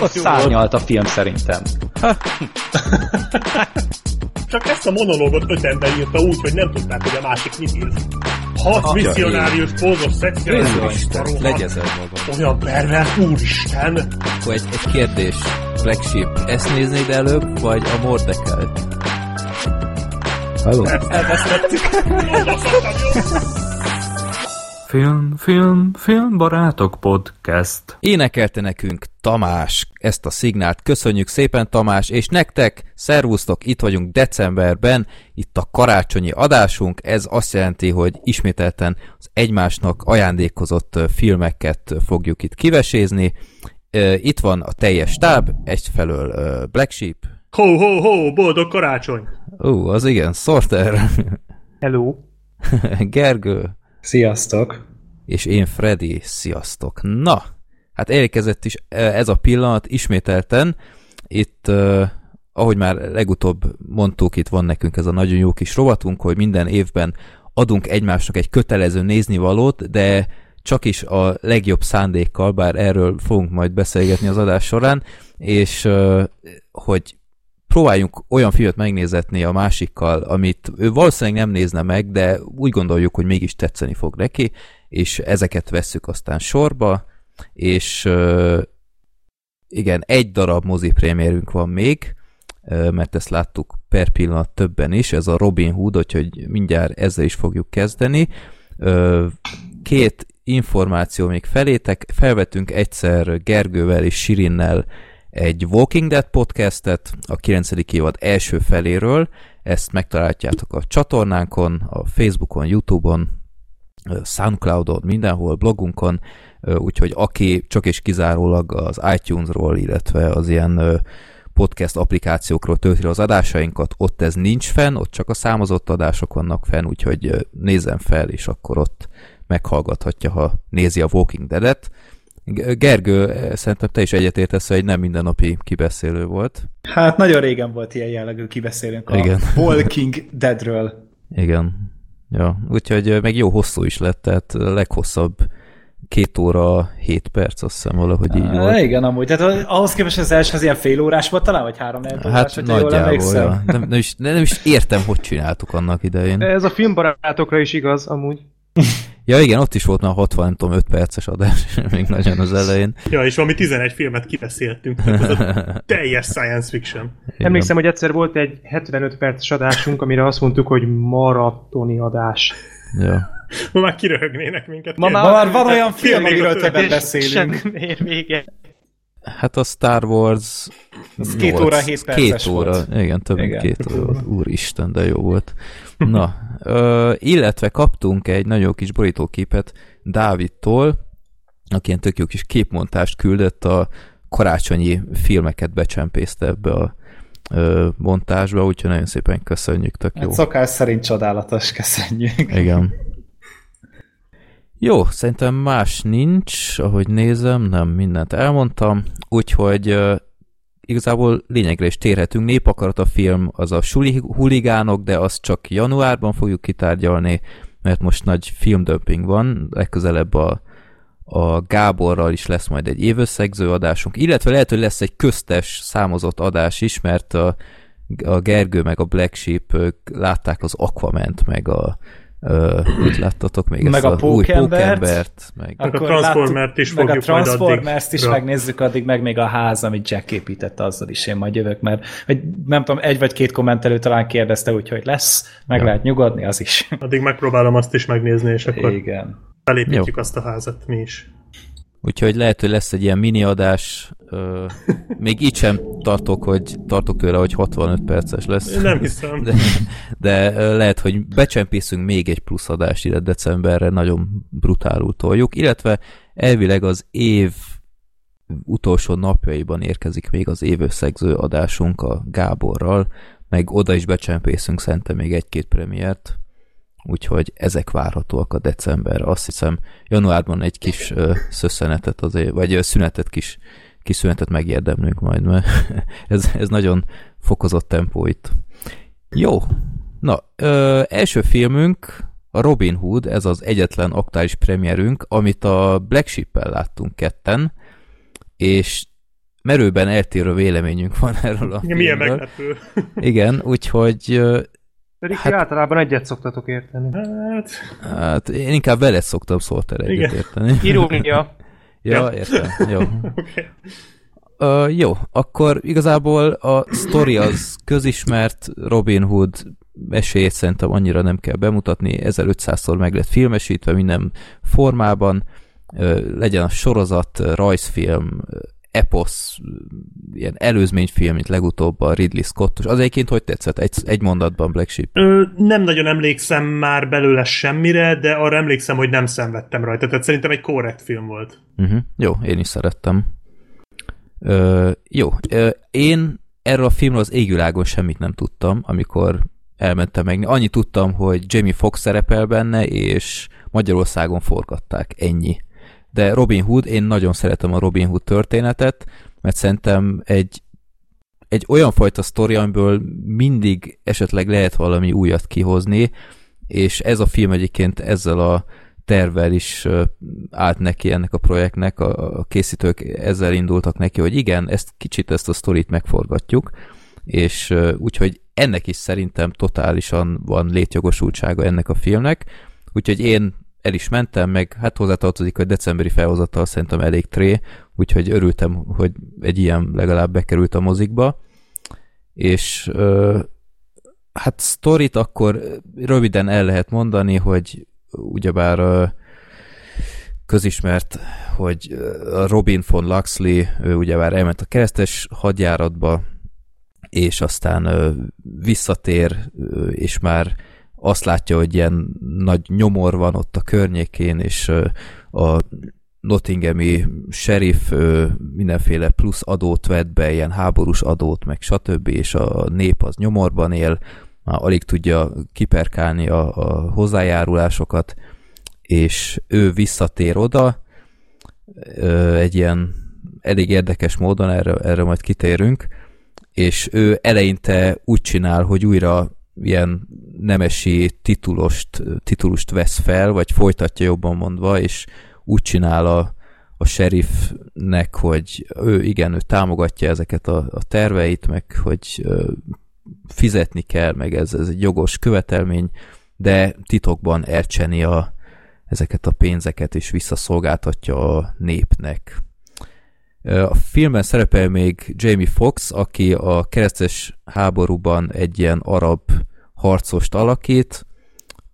Ott szárnyalt a film szerintem. Csak ezt a monológot öt ember írta úgy, hogy nem tudták, hogy a másik mit ír. Hat misszionárius, pózos, szexuális, Legyezel magam. olyan pervers, úristen! Akkor egy, egy kérdés. Black Sheep, ezt néznéd előbb, vagy a Mordekelt? Halló? Film, film, film barátok podcast. Énekelte nekünk Tamás ezt a szignált. Köszönjük szépen Tamás, és nektek, szervusztok, itt vagyunk decemberben, itt a karácsonyi adásunk, ez azt jelenti, hogy ismételten az egymásnak ajándékozott filmeket fogjuk itt kivesézni. Itt van a teljes stáb, egyfelől Black Sheep, Ho, ho, ho, boldog karácsony! Ó, az igen, Sorter, Hello! Gergő, Sziasztok! És én Freddy, sziasztok! Na, hát elérkezett is eh, ez a pillanat ismételten. Itt, uh, ahogy már legutóbb mondtuk, itt van nekünk ez a nagyon jó kis rovatunk, hogy minden évben adunk egymásnak egy kötelező néznivalót, de csak is a legjobb szándékkal, bár erről fogunk majd beszélgetni az adás során, és uh, hogy próbáljunk olyan filmet megnézetni a másikkal, amit ő valószínűleg nem nézne meg, de úgy gondoljuk, hogy mégis tetszeni fog neki, és ezeket vesszük aztán sorba, és igen, egy darab moziprémérünk van még, mert ezt láttuk per pillanat többen is, ez a Robin Hood, úgyhogy mindjárt ezzel is fogjuk kezdeni. Két információ még felétek, felvettünk egyszer Gergővel és Sirinnel egy Walking Dead podcastet a 9. évad első feléről, ezt megtaláljátok a csatornánkon, a Facebookon, Youtube-on, Soundcloudon, mindenhol, blogunkon, úgyhogy aki csak és kizárólag az iTunes-ról, illetve az ilyen podcast applikációkról tölti az adásainkat, ott ez nincs fenn, ott csak a számozott adások vannak fenn, úgyhogy nézzen fel, és akkor ott meghallgathatja, ha nézi a Walking Dead-et. Gergő, eh, szerintem te is egyetértesz, hogy nem mindennapi kibeszélő volt. Hát nagyon régen volt ilyen jellegű kibeszélünk a Igen. Walking Deadről. Igen. Ja, úgyhogy ö, meg jó hosszú is lett, tehát a leghosszabb két óra, hét perc, azt hiszem valahogy így volt. igen, amúgy. Tehát ahhoz képest az első az ilyen fél órás volt talán, vagy három órás, Hát hogyha jól nagyjából, emlékszem. ja. nem, nem, is, nem is értem, hogy csináltuk annak idején. Ez a filmbarátokra is igaz, amúgy. Ja igen, ott is volt már 60, nem tudom, 5 perces adás, még nagyon az elején. Ja, és valami 11 filmet kibeszéltünk. Teljes science fiction. Emlékszem, hogy egyszer volt egy 75 perces adásunk, amire azt mondtuk, hogy maratoni adás. Ja. Ma már kiröhögnének minket. Ma Kérlek. már van olyan film, amiről többet beszélünk. Sem ér vége. Hát a Star Wars... Az két nyolc- óra, hét perces Két óra, volt. igen, több mint két óra volt. Úristen, de jó volt. Na, ö, illetve kaptunk egy nagyon kis borítóképet Dávidtól, aki ilyen tök jó kis képmontást küldött a karácsonyi filmeket becsempészte ebbe a ö, montásba, úgyhogy nagyon szépen köszönjük, tök jó. Hát szokás szerint csodálatos, köszönjük. Igen. Jó, szerintem más nincs, ahogy nézem, nem mindent elmondtam, úgyhogy igazából lényegre is térhetünk. Népakarat a film az a suli huligánok, de azt csak januárban fogjuk kitárgyalni, mert most nagy filmdömping van, legközelebb a, a Gáborral is lesz majd egy évösszegző adásunk, illetve lehet, hogy lesz egy köztes számozott adás is, mert a, a Gergő meg a Black Sheep látták az Aquament, meg a ö, mit láttatok még Meg ezt a a új Pókembert. Meg a Transformert is meg a fogjuk Transformers-t is megnézzük addig, meg még a ház, amit Jack épített, azzal is én majd jövök, mert hogy nem tudom, egy vagy két kommentelő talán kérdezte, úgyhogy lesz, meg Ja. lehet nyugodni, az is. Addig megpróbálom azt is megnézni, és akkor Igen. felépítjük azt a házat mi is. Úgyhogy lehet, hogy lesz egy ilyen mini adás. Ö, még így sem tartok, hogy tartok tőle, hogy 65 perces lesz. Én nem hiszem. De, de lehet, hogy becsempészünk még egy plusz adást ide decemberre, nagyon brutálul toljuk, illetve elvileg az év utolsó napjaiban érkezik még az évösszegző adásunk a Gáborral, meg oda is becsempészünk szerintem még egy-két premiért, úgyhogy ezek várhatóak a decemberre. Azt hiszem, januárban egy kis ö, szösszenetet azért, vagy ö, szünetet kis, kis szünetet megérdemlünk majd, mert ez, ez nagyon fokozott tempó itt. Jó, na, ö, első filmünk a Robin Hood, ez az egyetlen aktuális premierünk, amit a Black Sheep-el láttunk ketten, és merőben eltérő véleményünk van erről a milyen filmről. meglepő. Igen, úgyhogy Pedig Hát- általában egyet szoktatok érteni. Hát, hát én inkább veled szoktam szólt erre Igen. egyetérteni. Irónia. Ja, értem. Jó. oké. Uh, jó, akkor igazából a sztori az közismert, Robin Hood esélyét szerintem annyira nem kell bemutatni, 1500-szor meg lett filmesítve minden formában, legyen a sorozat, rajzfilm, eposz, ilyen előzményfilm, mint legutóbb a Ridley Scottos. Az egyébként hogy tetszett? Egy, egy mondatban Black Sheep. Ö, nem nagyon emlékszem már belőle semmire, de arra emlékszem, hogy nem szenvedtem rajta. Tehát szerintem egy korrekt film volt. Uh-huh. Jó, én is szerettem. Ö, jó, ö, én erről a filmről az égvilágon semmit nem tudtam, amikor elmentem meg. Annyit tudtam, hogy Jamie Foxx szerepel benne, és Magyarországon forgatták. Ennyi. De Robin Hood, én nagyon szeretem a Robin Hood történetet, mert szerintem egy, egy olyan fajta sztori, amiből mindig esetleg lehet valami újat kihozni, és ez a film egyébként ezzel a tervvel is állt neki ennek a projektnek, a, készítők ezzel indultak neki, hogy igen, ezt kicsit ezt a sztorit megforgatjuk, és úgyhogy ennek is szerintem totálisan van létjogosultsága ennek a filmnek, úgyhogy én el is mentem, meg hát hozzátartozik, hogy decemberi felhozatal szerintem elég tré, úgyhogy örültem, hogy egy ilyen legalább bekerült a mozikba, és ö, hát sztorit akkor röviden el lehet mondani, hogy ugyebár ö, közismert, hogy Robin von Luxley ő ugyebár elment a keresztes hadjáratba, és aztán visszatér, és már azt látja, hogy ilyen nagy nyomor van ott a környékén, és a Nottinghami sheriff mindenféle plusz adót vett be, ilyen háborús adót, meg stb., és a nép az nyomorban él, már alig tudja kiperkálni a, a hozzájárulásokat, és ő visszatér oda, egy ilyen elég érdekes módon, erre, erre majd kitérünk, és ő eleinte úgy csinál, hogy újra ilyen nemesi titulost, titulust vesz fel, vagy folytatja jobban mondva, és úgy csinál a, a sheriffnek, hogy ő igen, ő támogatja ezeket a, a terveit, meg hogy ö, fizetni kell, meg ez, ez egy jogos követelmény, de titokban elcseni a, ezeket a pénzeket, és visszaszolgáltatja a népnek. A filmben szerepel még Jamie Foxx, aki a keresztes háborúban egy ilyen arab harcost alakít,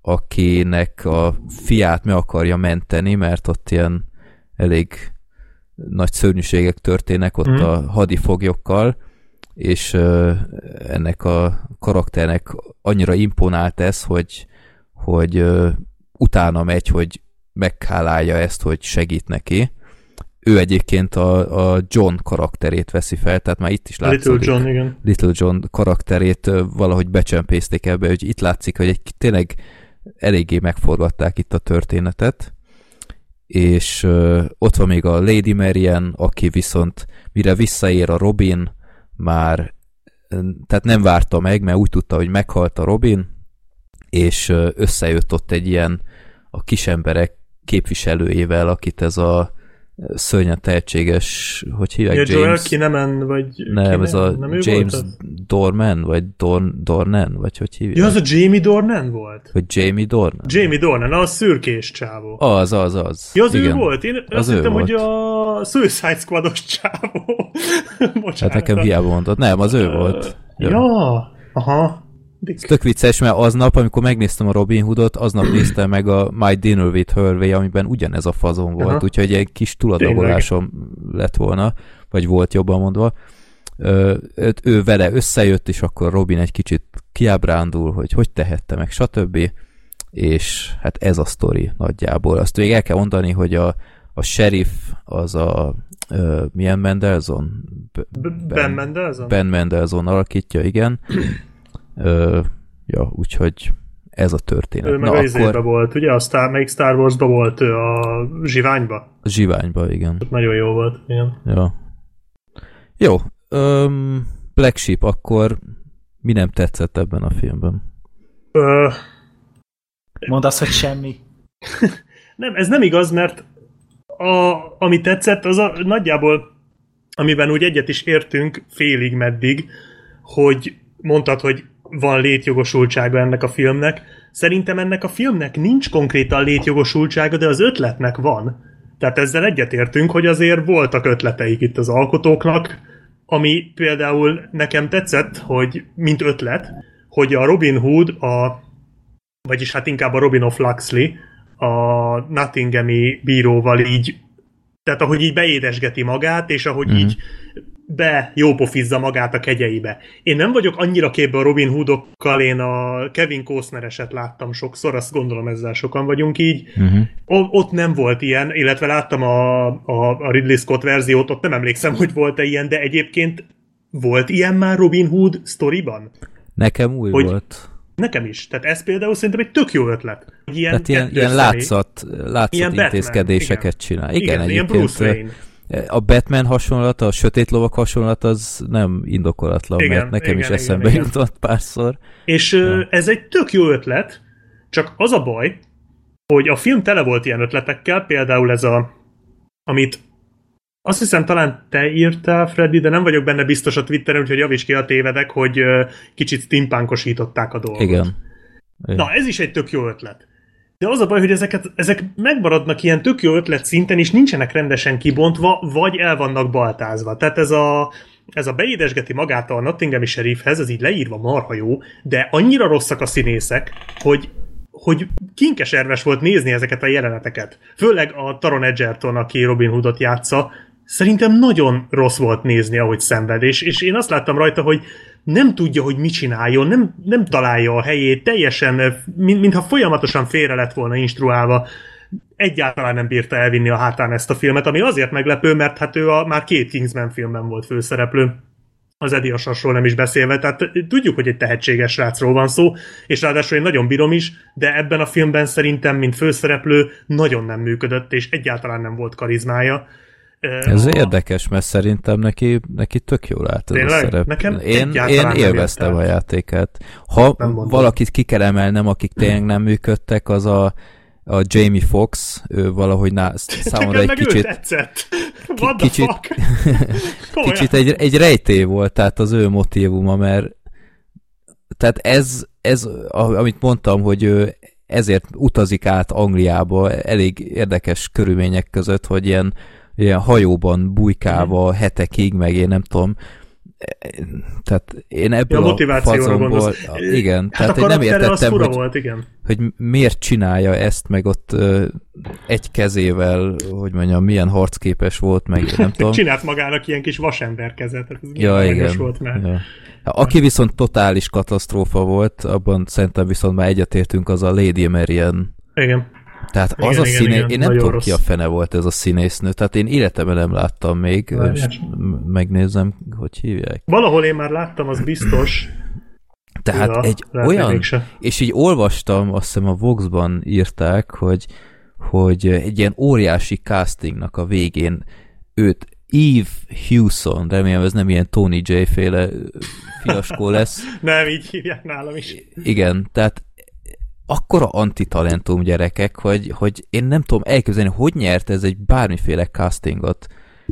akinek a fiát meg akarja menteni, mert ott ilyen elég nagy szörnyűségek történnek ott Mhm. a hadifoglyokkal, és ö, ennek a karakternek annyira imponált ez, hogy, hogy ö, utána megy, hogy megkálálja ezt, hogy segít neki. Ő egyébként a, a John karakterét veszi fel, tehát már itt is Little látszik. John, igen. Little John karakterét valahogy becsempészték ebbe, hogy itt látszik, hogy egy tényleg eléggé megforgatták itt a történetet, és ö, ott van még a Lady Marian, aki viszont mire visszaér a Robin, már tehát nem várta meg, mert úgy tudta, hogy meghalt a Robin, és összejött ott egy ilyen a kisemberek képviselőjével, akit ez a szörnyen tehetséges, hogy hívják, Ja, Joel James... Kinnaman, vagy... Nem, ez a nem ő James az? Dorman, vagy Dorn, Dornan, vagy hogy hívják? Ja, az a Jamie Dornan volt? Vagy Jamie Dornan? Jamie Dornan, a szürkés csávó. Az, az, az. Ja, az ő Igen. volt? Én Az azt ő hittem, hogy a Suicide Squados csávó. Bocsánat. Hát nekem hiába mondod. Nem, az ő volt. Ja, Ja. aha. Ez tök vicces, mert aznap, amikor megnéztem a Robin Hoodot, aznap néztem meg a My Dinner with Hervey, amiben ugyanez a fazon volt, Aha. úgyhogy egy kis tuladagolásom lett volna, vagy volt jobban mondva. Ö, ő vele összejött, és akkor Robin egy kicsit kiábrándul, hogy hogy tehette meg, stb. És hát ez a sztori nagyjából. Azt még el kell mondani, hogy a, a sheriff az a ö, milyen Mendelzon? B- B- Ben Mendelsohn? Ben Mendelsohn alakítja, igen. Ö, ja, úgyhogy ez a történet. Ő meg Na a akkor volt, ugye? A Star, melyik Star Wars-ba volt ő a zsiványba? a zsiványba, igen. Nagyon jó volt, igen. Ja. Jó, öm, Black Sheep, akkor mi nem tetszett ebben a filmben? Ö, Mondd azt, hogy semmi. nem, ez nem igaz, mert a, ami tetszett, az a, nagyjából amiben úgy egyet is értünk félig meddig, hogy mondtad, hogy van létjogosultsága ennek a filmnek. Szerintem ennek a filmnek nincs konkrétan létjogosultsága, de az ötletnek van. Tehát ezzel egyetértünk, hogy azért voltak ötleteik itt az alkotóknak, ami például nekem tetszett, hogy mint ötlet, hogy a Robin Hood, a, vagyis hát inkább a Robin of Luxley, a Nottinghami bíróval így, tehát ahogy így beédesgeti magát, és ahogy mm-hmm. így be jópofizza magát a kegyeibe. Én nem vagyok annyira képbe a Robin Hoodokkal, én a Kevin Costner-eset láttam sokszor, azt gondolom ezzel sokan vagyunk így. Uh-huh. O- ott nem volt ilyen, illetve láttam a, a, a Ridley Scott verziót, ott nem emlékszem, hogy volt-e ilyen, de egyébként volt ilyen már Robin Hood sztoriban? Nekem új hogy volt. Nekem is. Tehát ez például szerintem egy tök jó ötlet. Ilyen Tehát ilyen, ilyen látszat, látszat ilyen intézkedéseket Batman, csinál. Igen, igen ilyen Bruce Wayne a Batman hasonlat, a Sötét Lovak hasonlat az nem indokolatlan, igen, mert nekem igen, is eszembe igen, jutott igen. párszor. És ja. ez egy tök jó ötlet, csak az a baj, hogy a film tele volt ilyen ötletekkel, például ez a, amit azt hiszem talán te írtál, Freddy, de nem vagyok benne biztos a Twitteren, úgyhogy javíts ki a tévedek, hogy kicsit steampunkosították a dolgot. Igen. Na, ez is egy tök jó ötlet. De az a baj, hogy ezeket, ezek megmaradnak ilyen tök jó ötlet szinten, és nincsenek rendesen kibontva, vagy el vannak baltázva. Tehát ez a, ez a beédesgeti magát a Nottinghami sheriffhez, ez így leírva marha jó, de annyira rosszak a színészek, hogy hogy kinkeserves volt nézni ezeket a jeleneteket. Főleg a Taron Edgerton, aki Robin Hoodot játsza, szerintem nagyon rossz volt nézni, ahogy szenved, és, és én azt láttam rajta, hogy nem tudja, hogy mit csináljon, nem, nem találja a helyét, teljesen, mint, mintha folyamatosan félre lett volna instruálva, egyáltalán nem bírta elvinni a hátán ezt a filmet, ami azért meglepő, mert hát ő a, már két Kingsman filmben volt főszereplő, az Eddie Asasról nem is beszélve, tehát tudjuk, hogy egy tehetséges srácról van szó, és ráadásul én nagyon bírom is, de ebben a filmben szerintem, mint főszereplő, nagyon nem működött, és egyáltalán nem volt karizmája ez a... érdekes, mert szerintem neki, neki tök jól állt ez Tényleg? a szerep. Nekem én, én élveztem a játékát. Ha valakit ki kell emelnem, akik tényleg nem működtek, az a, a Jamie Fox, ő valahogy ná, számomra egy kicsit... kicsit, kicsit egy, egy rejtély volt, tehát az ő motivuma, mert tehát ez, ez, amit mondtam, hogy ő ezért utazik át Angliába elég érdekes körülmények között, hogy ilyen ilyen hajóban bujkálva mm. hetekig, meg én nem tudom, tehát én ebből ja, a, a fazonból, igen, hát tehát én nem értettem, hogy, volt, igen. hogy miért csinálja ezt, meg ott ö, egy kezével, hogy mondjam, milyen harcképes volt, meg nem tudom. Csinált magának ilyen kis vasember kezet, ez ja, igen. volt már. Ja. Aki viszont totális katasztrófa volt, abban szerintem viszont már egyetértünk, az a Lady Marian. Igen. Tehát igen, az a igen, színé... Igen, én nem tudom rossz. ki a fene volt ez a színésznő, tehát én életemben nem láttam még, most megnézem, hogy hívják. Valahol én már láttam, az biztos. Tehát ja, egy olyan, és így olvastam, azt hiszem a Vox-ban írták, hogy, hogy egy ilyen óriási castingnak a végén őt Eve Hewson, remélem ez nem ilyen Tony J féle fiaskó lesz. nem, így hívják nálam is. Igen, tehát akkora antitalentum gyerekek, hogy, hogy én nem tudom elképzelni, hogy nyert ez egy bármiféle castingot.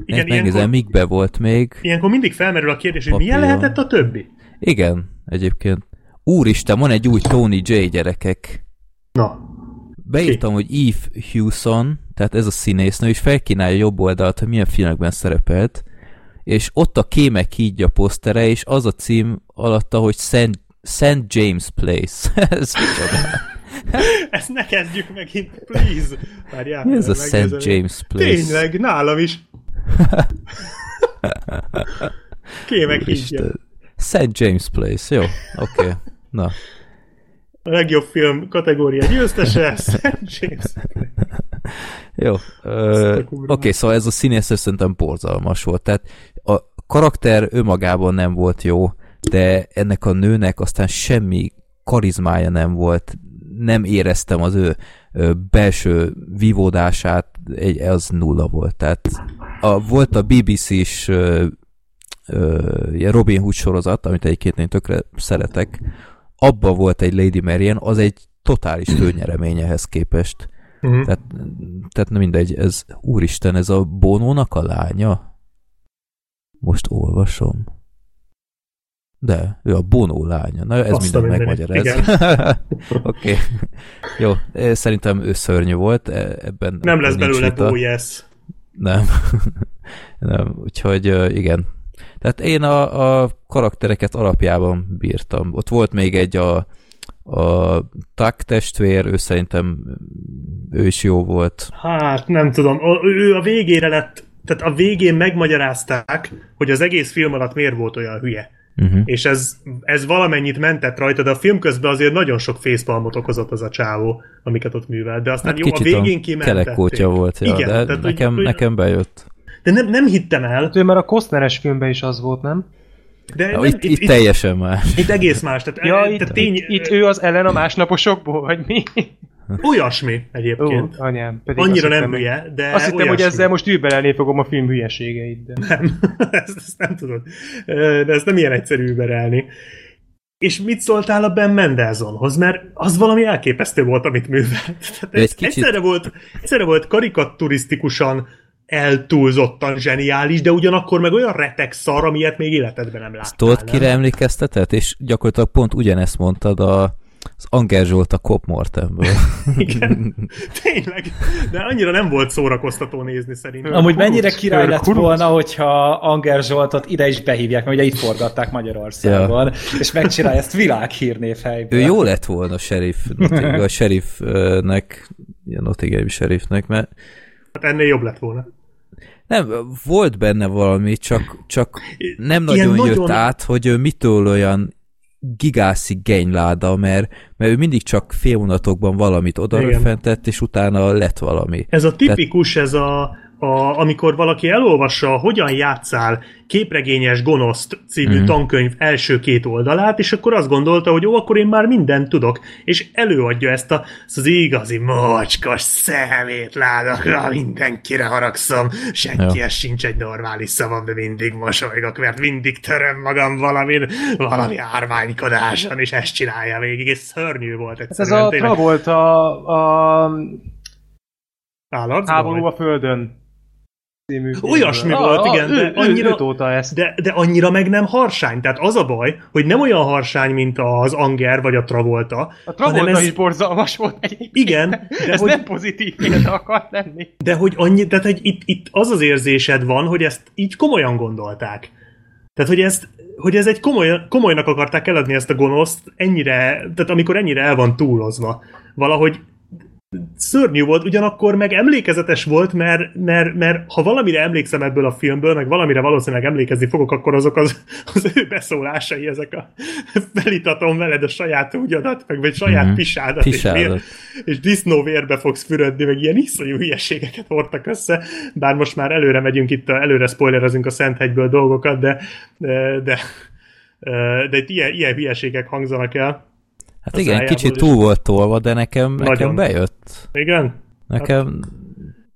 Igen, megnézem, mikbe volt még. Ilyenkor mindig felmerül a kérdés, hogy milyen lehetett a többi? Igen, egyébként. Úristen, van egy új Tony J gyerekek. Na. Beírtam, Ki? hogy Eve Hewson, tehát ez a színésznő, és felkínálja jobb oldalt, hogy milyen filmekben szerepelt, és ott a kémek kígyja posztere, és az a cím alatta, hogy Szent St. James Place. ez Ezt ne kezdjük megint, please. Várjál, Mi ez a St. James Place? Tényleg, nálam is. Kémek higgyen. St. James Place, jó, oké. Okay. Na. A legjobb film kategória győztese, St. James Jó. Oké, okay, szóval ez a színész szerintem borzalmas volt. Tehát a karakter önmagában nem volt jó, de ennek a nőnek aztán semmi karizmája nem volt, nem éreztem az ő belső vívódását, egy, az nulla volt. Tehát a, volt a BBC-s Robin Hood sorozat, amit egyébként én tökre szeretek, abba volt egy Lady Marian, az egy totális főnyereményehez képest. Uh-huh. Tehát, tehát nem mindegy, ez úristen, ez a Bonónak a lánya? Most olvasom. De, ő a Bono lánya. Na, ez Azt a minden mindenit. megmagyaráz. Oké. okay. Jó, eh, szerintem ő szörnyű volt, eh, ebben Nem lesz belőle vita. Yes. Nem. nem, úgyhogy ö, igen. Tehát én a, a karaktereket alapjában bírtam. Ott volt még egy a, a Tuck testvér, ő szerintem ő is jó volt. Hát nem tudom, A- ő a végére lett, tehát a végén megmagyarázták, hogy az egész film alatt miért volt olyan hülye. Uh-huh. És ez, ez valamennyit mentett rajta, de a film közben azért nagyon sok facepalmot okozott az a csávó, amiket ott művelt. De aztán Hát jó, a kicsit végén a kimentették. kelekótya volt, ja, Igen, de tehát, nekem, hogy, nekem bejött. De nem, nem hittem el, Ő már a Costneres filmben is az volt, nem? de nem, itt, itt, teljesen más. itt egész más. Tehát, Ja, tehát itt, tény, itt, itt ő az ellen a másnaposokból, vagy mi? Olyasmi Ó, egyébként. anyám. Pedig Annyira nem hittem, hülye, de Azt hittem, hogy ezzel most űrbelelni fogom a film hülyeségeit, de... Nem, ezt, ezt nem tudod. De ezt nem ilyen egyszerű überelni. És mit szóltál a Ben Mendelsohnhoz? Mert az valami elképesztő volt, amit művelt. Tehát Egy kicsit- egyszerre, volt, egyszerre volt karikaturisztikusan eltúlzottan zseniális, de ugyanakkor meg olyan retek szar, amilyet még életedben nem láttál. Tudod, nem? kire emlékeztetett? És gyakorlatilag pont ugyanezt mondtad a, az Anger Zsolt a Cop Mortemből. Igen, tényleg. De annyira nem volt szórakoztató nézni szerintem. Amúgy Kuruc, mennyire király lett kuruc. volna, hogyha Anger Zsoltot ide is behívják, mert ugye itt forgatták Magyarországon, és megcsinálja ezt világhírnév helyből. Ő jó lett volna sheriff, Notting- a sheriffnek, ilyen Nottingham sheriffnek, mert Hát ennél jobb lett volna. nem, volt benne valami, csak, csak nem Ilyen nagyon jött nagyon- át, hogy ő mitől olyan gigászi genyláda, mert, mert ő mindig csak félmondatokban valamit odaröffentett, és utána lett valami. Ez a tipikus, ez a, a, amikor valaki elolvassa, hogyan játszál képregényes gonoszt című mm. tankönyv első két oldalát, és akkor azt gondolta, hogy jó, akkor én már mindent tudok, és előadja ezt a, ezt az igazi mocskos szemétládakra, mindenkire haragszom, senkihez Ja. sincs egy normális szavam, de mindig mosolygok, mert mindig töröm magam valamin, valami árványkodáson, és ezt csinálja végig, és szörnyű volt Hát ez egyszerűen. a tényleg. Travolta a Állatszbaj? Háború a Földön című Olyasmi filmről. volt, Ah, igen, ő, de ő, annyira- ő ezt. De, de annyira meg nem harsány. Tehát az a baj, hogy nem olyan harsány, mint az Anger vagy a Travolta. A Travolta hanem ez, is borzalmas volt egyébként. Igen, de ez hogy, nem pozitív példa akart lenni. de hogy annyi, tehát hogy itt, itt az az érzésed van, hogy ezt így komolyan gondolták. Tehát, hogy ezt hogy ez egy komoly, komolynak akarták eladni ezt a gonoszt, ennyire, tehát amikor ennyire el van túlozva. Valahogy szörnyű volt, ugyanakkor meg emlékezetes volt, mert, mert, mert ha valamire emlékszem ebből a filmből, meg valamire valószínűleg emlékezni fogok, akkor azok az, az ő beszólásai, ezek a felitatom veled a saját ugyadat, meg vagy saját Mhm. mm-hmm. pisádat, és, Pisádat. vér, és disznóvérbe fogsz fürödni, meg ilyen iszonyú hülyeségeket hordtak össze, bár most már előre megyünk itt, a- előre spoilerezünk a Szenthegyből dolgokat, de de, de, de itt ilyen, ilyen hülyeségek hangzanak el. Hát igen, kicsit túl volt tolva, de nekem, nekem Nagyon. bejött. Igen? Nekem, Nagyon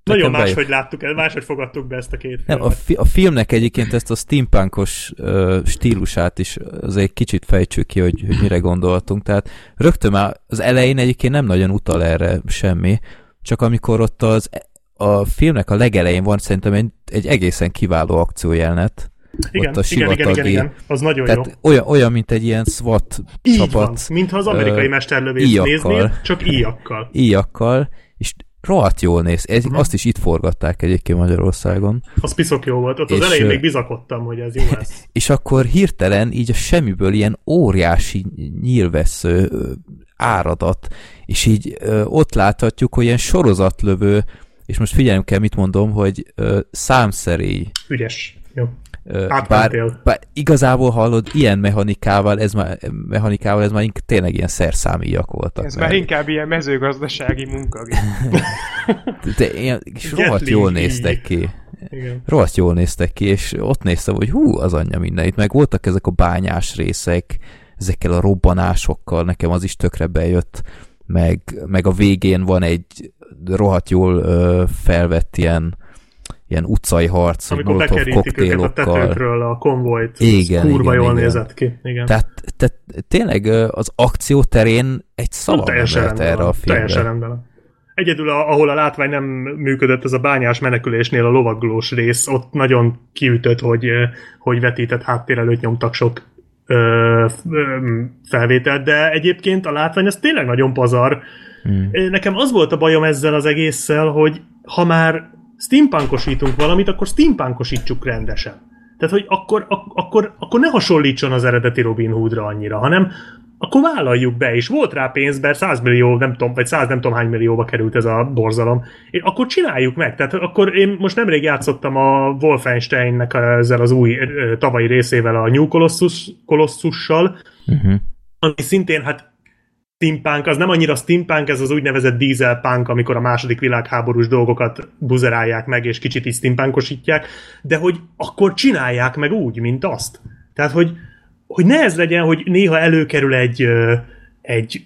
nekem bejött. máshogy láttuk el, máshogy fogadtuk be ezt a két Nem, filmet. a, fi- a filmnek egyébként ezt a steampunkos uh, stílusát is azért kicsit fejtsük ki, hogy, hogy mire gondoltunk. Tehát rögtön már az elején egyébként nem nagyon utal erre semmi, csak amikor ott az a filmnek a legelején van szerintem egy, egy egészen kiváló akciójelenet. Igen, ott a igen, igen, igen, sivatagi- igen, az nagyon jó. Tehát olyan, olyan, mint egy ilyen SWAT Így csapat van, mintha az amerikai ö, mesterlövész íjakkal. néznél, csak íjakkal. íjakkal, és rohadt jól néz. Ez, Mhm. Azt is itt forgatták egyébként Magyarországon. Az piszok jó volt. Ott az És, elején ö, még bizakodtam, hogy ez jó lesz. És akkor hirtelen így a semmiből ilyen óriási nyílvesző áradat, és így ö, ott láthatjuk, hogy ilyen sorozatlövő, és most figyeljünk kell, mit mondom, hogy ö, számszerély. Ügyes. Jó. Bár, bár igazából hallod, ilyen mechanikával, ez már, mechanikával ez már ink- tényleg ilyen szerszámíjak voltak. Ez mert- már inkább ilyen mezőgazdasági munka. de ilyen, és rohadt jól néztek ki. Igen. rohadt jól néztek ki, és ott néztem, hogy hú, az anyja mindenit, meg voltak ezek a bányás részek, ezekkel a robbanásokkal, nekem az is tökre bejött, meg, meg a végén van egy rohadt jól ö, felvett ilyen, ilyen utcai harc, Amikor molotov őket a koktélokkal. tetőkről a konvojt, Igen, ez kurva igen, jól igen. nézett ki. Igen. Tehát, tehát tényleg az akció terén egy szava nem rendben erre a filmre. Teljesen rendben. Egyedül, a, ahol a látvány nem működött, az a bányás menekülésnél a lovaglós rész, ott nagyon kiütött, hogy, hogy vetített háttér előtt nyomtak sok ö, ö, felvételt, de egyébként a látvány az tényleg nagyon pazar. Hmm. Nekem az volt a bajom ezzel az egésszel, hogy ha már steampunkosítunk valamit, akkor steampunkosítsuk rendesen. Tehát, hogy akkor, ak- akkor, akkor ne hasonlítson az eredeti Robin Hoodra annyira, hanem akkor vállaljuk be, és volt rá pénz, mert 100 millió, nem tudom, vagy 100 nem tudom hány millióba került ez a borzalom. És akkor csináljuk meg. Tehát akkor én most nemrég játszottam a Wolfensteinnek ezzel az új tavalyi részével, a New Colossus, Colossussal, Uh-huh. ami szintén hát steampunk, az nem annyira steampunk, ez az úgynevezett dieselpunk, amikor a második világháborús dolgokat buzerálják meg, és kicsit is steampunkosítják, de hogy akkor csinálják meg úgy, mint azt. Tehát, hogy, hogy ne ez legyen, hogy néha előkerül egy, egy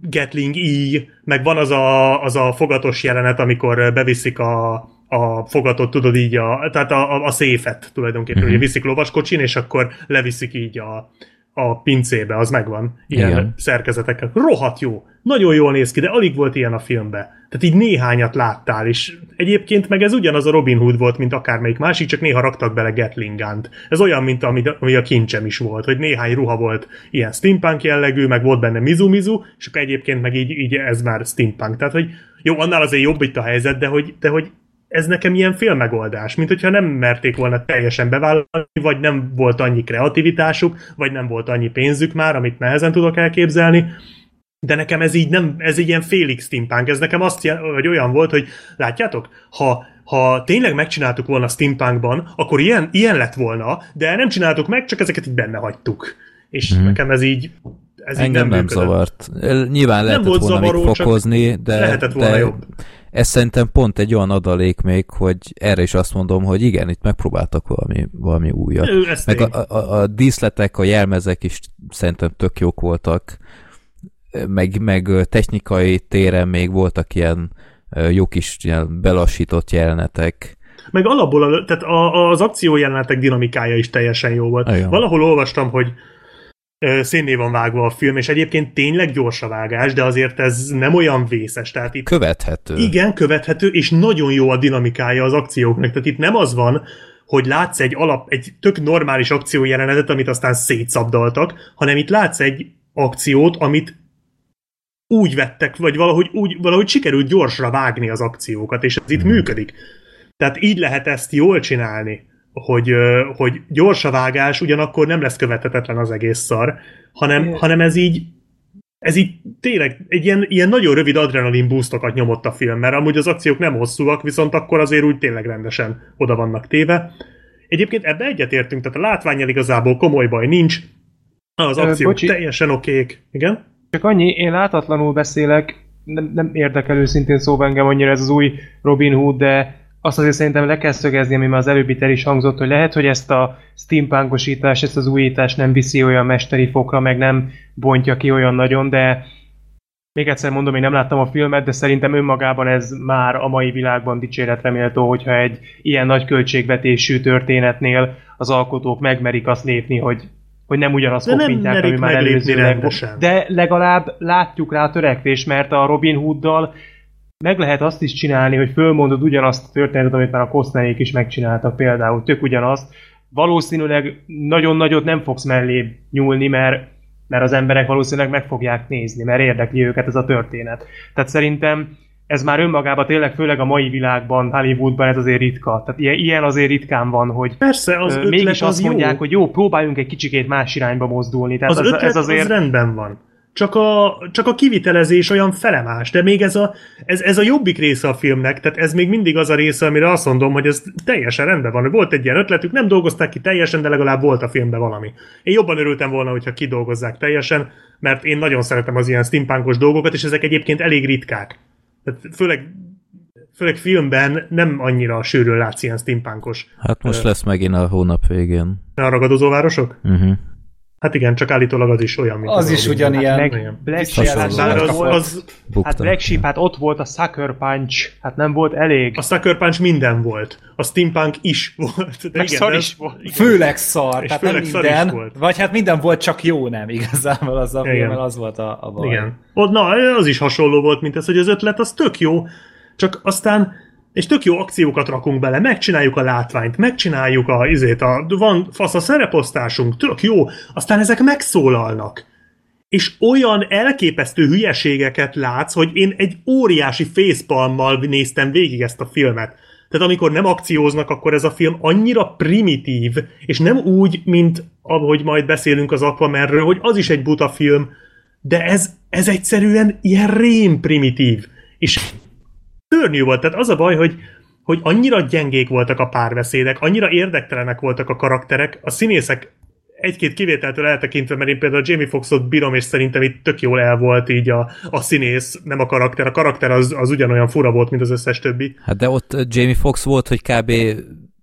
Gatling E, meg van az a, az a fogatos jelenet, amikor beviszik a, a fogatot, tudod így, a, tehát a, a, a széfet tulajdonképpen, uh-huh. ugye viszik lovaskocsin, és akkor leviszik így a, a pincébe, az megvan, ilyen Igen. Szerkezetekkel. Rohadt jó, nagyon jól néz ki, de alig volt ilyen a filmbe. Tehát így néhányat láttál, és egyébként meg ez ugyanaz a Robin Hood volt, mint akármelyik másik, csak néha raktak bele Gatling Gun-t. Ez olyan, mint ami, ami a kincsem is volt, hogy néhány ruha volt ilyen steampunk jellegű, meg volt benne mizu-mizu, és akkor egyébként meg így, így ez már steampunk. Tehát, hogy jó, annál azért jobb itt a helyzet, de hogy, de hogy ez nekem ilyen félmegoldás, mint hogyha nem merték volna teljesen bevállalni, vagy nem volt annyi kreativitásuk, vagy nem volt annyi pénzük már, amit nehezen tudok elképzelni, de nekem ez így nem, ez így ilyen félig steampunk, ez nekem azt jel, hogy olyan volt, hogy látjátok, ha, ha tényleg megcsináltuk volna steampunkban, akkor ilyen, ilyen lett volna, de nem csináltuk meg, csak ezeket így benne hagytuk. És Mhm. mm. nekem ez így ez így Engem nem, nem működött. zavart. Nyilván lehetett volt volna zavaró, fokozni, de, lehetett volna de jobb. Ez szerintem pont egy olyan adalék még, hogy erre is azt mondom, hogy igen, itt megpróbáltak valami, valami újat. Ő, ez Meg a, a, a díszletek, a jelmezek is szerintem tök jók voltak, meg, meg technikai téren még voltak ilyen jó kis ilyen belassított jelenetek. Meg alapból, a, tehát a, az akciójelenetek dinamikája is teljesen jó volt. Igen. Valahol olvastam, hogy szénné van vágva a film, és egyébként tényleg gyors a vágás, de azért ez nem olyan vészes. Tehát itt Követhető. igen, követhető, és nagyon jó a dinamikája az akcióknak. Tehát itt nem az van, hogy látsz egy alap, egy tök normális akciójelenetet, amit aztán szétszabdaltak, hanem itt látsz egy akciót, amit úgy vettek, vagy valahogy, úgy, valahogy sikerült gyorsra vágni az akciókat, és ez itt működik. Tehát így lehet ezt jól csinálni, hogy, hogy gyors a vágás, ugyanakkor nem lesz követhetetlen az egész szar, hanem, Igen. hanem ez így ez így tényleg egy ilyen, ilyen nagyon rövid adrenalin boostokat nyomott a film, mert amúgy az akciók nem hosszúak, viszont akkor azért úgy tényleg rendesen oda vannak téve. Egyébként ebbe egyetértünk, tehát a látványjal igazából komoly baj nincs, az akciók bocsi. teljesen okék. Igen? Csak annyi, én látatlanul beszélek, nem, nem érdekel őszintén szóval engem annyira ez az új Robin Hood, de azt azért szerintem le kell szögezni, ami már az előbbi el is hangzott, hogy lehet, hogy ezt a steampunkosítást, ezt az újítást nem viszi olyan mesteri fokra, meg nem bontja ki olyan nagyon, de még egyszer mondom, én nem láttam a filmet, de szerintem önmagában ez már a mai világban dicséretre méltó, hogyha egy ilyen nagy költségvetésű történetnél az alkotók megmerik azt lépni, hogy, hogy nem ugyanazt De kopintják, ami már előzőleg. De legalább látjuk rá a törekvés, mert a Robin Hooddal meg lehet azt is csinálni, hogy fölmondod ugyanazt a történetet, amit már a Costnerék is megcsináltak például, tök ugyanazt. Valószínűleg nagyon nagyot nem fogsz mellé nyúlni, mert, mert az emberek valószínűleg meg fogják nézni, mert érdekli őket ez a történet. Tehát szerintem ez már önmagában tényleg, főleg a mai világban, Hollywoodban ez azért ritka. Tehát ilyen, ilyen azért ritkán van, hogy Persze, az ö, mégis az azt mondják, jó. hogy jó, próbáljunk egy kicsikét más irányba mozdulni. Tehát Az ez, ötlet ez azért... az rendben van. Csak a, csak a kivitelezés olyan felemás, de még ez a, ez, ez a jobbik része a filmnek, tehát ez még mindig az a része, amire azt mondom, hogy ez teljesen rendben van. Volt egy ilyen ötletük, nem dolgozták ki teljesen, de legalább volt a filmben valami. Én jobban örültem volna, hogyha kidolgozzák teljesen, mert én nagyon szeretem az ilyen steampunkos dolgokat, és ezek egyébként elég ritkák. Tehát főleg, főleg filmben nem annyira sűrűn látsz ilyen steampunkos Hát most Ö. lesz megint a hónap végén. ragadozóvárosok. Uh-huh. Hát igen, csak állítólag az is olyan, mint Az a is Robin. ugyanilyen. Meg. Black Sheep, hát, az, volt, az, hát. Black Sheep, hát ott volt a Sucker Punch, hát nem volt elég. a Sucker Punch minden volt. A steampunk is volt. De Meg igen, szar de is az- volt. igen. Főleg szar, És tehát főleg nem szar is minden, volt. vagy hát minden volt, csak jó nem igazából az a filmmel, az volt a, a baj. Igen. Ott, na, az is hasonló volt, mint ez, hogy az ötlet az tök jó, csak aztán és tök jó akciókat rakunk bele, megcsináljuk a látványt, megcsináljuk a izét, a, van fasz a szereposztásunk, tök jó, aztán ezek megszólalnak. És olyan elképesztő hülyeségeket látsz, hogy én egy óriási facepalmmal néztem végig ezt a filmet. Tehát amikor nem akcióznak, akkor ez a film annyira primitív, és nem úgy, mint ahogy majd beszélünk az Aquamanről, hogy az is egy buta film, de ez, ez egyszerűen ilyen rém primitív. És szörnyű volt. Tehát az a baj, hogy, hogy annyira gyengék voltak a párbeszédek, annyira érdektelenek voltak a karakterek, a színészek egy-két kivételtől eltekintve, mert én például Jamie Foxot bírom, és szerintem itt tök jól el volt így a, a színész, nem a karakter. A karakter az, az ugyanolyan fura volt, mint az összes többi. Hát de ott Jamie Fox volt, hogy kb.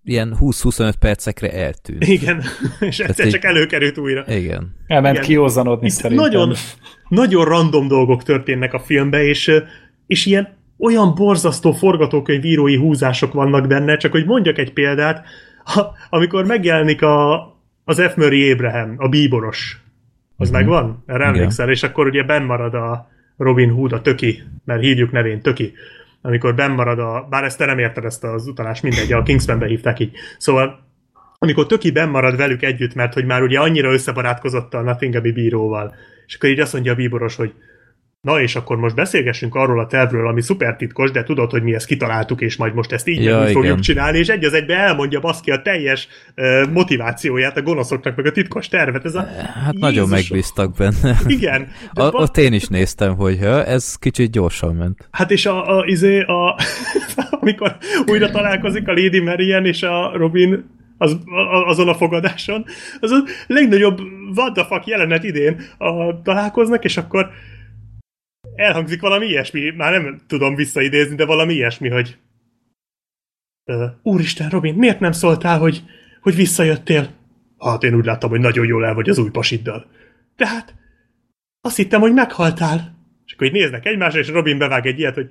ilyen 20-25 percekre eltűnt. Igen, és egyszer így- csak előkerült újra. Igen. Elment Igen. kiózanodni Itt szerintem. nagyon, nagyon random dolgok történnek a filmbe, és, és ilyen olyan borzasztó forgatókönyvírói húzások vannak benne, csak hogy mondjak egy példát, ha, amikor megjelenik a, az F. Murray Abraham, a bíboros, az Mhm. megvan? Erre emlékszel? És akkor ugye benn marad a Robin Hood, a Töki, mert hívjuk nevén Töki, amikor benn marad a, bár ezt te nem érted ezt az utalást, mindegy, a Kingsmanbe hívták így. Szóval amikor Töki benn marad velük együtt, mert hogy már ugye annyira összebarátkozott a Nottinghami bíróval, és akkor így azt mondja a bíboros, hogy na és akkor most beszélgessünk arról a tervről, ami szuper titkos, de tudod, hogy mi ezt kitaláltuk, és majd most ezt így Ja, fogjuk igen. csinálni, és egy az egybe elmondja baszki a teljes uh, motivációját a gonoszoknak, meg a titkos tervet. Ez a, Hát nagyon Jézusom. megbíztak benne. Igen. A, ba- ott én is néztem, hogy ha, ez kicsit gyorsan ment. Hát és a, a, izé, a amikor újra találkozik a Lady Marian és a Robin az, azon a fogadáson, az a legnagyobb what the fuck jelenet idén a, találkoznak, és akkor elhangzik valami ilyesmi, már nem tudom visszaidézni, de valami ilyesmi, hogy uh, Úristen, Robin, miért nem szóltál, hogy, hogy visszajöttél? Hát én úgy láttam, hogy nagyon jól el vagy az új pasiddal. De hát azt hittem, hogy meghaltál. És akkor így néznek egymásra, és Robin bevág egy ilyet, hogy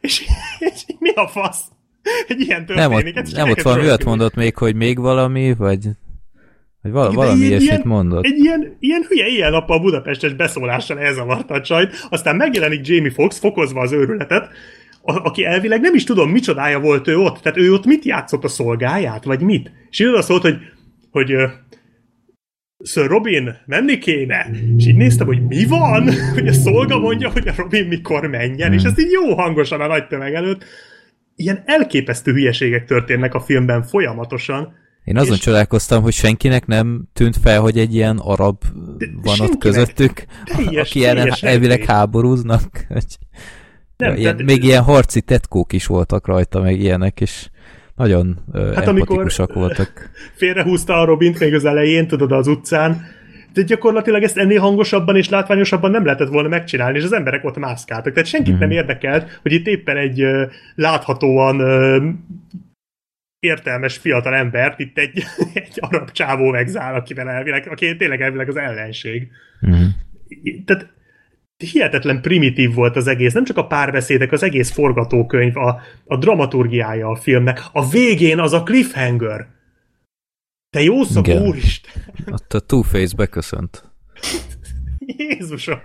és, és mi a fasz? Egy ilyen Nem történik. ott, ez nem ott valami olyat mondott még, hogy még valami, vagy, vagy val, valami ilyen- ilyesmit ilyen- mondott. Egy ilyen, ilyen hülye éjjel-nappal Budapestes beszólással elzavarta a csajt, aztán megjelenik Jamie Fox, fokozva az őrületet, a, aki elvileg nem is tudom, micsodája volt ő ott. Tehát ő ott mit játszott a szolgáját, vagy mit? És így szólt, hogy, hogy Sir Robin, menni kéne. És így néztem, hogy mi van, hogy a szolga mondja, hogy a Robin mikor menjen, és ezt így jó hangosan a nagy tömeg előtt. Ilyen elképesztő hülyeségek történnek a filmben folyamatosan, Én azon és- csodálkoztam, hogy senkinek nem tűnt fel, hogy egy ilyen arab van ott közöttük, Teljes- aki ellen elvileg háborúznak. Hogy- Nem, ilyen, tehát- még ilyen harci tetkók is voltak rajta, meg ilyenek, és nagyon hát Hát amikor- empatikusak voltak. félrehúzta a Robint még az elején, tudod, az utcán, de gyakorlatilag ezt ennél hangosabban és látványosabban nem lehetett volna megcsinálni, és az emberek ott mászkáltak. Tehát senkit Mhm. nem érdekelt, hogy itt éppen egy láthatóan értelmes fiatal embert itt egy, egy arab csávó megzál, akivel elvileg, aki tényleg elvileg az ellenség. Mhm. Tehát hihetetlen primitív volt az egész, nem csak a párbeszédek, az egész forgatókönyv, a, a dramaturgiája a filmnek. A végén az a cliffhanger. Te jó szó, Igen. úristen! Ott a Two-Face beköszönt. Jézusom!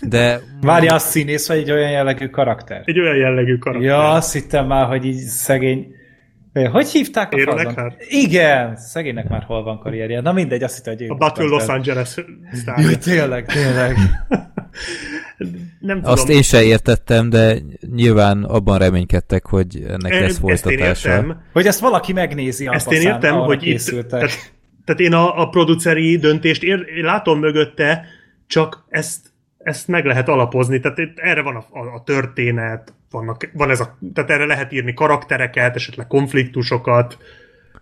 De Várja, a színész vagy egy olyan jellegű karakter? Egy olyan jellegű karakter. Ja, azt hittem már, hogy így szegény... Hogy hívták a Aaron? Igen, szegénynek már hol van karrierje. Na mindegy, azt hittem, hogy A Battle Los. Angeles Jó, sztárja. tényleg, tényleg. Nem tudom. azt én se értettem, de nyilván abban reménykedtek, hogy ennek lesz ezt én folytatása. értem. Hogy ezt valaki megnézi Ezt én értem, hogy itt, készültek. tehát, tehát én a, a produceri döntést ér, én látom mögötte, csak ezt, ezt meg lehet alapozni, tehát itt erre van a, a, a történet, vannak, van ez a, tehát erre lehet írni karaktereket, esetleg konfliktusokat,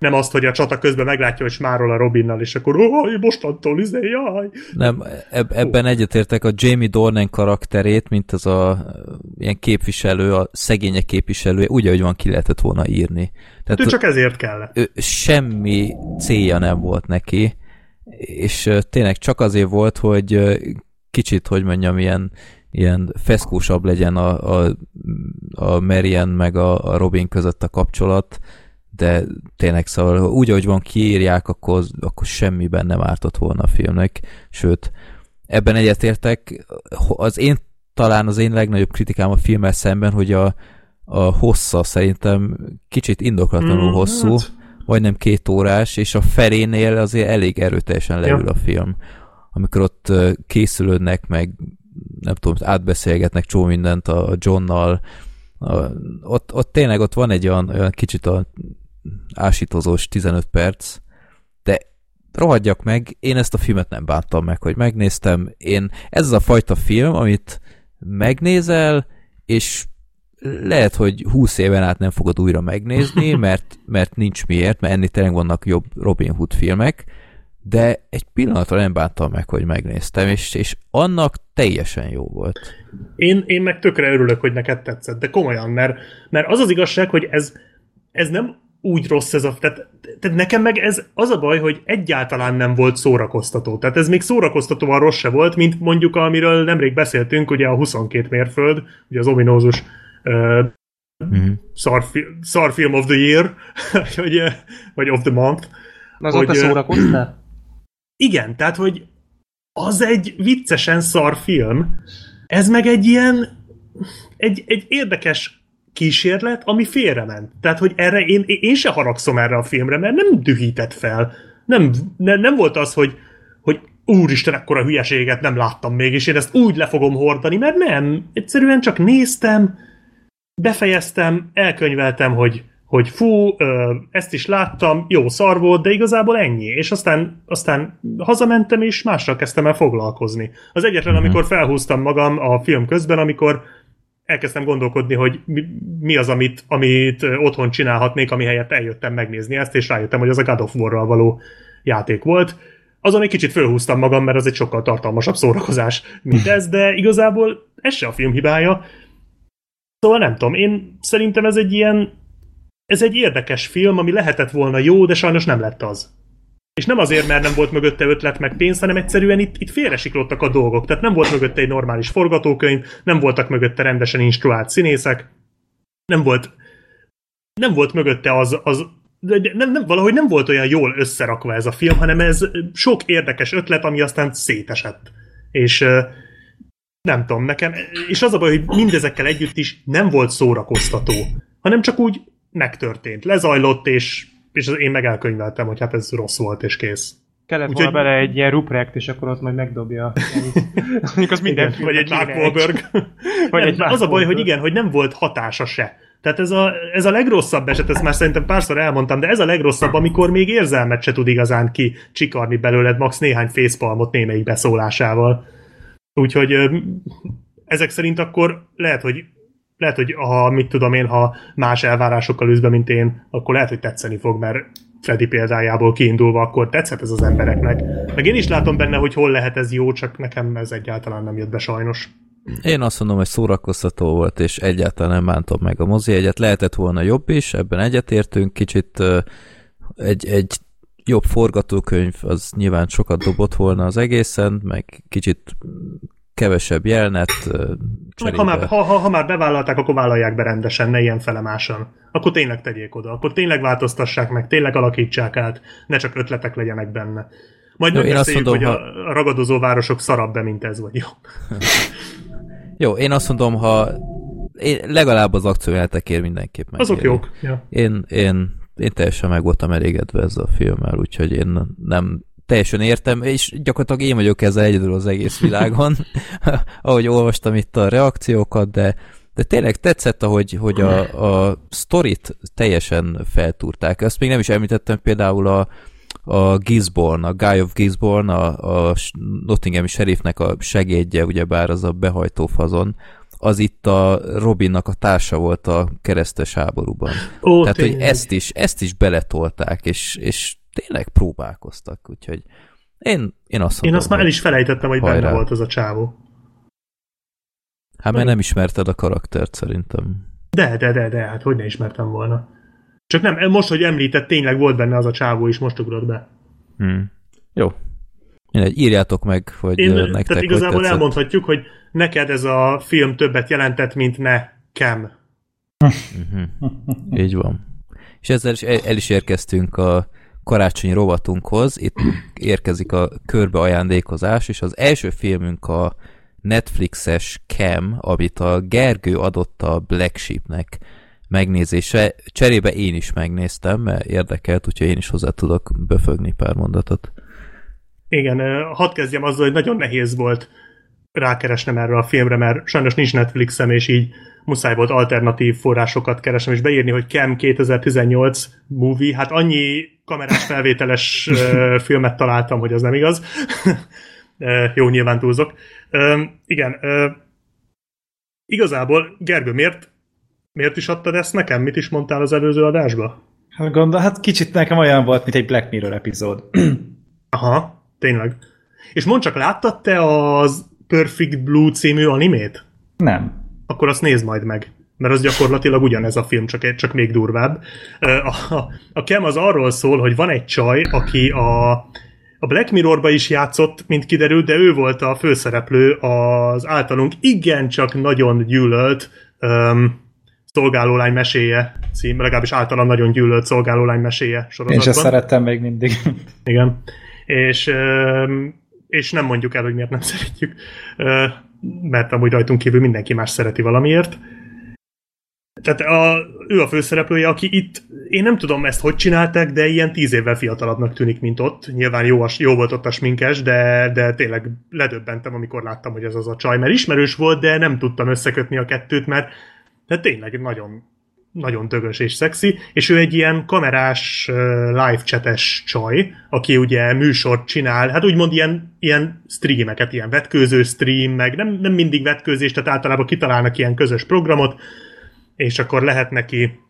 nem azt, hogy a csata közben meglátja, hogy smárol a Robinnal, és akkor oh, mostantól izé, jaj. Nem, eb- ebben egyetértek a Jamie Dornan karakterét, mint az a ilyen képviselő, a szegények képviselője, úgy, ahogy van, ki lehetett volna írni. Tehát Ő csak ezért kellett. ő, semmi célja nem volt neki, és tényleg csak azért volt, hogy kicsit, hogy mondjam, ilyen, ilyen feszkósabb legyen a, a, a Marian meg a, a Robin között a kapcsolat, de tényleg szóval úgy, ahogy van kiírják, akkor, akkor semmiben nem ártott volna a filmnek, sőt, ebben egyetértek, az én talán az én legnagyobb kritikám a filmmel szemben, hogy a, a hossza szerintem kicsit indoklatlanul Mm, hosszú, hát. majdnem két órás, és a felénél azért elég erőteljesen leül Ja. a film. Amikor ott készülődnek, meg nem tudom, átbeszélgetnek csó mindent a a Johnnal, a, ott, ott tényleg ott van egy olyan, olyan kicsit a ásítozós 15 perc, de rohadjak meg, én ezt a filmet nem bántam meg, hogy megnéztem. Én, ez az a fajta film, amit megnézel, és lehet, hogy 20 éven át nem fogod újra megnézni, mert, mert nincs miért, mert ennél tényleg vannak jobb Robin Hood filmek, de egy pillanatra nem bántam meg, hogy megnéztem, és, és annak teljesen jó volt. Én, én meg tökre örülök, hogy neked tetszett, de komolyan, mert, mert az az igazság, hogy ez, ez nem úgy rossz ez a... Tehát, tehát nekem meg ez az a baj, hogy egyáltalán nem volt szórakoztató. Tehát ez még szórakoztatóan rossz se volt, mint mondjuk amiről nemrég beszéltünk, ugye a 22 mérföld, ugye az ominózus uh, Mm. szarfi, szarfilm of the year, vagy, vagy of the month. Az Hogy, ott szórakoztál? Igen, tehát, hogy az egy viccesen szar film, ez meg egy ilyen egy, egy érdekes kísérlet, ami félrement. Tehát, hogy erre én, én se haragszom erre a filmre, mert nem dühített fel. Nem, ne, nem volt az, hogy, hogy úristen, ekkora hülyeséget nem láttam még, és én ezt úgy le fogom hordani, mert nem. Egyszerűen csak néztem, befejeztem, elkönyveltem, hogy, hogy fú, ezt is láttam, jó szar volt, de igazából ennyi. És aztán, aztán hazamentem, és mással kezdtem el foglalkozni. Az egyetlen, Mhm. amikor felhúztam magam a film közben, amikor elkezdtem gondolkodni, hogy mi, mi az, amit, amit otthon csinálhatnék, ami helyett eljöttem megnézni ezt, és rájöttem, hogy az a God of War-ral való játék volt. Azon egy kicsit fölhúztam magam, mert az egy sokkal tartalmasabb szórakozás, mint ez, de igazából ez se a film hibája. Szóval nem tudom, én szerintem ez egy ilyen ez egy érdekes film, ami lehetett volna jó, de sajnos nem lett az. És nem azért, mert nem volt mögötte ötlet meg pénz, hanem egyszerűen itt, itt félresiklottak a dolgok. Tehát nem volt mögötte egy normális forgatókönyv, nem voltak mögötte rendesen instruált színészek, nem volt, nem volt mögötte az, az de nem, nem, valahogy nem volt olyan jól összerakva ez a film, hanem ez sok érdekes ötlet, ami aztán szétesett. És nem tudom, nekem, és az a baj, hogy mindezekkel együtt is nem volt szórakoztató, hanem csak úgy megtörtént, lezajlott, és, és én meg elkönyveltem, hogy hát ez rossz volt, és kész. Kellett Úgyhogy- volna bele egy ilyen ruprekt, és akkor ott majd megdobja. Mondjuk az minden Igen, vagy egy Mark Wahlberg. Vagy egy Mark az a baj, hogy igen, hogy nem volt hatása se. Tehát ez a, ez a legrosszabb eset, ezt már szerintem párszor elmondtam, de ez a legrosszabb, amikor még érzelmet se tud igazán ki csikarni belőled, max néhány fészpalmot némelyik beszólásával. Úgyhogy ezek szerint akkor lehet, hogy lehet, hogy ha, mit tudom én, ha más elvárásokkal üzbe, mint én, akkor lehet, hogy tetszeni fog, mert Freddy példájából kiindulva, akkor tetszett ez az embereknek. Meg én is látom benne, hogy hol lehet ez jó, csak nekem ez egyáltalán nem jött be sajnos. Én azt mondom, hogy szórakoztató volt, és egyáltalán nem bántom meg a mozi egyet. Lehetett volna jobb is, ebben egyetértünk. Kicsit egy, egy jobb forgatókönyv, az nyilván sokat dobott volna az egészen, meg kicsit kevesebb Meg ha, már, ha, ha, ha már bevállalták, akkor vállalják be rendesen, ne ilyen felemásan. Akkor tényleg tegyék oda, akkor tényleg változtassák meg, tényleg alakítsák át, ne csak ötletek legyenek benne. Majd nem beszéljük, mondom, hogy a, a ragadozó városok szarabb be, mint ez, vagy jó. Jó, én azt mondom, ha én legalább az akciójátekért mindenképp megéri. Azok jók. Ja. Én, én, én teljesen meg voltam elégedve ezzel a filmmel, úgyhogy én nem teljesen értem, és gyakorlatilag én vagyok ezzel egyedül az egész világon, ahogy olvastam itt a reakciókat, de, de tényleg tetszett, ahogy hogy a, a sztorit teljesen feltúrták. Azt még nem is említettem például a, a Gisborne, a Guy of Gisborne, a, a Nottinghami sheriffnek a segédje, ugyebár az a behajtó fazon, az itt a Robinnak a társa volt a keresztes háborúban. Ó, Tehát, hogy tényleg. ezt is, ezt is beletolták, és, és tényleg próbálkoztak, úgyhogy én, én azt Én mondom, azt már el hogy- is felejtettem, hogy benne Hajrá. volt az a csávó. Hát mert nem ismerted a karaktert szerintem. De, de, de, de, hát hogy ne ismertem volna. Csak nem, most, hogy említett, tényleg volt benne az a csávó is, most ugrott be. Hmm. Jó, Mindegy, írjátok meg, hogy Én, Én, nektek tehát hogy igazából tetszett. elmondhatjuk, hogy neked ez a film többet jelentett, mint nekem. Így van. És ezzel is el, el is érkeztünk a karácsonyi rovatunkhoz. Itt érkezik a körbe ajándékozás, és az első filmünk a Netflixes Cam, amit a Gergő adott a Black Sheepnek megnézése. Cserébe én is megnéztem, mert érdekelt, úgyhogy én is hozzá tudok befögni pár mondatot. Igen, hadd kezdjem azzal, hogy nagyon nehéz volt rákeresnem erre a filmre, mert sajnos nincs Netflixem, és így muszáj volt alternatív forrásokat keresnem, és beírni, hogy Cam 2018 movie, hát annyi kamerás felvételes filmet találtam, hogy az nem igaz. Jó, nyilván túlzok. Igen, igazából, Gergő, miért, miért is adtad ezt nekem? Mit is mondtál az előző adásba? Hát gondol, hát kicsit nekem olyan volt, mint egy Black Mirror epizód. Aha, tényleg. És mondd csak, láttad te az Perfect Blue című animét? Nem. Akkor azt nézd majd meg. Mert az gyakorlatilag ugyanez a film, csak, csak még durvább. A, a, a Kem az arról szól, hogy van egy csaj, aki a, a Black Mirrorba is játszott, mint kiderült, de ő volt a főszereplő az általunk igencsak nagyon gyűlölt um, szolgálólány meséje cím, legalábbis általam nagyon gyűlölt szolgálólány meséje Én sorozatban. sem szerettem még mindig. Igen. És, és nem mondjuk el, hogy miért nem szeretjük, mert amúgy rajtunk kívül mindenki más szereti valamiért. Tehát a, ő a főszereplője, aki itt, én nem tudom ezt hogy csinálták, de ilyen tíz évvel fiatalabbnak tűnik, mint ott. Nyilván jó, a- jó volt ott a sminkes, de, de tényleg ledöbbentem, amikor láttam, hogy ez az a csaj, mert ismerős volt, de nem tudtam összekötni a kettőt, mert de tényleg nagyon, nagyon dögös és szexi, és ő egy ilyen kamerás live chates csaj, aki ugye műsort csinál, hát úgymond ilyen, ilyen streameket, ilyen vetkőző stream, meg nem, nem mindig vetkőzés, tehát általában kitalálnak ilyen közös programot, és akkor lehet neki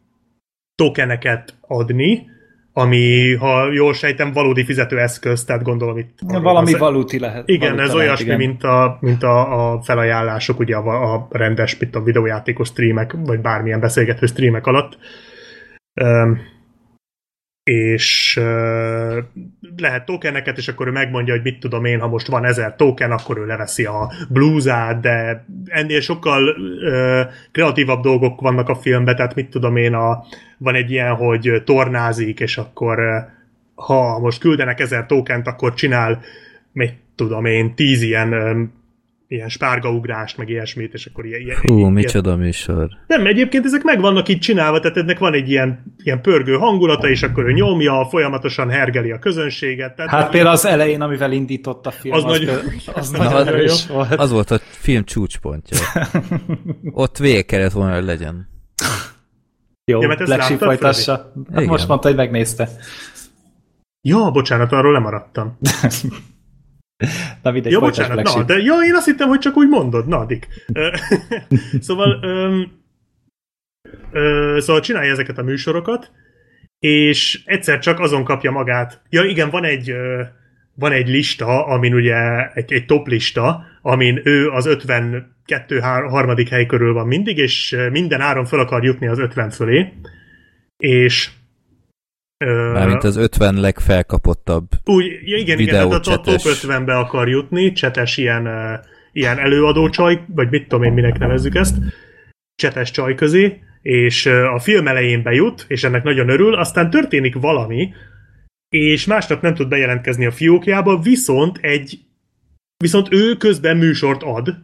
tokeneket adni, ami, ha jól sejtem, valódi fizetőeszköz, tehát gondolom itt... Valami az- valuti lehet. igen, valuta ez lehet, olyasmi, igen. mint, a, mint a, a felajánlások ugye a, a rendes, mint a videójátékos streamek, vagy bármilyen beszélgető streamek alatt. Um, és lehet tokeneket, és akkor ő megmondja, hogy mit tudom én, ha most van ezer token, akkor ő leveszi a blúzát, de ennél sokkal kreatívabb dolgok vannak a filmben, tehát mit tudom én, a, van egy ilyen, hogy tornázik, és akkor ha most küldenek ezer tokent, akkor csinál mit tudom én, tíz ilyen, ilyen spárgaugrást, meg ilyesmit, és akkor ilyen... ilyen Hú, ilyen, micsoda műsor. Nem, egyébként ezek meg vannak itt csinálva, tehát ennek van egy ilyen, ilyen pörgő hangulata, és akkor ő nyomja, folyamatosan hergeli a közönséget. Tehát Hát például az elején, amivel indított a film, Az az, nagy- az Na, nagyon az- erős volt. Az volt a film csúcspontja. Ott vége kellett volna, hogy legyen. Jó, Ja, Black Sheep folytassa. Hát most mondta, hogy megnézte. Ja, bocsánat, arról lemaradtam. Na mindegy, Ja, bocsánat, na, de ja, én azt hittem, hogy csak úgy mondod, na, Dick. Szóval, öm, ö, szóval csinálja ezeket a műsorokat, és egyszer csak azon kapja magát. Ja, igen, van egy, van egy lista, amin ugye egy, egy top lista, amin ő az 52 hár- harmadik hely körül van mindig, és minden áron fel akar jutni az 50 fölé, és Mármint az 50 legfelkapottabb. úgy, ja, igen, igen, tehát a, top Videócsetes. 50-be akar jutni, csetes ilyen, ilyen előadó csaj, vagy mit tudom én, minek nevezzük ezt, csetes csaj közé, és a film elején bejut, és ennek nagyon örül, aztán történik valami, és másnap nem tud bejelentkezni a fiókjába, viszont egy viszont ő közben műsort ad,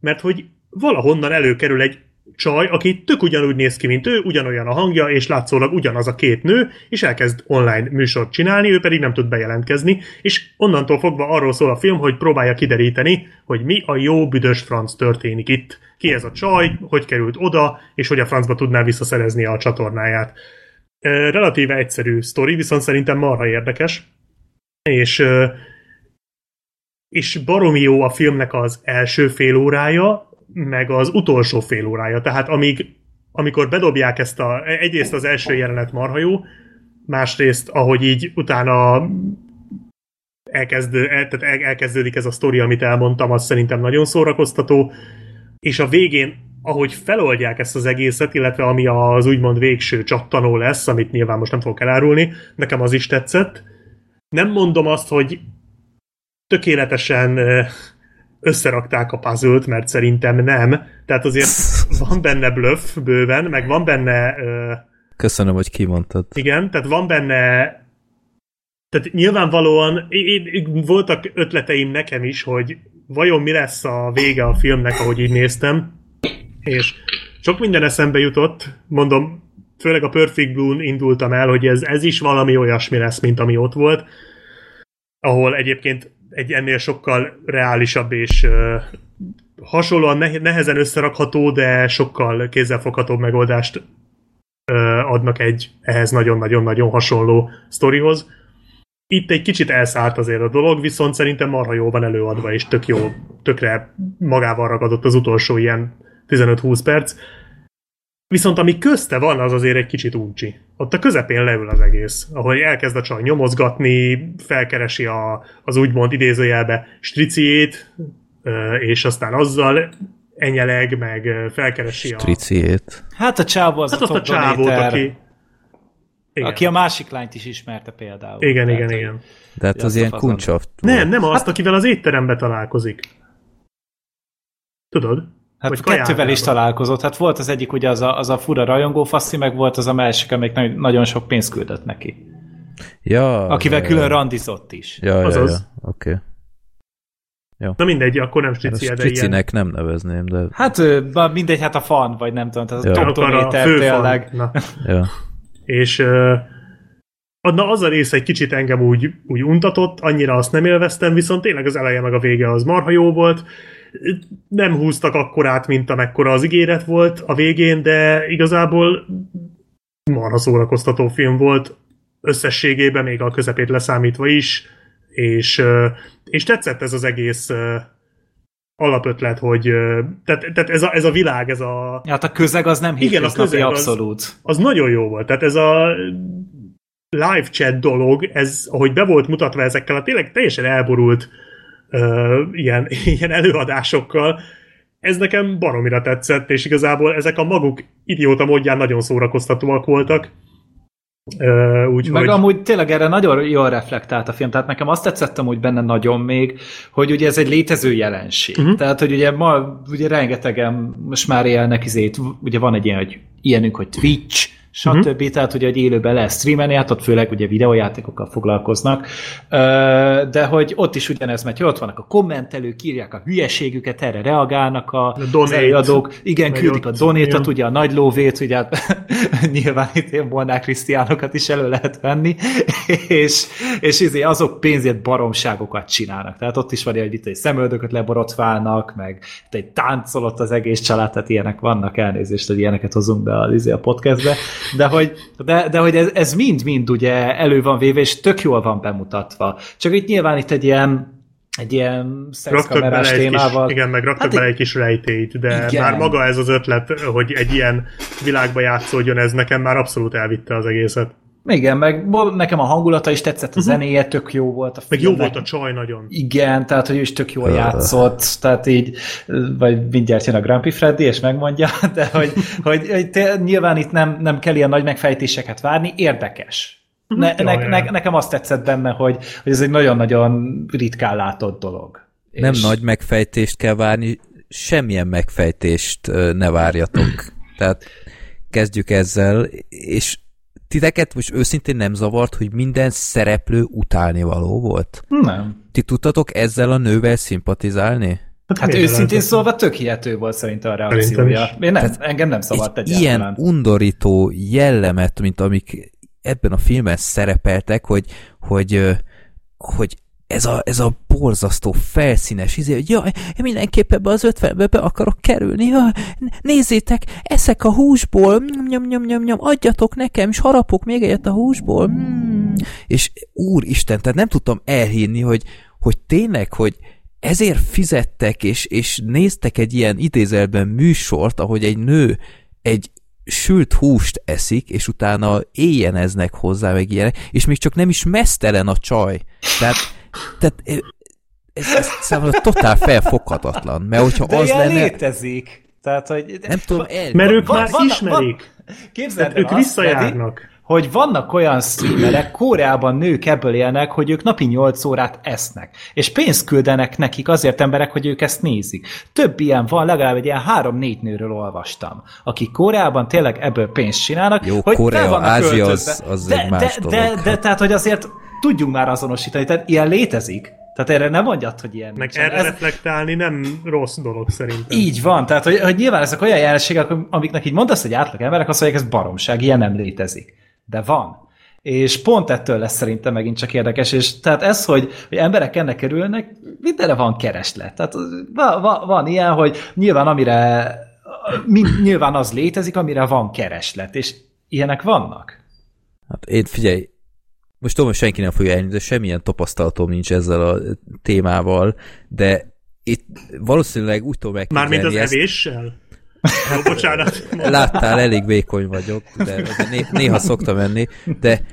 mert hogy valahonnan előkerül egy csaj, aki tök ugyanúgy néz ki, mint ő, ugyanolyan a hangja, és látszólag ugyanaz a két nő, és elkezd online műsort csinálni, ő pedig nem tud bejelentkezni, és onnantól fogva arról szól a film, hogy próbálja kideríteni, hogy mi a jó büdös franc történik itt. Ki ez a csaj, hogy került oda, és hogy a francba tudná visszaszerezni a csatornáját. Relatíve egyszerű sztori, viszont szerintem marha érdekes, és és baromi jó a filmnek az első fél órája, meg az utolsó fél órája. Tehát amíg, amikor bedobják ezt a... Egyrészt az első jelenet marha jó, másrészt, ahogy így utána elkezd, el, tehát el, elkezdődik ez a sztori, amit elmondtam, az szerintem nagyon szórakoztató, és a végén, ahogy feloldják ezt az egészet, illetve ami az úgymond végső csattanó lesz, amit nyilván most nem fogok elárulni, nekem az is tetszett. Nem mondom azt, hogy tökéletesen ö, összerakták a puzzle mert szerintem nem. Tehát azért van benne bluff bőven, meg van benne ö, Köszönöm, hogy kimondtad. igen, tehát van benne tehát nyilvánvalóan én, én, voltak ötleteim nekem is, hogy vajon mi lesz a vége a filmnek, ahogy így néztem, és sok minden eszembe jutott, mondom, főleg a Perfect Blue-n indultam el, hogy ez, ez is valami olyasmi lesz, mint ami ott volt, ahol egyébként egy ennél sokkal reálisabb és uh, hasonlóan neh- nehezen összerakható, de sokkal kézzelfoghatóbb megoldást uh, adnak egy ehhez nagyon-nagyon-nagyon hasonló sztorihoz. Itt egy kicsit elszállt azért a dolog, viszont szerintem marha jó van előadva, és tök jó, tökre magával ragadott az utolsó ilyen 15-20 perc. Viszont ami közte van, az azért egy kicsit uncsi. Ott a közepén leül az egész, ahol elkezd a csaj nyomozgatni, felkeresi a, az úgymond idézőjelbe striciét, és aztán azzal enyeleg, meg felkeresi a... Triciét. Hát a csávó az Hát a azt a csávót, aki... Igen, aki a másik lányt is ismerte például. igen, Tehát, igen, igen. De hát az ilyen fazon. kuncsaft. Nem, nem azt, akivel az étterembe találkozik. Tudod? Hát Vagy kettővel is találkozott. Hát volt az egyik ugye az a, az a fura rajongó faszi, meg volt az a másik, amelyik nagyon, nagyon sok pénzt küldött neki. Ja, Akivel ja, külön ja. randizott is. Ja, ja, ja. Azaz. Oké. Na mindegy, akkor nem Okay. stricia, de ilyen... Nem nevezném, de... Hát mindegy, hát a fan, vagy nem tudom, tehát a Ja. a főfan. tényleg. Na. Ja. És uh, na, az a rész egy kicsit engem úgy, úgy untatott, annyira azt nem élveztem, viszont tényleg az eleje meg a vége az marha jó volt. Nem húztak akkorát, mint amekkora az ígéret volt a végén, de igazából marha szórakoztató film volt, összességében még a közepét leszámítva is, és, és tetszett ez az egész alapötlet, hogy tehát, tehát ez, a, ez a világ, ez a, Hát a közeg az nem Igen, a közeg az- abszolút. az nagyon jó volt. Tehát ez a live chat dolog, ez, ahogy be volt mutatva ezekkel a tényleg teljesen elborult uh, ilyen, ilyen előadásokkal, ez nekem baromira tetszett, és igazából ezek a maguk idióta módján nagyon szórakoztatóak voltak. Uh, úgyhogy... Meg amúgy tényleg erre nagyon jól reflektált a film, tehát nekem azt tetszett amúgy benne nagyon még, hogy ugye ez egy létező jelenség. Uh-huh. Tehát, hogy ugye ma ugye rengetegen most már élnek izét, ugye van egy ilyen, hogy ilyenünk, hogy Twitch, stb. Uh-huh. Tehát ugye, hogy élőben lehet streamelni, hát ott főleg ugye videójátékokkal foglalkoznak, de hogy ott is ugyanez megy, hogy ott vannak a kommentelők, írják a hülyeségüket, erre reagálnak a, az előadók, igen, Megy küldik a donétot, ugye a nagy lóvét, ugye hát nyilván itt én Molnár Krisztiánokat is elő lehet venni, és, és izé, azok pénzért baromságokat csinálnak. Tehát ott is van hogy itt egy szemöldököt leborotválnak, meg itt egy táncolott az egész család, tehát ilyenek vannak, elnézést, hogy ilyeneket hozunk be a, izé, a podcastbe, de hogy, de, de hogy ez, ez mind-mind ugye elő van véve, és tök jól van bemutatva. Csak itt nyilván itt egy ilyen egy ilyen szexkamerás témával. kis, igen, meg raktak Hát bele egy kis rejtélyt, de igen. már maga ez az ötlet, hogy egy ilyen világba játszódjon, ez nekem már abszolút elvitte az egészet. Igen, meg nekem a hangulata is tetszett, a zenéje tök jó volt. A Meg jó volt a csaj nagyon. Igen, tehát hogy ő is tök jól játszott, tehát így, vagy mindjárt jön a Grumpy Freddy, és megmondja, de hogy, hogy, hogy te, nyilván itt nem, nem kell ilyen nagy megfejtéseket várni, érdekes. Ne, Ja, ne, ja. ne, nekem azt tetszett benne, hogy, hogy ez egy nagyon-nagyon ritkán látott dolog. Nem És- nagy megfejtést kell várni, semmilyen megfejtést ne várjatok. Tehát kezdjük ezzel, és titeket most őszintén nem zavart, hogy minden szereplő utálnivaló volt? Nem. Ti tudtatok ezzel a nővel szimpatizálni? Hát miért őszintén szólva tök hihető volt szerintem a reakciója. Én nem, engem nem szabad egy egyáltalán. ilyen undorító jellemet, mint amik ebben a filmben szerepeltek, hogy, hogy, hogy ez a, ez a borzasztó felszínes izé, hogy jaj, én mindenképp ebbe az ötvenbe be akarok kerülni, jaj, nézzétek, eszek a húsból, nyom, nyom, nyom, nyom, nyom, adjatok nekem, és harapok még egyet a húsból, mm. és úristen, tehát nem tudtam elhinni, hogy, hogy tényleg, hogy ezért fizettek, és, és néztek egy ilyen idézelben műsort, ahogy egy nő egy sült húst eszik, és utána éjjeneznek hozzá, meg ilyenek, és még csak nem is mesztelen a csaj. Tehát, tehát ez, ez számomra totál felfoghatatlan, mert hogyha De az lenne, létezik. Tehát, hogy... nem tudom, el, Mert ők Van- már vannak- ismerik. Képzeld Tehát el ők visszajárnak. Freddy, hogy vannak olyan streamerek, Koreában nők ebből élnek, hogy ők napi 8 órát esznek, és pénzt küldenek nekik azért emberek, hogy ők ezt nézik. Több ilyen van, legalább egy ilyen három-négy nőről olvastam, akik Koreában tényleg ebből pénzt csinálnak. Jó, hogy Korea, Ázsia az- az de, egy más de, dolog. de, de, de, tehát, hogy azért tudjunk már azonosítani, tehát ilyen létezik. Tehát erre nem mondjad, hogy ilyen Meg erre Ez, reflektálni nem rossz dolog szerintem. így van, tehát hogy, hogy nyilván ezek olyan jelenségek, amiknek így mondasz, hogy átlag emberek, azt mondják, ez baromság, ilyen nem létezik. De van. És pont ettől lesz szerintem megint csak érdekes, és tehát ez, hogy, hogy emberek ennek kerülnek, mindenre van kereslet. Tehát van, van, van ilyen, hogy nyilván amire nyilván az létezik, amire van kereslet, és ilyenek vannak. Hát én figyelj, most tudom, hogy senki nem fogja elni, de semmilyen tapasztalatom nincs ezzel a témával, de itt valószínűleg úgy tudom Mármint az megképzelni ezt. evéssel? Jó, bocsánat. Láttál, elég vékony vagyok, de néha szoktam enni, de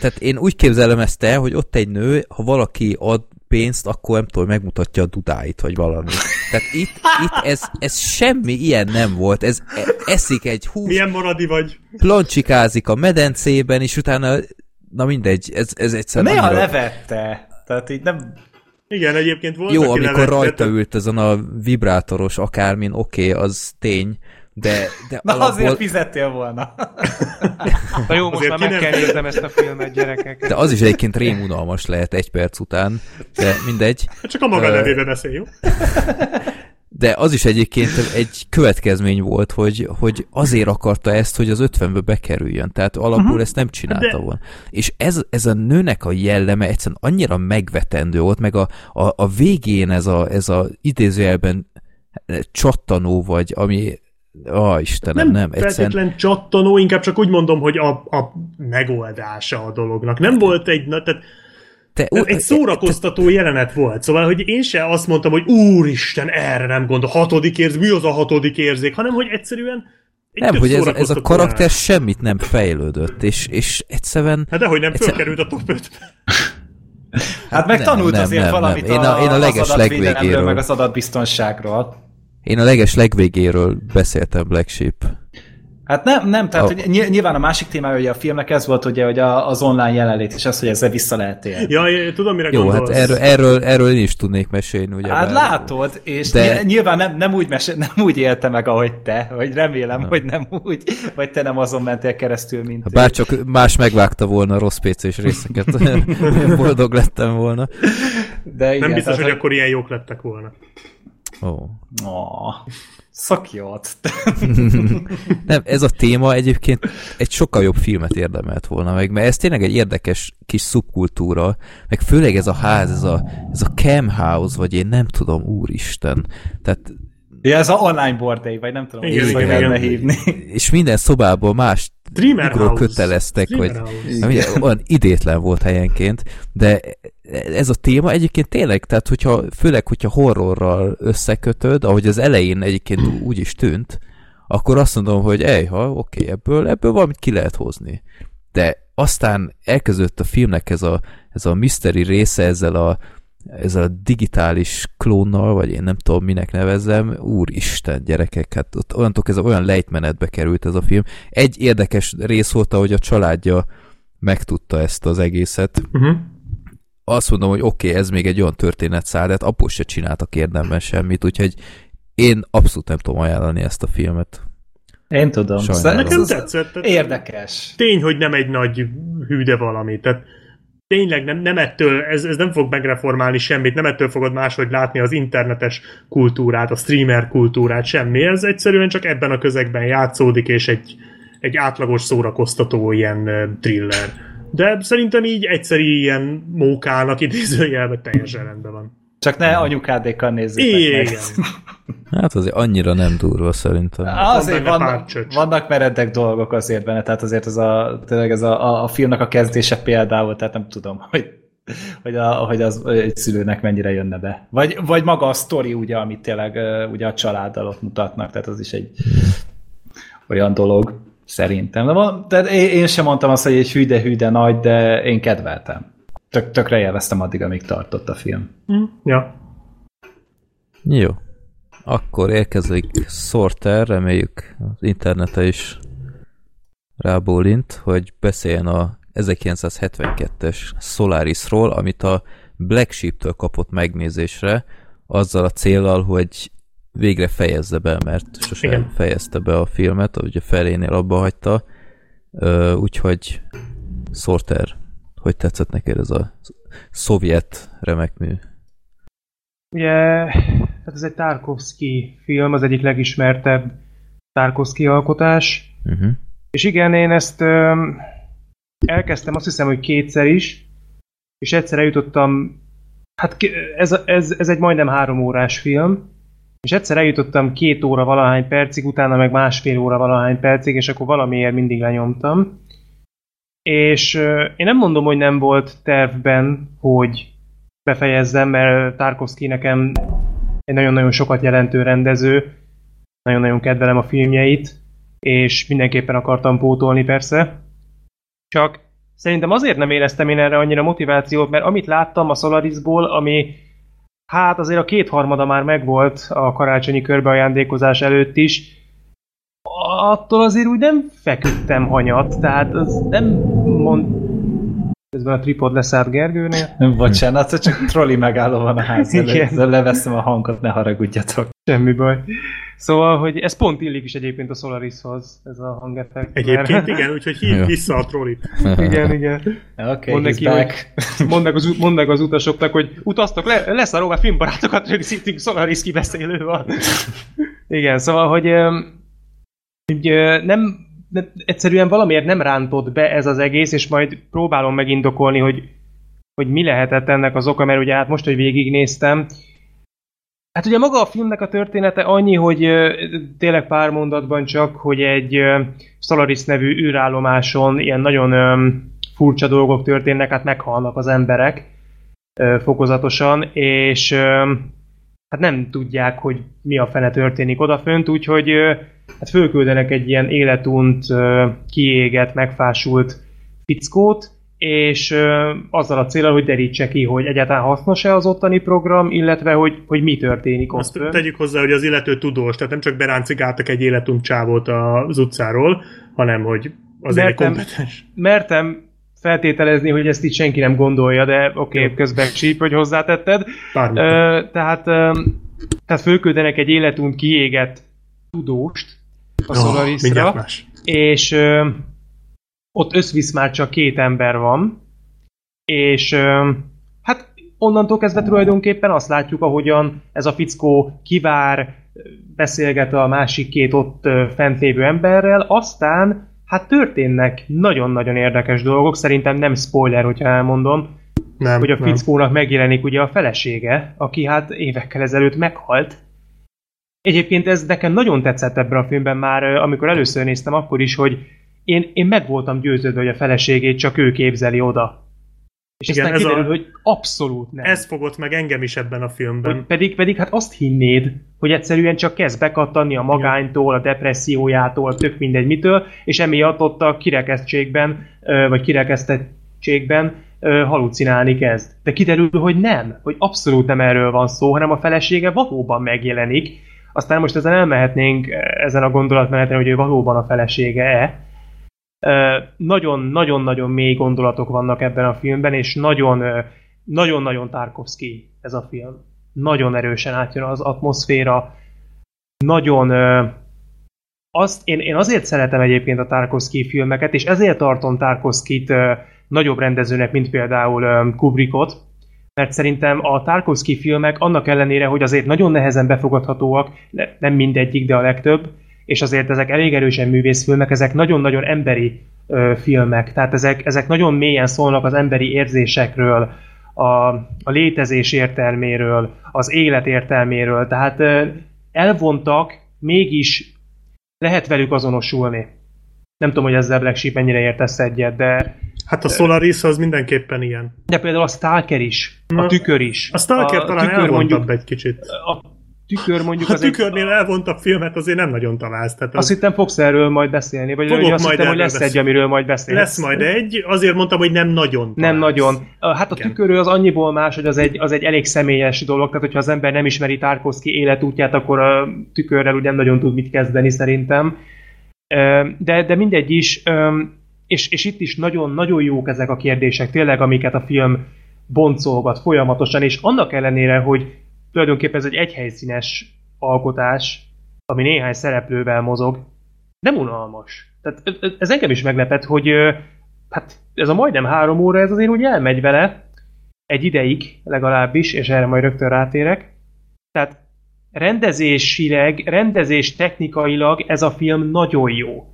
tehát én úgy képzelem ezt el, hogy ott egy nő, ha valaki ad pénzt, akkor nem tudom, megmutatja a dudáit, vagy valami. Tehát itt, itt ez, ez semmi ilyen nem volt. Ez e- eszik egy hús, Milyen maradi vagy? plancsikázik a medencében, és utána, na mindegy, ez, ez egyszerűen Néha annyira- levette. Tehát így nem... Igen, egyébként volt, Jó, aki amikor levette, rajta ült ezen a vibrátoros akármin, oké, okay, az tény, de, de Na alapból, azért fizettél volna. Na jó, most Azért már meg nem- kell néznem ezt a filmet, gyerekek. de az is egyébként rémunalmas lehet egy perc után, de mindegy. Hát Csak a maga Ö, nevébe beszél, jó? De az is egyébként egy következmény volt, hogy, hogy azért akarta ezt, hogy az 50-be bekerüljön. Tehát alapból uh-huh. ezt nem csinálta De- volna. És ez, ez a nőnek a jelleme egyszerűen annyira megvetendő volt, meg a, a, a végén ez a, ez a idézőjelben csattanó, vagy ami Ó, Istenem, nem, nem egyszerűen feltétlen csattanó, inkább csak úgy mondom, hogy a, a megoldása a dolognak. Nem volt egy, na, tehát te, Ez egy szórakoztató jelenet volt, szóval, hogy én se azt mondtam, hogy úristen, erre nem gondol, hatodik érzék, mi az a hatodik érzék, hanem, hogy egyszerűen egy nem, hogy ez, ez a karakter jelenet. semmit nem fejlődött, és, és egyszerűen Hát dehogy nem egyszer- fölkerült a top 5 Hát meg nem, tanult nem, azért nem, valamit nem. Én a- én a az leges adatvédelemről, legvégéről. meg az adatbiztonságról. én a leges legvégéről beszéltem Black Sheep. Hát nem, nem, tehát Oh. hogy ny- nyilván a másik témája ugye a filmnek ez volt ugye, hogy a, az online jelenlét, és az, hogy ezzel vissza lehet élni. Ja, én tudom, mire Jó, hát gondolsz. erről, erről, erről én is tudnék mesélni, ugye. Hát bár- látod, és De- nyilván nem, nem, úgy mese, nem úgy élte meg, ahogy te, vagy remélem, hogy nem úgy, vagy te nem azon mentél keresztül, mint Ha bár csak más megvágta volna a rossz PC-s részeket, boldog lettem volna. De igen, Nem biztos, tehát, hogy akkor ilyen jók lettek volna. Ó. Ó, szakjót. Nem, ez a téma egyébként egy sokkal jobb filmet érdemelt volna meg, mert ez tényleg egy érdekes kis szubkultúra, meg főleg ez a ház, ez a, ez a cam house, vagy én nem tudom, úristen. Tehát, Ja, ez a online bordély, vagy nem tudom, Igen, hogy igen, hogy igen. hívni. és minden szobában más House. köteleztek. Nem, ugye, olyan idétlen volt helyenként, de ez a téma egyébként tényleg, tehát hogyha, főleg, hogyha horrorral összekötöd, ahogy az elején egyébként úgy is tűnt, akkor azt mondom, hogy ejha, oké, ebből, ebből valamit ki lehet hozni. De aztán elkezdődött a filmnek ez a, ez a mystery része ezzel a, ezzel a digitális klónnal, vagy én nem tudom, minek nevezzem, úristen, gyerekek, hát ott onnantól ez olyan lejtmenetbe került ez a film. Egy érdekes rész volt, ahogy a családja megtudta ezt az egészet. Uh-huh. Azt mondom, hogy oké, okay, ez még egy olyan történetszál, de hát abból se csináltak érdemben semmit, úgyhogy én abszolút nem tudom ajánlani ezt a filmet. Én tudom. Sajnálom. Ez- Nekem ez tetszett. Tehát Érdekes. tény, hogy nem egy nagy hűde valami. Tehát tényleg nem, nem ettől, ez, ez nem fog megreformálni semmit, nem ettől fogod máshogy látni az internetes kultúrát, a streamer kultúrát, semmi. Ez egyszerűen csak ebben a közegben játszódik, és egy, egy átlagos szórakoztató ilyen thriller. De szerintem így egyszeri ilyen mókának idézőjelben teljesen rendben van. Csak ne anyukádékkal nézzétek meg. Igen. Hát azért annyira nem durva szerintem. Azért Van vannak, meredek dolgok azért benne, tehát azért ez a, tényleg ez a, a, a filmnek a kezdése például, tehát nem tudom, hogy, hogy, a, hogy az egy szülőnek mennyire jönne be. Vagy, vagy maga a sztori, ugye, amit tényleg ugye a családdal ott mutatnak, tehát az is egy olyan dolog, szerintem. De van, tehát én, én sem mondtam azt, hogy egy hűde-hűde nagy, de én kedveltem. Tök, tökre élveztem addig, amíg tartott a film. Hm, Ja. Jó. Akkor érkezik Sorter, reméljük az internete is rábólint, hogy beszéljen a 1972-es Solarisról, amit a Black Sheep-től kapott megnézésre, azzal a célral, hogy végre fejezze be, mert sosem Igen. fejezte be a filmet, ugye felénél abba hagyta, úgyhogy Sorter, hogy tetszett neked ez a szovjet remek mű? Ugye, hát ez egy Tarkovsky film, az egyik legismertebb Tarkovsky alkotás. Uh-huh. És igen, én ezt öm, elkezdtem azt hiszem, hogy kétszer is, és egyszer eljutottam, hát ez, ez, ez egy majdnem három órás film, és egyszer eljutottam két óra valahány percig, utána meg másfél óra valahány percig, és akkor valamiért mindig lenyomtam. És én nem mondom, hogy nem volt tervben, hogy befejezzem, mert Tarkovsky nekem egy nagyon-nagyon sokat jelentő rendező, nagyon-nagyon kedvelem a filmjeit, és mindenképpen akartam pótolni persze. Csak szerintem azért nem éreztem én erre annyira motivációt, mert amit láttam a Solarisból, ami hát azért a kétharmada már megvolt a karácsonyi körbeajándékozás előtt is, attól azért úgy nem feküdtem hanyat, tehát az nem mond... Közben a tripod leszállt Gergőnél. Bocsánat, csak trolli megálló van a ház Igen. előtt. Ezzel Leveszem a hangot, ne haragudjatok. Semmi baj. Szóval, hogy ez pont illik is egyébként a Solarishoz, ez a hangeffekt. Egyébként igen, úgyhogy hívd vissza a trollit. igen, igen. Oké, okay, Mondd neki, back. Mondd meg, az, mondd meg az utasoknak, hogy utaztok, le, lesz a róla filmbarátokat rögzítünk, Solaris kibeszélő van. Igen, szóval, hogy, ö, nem, egyszerűen valamiért nem rántott be ez az egész, és majd próbálom megindokolni, hogy, hogy mi lehetett ennek az oka, mert ugye hát most, hogy végignéztem, Hát ugye maga a filmnek a története annyi, hogy tényleg pár mondatban csak, hogy egy Solaris nevű űrállomáson ilyen nagyon furcsa dolgok történnek, hát meghalnak az emberek fokozatosan, és hát nem tudják, hogy mi a fene történik odafönt, úgyhogy hát fölküldenek egy ilyen életunt, kiégett, megfásult fickót, és azzal a célral, hogy derítse ki, hogy egyáltalán hasznos-e az ottani program, illetve hogy, hogy mi történik ott. Azt tegyük hozzá, hogy az illető tudós, tehát nem csak beráncigáltak egy életunk csávót az utcáról, hanem hogy azért egy Mertem- kompetens. mertem feltételezni, hogy ezt itt senki nem gondolja, de oké, okay, közben csíp, hogy hozzátetted. Ö, tehát, ö, tehát fölküldenek egy életunt kiégett tudóst a Solarisra, és ö, ott összvisz már csak két ember van, és ö, hát onnantól kezdve tulajdonképpen azt látjuk, ahogyan ez a fickó kivár, beszélget a másik két ott ö, fent lévő emberrel, aztán hát történnek nagyon-nagyon érdekes dolgok, szerintem nem spoiler, hogyha elmondom, Nem, hogy a nem. fickónak megjelenik ugye a felesége, aki hát évekkel ezelőtt meghalt. Egyébként ez nekem nagyon tetszett ebben a filmben már, amikor először néztem, akkor is, hogy én, én meg voltam győződve, hogy a feleségét csak ő képzeli oda. És Igen, aztán ez a- kiderül, hogy abszolút nem. Ez fogott meg engem is ebben a Hogy filmben. pedig, pedig hát azt hinnéd, hogy egyszerűen csak kezd bekattanni a magánytól, a depressziójától, tök mindegy mitől, és emiatt ott a kirekesztségben, vagy kirekesztettségben halucinálni kezd. De kiderül, hogy nem, hogy abszolút nem erről van szó, hanem a felesége valóban megjelenik. Aztán most ezen elmehetnénk eh, ezen a gondolatmeneten, hogy ő valóban a felesége-e. Nagyon-nagyon-nagyon mély gondolatok vannak ebben a filmben, és nagyon-nagyon Tarkovsky ez a film. Nagyon erősen átjön az atmoszféra, nagyon azt, én, én azért szeretem egyébként a Tarkovsky filmeket, és ezért tartom Tarkovskit nagyobb rendezőnek, mint például Kubrickot, mert szerintem a Tarkovsky filmek annak ellenére, hogy azért nagyon nehezen befogadhatóak, ne- nem mindegyik, de a legtöbb, és azért ezek elég erősen művészfilmek, ezek nagyon-nagyon emberi ö, filmek, tehát ezek, ezek nagyon mélyen szólnak az emberi érzésekről, a, a létezés értelméről, az élet értelméről, tehát ö, elvontak, mégis lehet velük azonosulni. Nem tudom, hogy ezzel Black Sheep mennyire értesz egyet, de, Hát a Solaris az mindenképpen ilyen. de például a Stalker is, a Na, tükör is. A Stalker a talán tükör elvontabb mondjuk, egy kicsit. a tükör mondjuk A az egy, tükörnél elvontabb filmet azért nem nagyon találsz. Tehát azt az hittem fogsz erről majd beszélni, vagy Fogok azt majd hittem, hogy lesz egy, beszélni. amiről majd beszélsz. lesz majd egy, azért mondtam, hogy nem nagyon Nem találsz. nagyon. Hát a tükörő az annyiból más, hogy az egy, az egy elég személyes dolog, tehát hogyha az ember nem ismeri Tarkovsky életútját, akkor a tükörrel úgy nem nagyon tud mit kezdeni szerintem. De, de mindegy is, és, és itt is nagyon-nagyon jók ezek a kérdések, tényleg, amiket a film boncolgat folyamatosan, és annak ellenére, hogy tulajdonképpen ez egy egyhelyszínes alkotás, ami néhány szereplővel mozog, nem unalmas. Tehát ez- engem is meglepett, hogy hát ez a majdnem három óra, ez azért úgy elmegy vele, egy ideig legalábbis, és erre majd rögtön rátérek. Tehát rendezésileg, rendezés technikailag ez a film nagyon jó.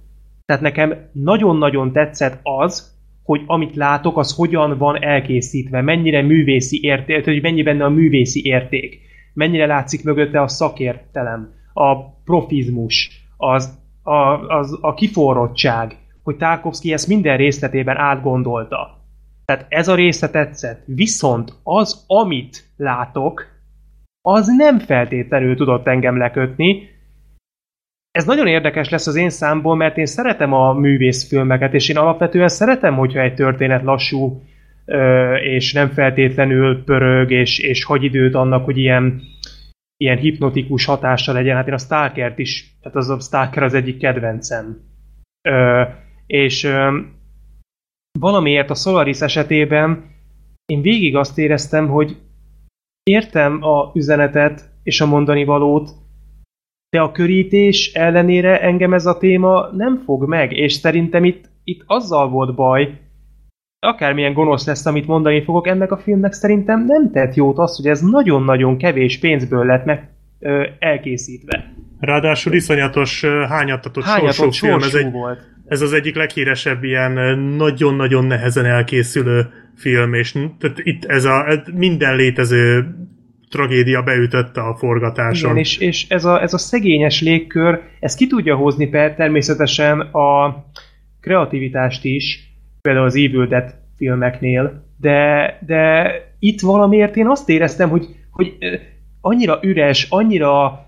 Tehát nekem nagyon-nagyon tetszett az, hogy amit látok, az hogyan van elkészítve, mennyire művészi érték, hogy mennyi benne a művészi érték, mennyire látszik mögötte a szakértelem, a profizmus, az, a, az, a kiforrottság, hogy Tarkovsky ezt minden részletében átgondolta. Tehát ez a része tetszett. Viszont az, amit látok, az nem feltétlenül tudott engem lekötni. Ez nagyon érdekes lesz az én számból, mert én szeretem a művészfilmeket, és én alapvetően szeretem, hogyha egy történet lassú, és nem feltétlenül pörög, és, és hagy időt annak, hogy ilyen, ilyen hipnotikus hatása legyen. Hát én a Stalkert is, tehát az a Stalker az egyik kedvencem. Ö, és ö, valamiért a Solaris esetében én végig azt éreztem, hogy értem a üzenetet és a mondani valót, de a körítés ellenére engem ez a téma nem fog meg, és szerintem itt, itt azzal volt baj, akármilyen gonosz lesz, amit mondani fogok, ennek a filmnek szerintem nem tett jót az, hogy ez nagyon-nagyon kevés pénzből lett meg ö, elkészítve. Ráadásul iszonyatos, hányattatott Hányatott sorsú film. Ez, egy, volt. ez az egyik leghíresebb ilyen nagyon-nagyon nehezen elkészülő film, és tehát itt ez a minden létező tragédia beütötte a forgatáson. Igen, és, és ez, a, ez a szegényes légkör, ez ki tudja hozni per, természetesen a kreativitást is, például az Evil Dead filmeknél, de, de itt valamiért én azt éreztem, hogy, hogy annyira üres, annyira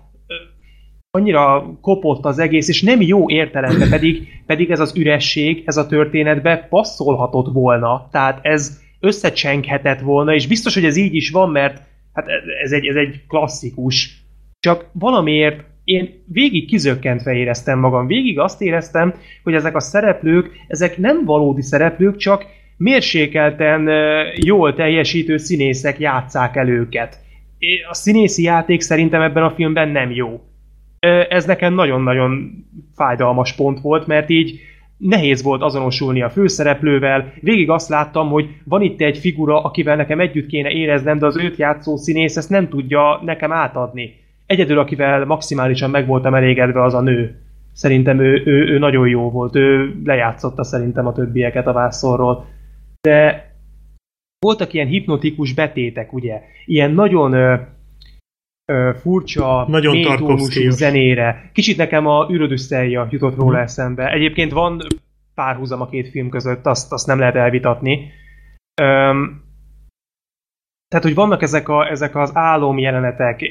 annyira kopott az egész, és nem jó értelemben, pedig, pedig ez az üresség, ez a történetbe passzolhatott volna. Tehát ez összecsenghetett volna, és biztos, hogy ez így is van, mert hát ez egy, ez egy klasszikus. Csak valamiért én végig kizökkentve éreztem magam. Végig azt éreztem, hogy ezek a szereplők, ezek nem valódi szereplők, csak mérsékelten jól teljesítő színészek játszák el őket. A színészi játék szerintem ebben a filmben nem jó. Ez nekem nagyon-nagyon fájdalmas pont volt, mert így nehéz volt azonosulni a főszereplővel. Végig azt láttam, hogy van itt egy figura, akivel nekem együtt kéne éreznem, de az őt játszó színész ezt nem tudja nekem átadni. Egyedül, akivel maximálisan meg voltam elégedve, az a nő. Szerintem ő, ő, ő nagyon jó volt, ő lejátszotta szerintem a többieket a vászorról. De voltak ilyen hipnotikus betétek, ugye? Ilyen nagyon ö, ö, furcsa, Nagyon mély tónusú Tarkovszkijos. zenére. Kicsit nekem a űrödüsszelja jutott róla eszembe. Egyébként van párhuzam a két film között, azt, azt nem lehet elvitatni. Öm, tehát, hogy vannak ezek, a, ezek az álom jelenetek.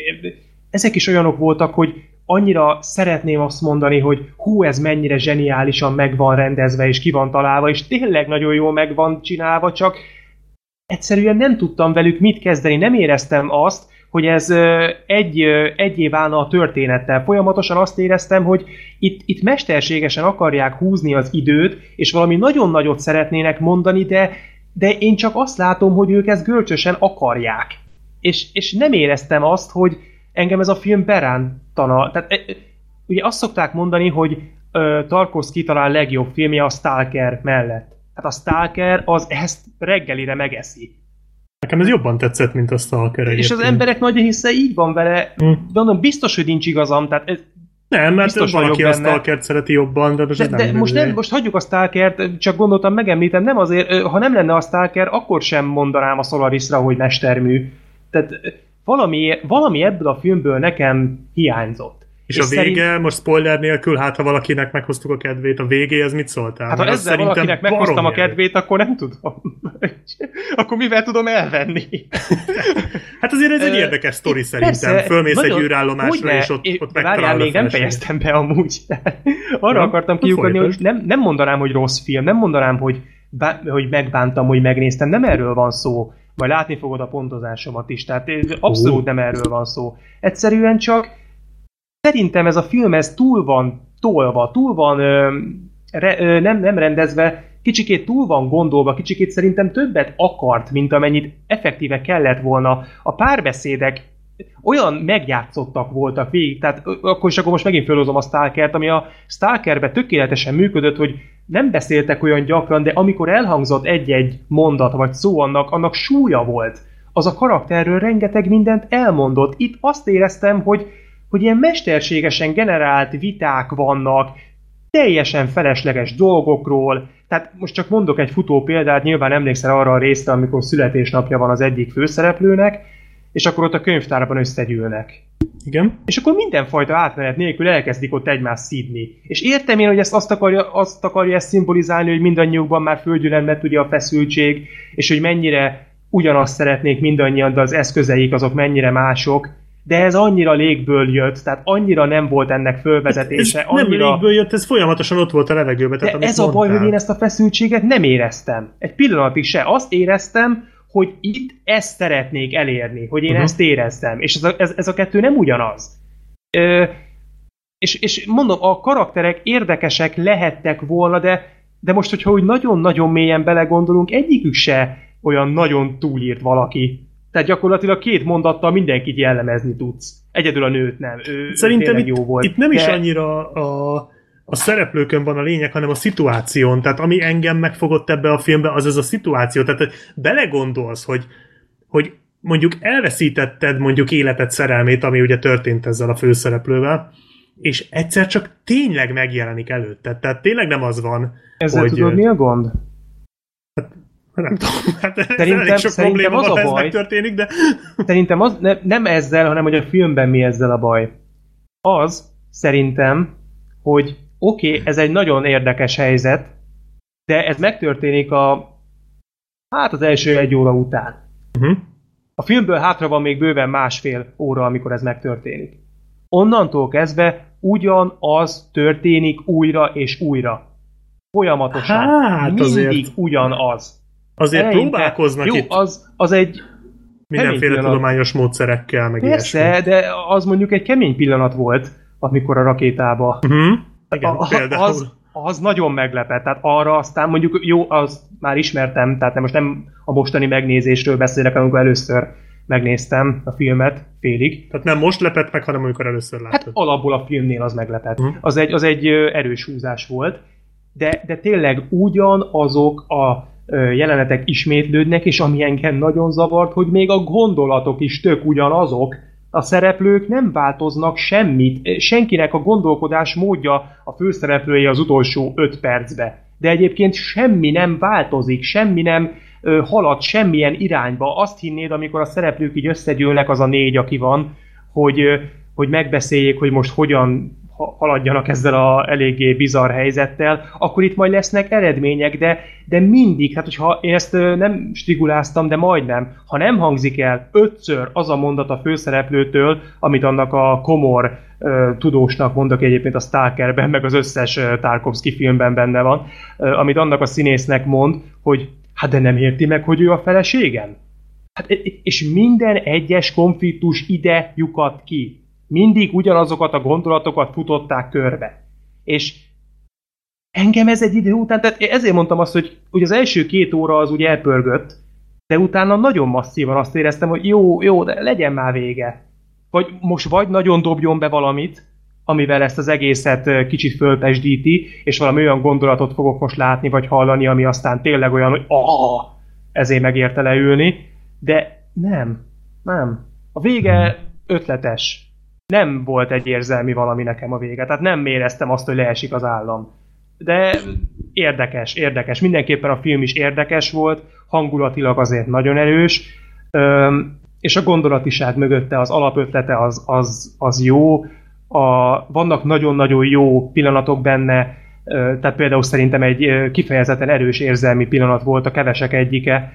Ezek is olyanok voltak, hogy annyira szeretném azt mondani, hogy hú, ez mennyire zseniálisan meg van rendezve, és ki van találva, és tényleg nagyon jól meg van csinálva, csak egyszerűen nem tudtam velük mit kezdeni, nem éreztem azt, hogy ez egy, egyé válna a történettel. Folyamatosan azt éreztem, hogy itt, itt mesterségesen akarják húzni az időt, és valami nagyon nagyot szeretnének mondani, de, de én csak azt látom, hogy ők ezt görcsösen akarják. És, és nem éreztem azt, hogy engem ez a film berántana. Tehát, e, e, ugye azt szokták mondani, hogy ö, Tarkovsky talán legjobb filmje a Stalker mellett. Hát a Stalker az ezt reggelire megeszi. Nekem ez jobban tetszett, mint a Stalker És az egyébként. emberek nagy része így van vele. Hm. Mondom, biztos, hogy nincs igazam. Tehát ez, Nem, mert biztos valaki a. Stalkert szereti jobban, de most de, de nem most, nem, most hagyjuk a Stalkert, csak gondoltam, megemlítem, nem azért, ha nem lenne a Stalker, akkor sem mondanám a Solarisra, hogy mestermű. Tehát valami, valami ebből a filmből nekem hiányzott. És a vége, most spoiler nélkül, hát ha valakinek meghoztuk a kedvét, a végéhez mit szóltál? Hát ha Mert ezzel valakinek meghoztam a kedvét, akkor nem tudom. akkor mivel tudom elvenni? Hát azért ez egy érdekes sztori szerintem. Persze, Fölmész egy nagyon- űrállomásra, Hogyne, és ott, ott Várjál, még nem fejeztem be amúgy. Arra Nem? akartam kiukadni, hogy nem, nem mondanám, hogy rossz film, nem mondanám, hogy, bá- hogy megbántam, hogy megnéztem, nem erről van szó. Majd látni fogod a pontozásomat is, tehát abszolút nem erről van szó. Egyszerűen csak szerintem ez a film ez túl van tolva, túl van ö, re, ö, nem, nem rendezve, kicsikét túl van gondolva, kicsikét szerintem többet akart, mint amennyit effektíve kellett volna. A párbeszédek olyan megjátszottak voltak végig, tehát akkor is akkor most megint fölhozom a Stalkert, ami a Stalkerbe tökéletesen működött, hogy nem beszéltek olyan gyakran, de amikor elhangzott egy-egy mondat vagy szó annak, annak súlya volt. Az a karakterről rengeteg mindent elmondott. Itt azt éreztem, hogy, hogy ilyen mesterségesen generált viták vannak, teljesen felesleges dolgokról. Tehát most csak mondok egy futó példát, nyilván emlékszel arra a részre, amikor születésnapja van az egyik főszereplőnek, és akkor ott a könyvtárban összegyűlnek. Igen. És akkor mindenfajta átmenet nélkül elkezdik ott egymást szídni. És értem én, hogy ezt azt akarja, azt akarja ezt szimbolizálni, hogy mindannyiukban már földgyűlöm ugye a feszültség, és hogy mennyire ugyanazt szeretnék mindannyian, de az eszközeik azok mennyire mások, de ez annyira légből jött, tehát annyira nem volt ennek fölvezetése. Ez nem annyira... légből jött, ez folyamatosan ott volt a levegőben. De Tehát, amit ez a baj, mondtál. hogy én ezt a feszültséget nem éreztem. Egy pillanatig se. Azt éreztem, hogy itt ezt szeretnék elérni, hogy én uh-huh. ezt éreztem. És ez a, ez, ez a kettő nem ugyanaz. Ö, és, és mondom, a karakterek érdekesek lehettek volna, de, de most, hogyha úgy nagyon-nagyon mélyen belegondolunk, egyikük se olyan nagyon túlírt valaki. Tehát gyakorlatilag két mondattal mindenkit jellemezni tudsz. Egyedül a nőt nem. Ő, Szerintem itt, jó volt. itt nem is de... annyira a, a szereplőkön van a lényeg, hanem a szituáción. Tehát ami engem megfogott ebbe a filmbe, az ez a szituáció. Tehát hogy belegondolsz, hogy, hogy mondjuk elveszítetted mondjuk életed szerelmét, ami ugye történt ezzel a főszereplővel, és egyszer csak tényleg megjelenik előtted. Tehát tényleg nem az van, Ezzel hogy... tudod, mi a gond? Nem tudom, hát ez Szerintem- elég sok szerintem probléma az a ha ez baj- megtörténik, de... Szerintem az ne, nem ezzel, hanem hogy a filmben mi ezzel a baj. Az szerintem, hogy oké, okay, ez egy nagyon érdekes helyzet, de ez megtörténik a hát az első egy óra után. Uh-huh. A filmből hátra van még bőven másfél óra, amikor ez megtörténik. Onnantól kezdve ugyanaz történik újra és újra. Folyamatosan. Hát, Mindig azért- ugyanaz. Azért Eleinte- próbálkoznak Jó, itt az, az egy mindenféle tudományos módszerekkel, meg ilyesmi. Persze, de az mondjuk egy kemény pillanat volt, amikor a rakétába. Uh-huh. Igen, A- például. az, az nagyon meglepett, tehát arra aztán mondjuk jó, az már ismertem, tehát nem, most nem a mostani megnézésről beszélek, amikor először megnéztem a filmet félig. Tehát nem most lepett meg, hanem amikor először láttad. Hát alapból a filmnél az meglepett. Hm. Az egy, az egy erős húzás volt, de, de tényleg ugyanazok a ö, jelenetek ismétlődnek, és ami engem nagyon zavart, hogy még a gondolatok is tök ugyanazok, a szereplők nem változnak semmit, senkinek a gondolkodás módja a főszereplője az utolsó öt percbe. De egyébként semmi nem változik, semmi nem ö, halad semmilyen irányba. Azt hinnéd, amikor a szereplők így összegyűlnek, az a négy, aki van, hogy, ö, hogy megbeszéljék, hogy most hogyan haladjanak ezzel a eléggé bizarr helyzettel, akkor itt majd lesznek eredmények, de, de mindig, hát hogyha én ezt nem stiguláztam, de majdnem, ha nem hangzik el ötször az a mondat a főszereplőtől, amit annak a komor tudósnak mondok egyébként a Stalkerben, meg az összes Tarkovsky filmben benne van, amit annak a színésznek mond, hogy hát de nem érti meg, hogy ő a feleségem? Hát, és minden egyes konfliktus ide lyukadt ki. Mindig ugyanazokat a gondolatokat futották körbe. És engem ez egy idő után, tehát ezért mondtam azt, hogy, hogy az első két óra az úgy elpörgött, de utána nagyon masszívan azt éreztem, hogy jó, jó, de legyen már vége. Vagy most vagy nagyon dobjon be valamit, amivel ezt az egészet kicsit fölpesdíti, és valami olyan gondolatot fogok most látni, vagy hallani, ami aztán tényleg olyan, hogy ah, ezért megérte leülni, de nem, nem. A vége ötletes. Nem volt egy érzelmi valami nekem a vége, tehát nem éreztem azt, hogy leesik az állam. De érdekes, érdekes. Mindenképpen a film is érdekes volt, hangulatilag azért nagyon erős, és a gondolatiság mögötte az alapötlete az, az, az jó, a, vannak nagyon-nagyon jó pillanatok benne, tehát például szerintem egy kifejezetten erős érzelmi pillanat volt a kevesek egyike,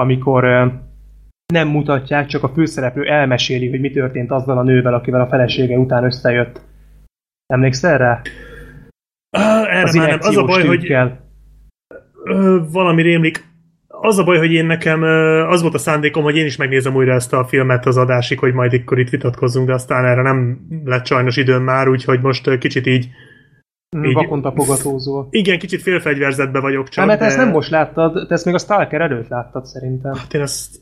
amikor nem mutatják, csak a főszereplő elmeséli, hogy mi történt azzal a nővel, akivel a felesége után összejött. Emlékszel rá? Ah, erre Az már nem. Az a baj, hogy ö, valami rémlik. Az a baj, hogy én nekem ö, az volt a szándékom, hogy én is megnézem újra ezt a filmet az adásig, hogy majd akkor itt vitatkozzunk, de aztán erre nem lett sajnos időm már, úgyhogy most ö, kicsit így Így- Vakon tapogatózol. Igen, kicsit félfegyverzetbe vagyok csak, Hát, mert de... ezt nem most láttad, te ezt még a Stalker előtt láttad szerintem. Hát én ezt,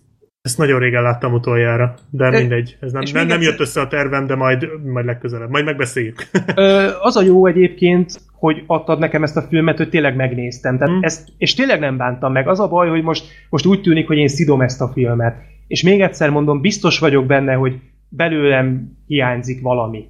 ezt nagyon régen láttam utoljára, de De- mindegy. Ez nem, nem, nem jött össze a tervem, de majd, majd legközelebb. Majd megbeszéljük. Ö, az a jó egyébként, hogy adtad nekem ezt a filmet, hogy tényleg megnéztem. Tehát Hmm. ezt, és tényleg nem bántam meg. Az a baj, hogy most, most úgy tűnik, hogy én szidom ezt a filmet. És még egyszer mondom, biztos vagyok benne, hogy belőlem hiányzik valami.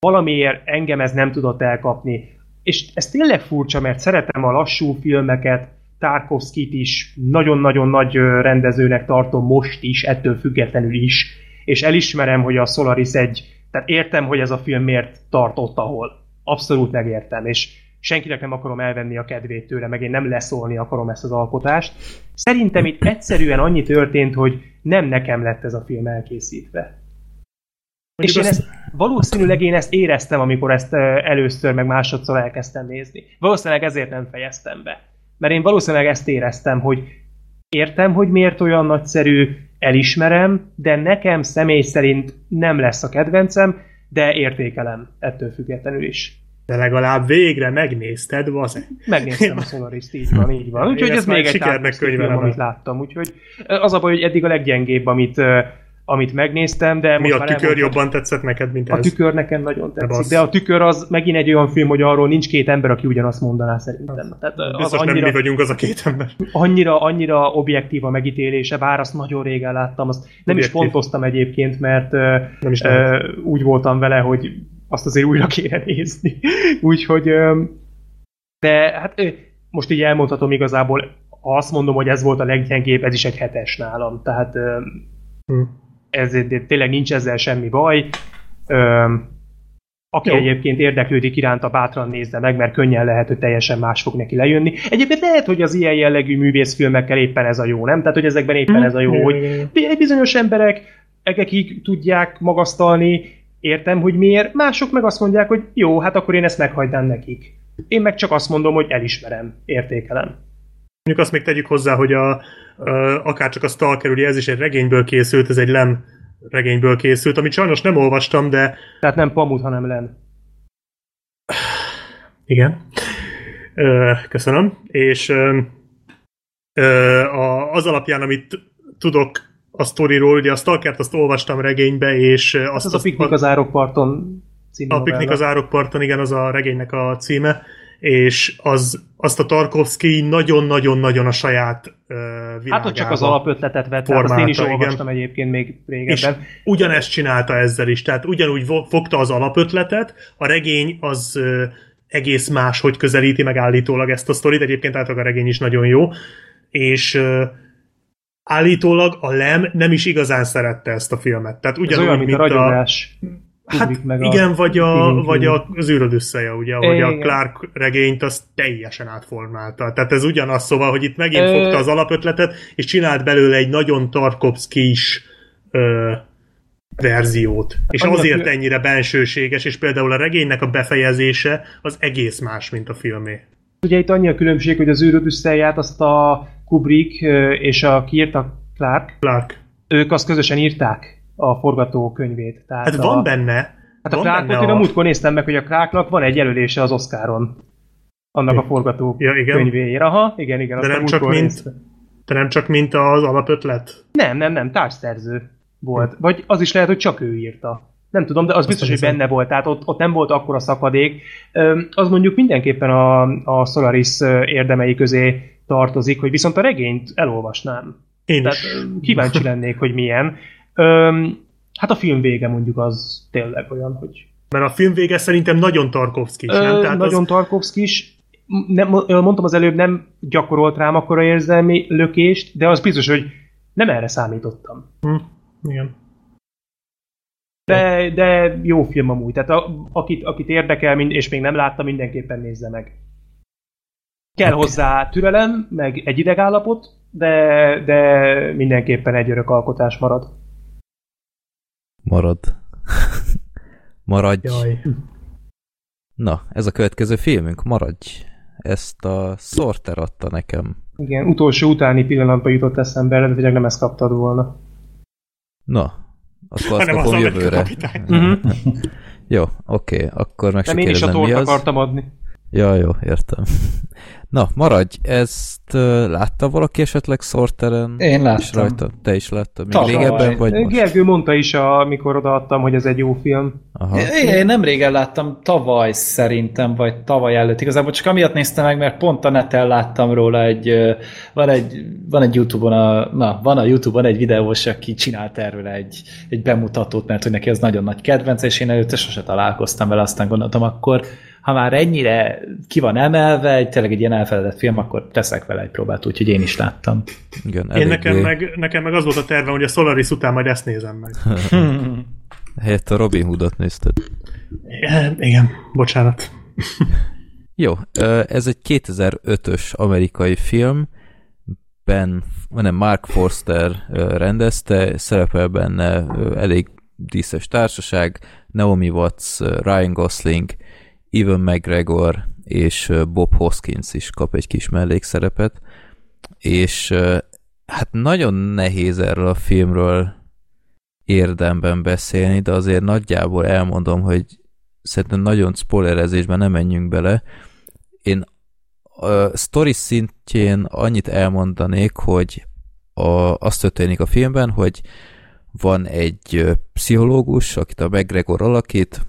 Valamiért engem ez nem tudott elkapni. És ez tényleg furcsa, mert szeretem a lassú filmeket, Tarkovskit is nagyon-nagyon nagy rendezőnek tartom most is, ettől függetlenül is, és elismerem, hogy a Solaris egy, tehát értem, hogy ez a film miért tart ott, ahol. Abszolút megértem, és senkinek nem akarom elvenni a kedvét tőle, meg én nem leszólni akarom ezt az alkotást. Szerintem itt egyszerűen annyi történt, hogy nem nekem lett ez a film elkészítve. És én ezt, valószínűleg én ezt éreztem, amikor ezt először, meg másodszor elkezdtem nézni. Valószínűleg ezért nem fejeztem be. Mert én valószínűleg ezt éreztem, hogy értem, hogy miért olyan nagyszerű, elismerem, de nekem személy szerint nem lesz a kedvencem, de értékelem ettől függetlenül is. De legalább végre megnézted, vaze. Megnéztem a Solaris-t, így van, így van. Úgyhogy ez még egy sikernek film, amit láttam. Úgyhogy az a baj, hogy eddig a leggyengébb, amit, amit megnéztem, de Mi most a tükör jobban tetszett neked, mint A ez? tükör nekem nagyon tetszik, bassz. de a tükör az megint egy olyan film, hogy arról nincs két ember, aki ugyanazt mondaná szerintem. Tehát az Biztos nem annyira, mi vagyunk az a két ember. annyira, annyira objektív a megítélése, bár azt nagyon régen láttam, azt nem is Objektív. pontoztam egyébként, mert Nem is ö, lehet. úgy voltam vele, hogy azt azért újra kéne nézni. Úgyhogy, de hát most így elmondhatom igazából, ha azt mondom, hogy ez volt a leggyengébb, ez is egy hetes nálam. Tehát ö, Hm. Ez tényleg nincs ezzel semmi baj. Ö, aki Jó. egyébként érdeklődik iránta, bátran nézze meg, mert könnyen lehet, hogy teljesen más fog neki lejönni. Egyébként lehet, hogy az ilyen jellegű művészfilmekkel éppen ez a jó, nem? Tehát, hogy ezekben éppen ez a jó, hogy egy bizonyos emberek egekig tudják magasztalni, értem, hogy miért, mások meg azt mondják, hogy jó, hát akkor én ezt meghagynám nekik. Én meg csak azt mondom, hogy elismerem, értékelem. Mondjuk azt még tegyük hozzá, hogy a, akár csak a Stalker, ugye ez is egy regényből készült, ez egy lem regényből készült, amit sajnos nem olvastam, de Tehát nem Pamut, hanem Len. igen. Köszönöm. És az alapján, amit tudok a sztoriról, ugye a Stalkert azt olvastam regénybe, és Azt az a piknik az árokparton című A piknik az árokparton, igen, az a regénynek a címe, és az, azt a Tarkovsky nagyon-nagyon-nagyon a saját uh, világába. Hát ott csak az alapötletet vett, át, azt én is formálta, olvastam egyébként még és régebben. ugyanezt csinálta ezzel is, tehát ugyanúgy fogta az alapötletet, a regény az uh, egész más, hogy közelíti meg állítólag ezt a sztorit, egyébként általában a regény is nagyon jó, és uh, állítólag a Lem nem is igazán szerette ezt a filmet. Tehát Ez ugyanúgy, olyan, mint a mint a, ragyogás. Hát meg a igen, vagy, a, vagy a, az űröd összeje, ugye, ahogy a. Clark regényt azt teljesen átformálta. Tehát ez ugyanaz, szóval, hogy itt megint Ö- fogta az alapötletet, és csinált belőle egy nagyon Tarkovsky-s ö, verziót. És Annak- azért ennyire bensőséges, és például a regénynek a befejezése az egész más, mint a filmé. Ugye itt annyi a különbség, hogy az űröd összeját azt a Kubrick és a kiírta Clark, Clark. ők azt közösen írták a forgatókönyvét. Tehát Hát a, van benne, Hát a benne én a a... múltkor néztem meg, hogy a Clarknak van egy jelölése az Oscaron. Annak a Ja, forgatókönyvéért. igen. Aha, igen, igen. De azt nem csak mint- néztem. De nem csak mint az alapötlet. Nem, nem, nem, társszerző volt. Vagy az is lehet, hogy csak ő írta. Nem tudom, de az biztos, hogy hiszem. benne volt, tehát ott, ott nem volt akkora szakadék. Az mondjuk mindenképpen a, a Solaris érdemei közé tartozik, hogy viszont a regényt elolvasnám. Én Tehát is. kíváncsi lennék, hogy milyen. Öm, hát a film vége mondjuk az tényleg olyan, hogy Mert a film vége szerintem nagyon Tarkovsky, nem? Ö, Tehát nagyon az... Tarkovsky is. Nem, mondtam az előbb, nem gyakorolt rám akkora érzelmi lökést, de az biztos, hogy nem erre számítottam. Hm, igen. De, de jó film amúgy, tehát a, akit, akit érdekel, és még nem látta, mindenképpen nézze meg. Kell hozzá türelem, meg egy idegállapot, de, de mindenképpen egy örök alkotás marad. Marad. Maradj. Jaj. Na, ez a következő filmünk, maradj. Ezt a Sorter adta nekem. Igen, utolsó utáni pillanatban jutott eszembe, de tényleg nem ezt kaptad volna. Na, akkor azt az kapom Amerika jövőre. Uh-huh. Jó, oké, akkor meg se Nem én is a tort az. akartam adni. Ja, jó, értem. Na, maradj, ezt uh, látta valaki esetleg Sorteren? Én láttam. És rajta? Te is láttad? Még Tavaly. régebben vagy most? Gergő mondta is, amikor odaadtam, hogy ez egy jó film. Aha. Én, én nem régen láttam, tavaly szerintem, vagy tavaly előtt. Igazából csak amiatt néztem meg, mert pont a neten láttam róla egy, van egy, van egy Youtube-on, a, na, van a Youtube-on egy videós, aki csinált erről egy, egy bemutatót, mert hogy neki ez nagyon nagy kedvenc, és én előtte sose találkoztam vele, aztán gondoltam, akkor ha már ennyire ki van emelve, egy, tényleg egy ilyen elfeledett film, akkor teszek vele egy próbát, úgyhogy én is láttam. Igen, Én nekem meg, nekem meg az volt a tervem, hogy a Solaris után majd ezt nézem meg. Helyett a Robin Hoodot nézted. Igen, igen bocsánat. Jó, ez egy 2005-ös amerikai film, Ben, nem, Mark Forster rendezte, szerepel benne elég díszes társaság, Naomi Watts, Ryan Gosling, Evan McGregor és Bob Hoskins is kap egy kis mellékszerepet, és hát nagyon nehéz erről a filmről érdemben beszélni, de azért nagyjából elmondom, hogy szerintem nagyon spoilerezésben nem menjünk bele. Én a story szintjén annyit elmondanék, hogy a, azt történik a filmben, hogy van egy pszichológus, akit a McGregor alakít,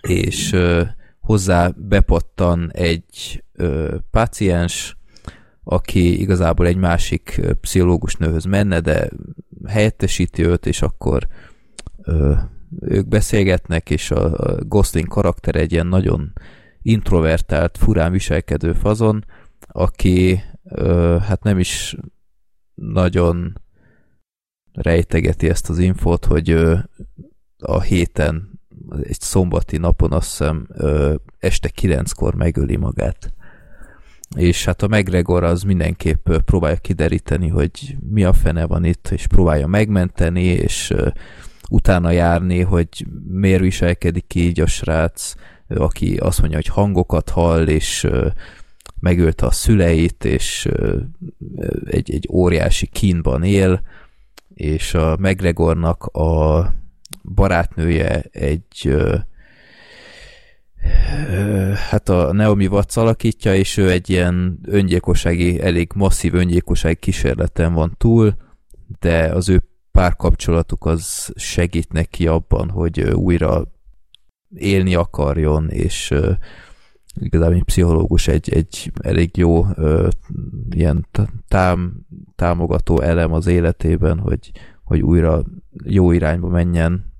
és ö, hozzá bepattan egy ö, páciens, aki igazából egy másik pszichológus nőhöz menne, de helyettesíti őt, és akkor ö, ők beszélgetnek, és a, a Gosling karakter egy ilyen nagyon introvertált, furán viselkedő fazon, aki ö, hát nem is nagyon rejtegeti ezt az infót, hogy ö, a héten, egy szombati napon azt hiszem este kilenckor megöli magát. És hát a McGregor az mindenképp próbálja kideríteni, hogy mi a fene van itt, és próbálja megmenteni, és utána járni, hogy miért viselkedik így a srác, aki azt mondja, hogy hangokat hall, és megölte a szüleit, és egy, egy óriási kínban él, és a McGregornak a barátnője egy ö, ö, hát a Naomi Watts alakítja, és ő egy ilyen öngyilkossági, elég masszív öngyilkossági kísérleten van túl, de az ő párkapcsolatuk az segít neki abban, hogy újra élni akarjon, és ö, igazából egy pszichológus egy, egy elég jó ö, ilyen tám, támogató elem az életében, hogy, hogy újra jó irányba menjen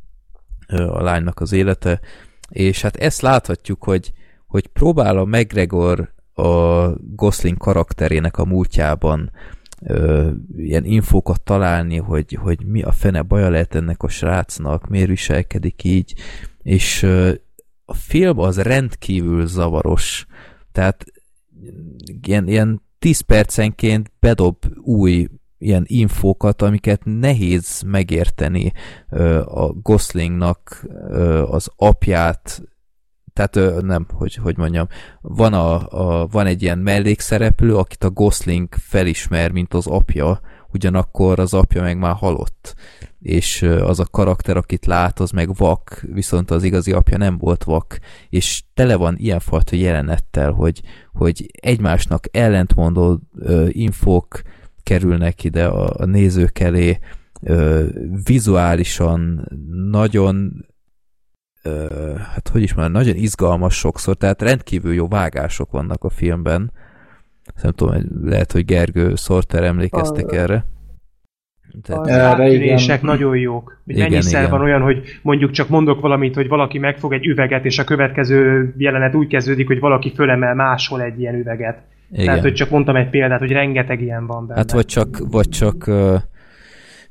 a lánynak az élete, és hát ezt láthatjuk, hogy, hogy próbál a McGregor a Gosling karakterének a múltjában ö, ilyen infókat találni, hogy, hogy mi a fene baja lehet ennek a srácnak, miért viselkedik így, és ö, a film az rendkívül zavaros, tehát ilyen, ilyen 10 percenként bedob új ilyen infókat, amiket nehéz megérteni a Goslingnak az apját, tehát nem, hogy, hogy mondjam, van, a, a, van egy ilyen mellékszereplő, akit a Gosling felismer, mint az apja, ugyanakkor az apja meg már halott, és az a karakter, akit lát, az meg vak, viszont az igazi apja nem volt vak, és tele van ilyenfajta jelenettel, hogy, hogy egymásnak ellentmondó ö, infók kerülnek ide a, a nézők elé, ö, vizuálisan nagyon ö, hát hogy is már nagyon izgalmas sokszor, tehát rendkívül jó vágások vannak a filmben. Nem tudom, hogy lehet, hogy Gergő Szorter emlékeztek A- erre. Tehát, Erre nagyon jók. Igen, mennyiszer igen. van olyan, hogy mondjuk csak mondok valamit, hogy valaki megfog egy üveget, és a következő jelenet úgy kezdődik, hogy valaki fölemel máshol egy ilyen üveget. Igen. Tehát, hogy csak mondtam egy példát, hogy rengeteg ilyen van benne. Hát vagy csak, vagy csak ö,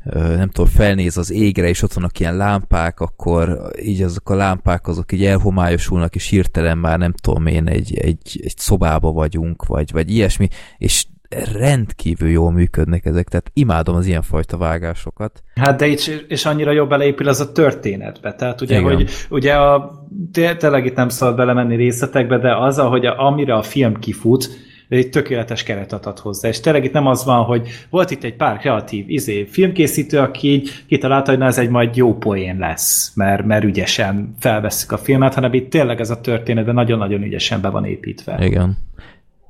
ö, nem tudom, felnéz az égre, és ott vannak ilyen lámpák, akkor így azok a lámpák azok így elhomályosulnak, és hirtelen már nem tudom én, egy, egy, egy szobába vagyunk, vagy, vagy ilyesmi, és rendkívül jól működnek ezek, tehát imádom az ilyenfajta vágásokat. Hát de így, és annyira jobb beleépül az a történetbe. Tehát ugye, Igen. hogy ugye a, té- tényleg itt nem szabad belemenni részletekbe, de az, ahogy a, amire a film kifut, egy tökéletes keretet ad hozzá. És tényleg itt nem az van, hogy volt itt egy pár kreatív izé, filmkészítő, aki így kitalálta, hogy na ez egy majd jó poén lesz, mert, mert ügyesen felveszik a filmet, hanem itt tényleg ez a történet nagyon-nagyon ügyesen be van építve. Igen.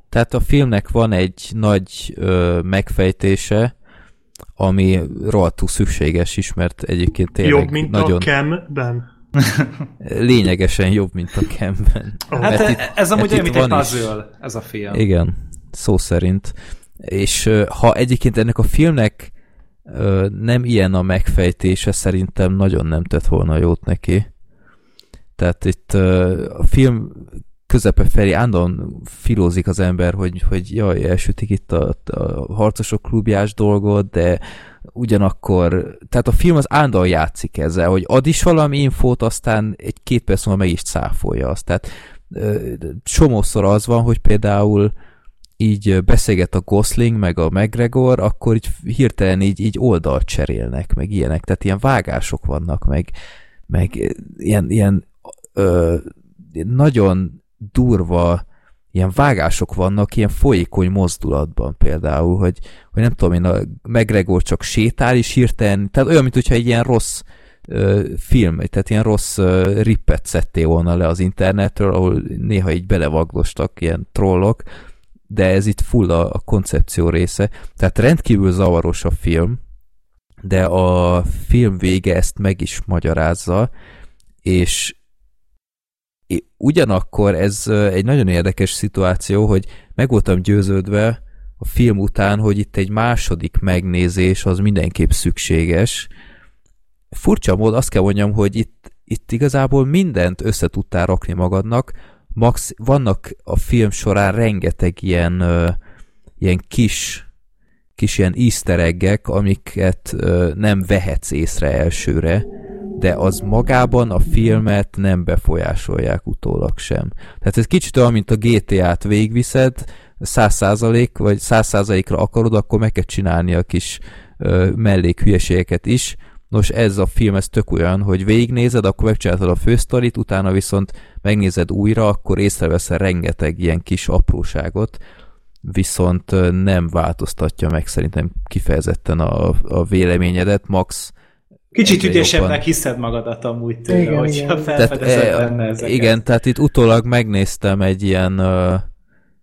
Tehát a filmnek van egy nagy ö, megfejtése, ami rohadtul szükséges is, mert egyébként tényleg Jobb, mint nagyon a Cam-ben. Lényegesen jobb, mint a Camben. Hát Mert e- itt- ez amúgy olyan, mint egy is- puzzle, ez a film. Igen, szó szerint. És ha egyébként ennek a filmnek nem ilyen a megfejtése, szerintem nagyon nem tett volna jót neki. Tehát itt a film közepe felé állandóan filózik az ember, hogy, hogy jaj, elsütik itt a, a harcosok klubjás dolgot, de ugyanakkor, tehát a film az állandóan játszik ezzel, hogy ad is valami infót, aztán egy-két perc múlva meg is cáfolja azt. Tehát csomószor az van, hogy például így beszélget a Gosling, meg a McGregor, akkor így hirtelen így, így oldalt cserélnek, meg ilyenek, tehát ilyen vágások vannak, meg, meg ilyen, ilyen ö, nagyon durva ilyen vágások vannak, ilyen folyékony mozdulatban például, hogy, hogy nem tudom én, a McGregor csak sétál is hirtelen, tehát olyan, mint hogyha egy ilyen rossz ö, film, tehát ilyen rossz ö, rippet szedték volna le az internetről, ahol néha így belevaglostak ilyen trollok, de ez itt full a, a koncepció része. Tehát rendkívül zavaros a film, de a film vége ezt meg is magyarázza, és ugyanakkor ez egy nagyon érdekes szituáció, hogy meg voltam győződve a film után, hogy itt egy második megnézés az mindenképp szükséges. Furcsa mód azt kell mondjam, hogy itt, itt igazából mindent össze tudtál rakni magadnak, max vannak a film során rengeteg ilyen, ilyen kis kis ilyen easter eggek, amiket ö, nem vehetsz észre elsőre, de az magában a filmet nem befolyásolják utólag sem. Tehát ez kicsit olyan, mint a GTA-t végviszed, 100% vagy 100%-ra akarod, akkor meg kell csinálni a kis ö, mellék hülyeségeket is. Nos, ez a film, ez tök olyan, hogy végignézed, akkor megcsináltad a fősztorit, utána viszont megnézed újra, akkor észreveszel rengeteg ilyen kis apróságot, viszont nem változtatja meg szerintem kifejezetten a, a véleményedet, max Kicsit ügyesebbnek jobban. hiszed magadat amúgy tőle, Igen, hogyha igen. felfedezed eh, benne ezeket. igen, tehát itt utólag megnéztem egy ilyen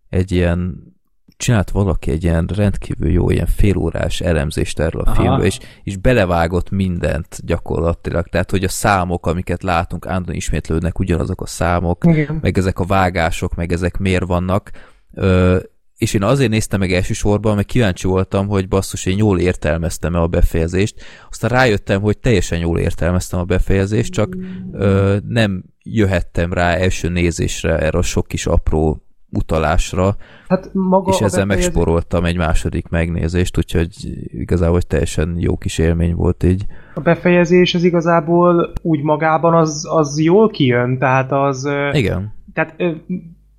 egy ilyen csinált valaki egy ilyen rendkívül jó, ilyen félórás elemzést erről a Aha. filmről, és, és belevágott mindent gyakorlatilag, tehát hogy a számok, amiket látunk, állandóan ismétlődnek ugyanazok a számok, Igen. meg ezek a vágások, meg ezek miért vannak, Ö, és én azért néztem meg elsősorban, mert kíváncsi voltam, hogy basszus, én jól értelmeztem-e a befejezést, aztán rájöttem, hogy teljesen jól értelmeztem a befejezést, csak ö, nem jöhettem rá első nézésre erre a sok kis apró utalásra, Hát maga és ezzel befejezés- megsporoltam egy második megnézést, úgyhogy igazából hogy teljesen jó kis élmény volt így. A befejezés az igazából úgy magában az, az jól kijön, tehát az... Igen. Tehát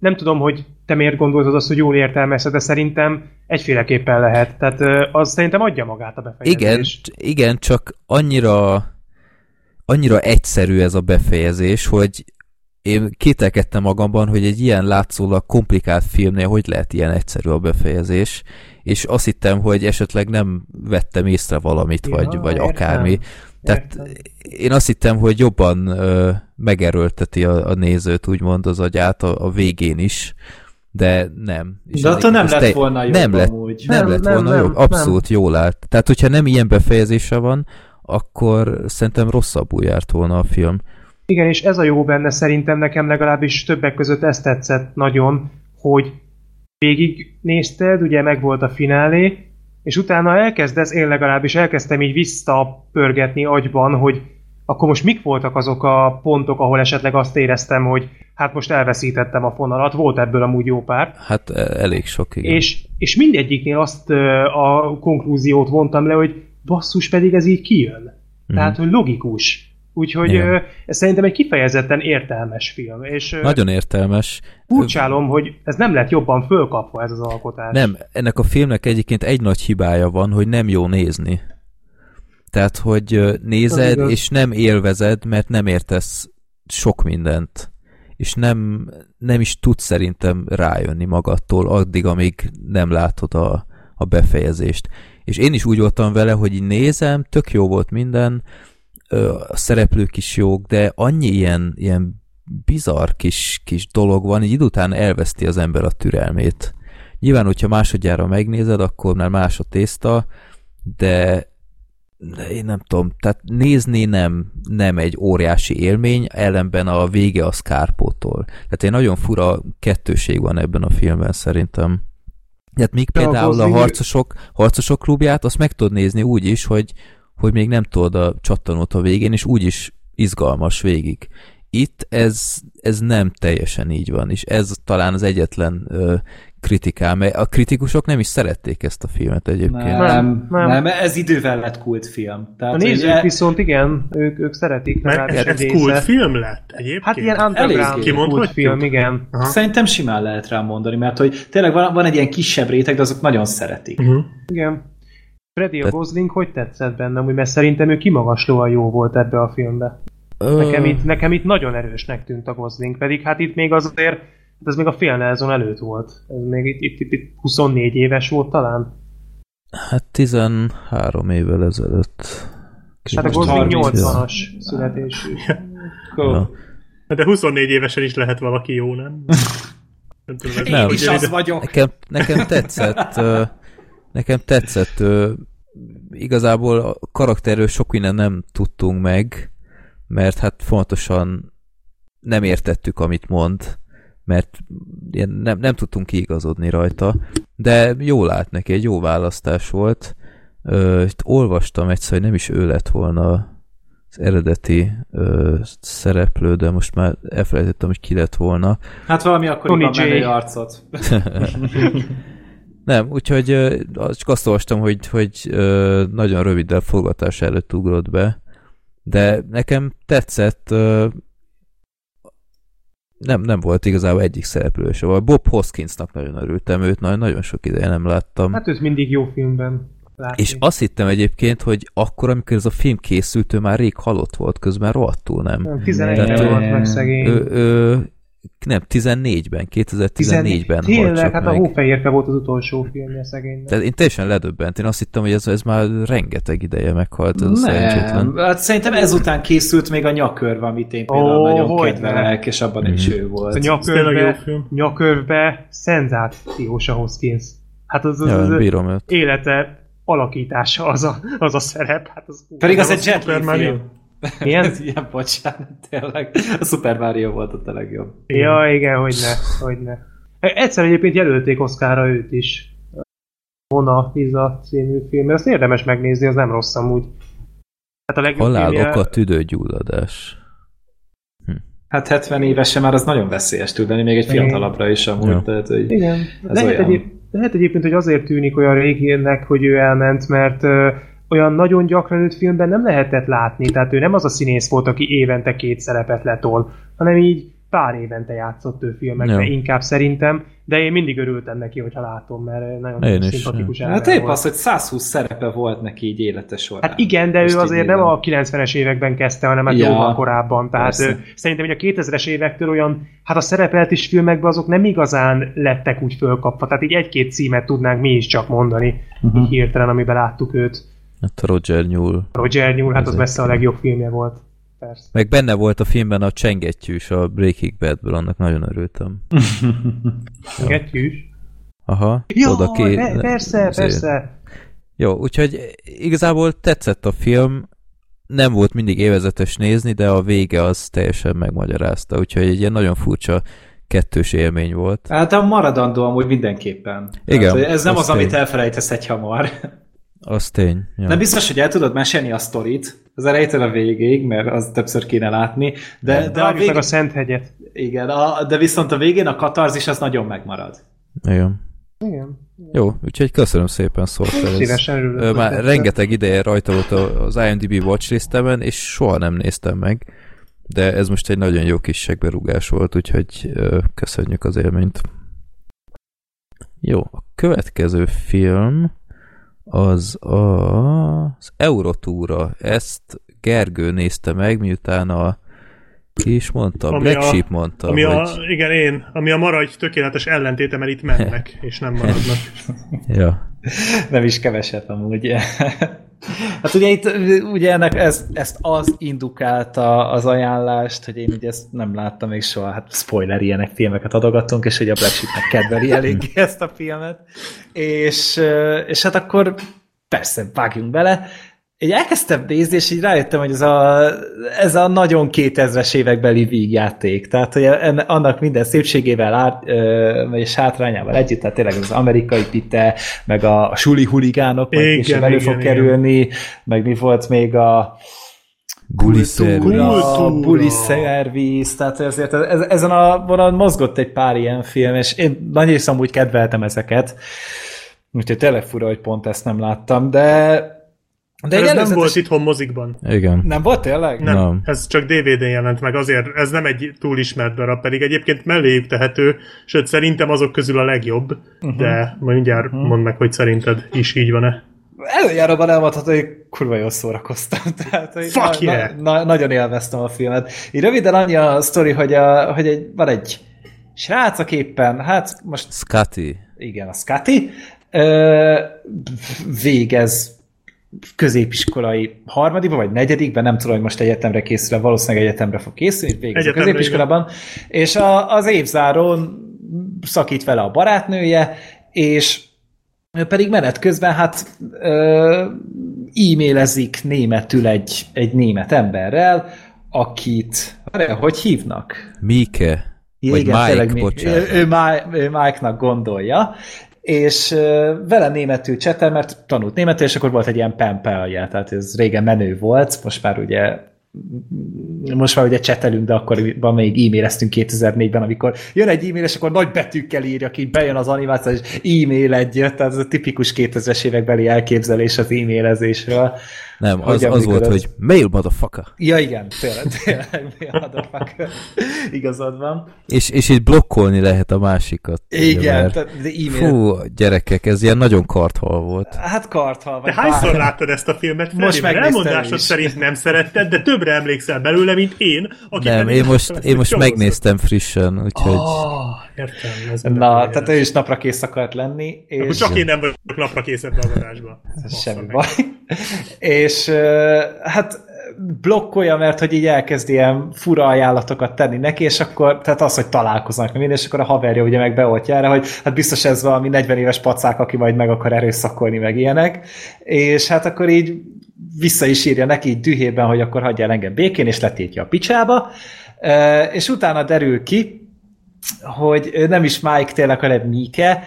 nem tudom, hogy te miért gondolod azt, hogy jól értelmezted, de szerintem egyféleképpen lehet. Tehát az szerintem adja magát a befejezés. Igen, igen, csak annyira annyira egyszerű ez a befejezés, hogy én kételkedtem magamban, hogy egy ilyen látszólag komplikált filmnél hogy lehet ilyen egyszerű a befejezés, és azt hittem, hogy esetleg nem vettem észre valamit, Ja, vagy, vagy értem. akármi. Tehát Értem. én azt hittem, hogy jobban ö, megerőlteti a, a nézőt, úgymond az agyát a, a végén is, de nem. És De attól nem lett te- volna jobb nem lett, amúgy. nem, Nem, lett nem, volna nem, jobb. Abszolút jól állt. Tehát, hogyha nem ilyen befejezése van, akkor szerintem rosszabbul járt volna a film. Igen, és ez a jó benne szerintem nekem legalábbis többek között ezt tetszett nagyon, hogy végig nézted, ugye megvolt a finálé, és utána elkezdesz, én legalábbis elkezdtem így visszapörgetni agyban, hogy akkor most mik voltak azok a pontok, ahol esetleg azt éreztem, hogy hát most elveszítettem a fonalat, volt ebből amúgy jó pár, Hát e- elég sok, igen. és, és mindegyiknél azt ö, a konklúziót vontam le, hogy basszus pedig ez így kijön. Mhm. Tehát, hogy logikus. Úgyhogy Igen. ez szerintem egy kifejezetten értelmes film, és Nagyon értelmes. furcsálom, hogy ez nem lett jobban fölkapva ez az alkotás. Nem, ennek a filmnek egyébként egy nagy hibája van, hogy nem jó nézni. Tehát, hogy nézed, és nem élvezed, mert nem értesz sok mindent. és nem, nem is tud szerintem rájönni magadtól addig, amíg nem látod a, a befejezést. És én is úgy voltam vele, hogy így nézem, tök jó volt minden, a szereplők is jók, de annyi ilyen, ilyen bizarr kis, kis dolog van, így idő után elveszti az ember a türelmét. Nyilván, hogyha másodjára megnézed, akkor már más a tészta, de én nem tudom, tehát nézni nem, nem egy óriási élmény, ellenben a vége a Scarpótól. Tehát egy nagyon fura kettőség van ebben a filmben szerintem. Tehát még például a harcosok, harcosok klubját, azt meg tudod nézni úgy is, hogy, hogy még nem tudod a csattanót a végén, és úgy is izgalmas végig. Itt ez, ez nem teljesen így van, és ez talán az egyetlen ö, kritikám, mert a kritikusok nem is szerették ezt a filmet egyébként. Nem, nem, nem. nem ez idővel lett kultfilm. Tehát, a nézők ugye... viszont igen, ők, ők szeretik. Mert ez, ez kultfilm lett egyébként? Hát ilyen underground kultfilm, igen. Aha. Szerintem simán lehet rá mondani, mert hogy tényleg van, van egy ilyen kisebb réteg, de azok nagyon szeretik. Uh-huh. Igen. Freddy a Gosling hogy tetszett bennem, mert szerintem ő kimagaslóan jó volt ebbe a filmbe. Nekem itt, nekem itt nagyon erősnek tűnt a Gosling, pedig hát itt még azért, ez még a fél Nelson előtt volt. Ez még itt, itt, itt, itt 24 éves volt talán. Hát 13 évvel ezelőtt. Hát a Gosling 80-as születésű. Ja. De 24 évesen is lehet valaki jó, nem? nem tudom, ez Én nem, is az vagyok. Nekem, nekem tetszett, nekem tetszett, igazából a karakterről sok minden nem tudtunk meg, mert hát fontosan nem értettük, amit mond, mert nem, nem tudtunk kiigazodni rajta, de jó lát neki, egy jó választás volt. Ö, itt olvastam egyszer, hogy nem is ő lett volna az eredeti ö, szereplő, de most már elfelejtettem, hogy ki lett volna. Hát valami akkoriban menő arcot. nem, úgyhogy csak azt olvastam, hogy, hogy nagyon röviddel forgatás előtt ugrott be, de nekem tetszett, nem, nem volt igazából egyik szereplő se. Bob Hoskinsnak nagyon örültem, őt nagyon, nagyon sok ideje nem láttam. Hát őt mindig jó filmben látni. És azt hittem egyébként, hogy akkor, amikor ez a film készült, ő már rég halott volt, közben rohadtul nem. nem 11 volt meg szegény. Ő, ő, nem, 14-ben, 2014-ben Tényleg, hát meg. a Hófehérke volt az utolsó filmje szegénynek. Tehát én teljesen ledöbbent, én azt hittem, hogy ez, ez már rengeteg ideje meghalt, ez nem, szerencsétlen. Hát szerintem ezután készült még a nyakörve, amit én például oh, nagyon kedvelek, és abban mm. is ő volt. A nyakörve, nyakörve szenzációs ahhoz kész. Hát az, az, ja, az bírom őt. élete alakítása az a, az a szerep. Hát az, Pedig az, az egy Jet film. Milyen? Ilyen bocsánat, tényleg. A Super Mario volt a legjobb. Ja, igen, hogy ne, hogy ne. Egyszer egyébként jelölték Oszkára őt is. Mona Lisa című film. Ezt érdemes megnézni, az nem rossz amúgy. Hát a legjobb Halál filmje... oka tüdőgyulladás. Hm. Hát 70 évesen már az nagyon veszélyes tud lenni, még egy fiatalabbra is amúgy. Ja. Tehát, hogy Igen. Lehet, olyan... egyéb, lehet egyébként, hogy azért tűnik olyan régének, hogy ő elment, mert olyan nagyon gyakran őt filmben nem lehetett látni, tehát ő nem az a színész volt, aki évente két szerepet letol, hanem így pár évente játszott ő filmekben, ja. inkább szerintem, de én mindig örültem neki, hogyha látom, mert nagyon én szimpatikus is. Hát épp az, hogy 120 szerepe volt neki így élete során. Hát igen, de ő azért nem a 90-es években kezdte, hanem hát ja, jóval korábban. Tehát ő, szerintem, hogy a 2000-es évektől olyan, hát a szerepelt is filmekben azok nem igazán lettek úgy fölkapva. Tehát így egy-két címet tudnánk mi is csak mondani, uh-huh. hirtelen, amiben láttuk őt. Hát a Roger Newell. Roger Newell, hát az messze a legjobb filmje volt. Persze. Meg benne volt a filmben a csengettyűs a Breaking Badből, annak nagyon örültem. Csengettyűs? Aha. Ja, oda ki... persze, azért. persze. Jó, úgyhogy igazából tetszett a film, nem volt mindig évezetes nézni, de a vége az teljesen megmagyarázta, úgyhogy egy ilyen nagyon furcsa kettős élmény volt. Hát a maradandó amúgy mindenképpen. Igen. Tehát, ez nem az, az amit elfelejtesz egy hamar. Az tény. Ja. Nem biztos, hogy el tudod mesélni a sztorit az elejétől a végéig, mert az többször kéne látni. De, de, de a vég... a Szent hegyet. Igen, a, de viszont a végén a katarzis az nagyon megmarad. Igen. Igen. Jó, úgyhogy köszönöm szépen Sorter. Szívesen örülök. Már tetszett. rengeteg ideje rajta volt az IMDb watchlistemen, és soha nem néztem meg, de ez most egy nagyon jó kis segberúgás volt, úgyhogy köszönjük az élményt. Jó, a következő film az a, az Eurotúra. Ezt Gergő nézte meg, miután a Ki is mondta? Ami Black a- Sheep mondta, Ami hogy... a, igen, én, ami a maradj tökéletes ellentéte, mert itt mennek, és nem maradnak. Ja. Nem is keveset amúgy. Hát ugye itt ugye ennek ez, ezt az indukálta az ajánlást, hogy én ugye ezt nem láttam még soha, hát spoiler ilyenek filmeket adogatunk, és ugye a Black Sheep-nek kedveli eléggé ezt a filmet. És, és hát akkor persze, vágjunk bele. Így elkezdtem nézni, és így rájöttem, hogy ez a, ez a nagyon 2000-es évekbeli vígjáték. Tehát, hogy enne, annak minden szépségével át, ö, és hátrányával együtt, tehát tényleg az amerikai pite, meg a, a suli huligánok, majd Igen, elő igen, fog igen. kerülni, meg mi volt még a Guli szerű. Kultúra. a buli szerviz, tehát ezért ez, ezen a vonalon mozgott egy pár ilyen film, és én nagy rész amúgy kedveltem ezeket, úgyhogy tényleg fura, hogy pont ezt nem láttam, de de ez nem volt itthon mozikban. Igen. Nem volt tényleg? Nem, Nem. ez csak DVD-n jelent meg, azért ez nem egy túl ismert darab, pedig egyébként melléjük tehető, sőt szerintem azok közül a legjobb, uh-huh. de majd mindjárt uh-huh. mondd meg, hogy szerinted is így van-e. Előjáróban elmondható, hogy kurva jól szórakoztam. Tehát, hogy Fuck na, yeah! na, na, nagyon élveztem a filmet. Így röviden annyi a sztori, hogy, a, hogy egy, van egy srác, aki éppen, hát most Scotty. igen, a Scotty, ö, végez középiskolai harmadikban, vagy negyedikben, nem tudom, hogy most egyetemre készül, valószínűleg egyetemre fog készülni, végez a középiskolában, és a, az évzáron szakít vele a barátnője, és pedig menet közben hát e-mailezik németül egy, egy német emberrel, akit, várjál, hogy hívnak? Mike. Vagy igen, Mike, tényleg bocsánat. Ő, ő, ő Mike-nak gondolja, és vele németül csetel, mert tanult németül, és akkor volt egy ilyen penpelje, tehát ez régen menő volt, most már ugye most már ugye csetelünk, de akkoriban még e-maileztünk 2004-ben, amikor jön egy e-mail, és akkor nagy betűkkel írja ki, bejön az animáció, és e-mail egy jött, tehát ez a tipikus 2000-es évekbeli elképzelés az e-mailezésről. Nem, Hogy az, az volt, hogy mail motherfucker. Ja, igen, tényleg, tényleg, mi a motherfucker. igazad van. És, és így blokkolni lehet a másikat. ugye, Igen, mert- tehát de e-mail Fú, gyerekek, ez ilyen nagyon karthal volt. Hát karthal, vagy Te hányszor bár- láttad ezt a filmet? Freddy? Most megnéztem Elmondásod szerint nem szeretted, de többre emlékszel belőle, mint én, aki Nem, pedig én most, én most megnéztem frissen, úgyhogy... Ah, értem. Ez Na, tehát ő is napra kész akart lenni, Akkor és csak én nem vagyok napra kész ebbe az adásba. semmi baj. és hát blokkolja, mert hogy így elkezd ilyen fura ajánlatokat tenni neki, és akkor, tehát az, hogy találkoznak meg minden, és akkor a haverja ugye meg beoltja erre, hogy hát biztos ez valami 40 éves pacák, aki majd meg akar erőszakolni, meg ilyenek, és hát akkor így vissza is írja neki így dühében, hogy akkor hagyjál engem békén, és letétje a picsába, és utána derül ki, hogy nem is Mike tényleg, hanem Mike,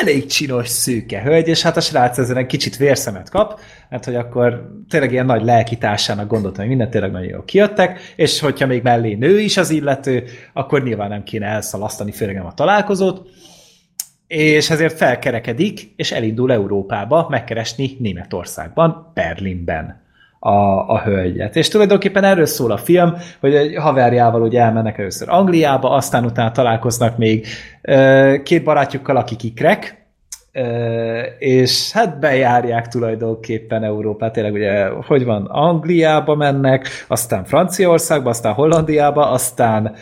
elég csinos szőke hölgy, és hát a srác ezen egy kicsit vérszemet kap, mert hogy akkor tényleg ilyen nagy lelkitársának gondoltam, hogy minden tényleg nagyon jól kijöttek, és hogyha még mellé nő is az illető, akkor nyilván nem kéne elszalasztani, főleg nem a találkozót, és ezért felkerekedik, és elindul Európába megkeresni Németországban, Berlinben a, a hölgyet. És tulajdonképpen erről szól a film, hogy egy haverjával ugye elmennek először Angliába, aztán utána találkoznak még két barátjukkal, akik ikrek, és hát bejárják tulajdonképpen Európát, tényleg ugye, hogy van, Angliába mennek, aztán Franciaországba, aztán Hollandiába, aztán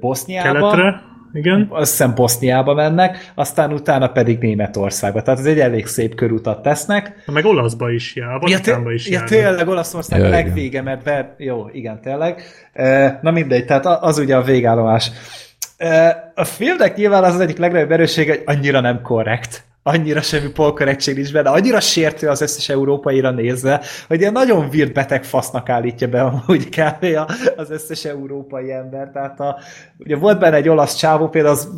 Boszniába, Keletre, igen. azt hiszem Boszniába mennek, aztán utána pedig Németországba. Tehát ez egy elég szép körutat tesznek. Na, meg Olaszba is jár, Ja, Vatikánba is ja jár. tényleg Olaszország Ja, legvége, mert be, jó, igen, tényleg. Na mindegy, tehát az ugye a végállomás. A filmnek nyilván az az egyik legnagyobb erőssége, hogy annyira nem korrekt. Annyira semmi polkorrektség nincs benne, annyira sértő az összes európaira nézve, hogy ilyen nagyon virt beteg fasznak állítja be amúgy kb. az összes európai ember. Tehát a, ugye volt benne egy olasz csávó, például az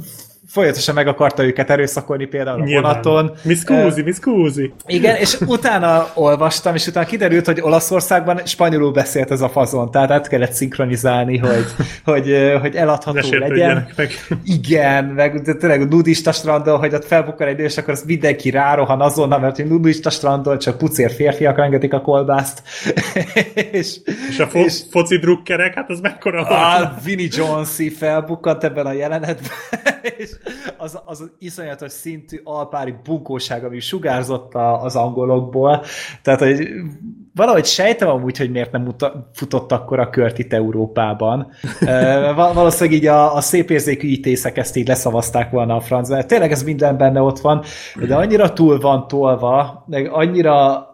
folyamatosan meg akarta őket erőszakolni például a Nyilván. vonaton. Mi scusi, mi scusi. Igen, és utána olvastam, és utána kiderült, hogy Olaszországban spanyolul beszélt ez a fazon, tehát át kellett szinkronizálni, hogy, hogy, hogy eladható legyen. meg. Igen, meg de tényleg a nudista strandon, hogy ott felbukkan egy nő, és akkor az mindenki rárohan azonnal, mert hogy nudista strandon csak pucér férfiak rengetik a kolbászt. és, És a fo- foci drukkerek, hát az mekkora a Vinnie jones felbukkant ebben a jelenetben, és az, az, az iszonyatos szintű alpári bunkóság, ami sugárzott a, az angolokból. Tehát, hogy valahogy sejtem amúgy, hogy miért nem muta, futott akkor a kört itt Európában. Uh, valószínűleg így a, a szép érzékű ítészek ezt így leszavazták volna a francba. Tényleg ez minden benne ott van, de annyira túl van tolva, meg annyira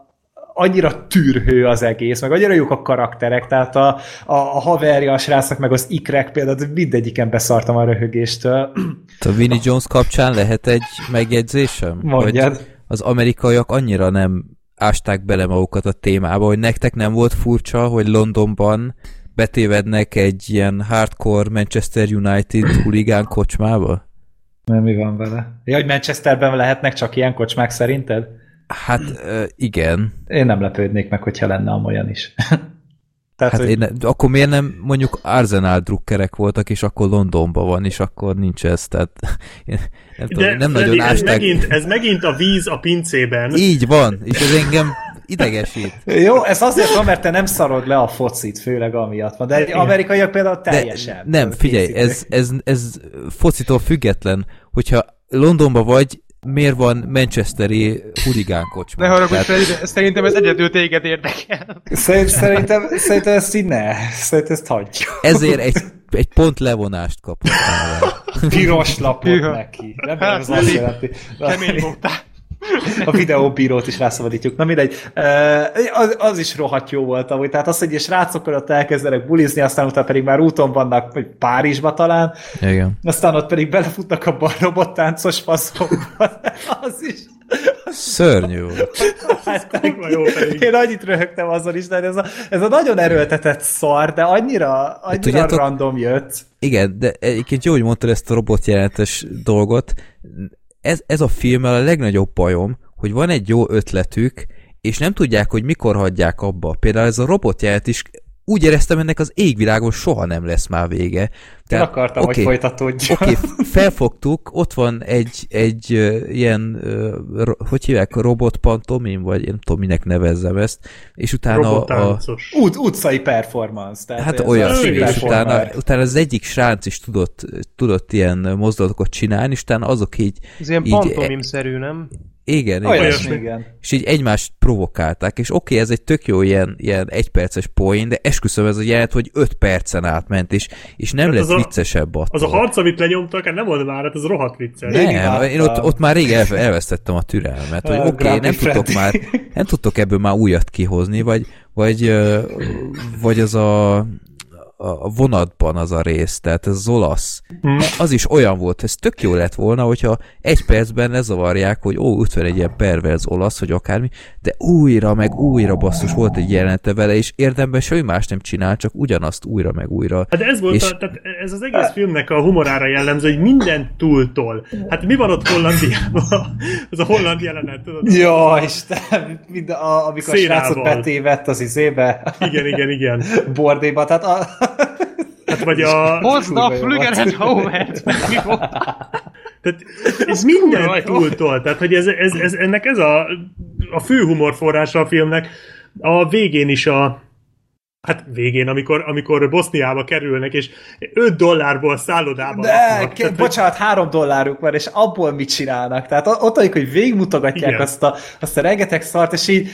annyira tűrhő az egész, meg annyira jók a karakterek, tehát a, a, a haverja, a srácnak, meg az ikrek például, mindegyiken beszartam a röhögéstől. A Winnie Jones kapcsán lehet egy megjegyzésem? Mondjad. Hogy az amerikaiak annyira nem ásták bele magukat a témába, hogy nektek nem volt furcsa, hogy Londonban betévednek egy ilyen hardcore Manchester United huligán kocsmába? Nem, mi van vele? Ja, hogy Manchesterben lehetnek csak ilyen kocsmák szerinted? Hát igen. Én nem lepődnék meg, hogyha lenne olyan is. Tehát, hát hogy... én, akkor miért nem mondjuk Arsenal drukkerek voltak, és akkor Londonban van, és akkor nincs ez, tehát én nem, tudom, De, nem nagyon ez megint, ez megint a víz a pincében. Így van, és ez engem idegesít. Jó, ez azért van, mert te nem szarod le a focit, főleg amiatt van, de egy amerikaiak például teljesen. De nem, figyelj, ez, ez, ez focitól független, hogyha Londonban vagy, miért van Manchesteri huligán kocsma? Ne haragudj, Tehát... szerintem ez egyedül téged érdekel. Szerintem, szerintem ezt így ne. Szerintem ezt hagyjuk. Ezért egy, egy pont levonást kapott. Piros lapot neki. Nem, nem az azt jelenti. Kemény voltál. A videóbírót is rászabadítjuk. Na mindegy, az, az is rohadt jó volt amúgy. Tehát az, hogy srácok ott elkezdenek bulizni, aztán utána pedig már úton vannak, vagy Párizsba talán. Igen. Aztán ott pedig belefutnak a robottáncos faszokba. Az is. Szörnyű Hát, jó Én annyit röhögtem azon is, de ez a, ez a nagyon erőltetett szar, de annyira, annyira Tudjátok, random jött. Igen, de egyébként jó, hogy mondtad ezt a robotjelentes dolgot ez, ez a filmmel a legnagyobb bajom, hogy van egy jó ötletük, és nem tudják, hogy mikor hagyják abba. Például ez a robotjelet is úgy éreztem, ennek az égvilágon soha nem lesz már vége. Tehát, Én akartam, okay, hogy folytatódjon. Oké, okay, felfogtuk, ott van egy, egy uh, ilyen, uh, hogy hívják, robotpantomim, vagy én nem tudom, minek nevezzem ezt, és utána a... Ut- utcai performance. Tehát hát olyan, és utána, utána az egyik srác is tudott, tudott ilyen mozdulatokat csinálni, és utána azok így... Ez ilyen pantomim-szerű, nem? Igen, igen. igen. És így egymást provokálták, és oké, okay, ez egy tök jó ilyen, ilyen egyperces poén, de esküszöm ez a jelent, hogy öt percen átment, és, és nem hát lett viccesebb attól. Az a harc, amit lenyomtak, hát nem volt már, hát ez rohadt vicces. Nem, én ott, ott már rég el, elvesztettem a türelmet, hogy oké, okay, nem tudtok már, nem tudtok ebből már újat kihozni, vagy, vagy, vagy az a a vonatban az a rész, tehát ez az olasz. Hmm. Az is olyan volt, ez tök jó lett volna, hogyha egy percben ne zavarják, hogy ó, ott van egy ilyen perverz olasz, vagy akármi, de újra, meg újra basszus volt egy jelenete vele, és érdemben semmi más nem csinál, csak ugyanazt újra, meg újra. Hát ez volt, és... a, tehát ez az egész filmnek a humorára jellemző, hogy minden túltól. Hát mi van ott Hollandiában? Ez a holland jelenet, tudod? Ja, Isten, mind a, amikor Szénával. a srácot betévett az izébe. Igen, igen, igen. Bordéba, tehát a, Hát vagy a... Hozd a flügeret? Tehát ez minden túltól, tehát hogy ez, ez, ez, ennek ez a, a fő humorforrása a filmnek. A végén is a, Hát végén, amikor, amikor Boszniába kerülnek, és 5 dollárból szállodába De, laknak. Tehát, bocsánat, 3 dolláruk van, és abból mit csinálnak? Tehát ott, hogy végigmutogatják azt a, azt a rengeteg szart, és így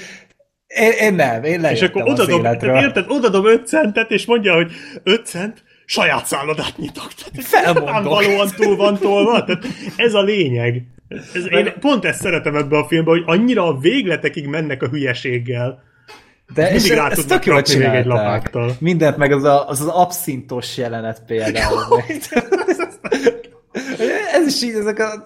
én, én nem, én És akkor odadom, érted, odadom 5 centet, és mondja, hogy 5 cent, saját szállodát nyitok. Felmondok. Túl van tolva. Tehát ez a lényeg. Ez, én pont ezt szeretem ebbe a filmbe, hogy annyira a végletekig mennek a hülyeséggel. De és rá ez tök jól. Egy lapáttal. Mindent, meg az, a, az az abszintos jelenet például. ez is így, ezek a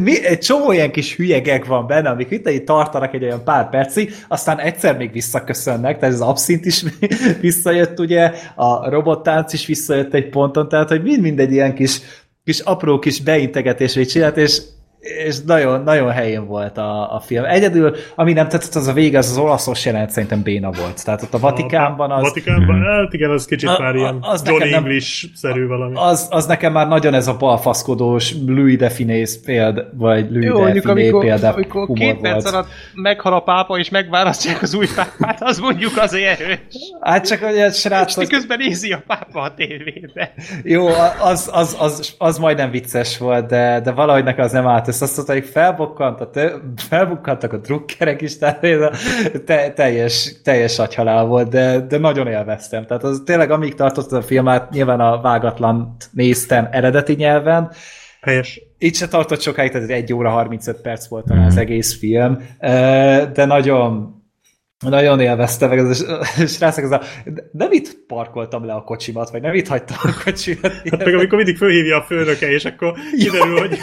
mi, egy csomó ilyen kis hülyegek van benne, amik itt így tartanak egy olyan pár percig, aztán egyszer még visszaköszönnek, tehát az abszint is visszajött, ugye, a robottánc is visszajött egy ponton, tehát hogy mind mindegy ilyen kis, kis apró kis beintegetésre csinált, és és nagyon, nagyon helyén volt a, a film. Egyedül, ami nem tetszett, az a vége, az az olaszos jelent szerintem béna volt. Tehát ott a Vatikánban az... A Vatikánban, hmm. hát igen, az kicsit a, már ilyen az Johnny English-szerű valami. Az, az nekem már nagyon ez a balfaszkodós Louis de Finés péld, vagy Louis Jó, de Finé példa amikor két perc alatt meghal a pápa, és megválasztják az új pápát, az mondjuk azért erős. Hát csak hogy egy srác... És közben nézi a pápa a tévébe. Jó, az, az, az, az, az majdnem vicces volt, de, de valahogy nekem az nem állt és azt mondta, hogy felbukkant a felbukkantak a drukkerek is, tehát te- teljes, teljes agyhalál volt, de, de nagyon élveztem. Tehát az tényleg amíg tartott a filmet, nyilván a vágatlan néztem eredeti nyelven, Helyes. itt se tartott sokáig, tehát egy óra 35 perc volt talán az egész film, de nagyon nagyon élvezte meg ez a srácok, ez a, nem itt parkoltam le a kocsimat, vagy nem itt hagytam a kocsimat. Hát meg amikor mindig fölhívja a főnöke, és akkor kiderül, hogy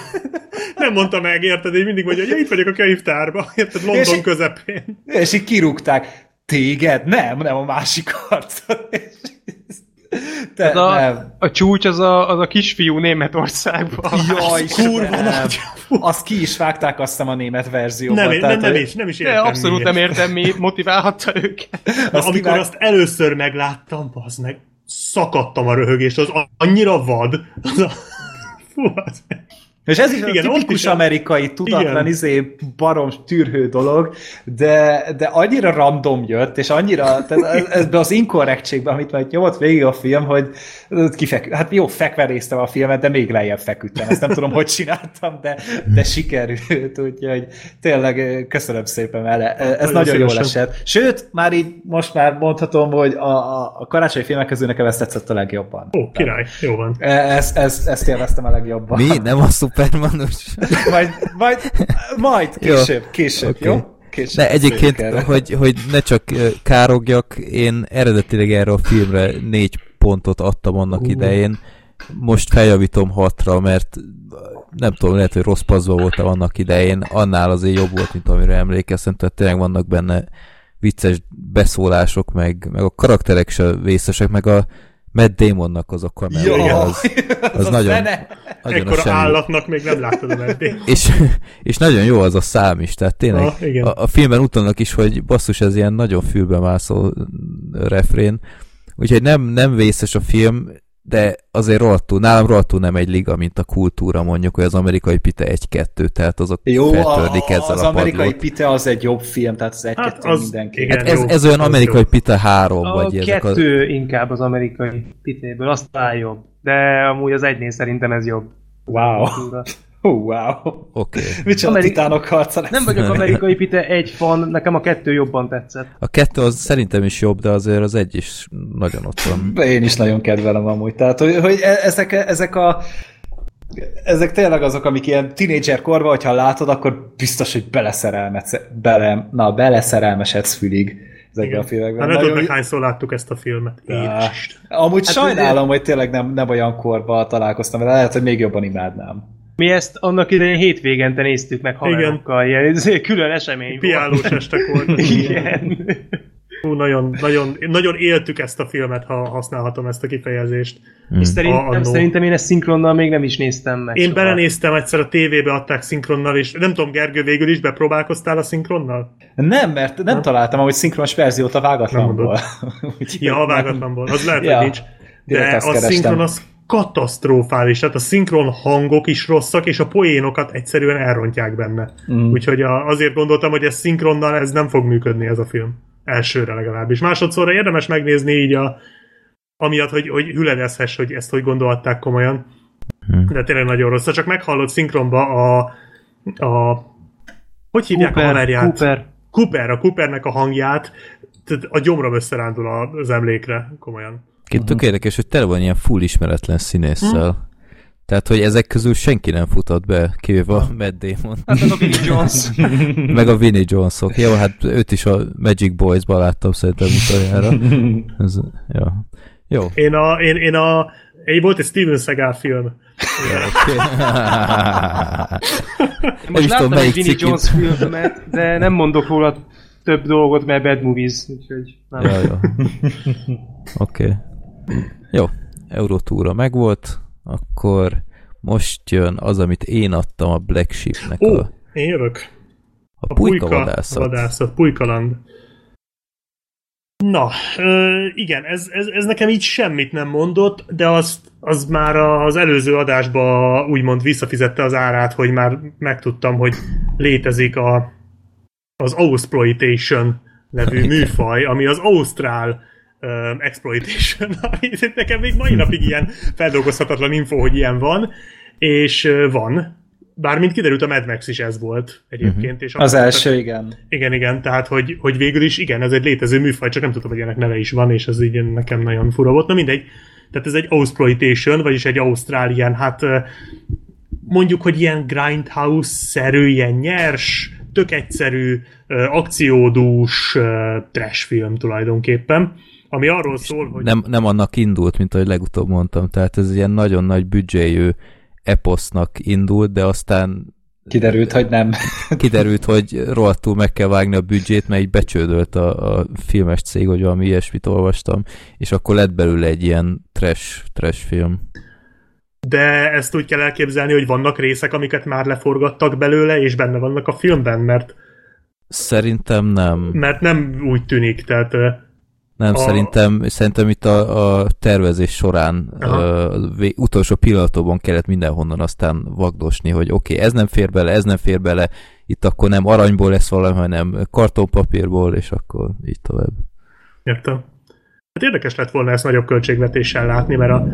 nem mondta meg, érted, és mindig mondja, hogy ja, itt vagyok a könyvtárban, érted, London És- közepén. És így kirúgták. Téged? Nem, nem a másik arcot. Te, Ez a, nem. a csúcs az a, az a kisfiú Németországban. Jaj, kurva nagy. Azt ki is vágták azt hiszem a német verzióban. Nem, nem, tehát, nem, hogy is, nem is De értem abszolút miért. nem értem, mi motiválhatta őket. Na, Azt amikor kivág- azt először megláttam, az meg szakadtam a röhögést, az annyira vad. Az a... Fú, az... És ez is Igen, Igen, a tipikus is a- amerikai tudatlan Igen. izé barom tűrhő dolog, de, de annyira random jött, és annyira, tehát ebbe az inkorrektségbe, amit majd nyomott végig a film, hogy kifek, hát jó, fekveréztem a filmet, de még lejjebb feküdtem. Ezt nem tudom, hogy csináltam, de, de sikerült, úgyhogy tényleg köszönöm szépen vele. Ez Nagyon nagyon, jól esett. Sőt, már így most már mondhatom, hogy a, a, a karácsonyi filmek közül nekem ezt tetszett a legjobban. Ó, király, jó van. Ezt, ezt, ezt élveztem a legjobban. Mi? Nem a szupermanus? Majd, majd, majd Jó. később, később, Oké. jó? Később De egyébként, hogy, hogy ne csak károgjak, én eredetileg erre a filmre négy pontot adtam annak Ú. idején, most feljavítom hatra, mert nem tudom, lehet, hogy rossz pazba voltam annak idején, annál azért jobb volt, mint amire emlékeztem, tehát tényleg vannak benne vicces beszólások, meg, meg a karakterek se vészesek, meg a Matt Damonnak az a kamerája, Jó, az, az a nagyon, zene. nagyon a Ekkora semmi. állatnak még nem láttad a meddig. és, és nagyon jó az a szám is, tehát tényleg Ah, a, a filmben utalnak is, hogy basszus, ez ilyen nagyon fülbemászó refrén, úgyhogy nem, nem vészes a film, de azért rohadtul, nálam rohadtul nem egy liga, mint a kultúra mondjuk, hogy az amerikai Pite 1-2, tehát azok Jó, a, feltördik ezzel az a amerikai padlót. Pite az egy jobb film, tehát az egy-kettő Hát az- mindenki. igen. Hát ez, jó, ez olyan az amerikai jó. Pite 3, A vagy ezek a... kettő inkább az amerikai pitéből, azt talán jobb. De amúgy az egynél szerintem ez jobb. Wow. Wow. Oké. Micsoda Ameri- titánok harca lesz. Nem vagyok amerikai pite egy fan, nekem a kettő jobban tetszett. A kettő az szerintem is jobb, de azért az egy is nagyon ott van. Én is nagyon kedvelem amúgy. Tehát, hogy, hogy e- ezek, ezek a ezek tényleg azok, amik ilyen tínédzser korban, hogyha látod, akkor biztos, hogy bele, na, beleszerelmesedsz fülig ezekben a filmekben. Hát nem tudod meg hányszor láttuk ezt a filmet. Isten. Amúgy Hát sajnálom, hogy tényleg nem, nem olyan korban találkoztam vele, lehet, hogy még jobban imádnám. Mi ezt annak idején hétvégente néztük meg haverokkal, ilyen külön esemény Piálós volt. estek voltak. Igen. Hú, nagyon, nagyon, nagyon éltük ezt a filmet, ha használhatom ezt a kifejezést. És szerintem, A- szerintem én ezt szinkronnal még nem is néztem meg. Én soha. belenéztem egyszer a tévébe, adták szinkronnal, és nem tudom, Gergő, végül is bepróbálkoztál a szinkronnal? Nem, mert nem találtam ahogy szinkronos verziót a vágatlanból. Ja, a nem. vágatlanból, az lehet, Ja, hogy nincs. De a szinkron az katasztrofális, tehát a szinkron hangok is rosszak, és a poénokat egyszerűen elrontják benne. Mm. Úgyhogy a, azért gondoltam, hogy ez szinkronnal ez nem fog működni ez a film. Elsőre legalábbis. Másodszorra érdemes megnézni így a amiatt, hogy, hogy hüledezhess, hogy ezt hogy gondolták komolyan. De tényleg nagyon rossz. Csak meghallod szinkronba a, a hogy hívják a Cooper, haverját? Cooper. Cooper, a Coopernek a hangját, tehát a gyomrom összerándul az emlékre, komolyan. Két tök érdekes, hogy tele van ilyen full ismeretlen színésszel. Tehát, hogy ezek közül senki nem futott be, kivéve a Matt Damon. Hát meg a Billy Jones. meg a Vinnie Jonesok. Jó, hát őt is a Magic Boys-ban láttam szerintem utoljára. Ez, ja. Jó. Én a, én, én a, én volt egy Steven Seagal film. Most is láttam tudom, egy Vinnie Jones filmet, de nem mondok róla több dolgot, mert bad movies, úgyhogy nem. Ja, jó. Oké. Okay. Jó. Eurotúra megvolt, akkor most jön az, amit én adtam a Black Sheepnek Ó, a, én jövök. a pulyka vadászat. vadászat, pulykaland. Na, ö, igen, ez, ez, ez nekem így semmit nem mondott, de az, az már az előző adásban úgymond visszafizette az árát, hogy már megtudtam, hogy létezik a, az Ausploitation nevű műfaj, ami az Ausztrál uh, exploitation, ami nekem még mai napig ilyen feldolgozhatatlan info, hogy ilyen van, és uh, van, Bármint kiderült, a Mad Max is ez volt egyébként. És Az akkor- első, igen. Igen, igen, tehát hogy, hogy végül is igen, ez egy létező műfaj, csak nem tudtam, hogy ennek neve is van, és ez így nekem nagyon fura volt. Na mindegy, tehát ez egy Ausploitation, vagyis egy Ausztrál ilyen, hát ö, mondjuk, hogy ilyen Grindhouse-szerű, ilyen nyers, tök egyszerű, ö, akciódús ö, trash film tulajdonképpen, ami arról szól, hogy... Nem, nem annak indult, mint ahogy legutóbb mondtam, tehát ez ilyen nagyon nagy büdzséjű eposznak indult, de aztán Kiderült, hogy nem. kiderült, hogy rohadtul meg kell vágni a büdzsét, mert így becsődölt a, a filmes cég, hogy valami ilyesmit olvastam, és akkor lett belőle egy ilyen trash, trash film. De ezt úgy kell elképzelni, hogy vannak részek, amiket már leforgattak belőle, és benne vannak a filmben, mert, Szerintem nem. mert nem úgy tűnik, tehát... ö, Nem, A- szerintem, szerintem itt a, a tervezés során vé, utolsó pillanatokban kellett mindenhonnan aztán vagdosni, hogy oké, okay, ez nem fér bele, ez nem fér bele, itt akkor nem aranyból lesz valami, hanem kartonpapírból, és akkor így tovább. Értem. Hát érdekes lett volna ezt nagyobb költségvetéssel látni, mert a,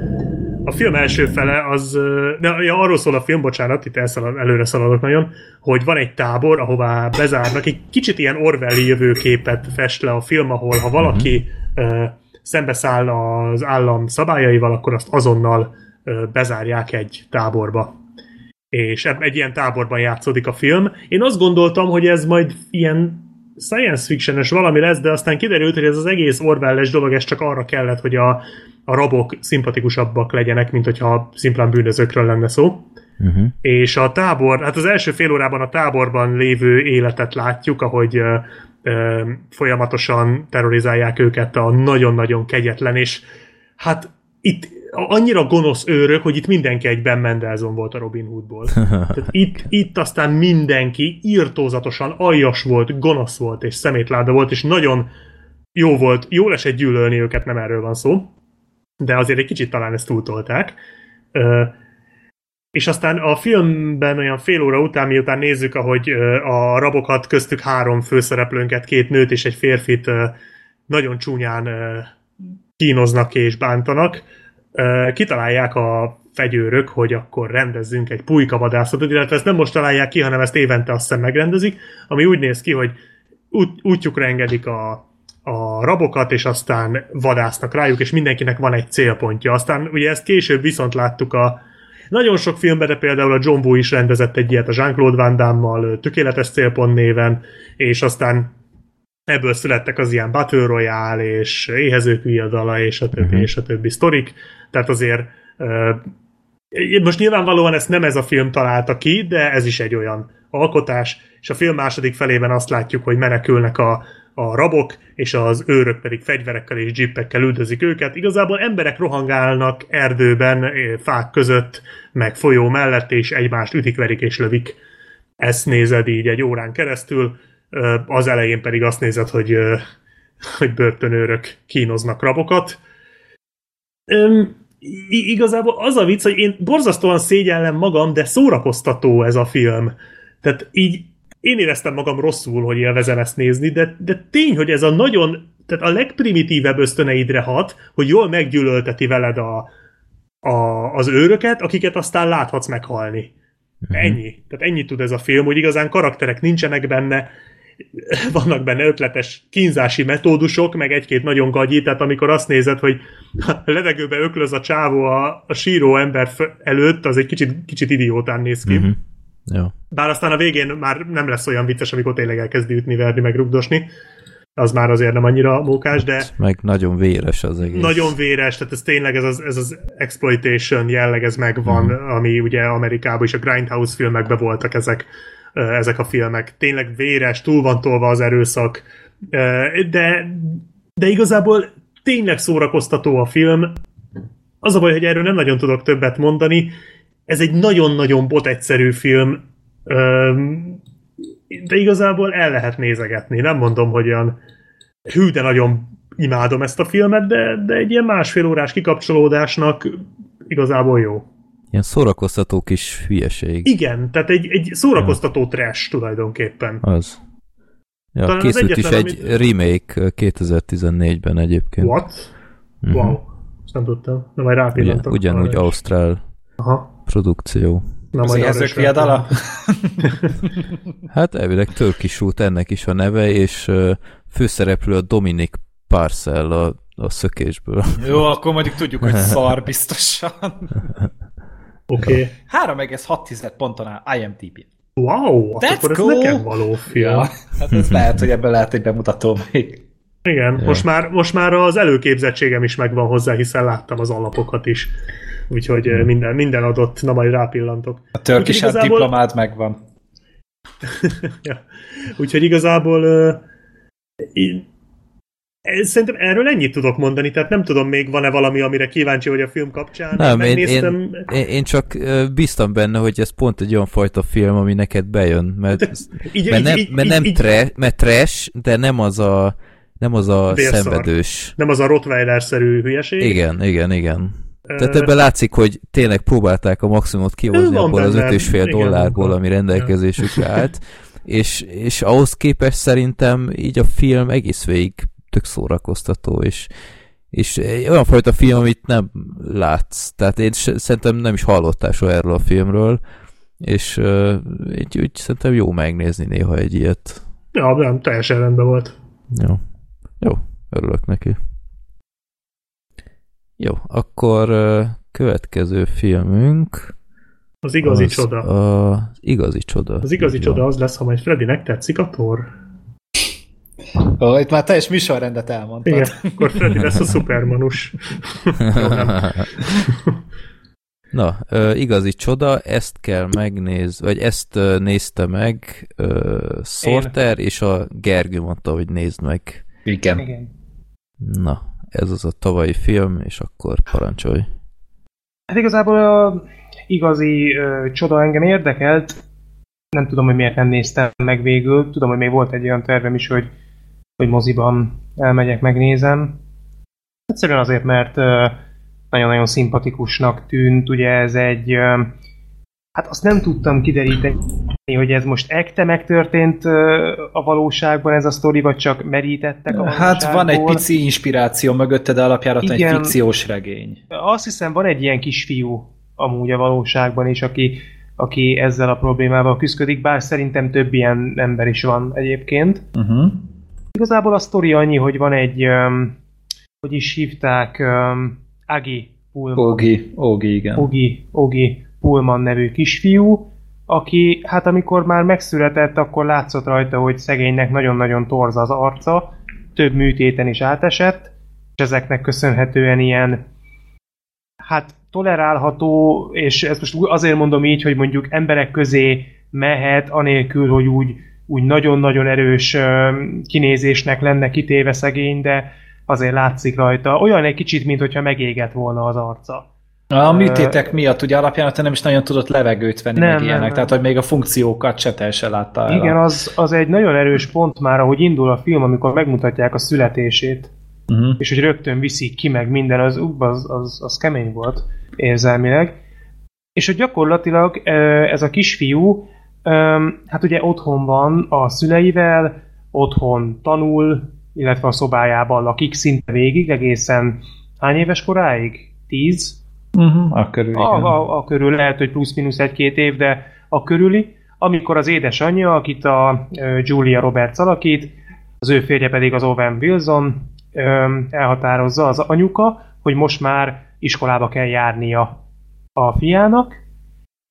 a film első fele az, de ja, arról szól a film, bocsánat, itt elszalad, előre szaladok nagyon, hogy van egy tábor, ahová bezárnak, egy kicsit ilyen Orwelli jövőképet fest le a film, ahol ha valaki ö, szembeszáll az állam szabályaival, akkor azt azonnal ö, bezárják egy táborba. És egy ilyen táborban játszódik a film. Én azt gondoltam, hogy ez majd ilyen science fiction valami lesz, de aztán kiderült, hogy ez az egész Orwell-es dolog, ez csak arra kellett, hogy a, a rabok szimpatikusabbak legyenek, mint hogyha szimplán bűnözőkről lenne szó. Uh-huh. És a tábor, hát az első fél órában a táborban lévő életet látjuk, ahogy ö, ö, folyamatosan terrorizálják őket a nagyon-nagyon kegyetlen, és hát itt annyira gonosz őrök, hogy itt mindenki egy Ben Mendelsohn volt a Robin Hoodból. Tehát itt, itt aztán mindenki írtózatosan aljas volt, gonosz volt, és szemétláda volt, és nagyon jó volt, jól esett gyűlölni őket, nem erről van szó, de azért egy kicsit talán ezt túltolták. És aztán a filmben olyan fél óra után, miután nézzük, ahogy a rabokat, köztük három főszereplőnket, két nőt és egy férfit nagyon csúnyán kínoznak és bántanak, kitalálják a fegyőrök, hogy akkor rendezzünk egy pulykavadászatot, illetve ezt nem most találják ki, hanem ezt évente azt hiszem megrendezik, ami úgy néz ki, hogy út, útjukra engedik a, a rabokat, és aztán vadásznak rájuk, és mindenkinek van egy célpontja. Aztán ugye ezt később viszont láttuk a nagyon sok filmben, de például a John Woo is rendezett egy ilyet a Jean-Claude Van Damme-mal, Tökéletes célpont néven, és aztán ebből születtek az ilyen Battle Royale, és Éhezők viadala, és a többi, Mhm. és a többi sztorik. Tehát azért most nyilvánvalóan ezt nem ez a film találta ki, de ez is egy olyan alkotás, és a film második felében azt látjuk, hogy menekülnek a, a rabok, és az őrök pedig fegyverekkel és jeepekkel üldözik őket. Igazából emberek rohangálnak erdőben, fák között, meg folyó mellett, és egymást ütik-verik és lövik. Ezt nézed így egy órán keresztül, az elején pedig azt nézed, hogy, hogy börtönőrök kínoznak rabokat. Igazából az a vicc, hogy én borzasztóan szégyellem magam, de szórakoztató ez a film. Tehát így én éreztem magam rosszul, hogy élvezem ezt nézni, de, de tény, hogy ez a nagyon, tehát a legprimitívebb ösztöneidre hat, hogy jól meggyűlölteti veled a, a, az őröket, akiket aztán láthatsz meghalni. Ennyi. Tehát ennyit tud ez a film, hogy igazán karakterek nincsenek benne, vannak benne ötletes kínzási metódusok, meg egy-két nagyon gagyi, tehát amikor azt nézed, hogy a levegőbe öklöz a csávó a, a síró ember előtt, az egy kicsit, kicsit idiótán néz ki. Uh-huh. Jó. Bár aztán a végén már nem lesz olyan vicces, amikor tényleg elkezdi ütni, verni, meg rugdosni. Az már azért nem annyira mókás, de Meg nagyon véres az egész. nagyon véres, tehát ez tényleg ez az, ez az exploitation jelleg, ez megvan, mm. ami ugye Amerikában is a Grindhouse filmekben voltak ezek, ezek a filmek. Tényleg véres, túl van tolva az erőszak, de, de igazából tényleg szórakoztató a film. Az a baj, hogy erről nem nagyon tudok többet mondani. Ez egy nagyon-nagyon bot egyszerű film, de igazából el lehet nézegetni. Nem mondom, hogy olyan hű, de nagyon imádom ezt a filmet, de, de egy ilyen másfél órás kikapcsolódásnak igazából jó. Ilyen szórakoztató kis hülyeség. Igen, tehát egy, egy szórakoztató trash tulajdonképpen. Az. Ja, Talán az készült is egyetlen, egy remake ö, 2014-ben egyébként. What? Mhm. Wow. Ezt nem tudtam. Na majd Ugyan, rápillantok. ugyanúgy arra is. Ausztrál Aha. produkció. Na, Az éhezők is viadala? Hát elvileg Turkish Shoot ennek is a neve, és főszereplő a Dominic Parcell a, a szökésből. Jó, akkor mondjuk tudjuk, hogy szar biztosan. Oké. Okay. 3,6 ponton áll IMDb. Wow, That's akkor ez cool. nekem való film. Ja, hát ez lehet, hogy ebben lehet egy bemutató még. Igen, most, már, most már az előképzettségem is megvan hozzá, hiszen láttam az alapokat is. Úgyhogy Hmm. minden, minden adott, na majd rápillantok. A hát igazából- diplomád megvan. ja. Úgyhogy igazából uh, szerintem erről ennyit tudok mondani, tehát nem tudom még van-e valami, amire kíváncsi vagy a film kapcsán. Nem, én, én, én, csak bíztam benne, hogy ez pont egy olyan fajta film, ami neked bejön, mert, így, mert nem, így, mert így, nem így, tre, mert trash, de nem az a, nem az a Vérszar. szenvedős. nem az a Rottweiler-szerű hülyeség. Igen, igen, igen. Tehát ebben látszik, hogy tényleg próbálták a maximumot kihozni abból az benne, 5,5 igen, dollárból, ami rendelkezésükre állt, és, és ahhoz képest szerintem így a film egész végig tök szórakoztató, és, és egy olyan fajta film, amit nem látsz. Tehát én szerintem nem is hallottál soha erről a filmről, és uh, így, úgy szerintem jó megnézni néha egy ilyet. Ja, nem, teljesen rendben volt. Jó. Jó, örülök neki. Jó, akkor uh, következő filmünk Az igazi az csoda. A igazi csoda. Az igazi Így csoda van. az lesz, ha majd Freddynek tetszik a tor. Ó, itt már teljes műsorrendet elmondtad. Igen, akkor Freddy lesz a szupermanus. Jó. Na, igazi csoda, ezt kell megnézni, vagy ezt nézte meg ö, Sorter, és a Gergő mondta, hogy nézd meg. Igen. Igen. Na, ez az a tavalyi film, és akkor parancsolj. Hát igazából a igazi ö, csoda engem érdekelt. Nem tudom, hogy miért nem néztem meg végül. Tudom, hogy még volt egy olyan tervem is, hogy, hogy moziban elmegyek, megnézem. Egyszerűen azért, mert nagyon-nagyon szimpatikusnak tűnt. Ugye ez egy... Hát azt nem tudtam kideríteni, hogy ez most ekte megtörtént a valóságban ez a sztori, vagy csak merítettek a Hát van egy pici inspiráció mögötte, de alapjáraton egy Igen. fikciós regény. Azt hiszem, van egy ilyen kisfiú amúgy a valóságban is, aki, aki ezzel a problémával küzdik, bár szerintem több ilyen ember is van egyébként. Uh-huh. Igazából a sztori annyi, hogy van egy, um, hogy is hívták, um, Agi Pullman. Ógi, Ógi, igen. Ogi, Ogi Pullman nevű kisfiú, aki hát amikor már megszületett, akkor látszott rajta, hogy szegénynek nagyon-nagyon torz az arca, több műtéten is átesett, és ezeknek köszönhetően ilyen hát tolerálható, és ezt most azért mondom így, hogy mondjuk emberek közé mehet, anélkül, hogy úgy, úgy nagyon-nagyon erős kinézésnek lenne kitéve szegény, de azért látszik rajta. Olyan egy kicsit, mintha megégett volna az arca. A műtétek miatt ugye alapjáraton nem is nagyon tudott levegőt venni, Nem, meg nem, ilyenek, nem. tehát hogy még a funkciókat se teljesen látta el. Igen, az, az egy nagyon erős pont már, ahogy indul a film, amikor megmutatják a születését, Uh-huh. és hogy rögtön viszik ki meg minden, az, az, az, az kemény volt érzelmileg. És hogy gyakorlatilag ez a kisfiú, hát ugye otthon van a szüleivel, otthon tanul, illetve a szobájában lakik szinte végig, egészen hány éves koráig? Tíz? Uh-huh. A körül, igen. A, a, a körül lehet, hogy plusz-minusz egy-két év, de a körüli, amikor az édesanyja, akit a Julia Roberts alakít, az ő férje pedig az Owen Wilson, elhatározza az anyuka, hogy most már iskolába kell járnia a fiának.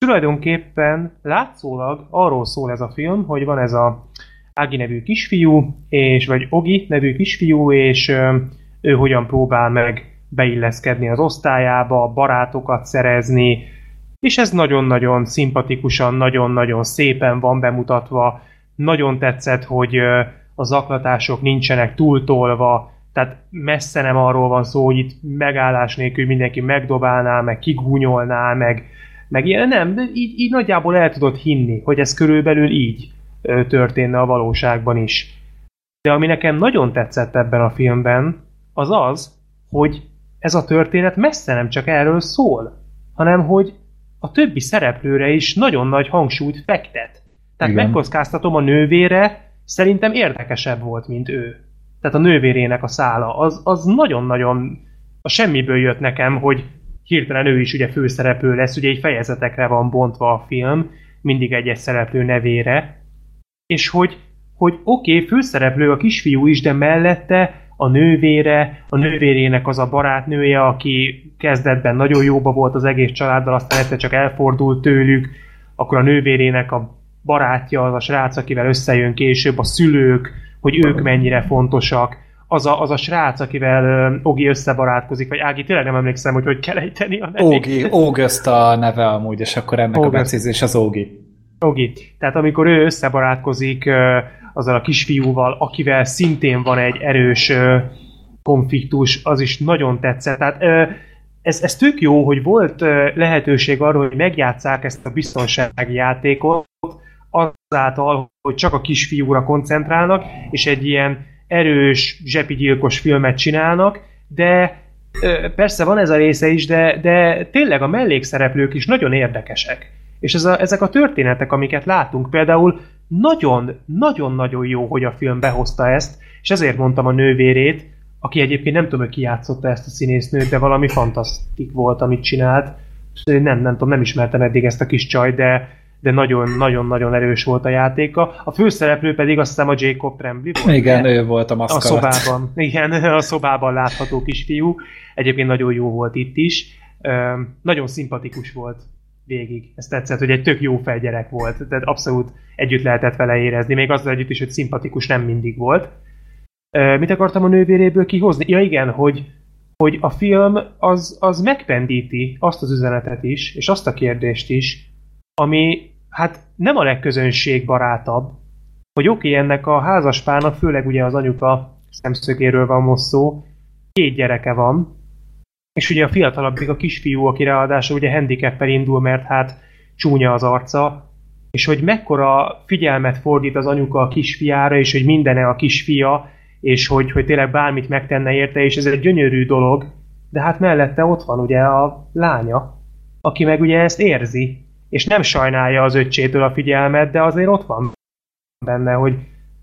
Tulajdonképpen látszólag arról szól ez a film, hogy van ez a Ági nevű kisfiú, és, vagy Ogi nevű kisfiú, és ö, ő hogyan próbál meg beilleszkedni az osztályába, barátokat szerezni, és ez nagyon-nagyon szimpatikusan, nagyon-nagyon szépen van bemutatva. Nagyon tetszett, hogy ö, a zaklatások nincsenek túltolva, tehát messze nem arról van szó, hogy itt megállás nélkül mindenki megdobálná, meg kigúnyolná, meg, meg ilyen, nem, de így, így nagyjából el tudod hinni, hogy ez körülbelül így ö, történne a valóságban is. De ami nekem nagyon tetszett ebben a filmben, az az, hogy ez a történet messze nem csak erről szól, hanem hogy a többi szereplőre is nagyon nagy hangsúlyt fektet. Tehát Igen. megkockáztatom a nővére, szerintem érdekesebb volt, mint ő. Tehát a nővérének a szála, az, az nagyon-nagyon a semmiből jött nekem, hogy hirtelen ő is ugye főszereplő lesz, ugye egy fejezetekre van bontva a film, mindig egy-egy szereplő nevére, és hogy, hogy oké, okay, főszereplő a kisfiú is, de mellette a nővére, a nővérének az a barátnője, aki kezdetben nagyon jóba volt az egész családdal, aztán egyszer csak elfordult tőlük, akkor a nővérének a barátja, az a srác, akivel összejön később, a szülők, hogy ők mennyire fontosak, az a, az a srác, akivel Ogi összebarátkozik, vagy Ági, tényleg nem emlékszem, hogy hogy kell ejteni a nevét. Ógi, August a neve amúgy, és akkor ennek August. a becézés az Ógi. Ogi. Tehát amikor ő összebarátkozik azzal a kisfiúval, akivel szintén van egy erős konfliktus, az is nagyon tetszett. Tehát ez, ez tök jó, hogy volt lehetőség arra, hogy megjátszák ezt a biztonsági játékot, azáltal, hogy csak a kisfiúra koncentrálnak, és egy ilyen erős, zsepigyilkos filmet csinálnak, de persze van ez a része is, de, de tényleg a mellékszereplők is nagyon érdekesek. És ez a, ezek a történetek, amiket látunk, például nagyon-nagyon-nagyon jó, hogy a film behozta ezt, és ezért mondtam a nővérét, aki egyébként nem tudom, hogy ki játszotta ezt a színésznőt, de valami fantasztik volt, amit csinált. Nem, nem tudom, nem ismertem eddig ezt a kis csaj, de de nagyon-nagyon-nagyon erős volt a játéka. A főszereplő pedig azt hiszem a Jacob Tremblay volt. Igen, ő volt a maszkalat. A szobában. Igen, a szobában látható kisfiú. Egyébként nagyon jó volt itt is. nagyon szimpatikus volt végig. Ez tetszett, hogy egy tök jó felgyerek volt. Tehát abszolút együtt lehetett vele érezni. Még azzal együtt is, hogy szimpatikus nem mindig volt. mit akartam a nővéréből kihozni? Ja igen, hogy hogy a film az, az megpendíti azt az üzenetet is, és azt a kérdést is, ami hát nem a legközönségbarátabb, hogy oké, okay, ennek a házaspának, főleg ugye az anyuka szemszögéről van most szó, két gyereke van, és ugye a fiatalabbik a kisfiú, aki ráadásul ugye handicappel indul, mert hát csúnya az arca, és hogy mekkora figyelmet fordít az anyuka a kisfiára, és hogy mindene a kisfia, és hogy, hogy tényleg bármit megtenne érte, és ez egy gyönyörű dolog, de hát mellette ott van ugye a lánya, aki meg ugye ezt érzi, és nem sajnálja az öccsétől a figyelmet, de azért ott van benne, hogy,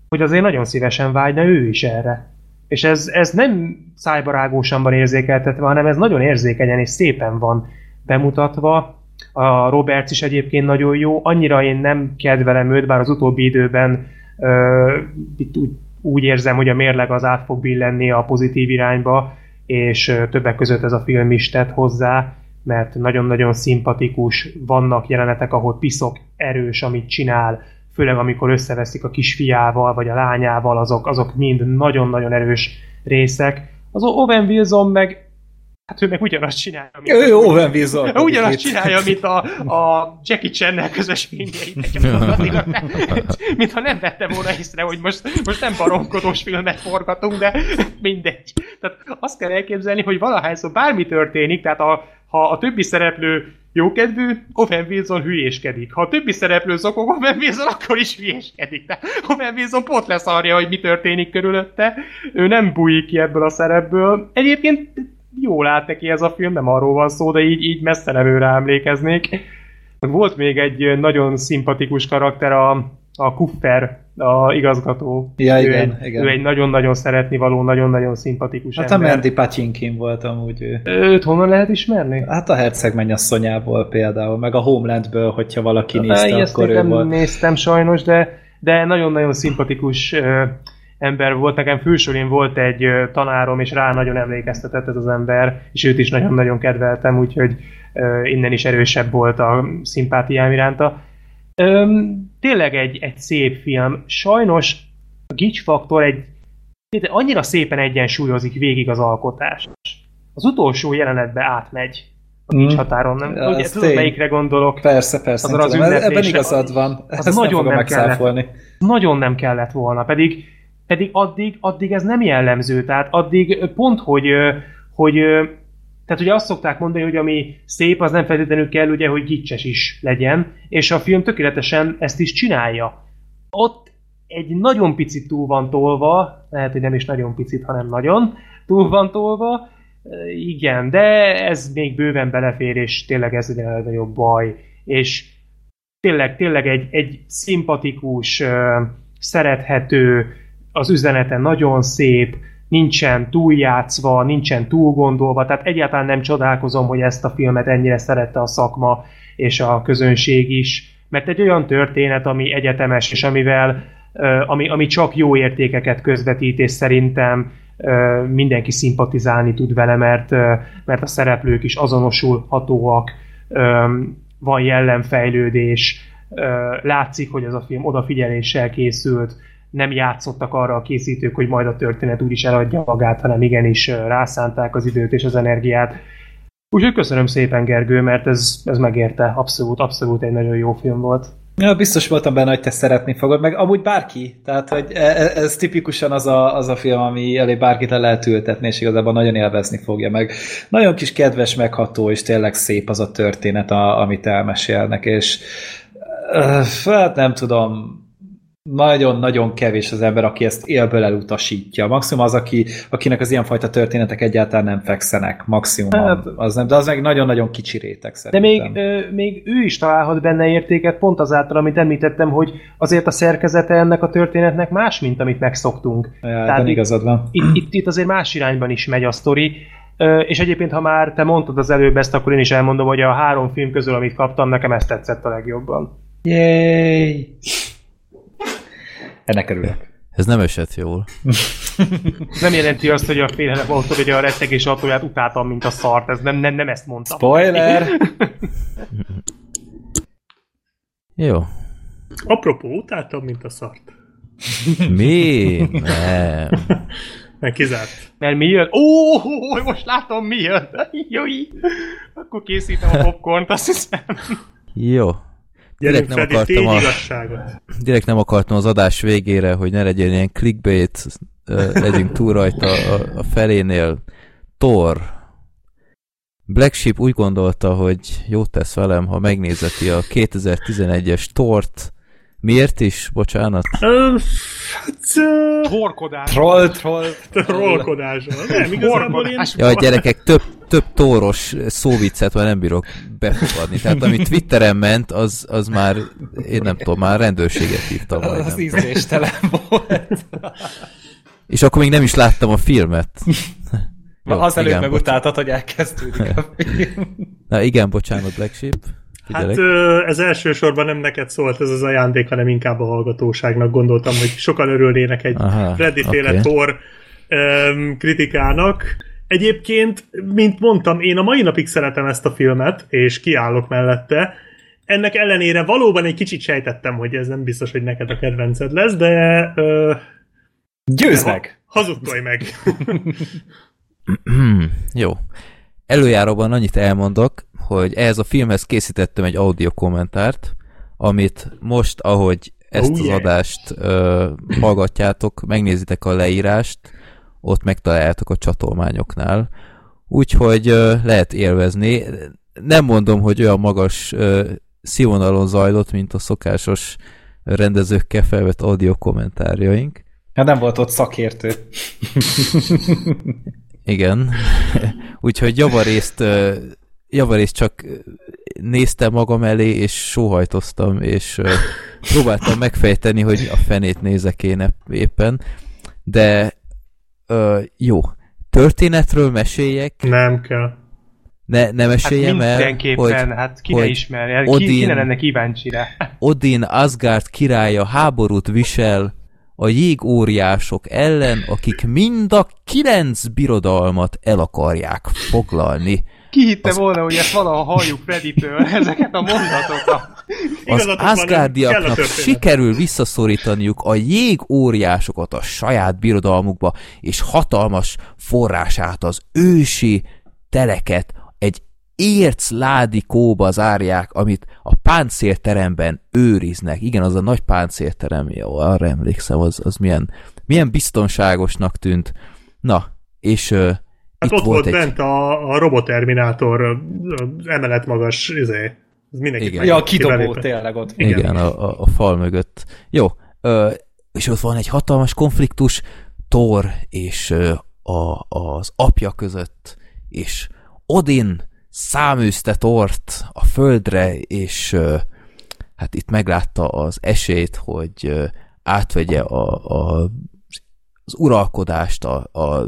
hogy azért nagyon szívesen vágyna ő is erre. És ez, ez nem szájbarágósan van érzékeltetve, hanem ez nagyon érzékenyen és szépen van bemutatva. A Roberts is egyébként nagyon jó. Annyira én nem kedvelem őt, bár az utóbbi időben ö, úgy, úgy érzem, hogy a mérleg az át fog billenni a pozitív irányba, és többek között ez a film is tett hozzá mert nagyon-nagyon szimpatikus, vannak jelenetek, ahol piszok erős, amit csinál, főleg amikor összeveszik a kisfiával, vagy a lányával, azok, azok mind nagyon-nagyon erős részek. Az Owen Wilson meg Hát ő meg ugyanazt csinálja, mint... Ő Owen Wilson. Ugyanazt csinálja, mint a, a Jackie Chan-nel közös filmjeit. Mintha nem vette volna észre, hogy most, most nem baromkodós filmet forgatunk, de mindegy. Tehát azt kell elképzelni, hogy valahányszor bármi történik, tehát a, ha a többi szereplő jókedvű, Owen Wilson hülyéskedik. Ha a többi szereplő zokog, Owen Wilson akkor is hülyéskedik. Tehát Owen Wilson pont leszarja, hogy mi történik körülötte. Ő nem bújik ki ebből a szerepből. Egyébként jól állt neki ez a film, nem arról van szó, de így, így messze nevőre emlékeznék. Volt még egy nagyon szimpatikus karakter, a, a Kuffer, a igazgató. Ja, ő igen, egy, igen. Ő egy nagyon-nagyon szeretni való, nagyon-nagyon szimpatikus Hát ember. a Mandy Patinkin volt amúgy ő. Őt honnan lehet ismerni? Hát a herceg mennyasszonyából például, meg a Homelandből, hogyha valaki Na, nézte, ezt akkor ő nem volt. néztem sajnos, de, de nagyon-nagyon szimpatikus ö, ember volt. Nekem fősorén volt egy ö, tanárom, és rá nagyon emlékeztetett ez az ember, és őt is nagyon-nagyon kedveltem, úgyhogy ö, innen is erősebb volt a szimpátiám iránta. Öm, tényleg egy, egy szép film. Sajnos a Gics faktor egy annyira szépen egyensúlyozik végig az alkotás. Az utolsó jelenetbe átmegy a Gics Mm. határon, nem? Ja, Ugye, tudod, tény. melyikre gondolok? Persze, persze. Azon az tudom. Ebben igazad van. az Ezt nagyon nem nem kellett. megszáfolni. Nagyon nem kellett volna, pedig, pedig addig, addig ez nem jellemző, tehát addig pont, hogy, hogy tehát ugye azt szokták mondani, hogy ami szép, az nem feltétlenül kell ugye, hogy gicses is legyen, és a film tökéletesen ezt is csinálja. Ott egy nagyon picit túl van tolva, lehet, hogy nem is nagyon picit, hanem nagyon túl van tolva, Ö, igen, de ez még bőven belefér, és tényleg ez a legnagyobb baj. És tényleg, tényleg egy, egy szimpatikus, ö, szerethető, az üzenete nagyon szép, nincsen túljátszva, nincsen túl gondolva, tehát egyáltalán nem csodálkozom, hogy ezt a filmet ennyire szerette a szakma és a közönség is, mert egy olyan történet, ami egyetemes, és amivel ami, ami csak jó értékeket közvetít, és szerintem mindenki szimpatizálni tud vele, mert, mert a szereplők is azonosulhatóak, van jellemfejlődés, látszik, hogy ez a film odafigyeléssel készült, nem játszottak arra a készítők, hogy majd a történet úgyis eladja magát, hanem igenis rászánták az időt és az energiát. Úgyhogy köszönöm szépen, Gergő, mert ez, ez megérte. Abszolút, abszolút egy nagyon jó film volt. Ja, biztos voltam benne, hogy te szeretni fogod, meg amúgy bárki. Tehát, hogy ez, e, ez tipikusan az a, az a film, ami elé bárkit le lehet ültetni, és igazából nagyon élvezni fogja meg. Nagyon kis kedves, megható, és tényleg szép az a történet, a, amit elmesélnek, és hát nem tudom, nagyon-nagyon kevés az ember, aki ezt élből elutasítja. Maximum az, aki, akinek az ilyenfajta történetek egyáltalán nem fekszenek. Maximum hát, az nem, de az meg nagyon-nagyon kicsi réteg szerintem. De még, ö, még ő is találhat benne értéket, pont azáltal, amit említettem, hogy azért a szerkezete ennek a történetnek más, mint amit megszoktunk. Ja, Tehát igazad van. Itt, itt, itt azért más irányban is megy a sztori. És egyébként, ha már te mondtad az előbb ezt, akkor én is elmondom, hogy a három film közül, amit kaptam, nekem ezt tetszett a legjobban. Yay! Ennek örülök. Ez nem esett jól. nem jelenti azt, hogy a félelem autó, hogy a rettegés autóját utáltam, mint a szart. Ez nem, nem, nem ezt mondtam. Spoiler! Jó. Apropó, utáltam, mint a szart. Mi? Nem. Meg kizárt. Mert mi jön? Ó, oh, most látom mi jön. Jaj. Akkor készítem a popcornt, azt hiszem. Jó. Direkt nem, akartam a, direkt nem akartam az adás végére, hogy ne legyen ilyen clickbait, legyünk túl rajta a, a felénél. Thor. Black Sheep úgy gondolta, hogy jót tesz velem, ha megnézeti a 2011-es Tort, Miért is? Bocsánat. Hát, Torkodás. Troll, troll. Trollkodás. Nem, igazából én... Ja, gyerekek, több, több tóros szóviccet már nem bírok befogadni. Tehát ami Twitteren ment, az, az már, én nem tudom, már rendőrséget hívtam. Az, az ízléstelen volt. És akkor még nem is láttam a filmet. Jó, az előtt megutáltad, hogy elkezdődik a film. Na igen, bocsánat, Black Sheep. Hát ez elsősorban nem neked szólt ez az ajándék, hanem inkább a hallgatóságnak. Gondoltam, hogy sokan örülnének egy Freddy-féle okay. Thor um, kritikának. Egyébként, mint mondtam, én a mai napig szeretem ezt a filmet, és kiállok mellette. Ennek ellenére valóban egy kicsit sejtettem, hogy ez nem biztos, hogy neked a kedvenced lesz, de... Uh, Győzd meg! Ha, hazudtolj meg! Jó. Előjáróban annyit elmondok, hogy ehhez a filmhez készítettem egy audio kommentárt, amit most, ahogy ezt oh, az yeah. adást uh, hallgatjátok, megnézitek a leírást, ott megtaláljátok a csatolmányoknál. Úgyhogy uh, lehet élvezni. Nem mondom, hogy olyan magas uh, színvonalon zajlott, mint a szokásos rendezőkkel felvett audio kommentárjaink. Hát nem volt ott szakértő. Igen. Úgyhogy javarészt, javarészt csak néztem magam elé, és sóhajtoztam, és próbáltam megfejteni, hogy a fenét nézek én éppen. De jó. Történetről meséljek? Nem kell. Ne, ne meséljem hát el, hogy, hát ki ne ismerje, Odin, ki, ki ne lenne kíváncsi rá. Odin Asgard királya háborút visel a jégóriások ellen, akik mind a kilenc birodalmat el akarják foglalni. Ki hitte az... volna, hogy ezt valaha halljuk Freddy-től, ezeket a mondatokat? Az Asgardiaknak sikerül visszaszorítaniuk a jégóriásokat a saját birodalmukba, és hatalmas forrását az ősi teleket egy érc ládikóba zárják, amit a páncélteremben őriznek. Igen, az a nagy páncélterem, jó, arra emlékszem, az, az milyen, milyen biztonságosnak tűnt. Na, és uh, Hát itt ott volt, volt egy... bent a, a roboterminátor emelet magas, izé, mindenki Igen. Ja, a kidobó tényleg ott. Igen, Igen a, a, a fal mögött. Jó, ö, és ott van egy hatalmas konfliktus Thor és ö, a, az apja között, és Odin száműzte Tort a földre, és hát itt meglátta az esélyt, hogy átvegye a, a, az uralkodást, a, a,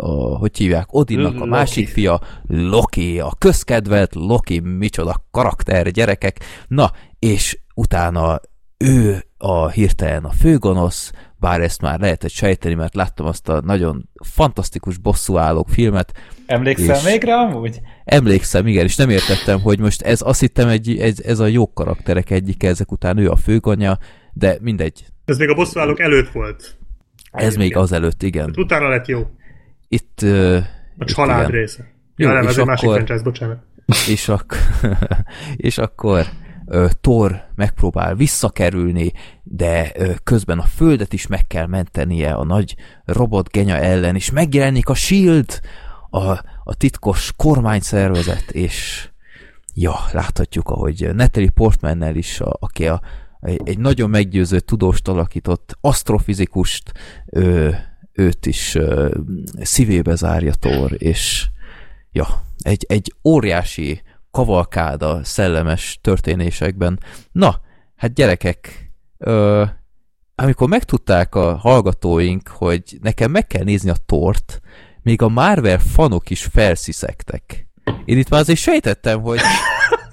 a hogy hívják, Odinnak a Loki. másik fia, Loki, a közkedvelt Loki, micsoda karakter, gyerekek. Na, és utána ő a hirtelen a főgonosz, bár ezt már lehetett sejteni, mert láttam azt a nagyon fantasztikus bosszúállók filmet. Emlékszel És- még rá amúgy? Emlékszem, igen, és nem értettem, hogy most ez azt hittem, egy, ez, ez a jó karakterek egyike, ezek után ő a főgonya, de mindegy. Ez még a bosszúállók előtt volt. Ez még azelőtt, igen. Utána lett jó. Itt... Uh, A család igen. része. Jó, Ja, nem, és ez egy másik franchise, bocsánat. és, ak- és akkor ö, Thor megpróbál visszakerülni, de ö, közben a földet is meg kell mentenie a nagy robot genya ellen, és megjelenik a SHIELD, a, a titkos kormányszervezet, és ja, láthatjuk, ahogy Natalie Portmannel is, a, aki a, egy, egy nagyon meggyőző tudóst alakított asztrofizikust, ő, őt is ö, szívébe zárja Thor, és ja, egy, egy óriási kavalkáda szellemes történésekben. Na, hát gyerekek, ö, amikor megtudták a hallgatóink, hogy nekem meg kell nézni a tort, még a Marvel fanok is felsziszegtek. Én itt már azért sejtettem, hogy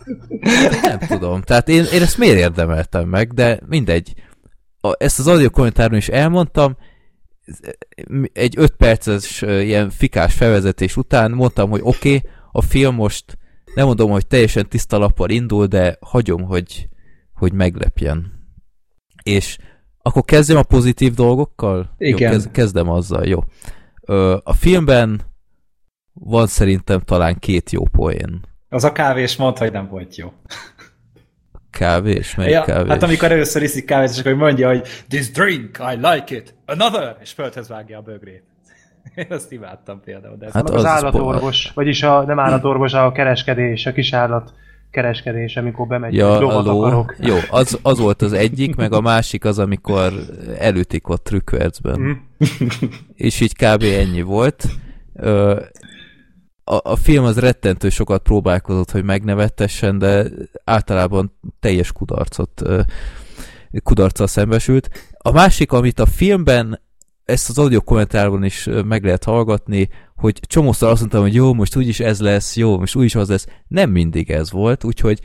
nem tudom. Tehát én, én ezt miért érdemeltem meg, de mindegy. A, ezt az audio kommentárban is elmondtam, egy öt perces ilyen fikás felvezetés után mondtam, hogy oké, okay, a film most nem mondom, hogy teljesen tiszta lappal indul, de hagyom, hogy, hogy meglepjen. És akkor kezdjem a pozitív dolgokkal? Igen. Jó, kezd, kezdem azzal, jó. A filmben van szerintem talán két jó poén. Az a kávés mondta, hogy nem volt jó. Kávés, melyik Ja, kávés? hát amikor először iszik kávét, és akkor mondja, hogy this drink, I like it, another, és földhez vágja a bögrét. Én azt imádtam például. De ez Hát az az állatorvos, vagyis a nem állatorvos, a kereskedés, a kisállat kereskedés, amikor bemegy, Ja, hogy lovat aló. akarok. Jó, az, az volt az egyik, meg a másik az, amikor elütik ott trükkvercben. Mhm. És így kb. ennyi volt. Ö, a, a film az rettentő sokat próbálkozott, hogy megnevettessen, de általában teljes kudarcot kudarccal szembesült. A másik, amit a filmben ezt az audio kommentárban is meg lehet hallgatni, hogy csomószor azt mondtam, hogy jó, most úgyis ez lesz, jó, most úgyis az lesz. Nem mindig ez volt, úgyhogy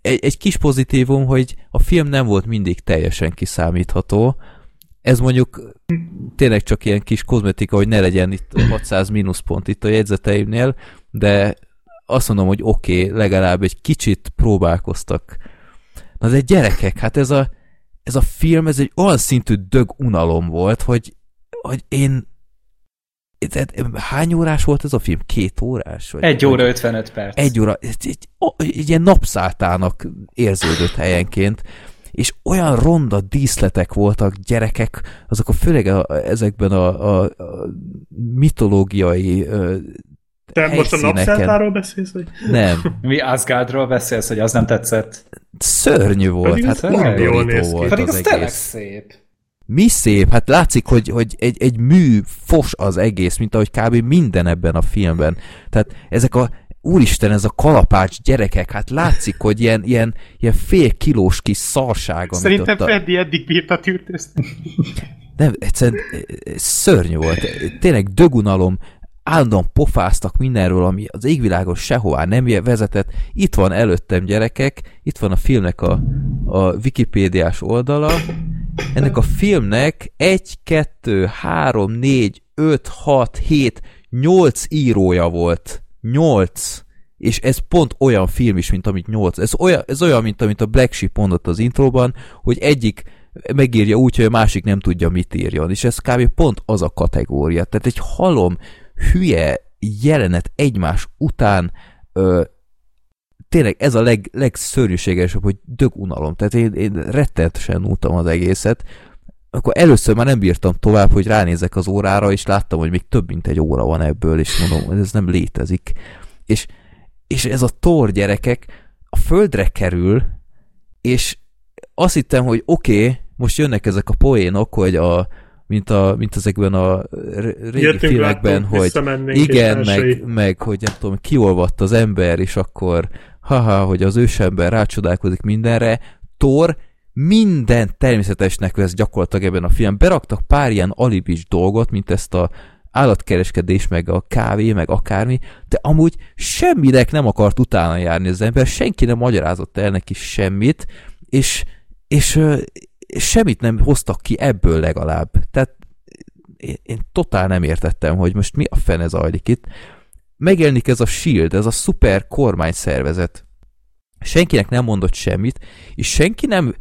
egy, egy kis pozitívum, hogy a film nem volt mindig teljesen kiszámítható. Ez mondjuk tényleg csak ilyen kis kozmetika, hogy ne legyen itt 600 mínuszpont itt a jegyzeteimnél, de azt mondom, hogy oké, okay, legalább egy kicsit próbálkoztak. Na de gyerekek, hát ez a, ez a film, ez egy olyan szintű dög unalom volt, hogy, hogy én hány órás volt ez a film? Két órás? Vagy, Egy vagy- óra 55 perc. egy óra, egy, egy, ó, egy ilyen napszálltának érződött helyenként, és olyan ronda díszletek voltak gyerekek, azok a főleg a, ezekben a, a, a mitológiai ö, Te most a napszeltáról beszélsz, vagy? Nem, Mi Asgardról beszélsz, hogy az nem tetszett? szörnyű volt, Pedig hát jól néz ki. volt Pedig az az tényleg egész. szép. Mi szép, hát látszik, hogy, hogy egy, egy mű fos az egész, mint ahogy kb. minden ebben a filmben. Tehát ezek a úristen, ez a kalapács gyerekek, hát látszik, hogy ilyen, ilyen, ilyen fél kilós kis szarság, amit Szerintem ott a... Freddy eddig bírta tűrtőzni. Nem, egyszerűen eh, eh, szörnyű volt. Tényleg dögunalom, állandóan pofáztak mindenről, ami az égvilágon sehová nem vezetett. Itt van előttem gyerekek, itt van a filmnek a, a Wikipédiás oldala. Ennek a filmnek 1, 2, 3, 4, 5, 6, 7, 8 írója volt. 8. És ez pont olyan film is, mint amit 8. Ez olyan, ez olyan mint amit a Black Sheep mondott az intróban, hogy egyik megírja úgy, hogy a másik nem tudja, mit írjon. És ez kb. pont az a kategória. Tehát egy halom, hülye jelenet egymás után ö, tényleg ez a leg, legszörnyűségesebb, hogy dög unalom. Tehát én, én rettenetesen untam az egészet. Akkor először már nem bírtam tovább, hogy ránézek az órára, és láttam, hogy még több mint egy óra van ebből, és mondom, hogy ez nem létezik. És, és ez a tor gyerekek a földre kerül, és azt hittem, hogy oké, okay, most jönnek ezek a poénok, hogy a, mint, a, mint ezekben a régi Jöttünk, filmekben, láttunk, hogy igen, meg, meg, hogy nem tudom, kiolvadt az ember, és akkor haha, hogy az ősember rácsodálkozik mindenre. Thor minden természetesnek vesz gyakorlatilag ebben a filmben. Beraktak pár ilyen alibis dolgot, mint ezt a állatkereskedés, meg a kávé, meg akármi, de amúgy semminek nem akart utána járni az ember, senki nem magyarázott el neki semmit, és, és, és semmit nem hoztak ki ebből legalább. Tehát én, én totál nem értettem, hogy most mi a fene zajlik itt. Megjelenik ez a SHIELD, ez a szuper kormányszervezet. Senkinek nem mondott semmit, és senki nem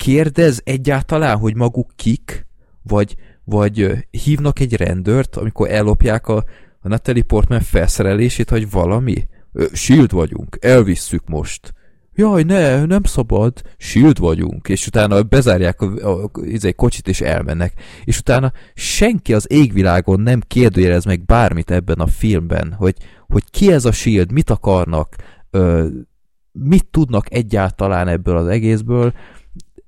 kérdez egyáltalán, hogy maguk kik, vagy, vagy hívnak egy rendőrt, amikor ellopják a, a Natalie Portman felszerelését, hogy valami? Shield vagyunk, elvisszük most. Jaj, ne, nem szabad, shield vagyunk, és utána bezárják a, a, a, a kocsit, és elmennek. És utána senki az égvilágon nem kérdőjelez meg bármit ebben a filmben, hogy, hogy ki ez a shield, mit akarnak, ö, mit tudnak egyáltalán ebből az egészből,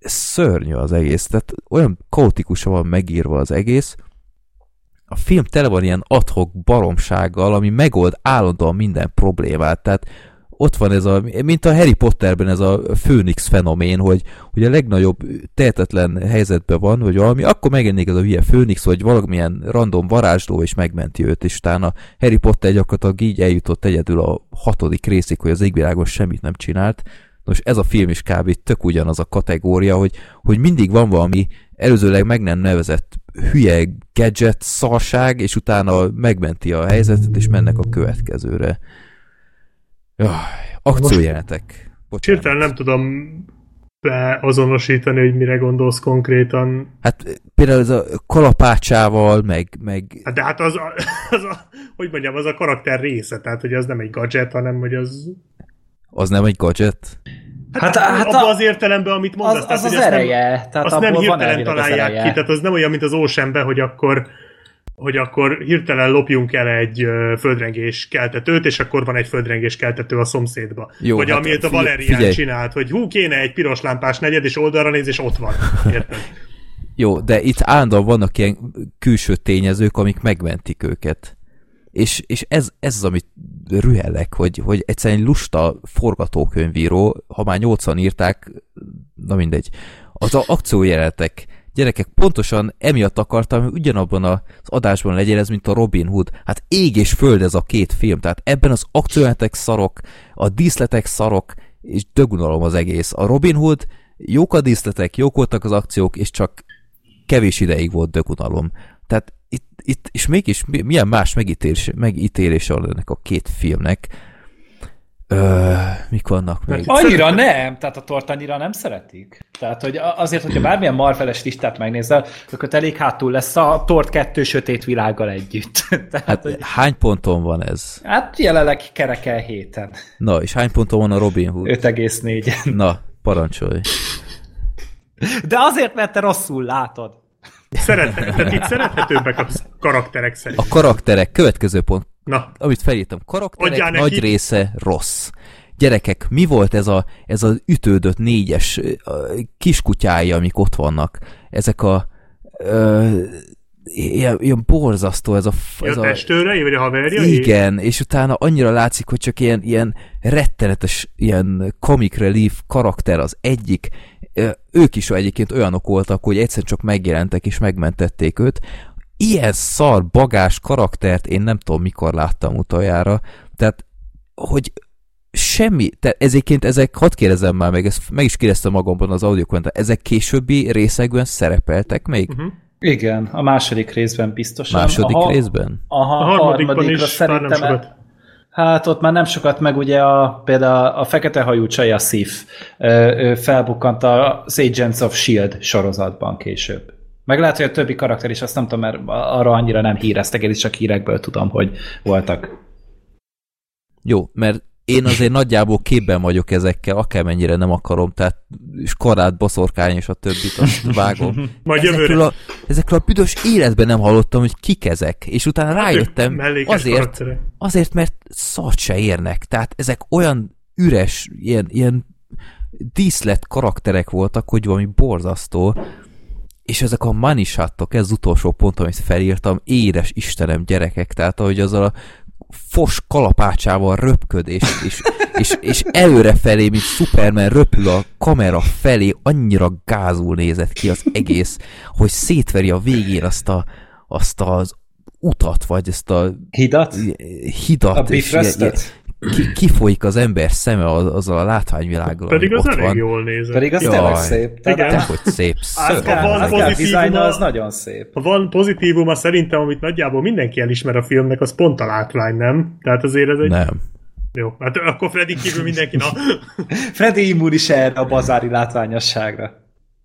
szörnyű az egész, tehát olyan kaotikusan van megírva az egész, a film tele van ilyen adhok baromsággal, ami megold állandóan minden problémát, tehát ott van ez a, mint a Harry Potterben ez a Phoenix fenomén, hogy, hogy a legnagyobb tehetetlen helyzetben van, hogy valami, akkor megjelenik ez a hülye Phoenix, vagy valamilyen random varázsló, és megmenti őt, és utána Harry Potter gyakorlatilag így eljutott egyedül a hatodik részig, hogy az égvilágon semmit nem csinált, Nos, ez a film is kb. tök ugyanaz a kategória, hogy, hogy mindig van valami előzőleg meg nem nevezett hülye gadget szarság, és utána megmenti a helyzetet, és mennek a következőre. Jaj, akciójelenetek. Sírtelen nem tudom beazonosítani, hogy mire gondolsz konkrétan. Hát például ez a kalapácsával, meg... meg... Hát de hát az, a, az a, hogy mondjam, az a karakter része, tehát hogy az nem egy gadget, hanem hogy az... Az nem egy gadget? Hát, hát, hát abban az értelemben, amit mondasz. Az az, az ereje. Nem, tehát azt nem hirtelen találják ki, tehát az nem olyan, mint az Oceanben, hogy akkor hogy akkor hirtelen lopjunk el egy földrengés keltetőt, és akkor van egy földrengés keltető a szomszédba. Jó, Vagy hát amit a Valerian figyelj. csinált, hogy hú, kéne egy piros lámpás negyed, és oldalra néz, és ott van. Érted? Jó, de itt állandóan vannak ilyen külső tényezők, amik megmentik őket. És, és ez, ez az, amit rühelek, hogy, hogy egyszerűen lusta forgatókönyvíró, ha már nyolcan írták, na mindegy, az akciójelenetek, gyerekek, pontosan emiatt akartam, hogy ugyanabban az adásban legyen ez, mint a Robin Hood. Hát ég és föld ez a két film, tehát ebben az akciójelenetek szarok, a díszletek szarok, és dögunalom az egész. A Robin Hood, jók a díszletek, jók voltak az akciók, és csak kevés ideig volt dögunalom. Tehát itt, és mégis milyen más megítélés, megítélése van ennek a két filmnek. Ö, mik vannak még? Annyira nem, tehát a tort annyira nem szeretik. Tehát, hogy azért, hogyha bármilyen marfeles listát megnézel, akkor elég hátul lesz a tort kettő sötét világgal együtt. Tehát, hát hogy... hány ponton van ez? Hát jelenleg kerekel héten. Na, és hány ponton van a Robin Hood? 5,4. Na, parancsolj. De azért, mert te rosszul látod. Szeret, tehát itt szerethetőbbek a karakterek szerint. A karakterek, következő pont, Na. amit felírtam, karakterek Adjál nagy neki. része rossz. Gyerekek, mi volt ez a, ez az ütődött négyes kiskutyái, amik ott vannak? Ezek a ö, ilyen, ilyen borzasztó ez a... Ez a, testőrei, vagy a haverjai? Igen, és utána annyira látszik, hogy csak ilyen, ilyen rettenetes, ilyen comic relief karakter az egyik, ők is egyébként olyanok voltak, hogy egyszer csak megjelentek és megmentették őt. Ilyen szar, bagás karaktert én nem tudom mikor láttam utoljára. Tehát, hogy semmi, tehát ezéként ezek, hadd kérdezem már meg, ezt meg is kérdeztem magamban az audiokommentár, ezek későbbi részekben szerepeltek még? Uh-huh. Igen, a második részben biztosan. Második aha, részben? Aha, a harmadikban harmadikra is szerintem Hát ott már nem sokat, meg ugye a, például a fekete hajú csaj, a Sif, felbukkant az Agents of S.H.I.E.L.D. sorozatban később. Meg lehet, hogy a többi karakter is, azt nem tudom, mert arra annyira nem híreztek, én is csak hírekből tudom, hogy voltak. Jó, mert én azért nagyjából képben vagyok ezekkel, akármennyire nem akarom, tehát és karát, boszorkány és a többit azt vágom. Majd ezekről a, ezekről a büdös életben nem hallottam, hogy kik ezek, és utána hát rájöttem azért, azért, mert szart se érnek. Tehát ezek olyan üres, ilyen, ilyen díszlet karakterek voltak, hogy valami borzasztó, és ezek a manishattok, ez az utolsó pont, amit felírtam, édes Istenem gyerekek, tehát ahogy azzal a fos kalapácsával röpköd, és, és és, és előre felé, mint Superman röpül a kamera felé, annyira gázul nézett ki az egész, hogy szétveri a végén azt, a, azt az utat, vagy ezt a Hidat? hidat. A Bifröstet? Ki, kifolyik az ember szeme az, azzal a látványvilággal, Pedig az ott elég van. jól nézett. Pedig az Jaj. tényleg szép. Tehát Igen. De hogy szép. Asgard, van Asgard pozitívuma- az nagyon szép. Ha van pozitívuma szerintem, amit nagyjából mindenki elismer a filmnek, az pont a látvány, nem? Tehát azért ez egy... Nem. Jó, hát akkor Freddy kívül mindenki, na. Freddy immunis erre a bazári látványosságra.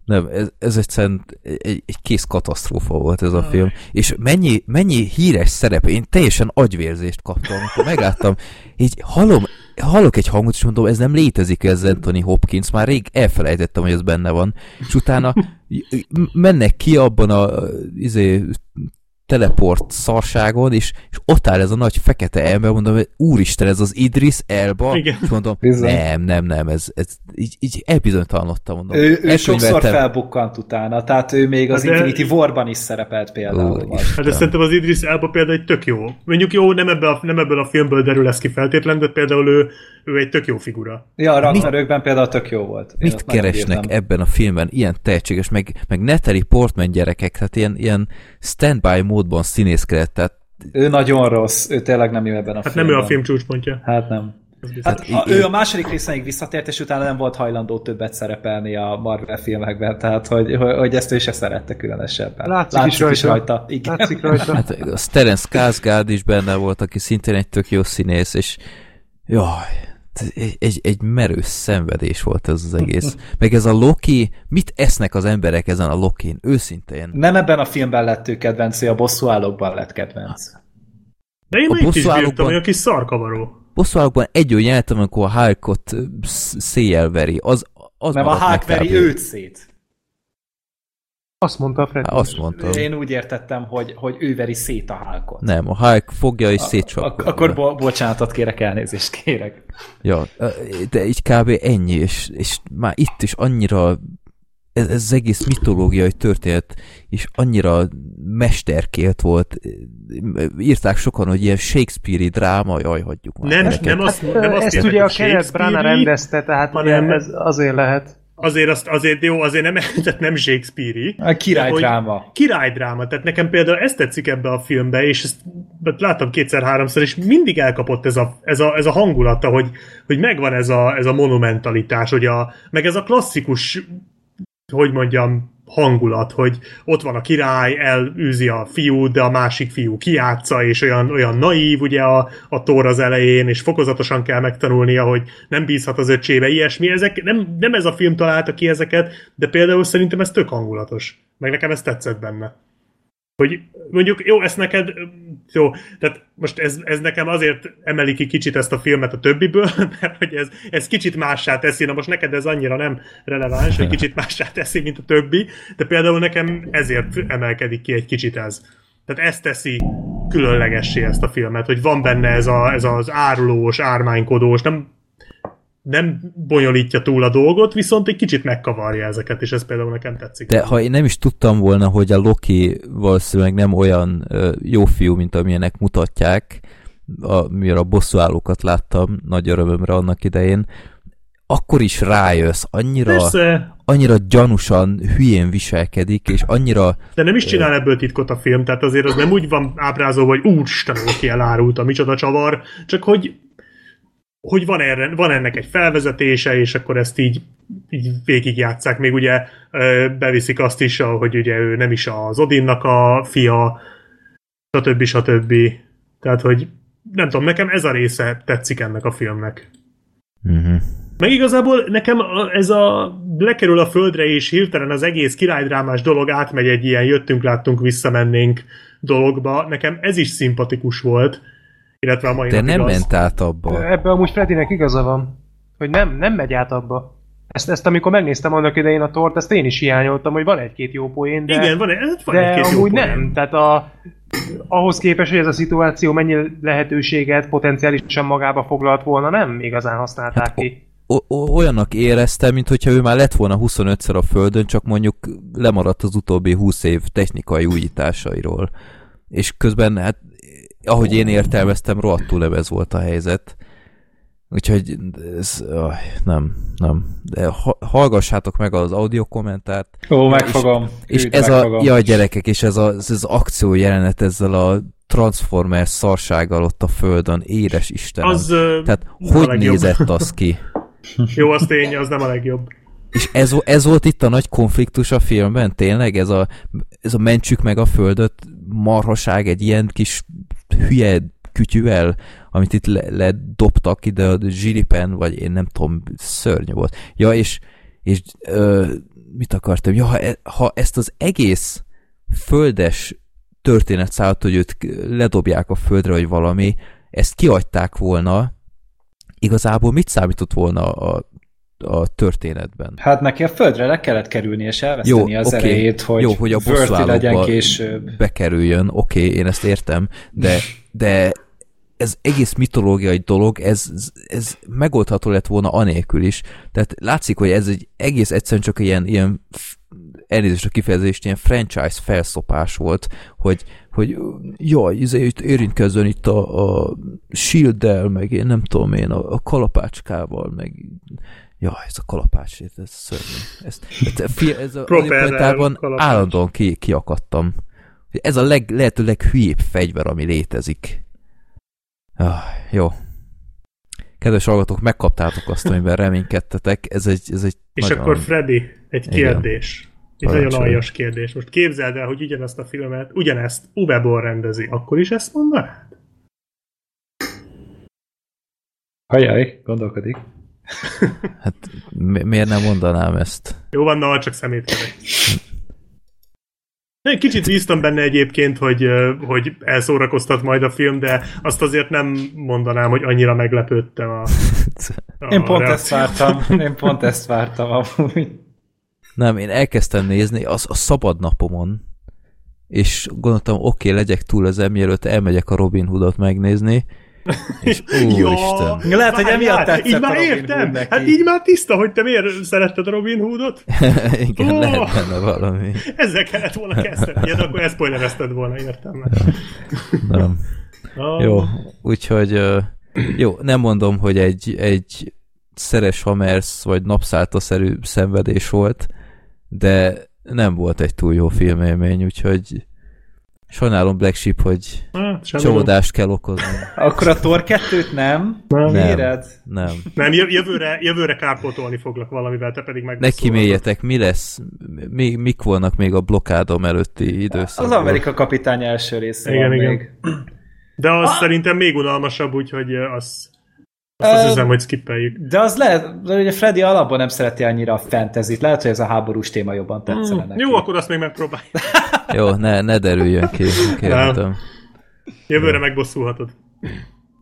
Nem, ez, ez egyszerűen egy, egy kész katasztrófa volt ez a film. És mennyi, mennyi híres szerep, én teljesen agyvérzést kaptam, amikor megláttam, így hallom, hallok egy hangot, és mondom, ez nem létezik, ez Anthony Hopkins, már rég elfelejtettem, hogy ez benne van. És utána mennek ki abban a izé, teleport szarságon, és, és ott áll ez a nagy fekete ember, mondom, hogy úristen, ez az Idris Elba, Igen. és mondom, Bizony. nem, nem, nem, ez, ez így, így elbizonytalanodtam, mondom. Ő, ő sokszor Elkönyveltem- felbukkant utána, tehát ő még az Hát de- Infinity War-ban is szerepelt például. Ó. Hát de szerintem az Idris Elba például egy tök jó. Mondjuk jó, nem ebből a, nem ebből a filmből derül ez ki feltétlen, de például ő, ő egy tök jó figura. Ja, a Ragnarökben például tök jó volt. Én Mit keresnek ebben a filmben ilyen tehetséges, meg, meg Natalie Portman gyerekek, hát ilyen, ilyen standby módban színészkedett, tehát Ő nagyon rossz, ő tényleg nem jó ebben a Hát filmben. nem ő a film csúcspontja. Hát nem. Hát, a, ő a második részenig visszatért, és utána nem volt hajlandó többet szerepelni a Marvel filmekben, tehát hogy, hogy, ezt ő se szerette különösebben. Látszik, is rajta. Igen. Látszik rajta. hát a Terence Skarsgård is benne volt, aki szintén egy tök jó színész, és jaj, egy, egy, egy merő szenvedés volt ez az egész. Meg ez a Loki, mit esznek az emberek ezen a Lokin? Őszintén. Nem ebben a filmben lett ő kedvenc, a bosszúállókban lett kedvenc. De én a itt is bírtam, hogy a kis szarkavaró. Bosszúállókban egy olyan amikor a Hulkot széjjel veri. Az, az Nem a Hulk veri őt szét. Azt mondta a Freddy. Hát azt mondtam. Én úgy értettem, hogy, hogy ő veri szét a Hulkot. Nem, a Hulk fogja és Ak- szétcsapja. akkor bo- bocsánatot kérek, elnézést kérek. Ja, de így kb. ennyi, és, és már itt is annyira ez, ez az egész mitológiai történet és annyira mesterkélt volt. Írták sokan, hogy ilyen Shakespeare-i dráma, jaj, hagyjuk már. Nem, nem azt, nem azt Ezt ugye a Kenneth Branagh rendezte, tehát hanem- ez azért lehet. Azért, azt, azért jó, azért nem, tehát nem Shakespeare-i. A király hogy- dráma. Királydráma, tehát nekem például ezt tetszik ebbe a filmbe, és ezt láttam kétszer-háromszor, és mindig elkapott ez a, ez a, ez a hangulata, hogy, hogy megvan ez a, ez a monumentalitás, hogy a, meg ez a klasszikus, hogy mondjam, hangulat, hogy ott van a király, elűzi a fiút, de a másik fiú kiátsza, és olyan, olyan naív ugye a, a tor az elején, és fokozatosan kell megtanulnia, hogy nem bízhat az öcsébe, ilyesmi. Ezek, nem, nem ez a film találta ki ezeket, de például szerintem ez tök hangulatos. Meg nekem ez tetszett benne. Hogy mondjuk, jó, ezt neked, jó, tehát most ez, ez nekem azért emeli ki kicsit ezt a filmet a többiből, mert hogy ez, ez kicsit mássá teszi, na most neked ez annyira nem releváns, hogy kicsit mássá teszi, mint a többi, de például nekem ezért emelkedik ki egy kicsit ez. Tehát ez teszi különlegessé ezt a filmet, hogy van benne ez, a, ez az árulós, ármánykodós, nem, nem bonyolítja túl a dolgot, viszont egy kicsit megkavarja ezeket, és ez például nekem tetszik. De ha én nem is tudtam volna, hogy a Loki valószínűleg nem olyan ö, jó fiú, mint amilyenek mutatják, a, mivel a bosszúállókat láttam nagy örömömre annak idején, akkor is rájössz, annyira, Persze, annyira gyanúsan hülyén viselkedik, és annyira de nem is csinál ebből titkot a film, tehát azért az nem úgy van ábrázolva, hogy úristen, ki elárult a micsoda csavar, csak hogy hogy van, erre, van ennek egy felvezetése, és akkor ezt így, így végigjátszák. Még ugye beviszik azt is, hogy ugye ő nem is az Odinnak a fia, stb. stb. Tehát, hogy nem tudom, nekem ez a része tetszik ennek a filmnek. uh-huh. Meg igazából nekem ez a lekerül a földre, és hirtelen az egész királydrámás dolog átmegy egy ilyen jöttünk, láttunk, visszamennénk dologba. Nekem ez is szimpatikus volt, illetve a mai de nem az. ment át abba. Ebben amúgy Freddynek igaza van, hogy nem, nem megy át abba. Ezt, ezt amikor megnéztem annak idején a tort, ezt én is hiányoltam, hogy van egy-két jó poén, de, Igen, van, egy- van de egy-két jó amúgy poén. nem. Tehát a, ahhoz képest, hogy ez a szituáció mennyi lehetőséget potenciálisan magába foglalt volna, nem igazán használták Hát, ki. O- o- olyannak éreztem, mintha ő már lett volna 25-szer a Földön, csak mondjuk lemaradt az utóbbi 20 év technikai újításairól. És közben, hát, ahogy én értelmeztem, rohadtul nem ez volt a helyzet. Úgyhogy ez, aj, nem, nem. De ha, hallgassátok meg az audio kommentárt. Ó, megfogom. És Hű, ez megfogom. a, jaj gyerekek, és ez, a, ez az akció jelenet ezzel a Transformers szarsággal ott a földön, édes Istenem. Az, Tehát hogy legjobb. nézett az ki? Jó, az tény, az nem a legjobb. És ez, ez volt itt a nagy konfliktus a filmben, tényleg? Ez a, ez a mentsük meg a földöt marhaság egy ilyen kis hülye kütyüvel, amit itt le- ledobtak ide a zsiripen, vagy én nem tudom, szörnyű volt. Ja, és, és ö, mit akartam? Ja, ha, e- ha ezt az egész földes történetszálat, hogy őt ledobják a földre, vagy valami, ezt kiadták volna, igazából mit számított volna a, a történetben? Hát neki a földre le kellett kerülni, és elveszteni az oké. erejét, hogy, Jó, hogy a Vörti legyen később. bekerüljön, oké, okay, én ezt értem, de, de ez egész mitológiai dolog, ez, ez megoldható lett volna anélkül is. Tehát látszik, hogy ez egy egész egyszerűen csak ilyen, ilyen elnézést a kifejezést, ilyen franchise felszopás volt, hogy, hogy jaj, izé, itt érintkezzen itt a, a shield meg én nem tudom én, a, a kalapácskával, meg Jaj, ez a kalapács, ez ez szörnyű. Ez, ez, a fi- ez a kalapács. állandóan ki, kiakadtam. Ez a leg, lehető leghülyébb fegyver, ami létezik. Ah, jó. Kedves hallgatók, megkaptátok azt, amiben reménykedtetek. Ez egy, ez egy És nagyon... akkor Freddy, egy Igen. kérdés. Egy nagyon aljas kérdés. Most képzeld el, hogy ugyanezt a filmet, ugyanezt Uwe Boll rendezi, akkor is ezt mondanád? Hajaj, gondolkodik. Hát mi- miért nem mondanám ezt? Jó van, na, csak szemétkedek. Kicsit bíztam benne egyébként, hogy, hogy elszórakoztat majd a film, de azt azért nem mondanám, hogy annyira meglepődtem a, a Én pont ezt reakció. vártam. Én pont ezt vártam amúgy. Nem, én elkezdtem nézni az a szabad napomon, és gondoltam, oké, okay, legyek túl ezen, mielőtt elmegyek a Robin Hoodot megnézni, és úristen. Lehet, hogy emiatt tetszett Így a már Robin értem. Hood neki. Hát így már tiszta, hogy te miért szeretted a Robin Hoodot. Igen, Ó! lehet benne valami. Ezzel kellett volna kezdeni. Ja, de akkor ezt spoilerezted volna, értem. Nem. Ah, Jó, úgyhogy jó, nem mondom, hogy egy, egy szeres hamersz vagy napszáltaszerű szenvedés volt, de nem volt egy túl jó filmélmény, úgyhogy sajnálom Black Sheep, hogy Hát, csalódást kell okozni. Akkor a Thor 2-t nem? Nem. Nem. Nem, jö- jövőre, jövőre kárpótolni foglak valamivel, te pedig meg. Ne kiméljetek, mi lesz, mi, mik volnak még a blokkádom előtti időszakban? Az Amerika kapitány első része Igen, van igen. még. De az szerintem még unalmasabb, úgyhogy az, azt azt hiszem, hogy skippeljük. De az lehet, de ugye Freddy alapból nem szereti annyira a fantasy lehet, hogy ez a háborús téma jobban tetszene neki. Jó, akkor azt még megpróbálj. Jó, ne, ne derüljön ki, kérhetem. Jövőre megbosszulhatod.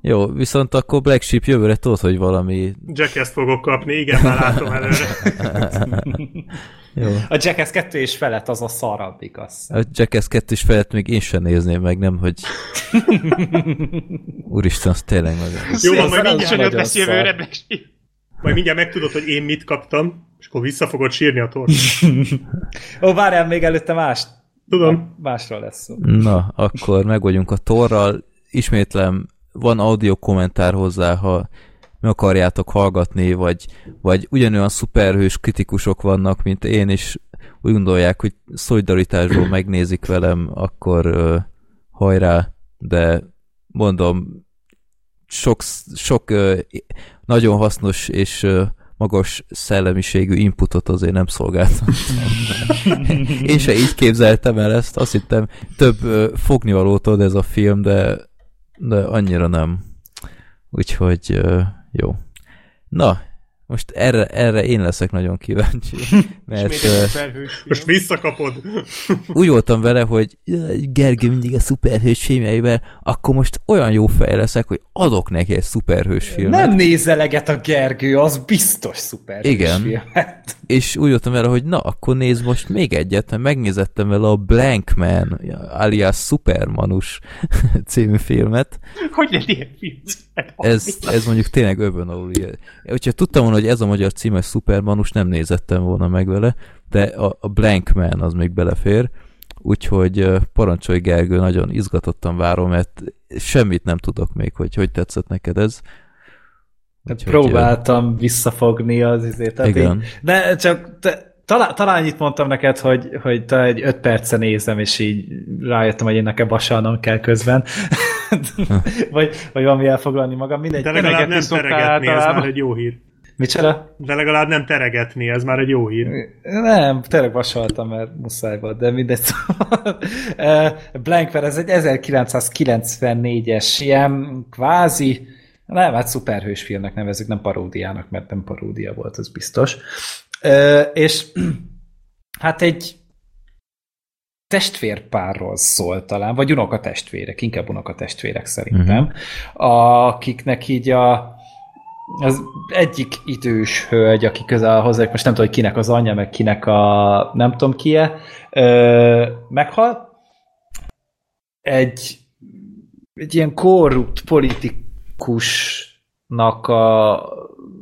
Jó, viszont akkor Black Sheep jövőre tudod, hogy valami... Jackass fogok kapni, igen, már látom előre. Jó. A Jackass 2 és felett az a szarabb, igaz. A Jackass 2 felett még én sem nézném meg, nem, hogy... Úristen, az tényleg nagyon... Jó, van, Az- majd az mindjárt nagyon lesz szar. jövőre, Black Sheep. Majd mindjárt megtudod, hogy én mit kaptam, és akkor vissza fogod sírni a tort. Ó, várjál, még előtte más. Tudom. Másról lesz szó. Na, akkor meg vagyunk a torral. Ismétlem, van audio kommentár hozzá, ha meg akarjátok hallgatni, vagy, vagy ugyanolyan szuperhős kritikusok vannak, mint én, és úgy gondolják, hogy szolidaritásból megnézik velem, akkor ö, hajrá, de mondom, sok, sok ö, nagyon hasznos és ö, magas szellemiségű inputot azért nem szolgáltam. Én se így képzeltem el ezt, azt hittem több ö, fognivalót ad ez a film, de, de annyira nem. Úgyhogy jó. Na, most erre, erre én leszek nagyon kíváncsi, mert szuperhős. Most visszakapod. úgy voltam vele, hogy "Jaj, Gergő mindig a szuperhős filmjeivel, akkor most olyan jó fej leszek, hogy adok neki egy szuperhős filmet. Nem nézeleget a Gergő, az biztos szuper. Igen. Filmet. és úgy voltam vele, hogy na, akkor nézd most még egyet, mert megnézettem vele a Blank Man, alias Supermanus című filmet. Hogy lehet ilyen film? Hát, Ez, ez mondjuk tényleg övön alul. Hogyha tudtam volna, hogy ez a magyar címes Supermanus, nem nézettem volna meg vele, de a, a Blank Man az még belefér, úgyhogy parancsolj Gergő, nagyon izgatottan várom, mert semmit nem tudok még, hogy hogy tetszett neked ez. Úgyhogy, Próbáltam visszafogni az izét. Igen. így- De csak te, talán, talán annyit mondtam neked, hogy, hogy talán egy öt perce nézem, és így rájöttem, hogy én nekem vasalnom kell közben. vagy, vagy valami elfoglalni magam. Mindegy. De legalább nem szoktál teregetni, ez már egy jó hír. Micsoda? De legalább nem teregetni, ez már egy jó hír. Nem, tényleg vasaltam, mert muszáj volt, de mindegy. Szóval, eh, Blankver, ez egy 1994-es ilyen kvázi, nem, hát szuperhős filmnek nevezzük, nem paródiának, mert nem paródia volt, az biztos. Eh, És hát egy testvérpárról szól talán, vagy unokatestvérek, inkább unokatestvérek szerintem, uh-huh. akiknek így a az egyik idős hölgy, aki közel hozzá, most nem tudom, hogy kinek az anyja, meg kinek a nem tudom ki-e, ö, meghal. Egy, egy ilyen korrupt politikusnak a,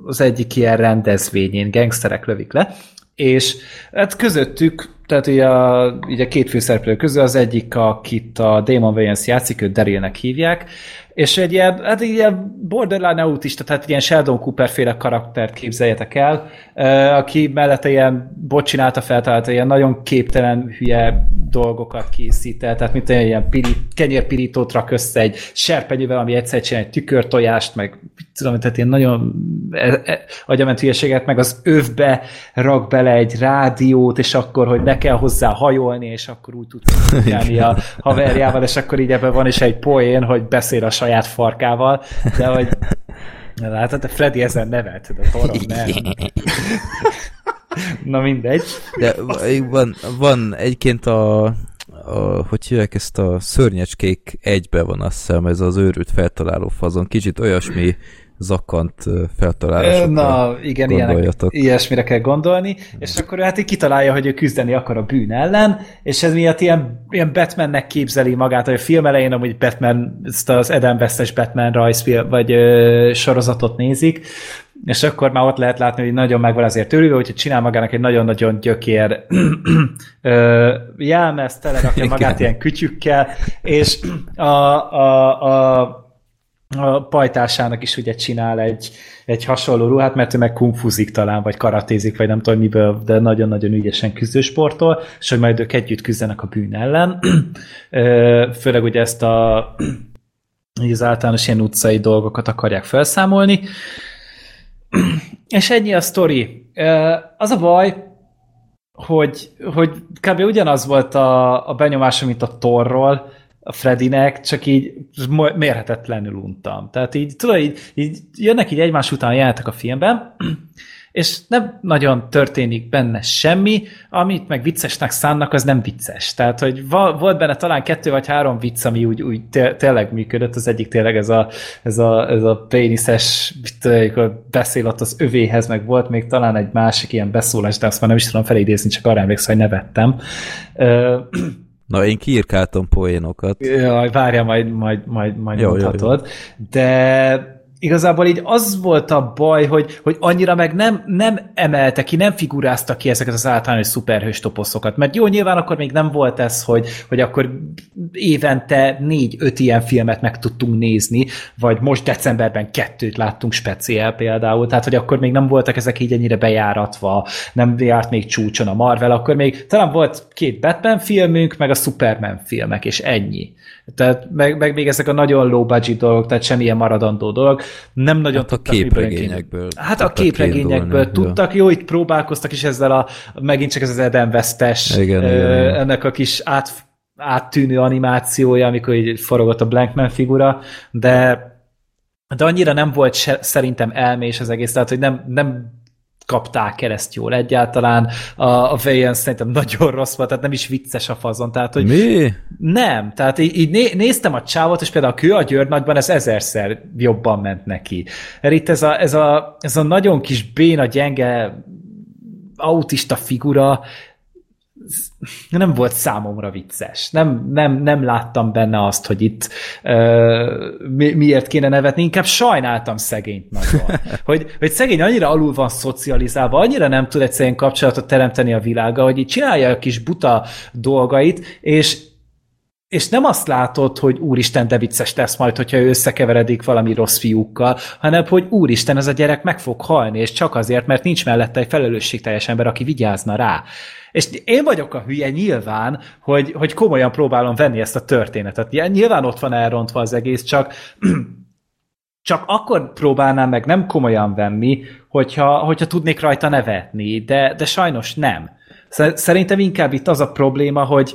az egyik ilyen rendezvényén gangsterek lövik le, és hát közöttük, tehát így a, így a két főszereplő közül az egyik, akit a Damon Wayans játszik, őt Darylnek hívják, és egy ilyen, hát egy ilyen borderline autista, tehát egy ilyen Sheldon Cooper féle karaktert képzeljetek el, aki mellette ilyen bot csinálta feltalálta, ilyen nagyon képtelen hülye dolgokat készít el, tehát mint egy ilyen pirít, kenyérpirítót rak össze egy serpenyővel, ami egyszer csinál egy tükörtojást, meg tudom, tehát ilyen nagyon e, e, agyament hülyeséget, meg az övbe rak bele egy rádiót, és akkor, hogy ne kell hozzá hajolni, és akkor úgy tudsz a haverjával, és akkor így ebben van is egy poén, hogy beszél a saját farkával, de hogy Látod, te Freddy ezen nevet, de Torom nem. Na mindegy. De van, van egyébként a, a, hogy hívják ezt a szörnyecskék egybe van azt hiszem, ez az őrült feltaláló fazon. Kicsit olyasmi zakant feltalálásokra Na, igen, ilyenek, ilyesmire kell gondolni, és akkor hát így kitalálja, hogy ő küzdeni akar a bűn ellen, és ez miatt ilyen, ilyen Batmannek képzeli magát, hogy a film elején amúgy Batman, ezt az Adam West-es Batman rajzfilm, vagy ö, sorozatot nézik, és akkor már ott lehet látni, hogy nagyon meg van azért örülve, hogy csinál magának egy nagyon-nagyon gyökér ö, jelmez, telerakja magát ilyen kütyükkel, és a, a, a a pajtásának is ugye csinál egy, egy hasonló ruhát, mert ő meg kungfuzik talán, vagy karatézik, vagy nem tudom miből, de nagyon-nagyon ügyesen küzdősportol, és hogy majd ők együtt küzdenek a bűn ellen. Főleg ugye ezt a az általános ilyen utcai dolgokat akarják felszámolni. És ennyi a sztori. Az a baj, hogy, hogy kb. ugyanaz volt a, a benyomásom, mint a Torról, a Freddynek, csak így mérhetetlenül untam. Tehát így, tudod, így, így jönnek így egymás után jelentek a filmben, és nem nagyon történik benne semmi, amit meg viccesnek szánnak, az nem vicces. Tehát, hogy volt benne talán kettő vagy három vicc, ami úgy, úgy té- tényleg működött, az egyik tényleg ez a, ez a, ez a péniszes, beszél ott az övéhez, meg volt még talán egy másik ilyen beszólás, de azt már nem is tudom felidézni, csak arra emlékszem, hogy nevettem. Na, én kiírkáltam poénokat. Jaj, várja, majd, majd, majd, majd Jó, jó, jó, jó. mondhatod. De igazából így az volt a baj, hogy, hogy annyira meg nem, nem emelte ki, nem figurázta ki ezeket az általános szuperhős toposzokat. Mert jó, nyilván akkor még nem volt ez, hogy, hogy akkor évente négy-öt ilyen filmet meg tudtunk nézni, vagy most decemberben kettőt láttunk speciál például, tehát hogy akkor még nem voltak ezek így ennyire bejáratva, nem járt még csúcson a Marvel, akkor még talán volt két Batman filmünk, meg a Superman filmek, és ennyi. Tehát meg, meg még ezek a nagyon low budget dolgok, tehát semmilyen maradandó dolog. Nem nagyon Hát a tudtak képregényekből. Hát a képregényekből tudtak, jó, itt próbálkoztak is ezzel a, megint csak ez az Eden Igen, ö, igen. ennek a kis át, áttűnő animációja, amikor így forogott a Blankman figura, de de annyira nem volt se, szerintem elmés az egész, tehát hogy nem, nem kapták el ezt jól egyáltalán. A, a Valiant szerintem nagyon rossz volt, tehát nem is vicces a fazon. Tehát, hogy Mi? nem, tehát így, így né, néztem a csávot, és például a kő a György nagyban ez ezerszer jobban ment neki. Mert itt ez a, ez a, ez a nagyon kis béna, gyenge autista figura, nem volt számomra vicces. Nem, nem, nem láttam benne azt, hogy itt uh, mi, miért kéne nevetni, inkább sajnáltam szegényt nagyon. hogy, hogy szegény annyira alul van szocializálva, annyira nem tud egyszerűen kapcsolatot teremteni a világa, hogy így csinálja a kis buta dolgait, és és nem azt látod, hogy úristen, de vicces lesz majd, hogyha ő összekeveredik valami rossz fiúkkal, hanem hogy úristen, ez a gyerek meg fog halni, és csak azért, mert nincs mellette egy felelősségteljes ember, aki vigyázna rá. És én vagyok a hülye nyilván, hogy, hogy komolyan próbálom venni ezt a történetet. Nyilván ott van elrontva az egész, csak csak akkor próbálnám meg nem komolyan venni, hogyha, hogyha tudnék rajta nevetni, de, de sajnos nem. Szerintem inkább itt az a probléma, hogy,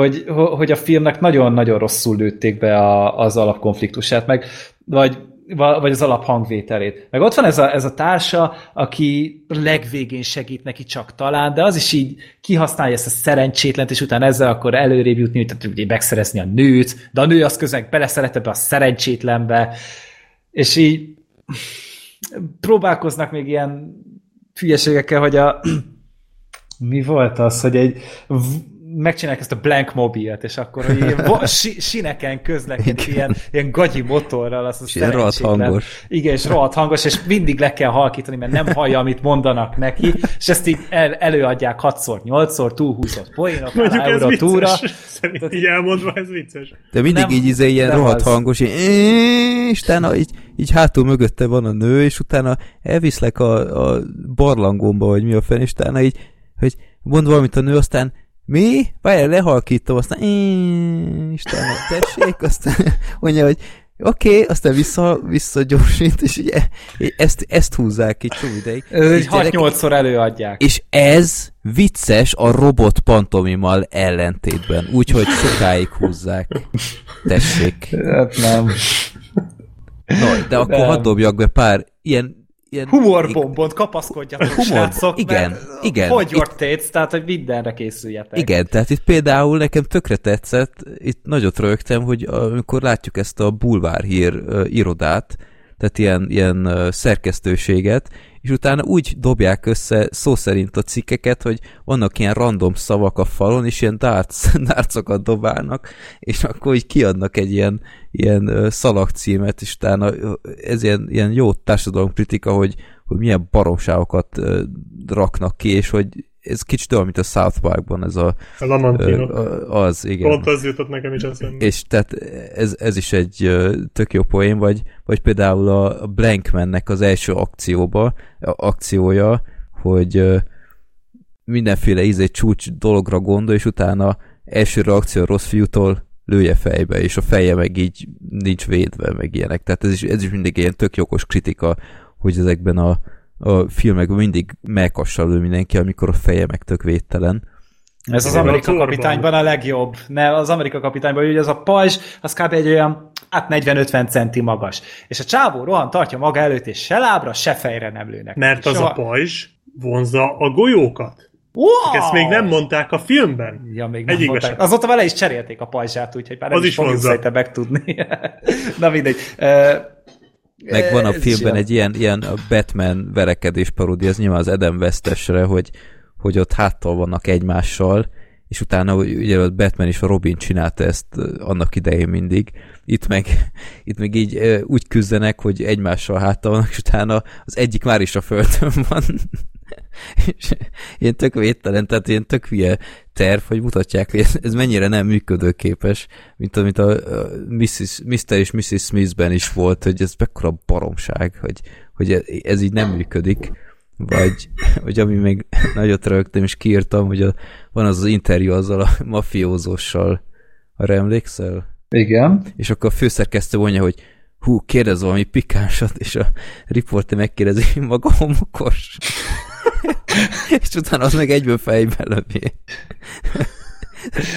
hogy, hogy a filmnek nagyon-nagyon rosszul lőtték be a, az alapkonfliktusát, meg, vagy, vagy az alaphangvételét. Meg ott van ez a, ez a társa, aki legvégén segít neki csak talán, de az is így kihasználja ezt a szerencsétlent, és utána ezzel akkor előrébb jutni, tehát ugye megszerezni a nőt, de a nő az közben beleszeret ebbe a szerencsétlenbe, és így próbálkoznak még ilyen hülyeségekkel, hogy a mi volt az, hogy egy megcsinálják ezt a blank mobilt, és akkor hogy ilyen sineken közlekedik ilyen, ilyen gagyi motorral, az és ilyen rohadt hangos. Igen, és rohadt hangos, és mindig le kell halkítani, mert nem hallja, amit mondanak neki, és ezt így el, előadják 6-szor, 8-szor, túlhúzott poénok, Mondjuk ez vicces. túra. Szerint így elmondva ez vicces. De mindig nem, így izé ilyen rohadt az. hangos, így, és utána így, így hátul mögötte van a nő, és utána elviszlek a, a barlangomba, vagy mi a fenn, és utána így, hogy mond valamit a nő, aztán mi? Várjál, lehalkítom, aztán Istenem, tessék, aztán mondja, hogy oké, okay, aztán vissza, visszagyorsít, és ugye ezt, ezt húzzák ki csomó ideig. Egy 6-8-szor előadják. És ez vicces a robot pantomimmal ellentétben, úgyhogy sokáig húzzák. Tessék. Hát nem. No, de akkor hadd dobjak be pár ilyen ilyen... Humorbombont kapaszkodjatok, humor, srácok, igen, igen. Hogy your itt, tehát, hogy mindenre készüljetek. Igen, tehát itt például nekem tökre tetszett, itt nagyot rögtem, hogy amikor látjuk ezt a bulvárhír irodát, tehát ilyen, ilyen szerkesztőséget, és utána úgy dobják össze szó szerint a cikkeket, hogy vannak ilyen random szavak a falon, és ilyen darts, dartsokat dobálnak, és akkor így kiadnak egy ilyen, ilyen szalagcímet, és utána ez ilyen, ilyen jó társadalomkritika, hogy, hogy milyen baromságokat raknak ki, és hogy ez kicsit olyan, mint a South Parkban, ez a... A Lamantino. Az, igen. Pont az jutott nekem is eszembe. És tehát ez, ez is egy tök jó poén, vagy, vagy például a Blankmannek az első akcióba, akciója, hogy mindenféle ízé csúcs dologra gondol, és utána első reakció a rossz fiútól lője fejbe, és a feje meg így nincs védve, meg ilyenek. Tehát ez is, ez is mindig ilyen tök jogos kritika, hogy ezekben a a filmekben mindig megkassal mindenki, amikor a feje meg tök védtelen. Ez az Amerika kapitányban a legjobb. Ne, az Amerika kapitányban, hogy az a pajzs, az kb. egy olyan, hát 40-50 centi magas. És a csávó rohan tartja maga előtt, és se lábra, se fejre nem lőnek. Mert az Soha. a pajzs vonza a golyókat. Wow! Ezt még nem mondták a filmben. Ja, még nem Egy mondták. Azóta vele is cserélték a pajzsát, úgyhogy már az is, is fogjuk megtudni. Na mindegy. Meg van a filmben egy ilyen, ilyen Batman verekedés paródia, az nyilván az Adam Westesre, hogy, hogy ott háttal vannak egymással, és utána ugye a Batman és a Robin csinálta ezt annak idején mindig. Itt meg, itt meg így úgy küzdenek, hogy egymással háttal vannak, és utána az egyik már is a földön van. és ilyen tök védtelen, tehát ilyen tök hülye terv, hogy mutatják, hogy ez mennyire nem működőképes, mint amit a, a Mrs., Mr. és Mrs. Smithben is volt, hogy ez mekkora baromság, hogy, hogy ez így nem működik. Vagy, vagy ami még nagyot rögtem, és kiírtam, hogy a, van az az interjú azzal a mafiózóssal, arra emlékszel? Igen. És akkor a főszerkesztő mondja, hogy hú, kérdez valami pikánsat, és a riporter megkérdezi, maga homokos. És utána az meg egyből fejbe lövi.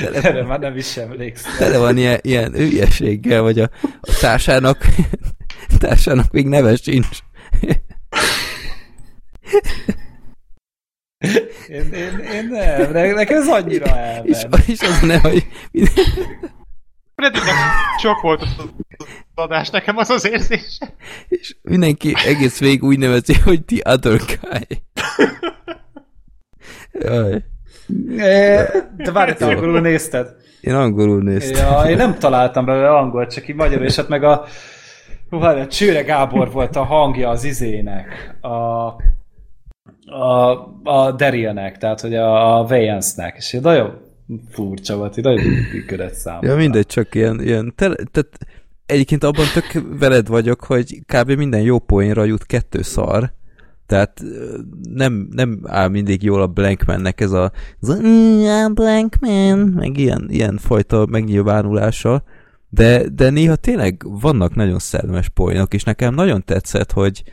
Tele Erre van, már nem is emlékszem. Tele van ilyen, ilyen ügyességgel, vagy a, a társának, társának még neve sincs. Én, én, én nem, nekem ez annyira elven. És, és az nem, hogy... Freddynek csak volt az adás, nekem az az érzése. És mindenki egész végig úgy nevezi, hogy the other guy. Jaj. De várj, te angolul nézted? Én angolul néztem. Ja, én nem találtam belőle angolt, csak így magyarul, és hát meg a várj, Csőre Gábor volt a hangja az izének, a, a, a Darianek, tehát hogy a, a Vayance-nek, és nagyon, furcsa volt, így nagyon működött számomra. Ja, mindegy, csak ilyen, ilyen te, tehát egyébként abban tök veled vagyok, hogy kb. minden jó poénra jut kettő szar, tehát nem, nem áll mindig jól a Blankmannek ez a, ez a "Mm, Blankman, meg ilyen, ilyen fajta megnyilvánulása, de, de néha tényleg vannak nagyon szellemes poénok, és nekem nagyon tetszett, hogy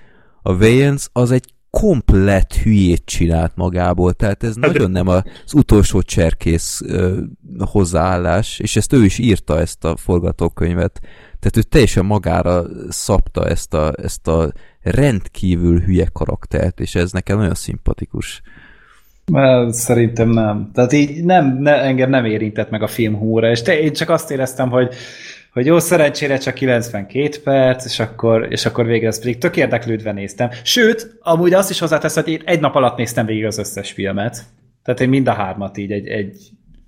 a Wayans az egy komplett hülyét csinált magából, tehát ez nagyon nem az utolsó cserkész ö, hozzáállás, és ezt ő is írta, ezt a forgatókönyvet, tehát ő teljesen magára szabta ezt a, ezt a rendkívül hülye karaktert, és ez nekem nagyon szimpatikus. Szerintem nem. Tehát így nem, ne, engem nem érintett meg a film húra, és te, én csak azt éreztem, hogy hogy jó, szerencsére csak 92 perc, és akkor, és akkor végre ezt pedig tök érdeklődve néztem. Sőt, amúgy azt is hozzátesz, hogy én egy nap alatt néztem végig az összes filmet. Tehát én mind a hármat így egy, egy,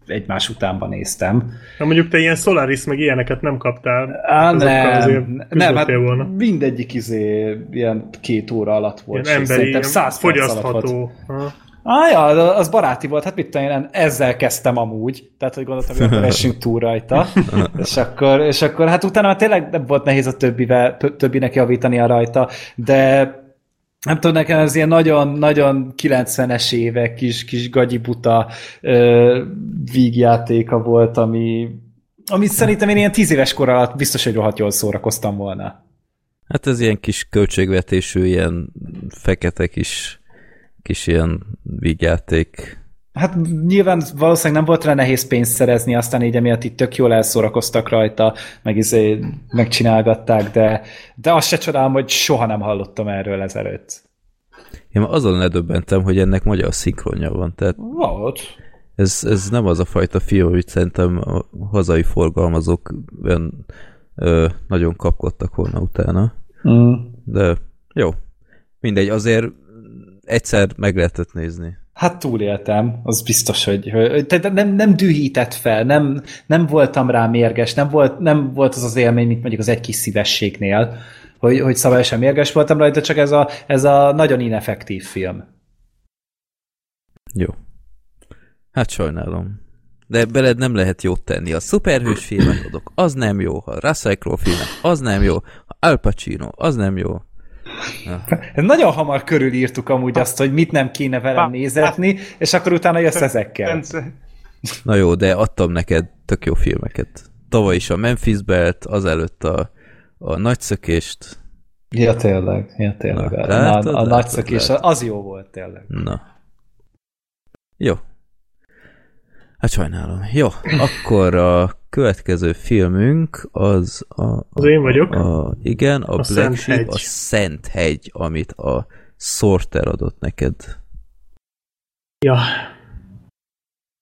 egymás utánban néztem. Na mondjuk te ilyen Solaris meg ilyeneket nem kaptál. Á, azért nem, nem, hát volna. mindegyik izé ilyen két óra alatt volt. Ilyen emberi, ilyen fogyasztható. Ha. Ah, ja, az baráti volt, hát mit tudom én, ezzel kezdtem amúgy, tehát hogy gondoltam, hogy akkor essünk túl rajta, és akkor, és akkor hát utána már tényleg nem volt nehéz a többivel, tö- többinek javítani a rajta, de nem tudom, nekem ez ilyen nagyon-nagyon 90-es évek kis, kis gagyibuta ö, vígjátéka volt, ami, amit szerintem én ilyen tíz éves kor alatt biztos, hogy rohadt jól szórakoztam volna. Hát ez ilyen kis költségvetésű, ilyen fekete kis, kis ilyen vígjáték. Hát nyilván valószínűleg nem volt rá nehéz pénzt szerezni, aztán így emiatt itt tök jól elszórakoztak rajta, meg izé megcsinálgatták, de, de azt se csodálom, hogy soha nem hallottam erről ezelőtt. Én azon ledöbbentem, hogy ennek magyar szinkronja van, tehát Volt. ez, ez nem az a fajta film, amit szerintem a hazai forgalmazók olyan, ö, nagyon kapkodtak volna utána. Mm. De jó. Mindegy, azért egyszer meg lehetett nézni. Hát túléltem, az biztos, hogy, tehát nem, nem dühített fel, nem, nem voltam rá mérges, nem volt, nem volt az az élmény, mint mondjuk az egy kis szívességnél, hogy, hogy szabályosan mérges voltam rajta, csak ez a, ez a nagyon ineffektív film. Jó. Hát sajnálom. De beled nem lehet jót tenni. A szuperhős filmet adok, az nem jó. A Russell Crowe filmet, az nem jó. A Al Pacino, az nem jó. Nagyon hamar körülírtuk amúgy azt, hogy mit nem kéne velem nézetni, és akkor utána jössz ezekkel. Na jó, de adtam neked tök jó filmeket. Tavaly is a Memphis Belt, azelőtt a, a Nagyszökést. Ja, tényleg, ja, tényleg. Na, a, látod, a, a látod, nagyszökés, látod. az jó volt tényleg. Na. Jó. Hát sajnálom. Jó, akkor a következő filmünk az a... a Az én vagyok. A, a, igen, a, A Black Szent Sheep, Hegy. a Szent Hegy, amit a Sorter adott neked. Ja.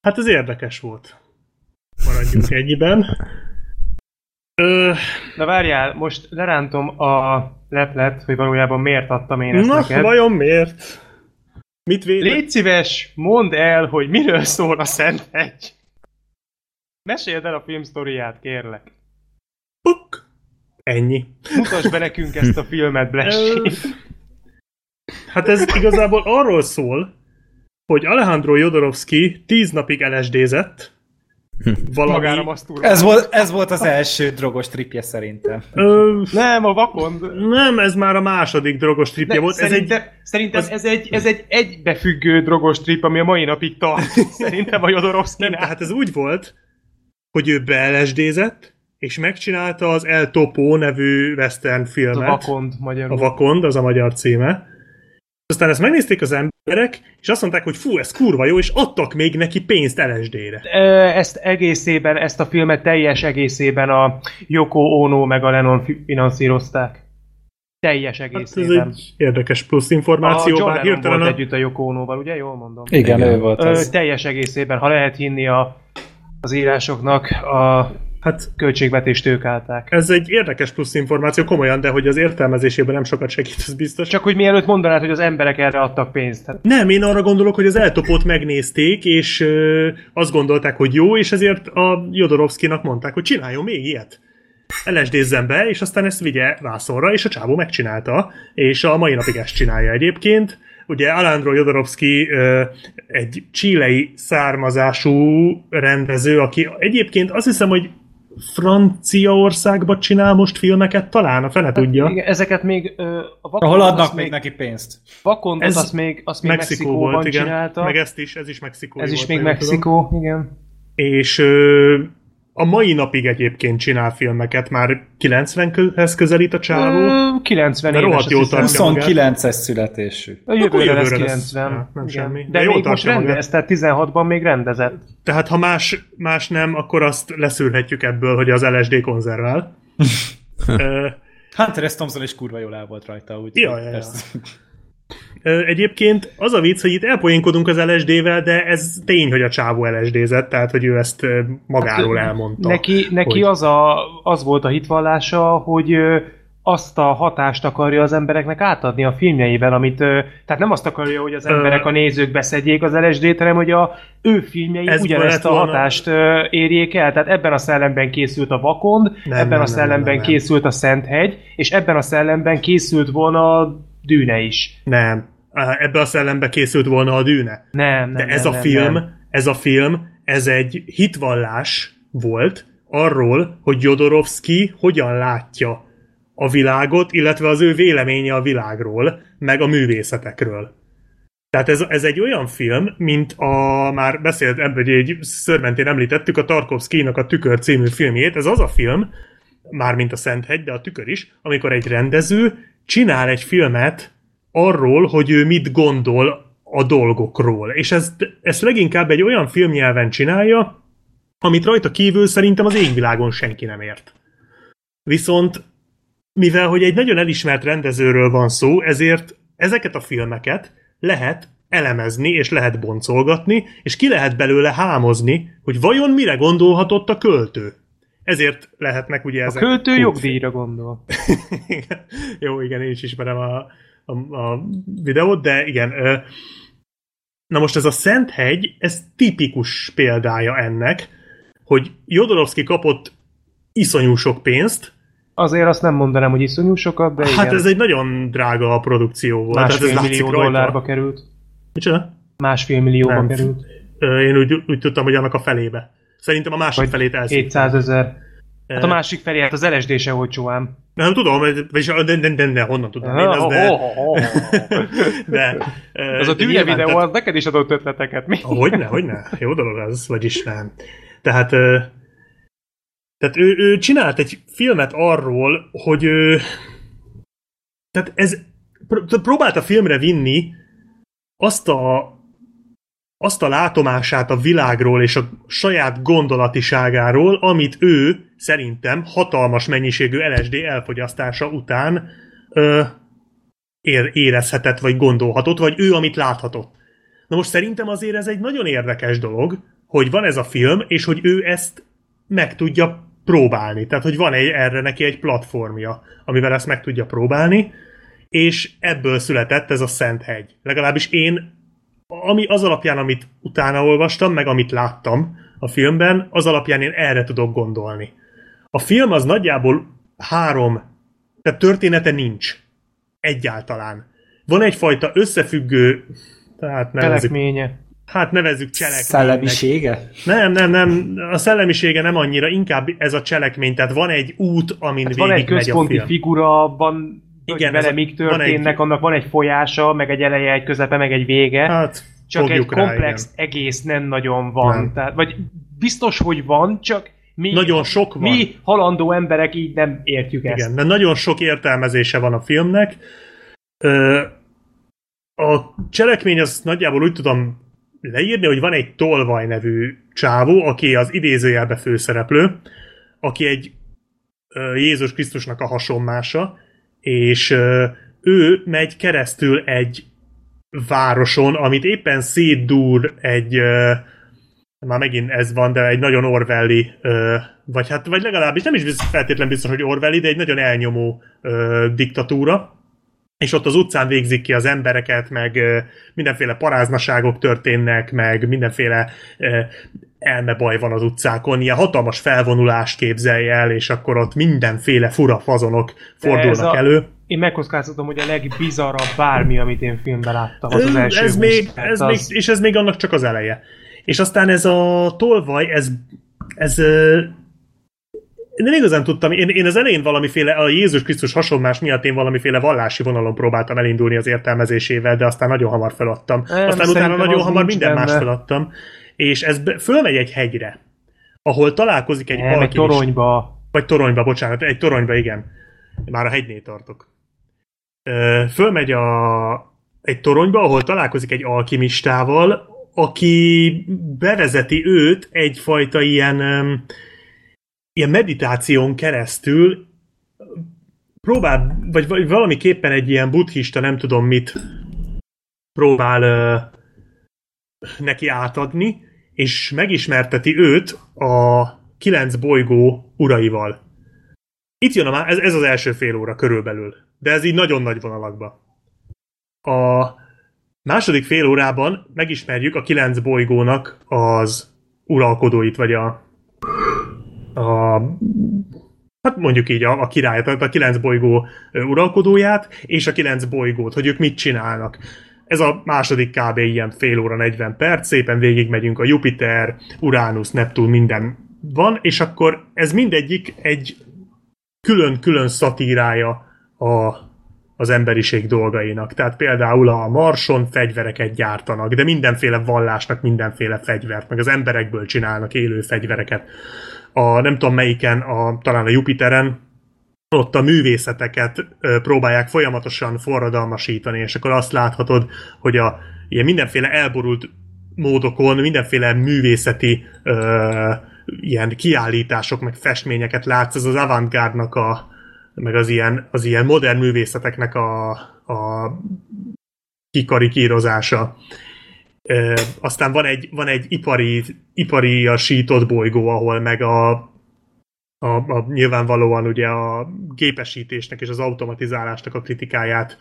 Hát ez érdekes volt. Maradjunk ennyiben. Ö, Na várjál, most lerántom a leplet, hogy valójában miért adtam én ezt na, neked. vajon miért? Mit véd? Légy szíves, mondd el, hogy miről szól a Szent Hegy. Meséld el a film sztoriát, kérlek. Puk! Ennyi. Mutasd be nekünk ezt a filmet, Sheep. Hát ez igazából arról szól, hogy Alejandro Jodorowsky tíz napig LSD-zett. Valami... Magára masztúr. Ez volt, ez volt az első drogos tripje szerintem. Ö, Nem, a vakond. nem, ez már a második drogos tripje Ne, volt. Ez egy, szerintem, az- ez, egy, ez egy egybefüggő drogos trip, ami a mai napig tart. Szerintem a Jodorowsky. tehát ez úgy volt, hogy ő be és megcsinálta az El Topo nevű western A filmet. vakond A magyarul. Vakond, az a magyar címe. Aztán ezt megnézték az emberek, és azt mondták, hogy fú, ez kurva jó, és adtak még neki pénzt LSD-re. Ezt egészében, ezt a filmet teljes egészében a Yoko Ono meg a Lennon fi- finanszírozták. Teljes Hát ez egészében. egy érdekes plusz a információ, John bár hirtelen volt a... együtt a Yoko Ono-val, ugye? Jól mondom. Igen, Igen. ő volt Ö, az. teljes egészében, ha lehet hinni a, az írásoknak, a Hát költségvetést ők állták. ez egy érdekes plusz információ, komolyan, de hogy az értelmezésében nem sokat segít, az biztos. Csak hogy mielőtt mondanád, hogy az emberek erre adtak pénzt. Hát, Nem, én arra gondolok, hogy az eltopót megnézték, és ö, azt gondolták, hogy jó, és ezért a Jodorowskynak mondták, hogy csináljon még ilyet. LSD-zzen be, és aztán ezt vigye vászonra, és a csávó megcsinálta, és a mai napig ezt csinálja egyébként. ugye Alejandro Jodorowsky egy csílei származású rendező, aki egyébként azt hiszem, hogy Franciaországban csinál most filmeket, talán a fene tudja. Igen, ezeket még ö, a Ahol Vakondot adnak azt még neki pénzt. Vakondot Ez azt még, azt még Mexikó Mexikóban volt, igen. csinálta. Meg ezt is, ez is Mexikó. ez is volt, még jól tudom. Mexikó, igen. És ö, a mai napig egyébként csinál filmeket, már 90-hez közelít a csávó. Ö, 90 De éves, jól hiszem. tartja. 29-es születésű. A jövőre lesz jövőre 90. lesz. Ja, nem igen. semmi. De De jól még most rendez, tehát 16-ban még rendezett. Tehát ha más, más nem, akkor azt leszűrhetjük ebből, hogy az LSD konzervál. Hunter S. Thompson is kurva jól el volt rajta, úgy. Ja, ja, ja. Egyébként az a vicc, hogy itt elpoénkodunk az LSD-vel, de ez tény, hogy a csávó LSD-zett, tehát hogy ő ezt magáról elmondta. Neki, neki hogy- az, a, az volt a hitvallása, hogy azt a hatást akarja az embereknek átadni a filmjeiben, amit, tehát nem azt akarja, hogy az emberek, a nézők beszedjék az LSD-t, hanem hogy a ő filmjei Ez ugyanezt a volna- hatást ö, érjék el. Tehát ebben a szellemben készült a Vakond, Nem, ebben nem, a nem, szellemben nem, nem. készült a Szenthegy, és ebben a szellemben készült volna a Dűne is. Nem. Ebbe a szellembe készült volna a dűne. Nem, nem, De ez nem, a nem, film, nem. ez a film, ez egy hitvallás volt arról, hogy Jodorowsky hogyan látja a világot, illetve az ő véleménye a világról, meg a művészetekről. Tehát ez, ez egy olyan film, mint a, már beszélt ebből, hogy egy szörmentén említettük, a Tarkovsky-nak a Tükör című filmjét. Ez az a film, már mint a Szenthegy, de a Tükör is, amikor egy rendező csinál egy filmet arról, hogy ő mit gondol a dolgokról. És ezt, ezt leginkább egy olyan filmnyelven csinálja, amit rajta kívül szerintem az égvilágon senki nem ért. Viszont mivel hogy egy nagyon elismert rendezőről van szó, ezért ezeket a filmeket lehet elemezni, és lehet boncolgatni, és ki lehet belőle hámozni, hogy vajon mire gondolhatott a költő. Ezért lehetnek ugye A ezek... költő kultfilm- jogdíjra gondol. Igen. Jó, igen, én is ismerem a, a, a videót, de igen. ö, Na most ez a Szent Hegy, ez tipikus példája ennek, hogy Jodorowsky kapott iszonyú sok pénzt, Azért azt nem mondanám, hogy iszonyú sokat, de hát igen. ez egy nagyon drága a produkció volt. ez másfél látszik millió rajta. dollárba került. Micsoda? Másfél millióba Nem. került. Én úgy, úgy tudtam, hogy annak a felébe. Szerintem a másik Vagy felét elszívták. 700 ezer. Hát a másik felé, hát az LSD se olcsó ám. Nem tudom, vagyis de, de, de, de honnan tudnám én ezt, de... de ö, Az a de tűne nyilván, videó, tehát- az neked is adott ötleteket, mi? Hogyne, hogyne. Jó dolog az, vagyis nem. Tehát, ö, tehát ő, ő csinált egy filmet arról, hogy ő, tehát ez pr- próbálta filmre vinni azt a azt a látomását a világról és a saját gondolatiságáról, amit ő szerintem hatalmas mennyiségű LSD elfogyasztása után ö, ér, érezhetett, vagy gondolhatott, vagy ő, amit láthatott. Na most szerintem azért ez egy nagyon érdekes dolog, hogy van ez a film, és hogy ő ezt meg tudja próbálni. Tehát, hogy van egy, erre neki egy platformja, amivel ezt meg tudja próbálni, és ebből született ez a Szent Hegy. Legalábbis én, ami az alapján, amit utána olvastam, meg amit láttam a filmben, az alapján én erre tudok gondolni. A film az nagyjából három, tehát története nincs. Egyáltalán. Van egyfajta összefüggő, tehát nevezzük, Cselekménye. hát nevezzük cselekménynek. Szellemisége? Nem, nem, nem, a szellemisége nem annyira, inkább ez a cselekmény, tehát van egy út, amin Hát végig van egy megy a központi film. figura, van, hogy Igen, vele ez a- mik történnek, egy- annak van egy folyása, meg egy eleje, egy közepe, meg egy vége. Hát, csak egy fogjuk rá, komplex egész nem nagyon van. Nem. Tehát, vagy biztos, hogy van, csak mi, Nagyon sok van. mi halandó emberek így nem értjük ezt. Igen, de nagyon sok értelmezése van a filmnek. Ö, a cselekmény az nagyjából úgy tudom leírni, hogy van egy Tolvaj nevű csávó, aki az idézőjelbe főszereplő, aki egy ö, Jézus Krisztusnak a hasonmása, és ő megy keresztül egy városon, amit éppen szétdúr egy már megint ez van, de egy nagyon orwelli, ö, vagy hát, vagy legalábbis nem is feltétlen biztos, hogy orwelli, de egy nagyon elnyomó diktatúra, és ott az utcán végzik ki az embereket, meg mindenféle paráznaságok történnek, meg mindenféle elmebaj van az utcákon, ilyen hatalmas felvonulást képzelj el, és akkor ott mindenféle fura fazonok fordulnak a- elő. Én megkockáztatom, hogy a legbizarabb bármi, amit én filmben láttam. Az, az első ez 20 még, ez az... még, és ez még annak csak az eleje. És aztán ez a tolvaj, ez, ez nem igazán tudtam, én, én az elején valamiféle, a Jézus Krisztus hasonlás miatt én valamiféle vallási vonalon próbáltam elindulni az értelmezésével, de aztán nagyon hamar feladtam. Nem, aztán utána nagyon az hamar minden más benne. feladtam. És ez be, fölmegy egy hegyre, ahol találkozik egy Nem, egy alkimista- toronyba. vagy toronyba, bocsánat, egy toronyba, igen. Már a hegynél tartok. Ö, Fölmegy a, egy toronyba, ahol találkozik egy alkimistával, aki bevezeti őt egyfajta ilyen, ilyen meditáción keresztül, próbál, vagy, vagy valamiképpen egy ilyen buddhista, nem tudom mit, próbál ö, neki átadni, és megismerteti őt a kilenc bolygó uraival. Itt jön a ez, ez az első fél óra körülbelül, de ez így nagyon nagy vonalakba. A második fél órában megismerjük a kilenc bolygónak az uralkodóit, vagy a, a hát mondjuk így a, a királyt, a kilenc bolygó uralkodóját, és a kilenc bolygót, hogy ők mit csinálnak. Ez a második kb. ilyen fél óra 40 perc, szépen végigmegyünk a Jupiter, Uranus, Neptun, minden van, és akkor ez mindegyik egy külön-külön szatírája a, az emberiség dolgainak. Tehát például a Marson fegyvereket gyártanak, de mindenféle vallásnak mindenféle fegyvert, meg az emberekből csinálnak élő fegyvereket. A nem tudom melyiken, a, talán a Jupiteren, ott a művészeteket próbálják folyamatosan forradalmasítani, és akkor azt láthatod, hogy a ilyen mindenféle elborult módokon, mindenféle művészeti ö, ilyen kiállítások, meg festményeket látsz, ez az avantgárdnak a, meg az ilyen, az ilyen modern művészeteknek a, a kikarikírozása. Ö, aztán van egy, van egy ipari, ipariasított bolygó, ahol meg a, a, a nyilvánvalóan ugye a gépesítésnek és az automatizálásnak a kritikáját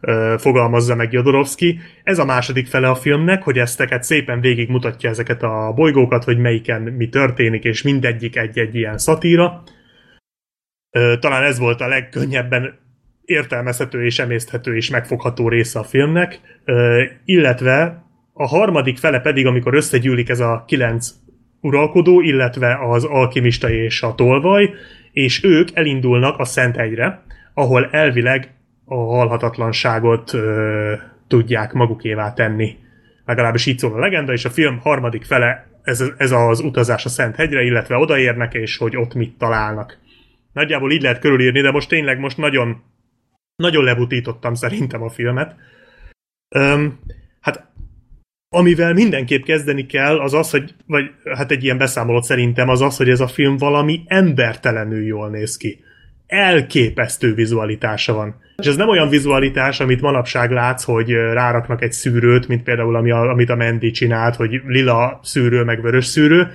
ö, fogalmazza meg Jodorowsky. Ez a második fele a filmnek, hogy ezteket szépen végig mutatja ezeket a bolygókat, hogy melyiken mi történik, és mindegyik egy-egy ilyen szatíra. Ö, talán ez volt a legkönnyebben értelmezhető és emészthető és megfogható része a filmnek, illetve a harmadik fele pedig, amikor összegyűlik ez a kilenc uralkodó, illetve az alkimista és a tolvaj, és ők elindulnak a Szenthegyre, ahol elvileg a halhatatlanságot ö, tudják magukévá tenni. Legalábbis így szól a legenda, és a film harmadik fele ez, ez az utazás a Szenthegyre, illetve odaérnek, és hogy ott mit találnak. Nagyjából így lehet körülírni, de most tényleg most nagyon, nagyon lebutítottam szerintem a filmet. Öm, hát amivel mindenképp kezdeni kell, az az, hogy, vagy hát egy ilyen beszámolót szerintem az az, hogy ez a film valami embertelenül jól néz ki. Elképesztő vizualitása van. És ez nem olyan vizualitás, amit manapság látsz, hogy ráraknak egy szűrőt, mint például ami a, amit a Mandy csinált, hogy lila szűrő, meg vörös szűrő,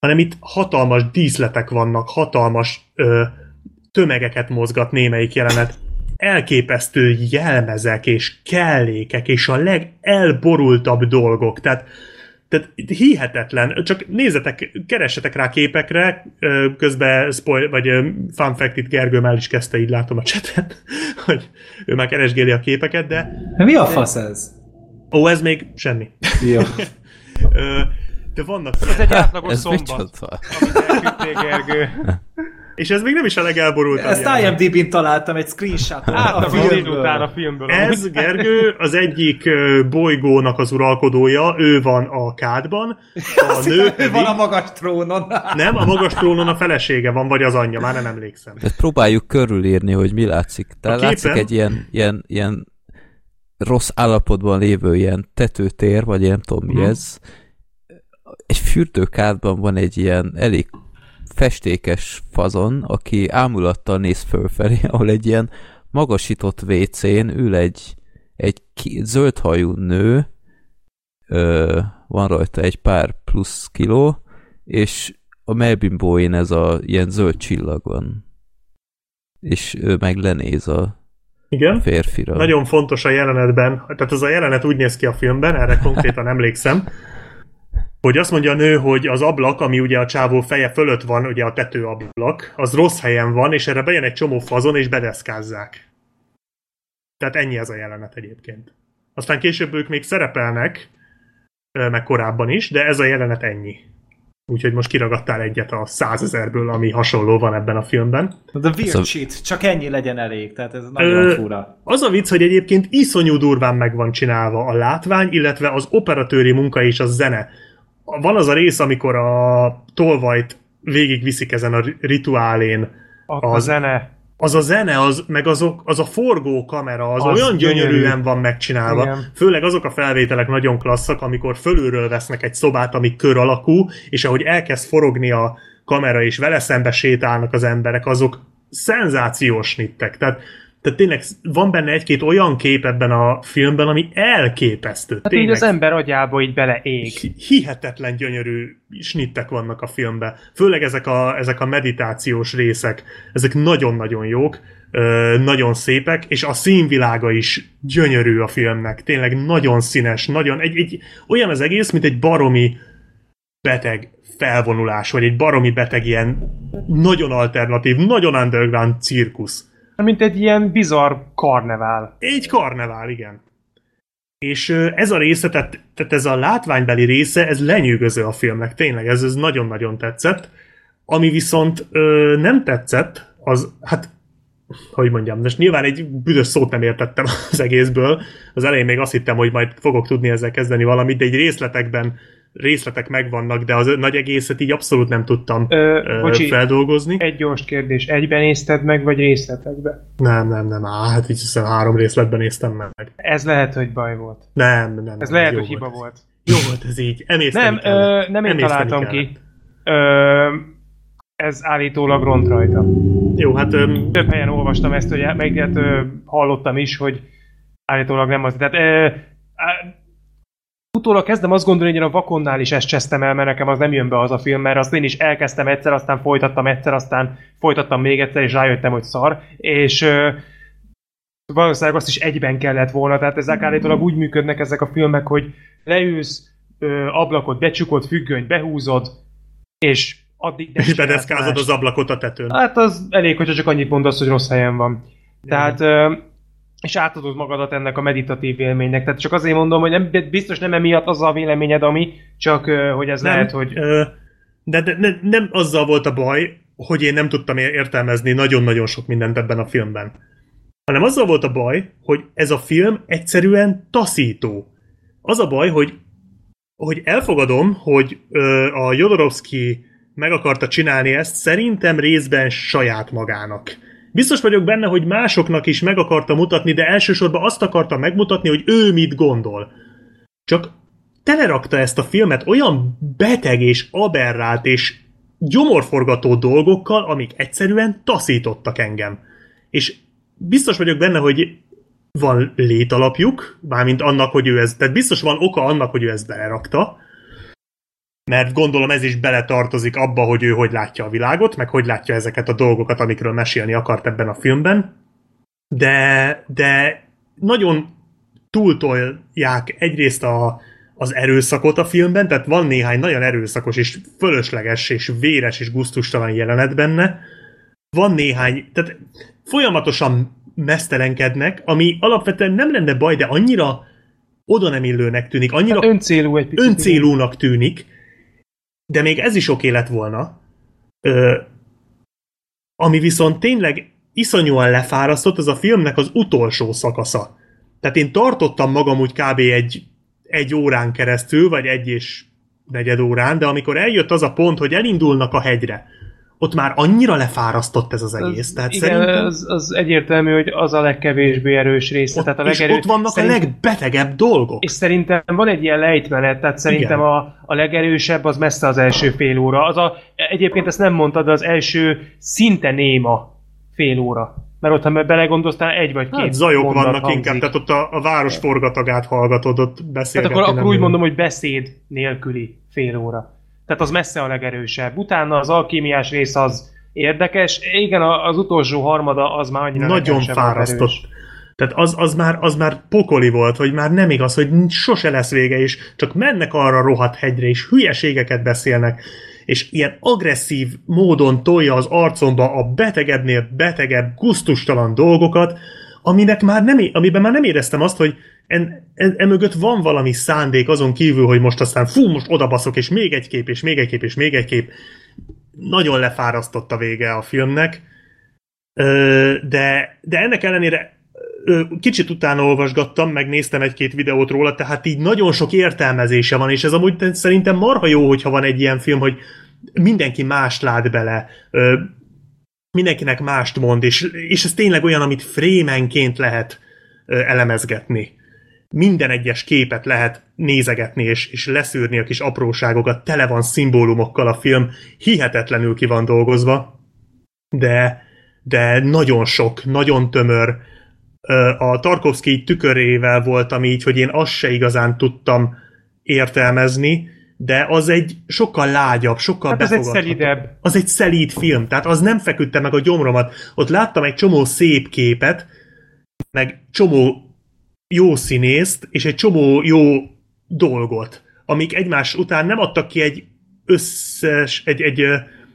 hanem itt hatalmas díszletek vannak, hatalmas ö, tömegeket mozgat némelyik jelenet elképesztő jelmezek és kellékek és a legelborultabb dolgok. Tehát, tehát hihetetlen. Csak nézzetek, keressetek rá képekre, közben spoil, vagy fun fact itt Gergő már is kezdte, így látom a csetet, hogy ő már keresgéli a képeket, de Mi a fasz ez? ó, ez még semmi. Jó. De vannak Ez egy átlagos Ez szombat, amit elküldtél, Gergő. és ez még nem is a legelborultabb. Ezt. IMDb-n találtam egy screenshot. Álltam az után a filmből. Ez. Gergő az egyik bolygónak az uralkodója, ő van a kádban, a nő Ő pedig, van a magas trónon. nem, a magas trónon a felesége van, vagy az anyja, már nem emlékszem. Ezt próbáljuk körülírni, hogy mi látszik. Tehát A képen- látszik egy ilyen, ilyen, ilyen rossz állapotban lévő ilyen tetőtér, vagy én nem tudom mi Mhm. ez. Egy fürdőkádban van egy ilyen elég festékes fazon, aki ámulattal néz fölfelé, ahol egy ilyen magasított WC-n ül egy, egy ki, zöldhajú nő, ö, van rajta egy pár plusz kiló, és a melbimbóin ez a ilyen zöld csillag van. És ő meg lenéz a Igen. férfiről. Nagyon fontos a jelenetben, tehát ez a jelenet úgy néz ki a filmben, erre konkrétan emlékszem, hogy azt mondja a nő, hogy az ablak, ami ugye a csávó feje fölött van, ugye a tetőablak, az rossz helyen van, és erre bejön egy csomó fazon, és bedeszkázzák. Tehát ennyi ez a jelenet egyébként. Aztán később ők még szerepelnek, meg korábban is, de ez a jelenet ennyi. Úgyhogy most kiragadtál egyet a százezerből, ami hasonló van ebben a filmben. De weird Szóval- shit, csak ennyi legyen elég, tehát ez nagyon Ö, fura. Az a vicc, hogy egyébként iszonyú durván meg van csinálva a látvány, illetve az operatőri munka és a zene. Van az a rész, amikor a tolvajt végigviszik ezen a ri- rituálén. A, Az- a zene. Az a zene, az, meg azok, az a forgó kamera, az, Az olyan gyönyörűen gyönyörű. van megcsinálva. Igen. Főleg azok a felvételek nagyon klasszak, amikor fölülről vesznek egy szobát, ami kör alakú, és ahogy elkezd forogni a kamera, és vele szembe sétálnak az emberek, azok szenzációs nittek. Tehát, tehát tényleg van benne egy-két olyan kép ebben a filmben, ami elképesztő. Hát így tényleg az ember agyába így beleég. hi- hihetetlen gyönyörű snittek vannak a filmben. Főleg ezek a, ezek a meditációs részek, ezek nagyon-nagyon jók, nagyon szépek, és a színvilága is gyönyörű a filmnek. Tényleg nagyon színes, nagyon, egy, egy, olyan az egész, mint egy baromi beteg felvonulás, vagy egy baromi beteg ilyen nagyon alternatív, nagyon underground cirkusz. Mint egy ilyen bizarr karnevál. Egy karnevál, igen. És ez a része, tehát, tehát ez a látványbeli része, ez lenyűgöző a filmnek, tényleg, ez, ez nagyon-nagyon tetszett. Ami viszont ö, nem tetszett, az, hát, hogy mondjam, most nyilván egy büdös szót nem értettem az egészből. Az elején még azt hittem, hogy majd fogok tudni ezzel kezdeni valamit, de egy részletekben részletek megvannak, de az nagy egészet így abszolút nem tudtam Ö, ö, bocsi, feldolgozni. Egy gyors kérdés. Egyben nézted meg, vagy részletekbe? Nem, nem, nem, á, hát így hiszem három részletben néztem meg. Ez lehet, hogy baj volt. Nem, nem. Ez nem, lehet, hogy hiba volt. Jó volt ez így. Emészteni Nem, kellett. ö, nem én Emészteni találtam kellett. ki. Ö, ez állítólag ront rajta. Jó, hát öm, Több helyen olvastam ezt, hogy meg hát, ö, hallottam is, hogy állítólag nem az. Tehát ö, utólag kezdem azt gondolni, hogy én a Vakonnál is ezt csesztem el, mert nekem az nem jön be az a film, mert azt én is elkezdtem egyszer, aztán folytattam egyszer, aztán folytattam még egyszer, és rájöttem, hogy szar. És ö, valószínűleg azt is egyben kellett volna, tehát ezek állítólag úgy működnek ezek a filmek, hogy leülsz, ö, ablakot becsukod, függönyt behúzod, és addig és bedeszkázod az ablakot a tetőn. Hát az elég, hogyha csak annyit mondasz, hogy rossz helyen van. Tehát, ö, és átadod magadat ennek a meditatív élménynek. Tehát csak azért mondom, hogy nem, biztos nem emiatt az a véleményed, ami, csak hogy ez nem, lehet, hogy... ö, de, de, de nem azzal volt a baj, hogy én nem tudtam értelmezni nagyon-nagyon sok mindent ebben a filmben. Hanem azzal volt a baj, hogy ez a film egyszerűen taszító. Az a baj, hogy hogy elfogadom, hogy ö, a Jodorowsky meg akarta csinálni ezt, szerintem részben saját magának. Biztos vagyok benne, hogy másoknak is meg akarta mutatni, de elsősorban azt akarta megmutatni, hogy ő mit gondol. Csak telerakta ezt a filmet olyan beteg és aberrált és gyomorforgató dolgokkal, amik egyszerűen taszítottak engem. És biztos vagyok benne, hogy van létalapjuk, mármint annak, hogy ő ez, tehát biztos van oka annak, hogy ő ezt belerakta, mert gondolom ez is beletartozik abba, hogy ő hogy látja a világot, meg hogy látja ezeket a dolgokat, amikről mesélni akart ebben a filmben, de, de nagyon túltolják egyrészt a, az erőszakot a filmben, tehát van néhány nagyon erőszakos és fölösleges és véres és guztustalan jelenet benne, van néhány, tehát folyamatosan mesztelenkednek, ami alapvetően nem lenne baj, de annyira oda nem illőnek tűnik, annyira Hát öncélú egy picit. öncélúnak tűnik, de még ez is oké lett volna. Ö, ami viszont tényleg iszonyúan lefárasztott, az a filmnek az utolsó szakasza. Tehát én tartottam magam úgy kb. egy, egy órán keresztül, vagy egy és negyed órán, de amikor eljött az a pont, hogy elindulnak a hegyre, ott már annyira lefárasztott ez az egész. Az, Tehát igen, szerintem az, az egyértelmű, hogy az a legkevésbé erős része. ott, tehát a legerő... ott vannak szerint- a legbetegebb dolgok. És szerintem van egy ilyen lejtmenet, tehát szerintem Igen. a, a legerősebb az messze az első fél óra. Az a, egyébként ezt nem mondtad, de az első szinte néma fél óra. Mert ott, ha belegondoltál, egy vagy két Hát zajok mondat vannak hangzik. inkább, tehát ott a, a város forgatagát hallgatod, ott Tehát beszélgetni. akkor, akkor nem úgy mondom, hogy beszéd nélküli fél óra. Tehát az messze a legerősebb. Utána az alkímiás rész az érdekes. Igen, az utolsó harmada az már annyira Nagyon fárasztott. Tehát az, az, már, az már pokoli volt, hogy már nem igaz, hogy sose lesz vége, és csak mennek arra a rohadt hegyre, és hülyeségeket beszélnek, és ilyen agresszív módon tolja az arcomba a betegednél betegebb, guztustalan dolgokat, aminek már nem, amiben már nem éreztem azt, hogy en, en, emögött van valami szándék azon kívül, hogy most aztán fú, most odabaszok, és még egy kép, és még egy kép, és még egy kép. Nagyon lefárasztott a vége a filmnek, de, de ennek ellenére kicsit utána olvasgattam, megnéztem egy-két videót róla, tehát így nagyon sok értelmezése van, és ez amúgy szerintem marha jó, hogyha van egy ilyen film, hogy mindenki mást lát bele, mindenkinek mást mond, és, és ez tényleg olyan, amit frémenként lehet elemezgetni. Minden egyes képet lehet nézegetni, és, és leszűrni a kis apróságokat, tele van szimbólumokkal a film, hihetetlenül ki van dolgozva, de, de nagyon sok, nagyon tömör. A Tarkovsky tükörével voltam így, hogy én azt se igazán tudtam értelmezni, de az egy sokkal lágyabb, sokkal Hát ez egy befogadhatóbb. szelidebb. Az egy szelíd film, tehát az nem feküdte meg a gyomromat. Ott láttam egy csomó szép képet, meg csomó jó színészt, és egy csomó jó dolgot, amik egymás után nem adtak ki egy összes, egy, egy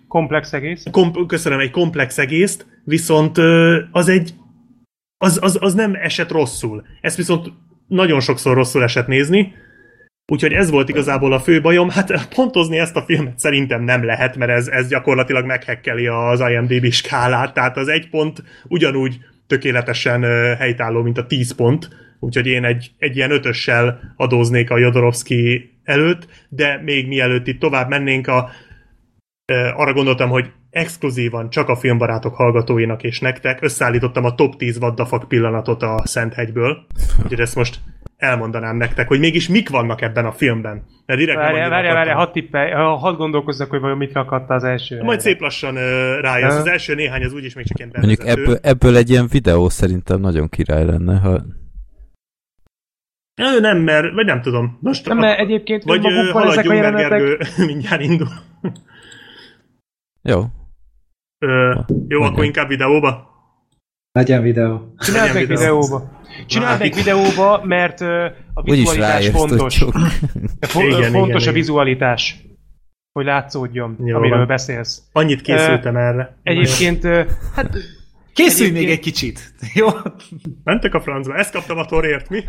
Komplex egész. kom, köszönöm, egy komplex egészt, viszont az egy az, az, az nem esett rosszul. Ezt viszont nagyon sokszor rosszul esett nézni, úgyhogy ez volt igazából a fő bajom. Hát pontozni ezt a filmet szerintem nem lehet, mert ez, ez gyakorlatilag meghekkeli az IMDb skálát, tehát az egy pont ugyanúgy tökéletesen ö, helytálló, mint a 10 pont, úgyhogy én egy, egy ilyen ötössel adóznék a Jodorowsky előtt, de még mielőtt itt tovább mennénk, a, ö, arra gondoltam, hogy exkluzívan csak a filmbarátok hallgatóinak és nektek összeállítottam a top 10 vaddafak pillanatot a Szenthegyből, úgyhogy ezt most elmondanám nektek, hogy mégis mik vannak ebben a filmben. Mert direkt nem Várjál, várjál, várjál, hadd tippelj, ha- hadd gondolkozzak, hogy vajon mit rakatta az első. Majd helyre. szép lassan ö, rájössz. Az első néhány az úgyis még csak ilyen Mondjuk bevezető. ebből, ebből egy ilyen videó szerintem nagyon király lenne, ha... Ö, nem, mert, vagy nem tudom. Most Nem, mert egyébként vagy önmagukban ezek a jelenetek... Gergő mindjárt indul. Jó. Ö, jó, Mondjam. akkor inkább videóba. Legyen videó. Csináld meg videóba. Csináld meg videóba, mert a vizualitás fontos. Fo- Igen, fontos igen, a igen. vizualitás. Hogy látszódjon, Jó amiről van. beszélsz. Annyit készültem erre. Egyébként, hát Készülj még Egyébként- egy kicsit, jó? Mentek a francba, ezt kaptam a torért, mi?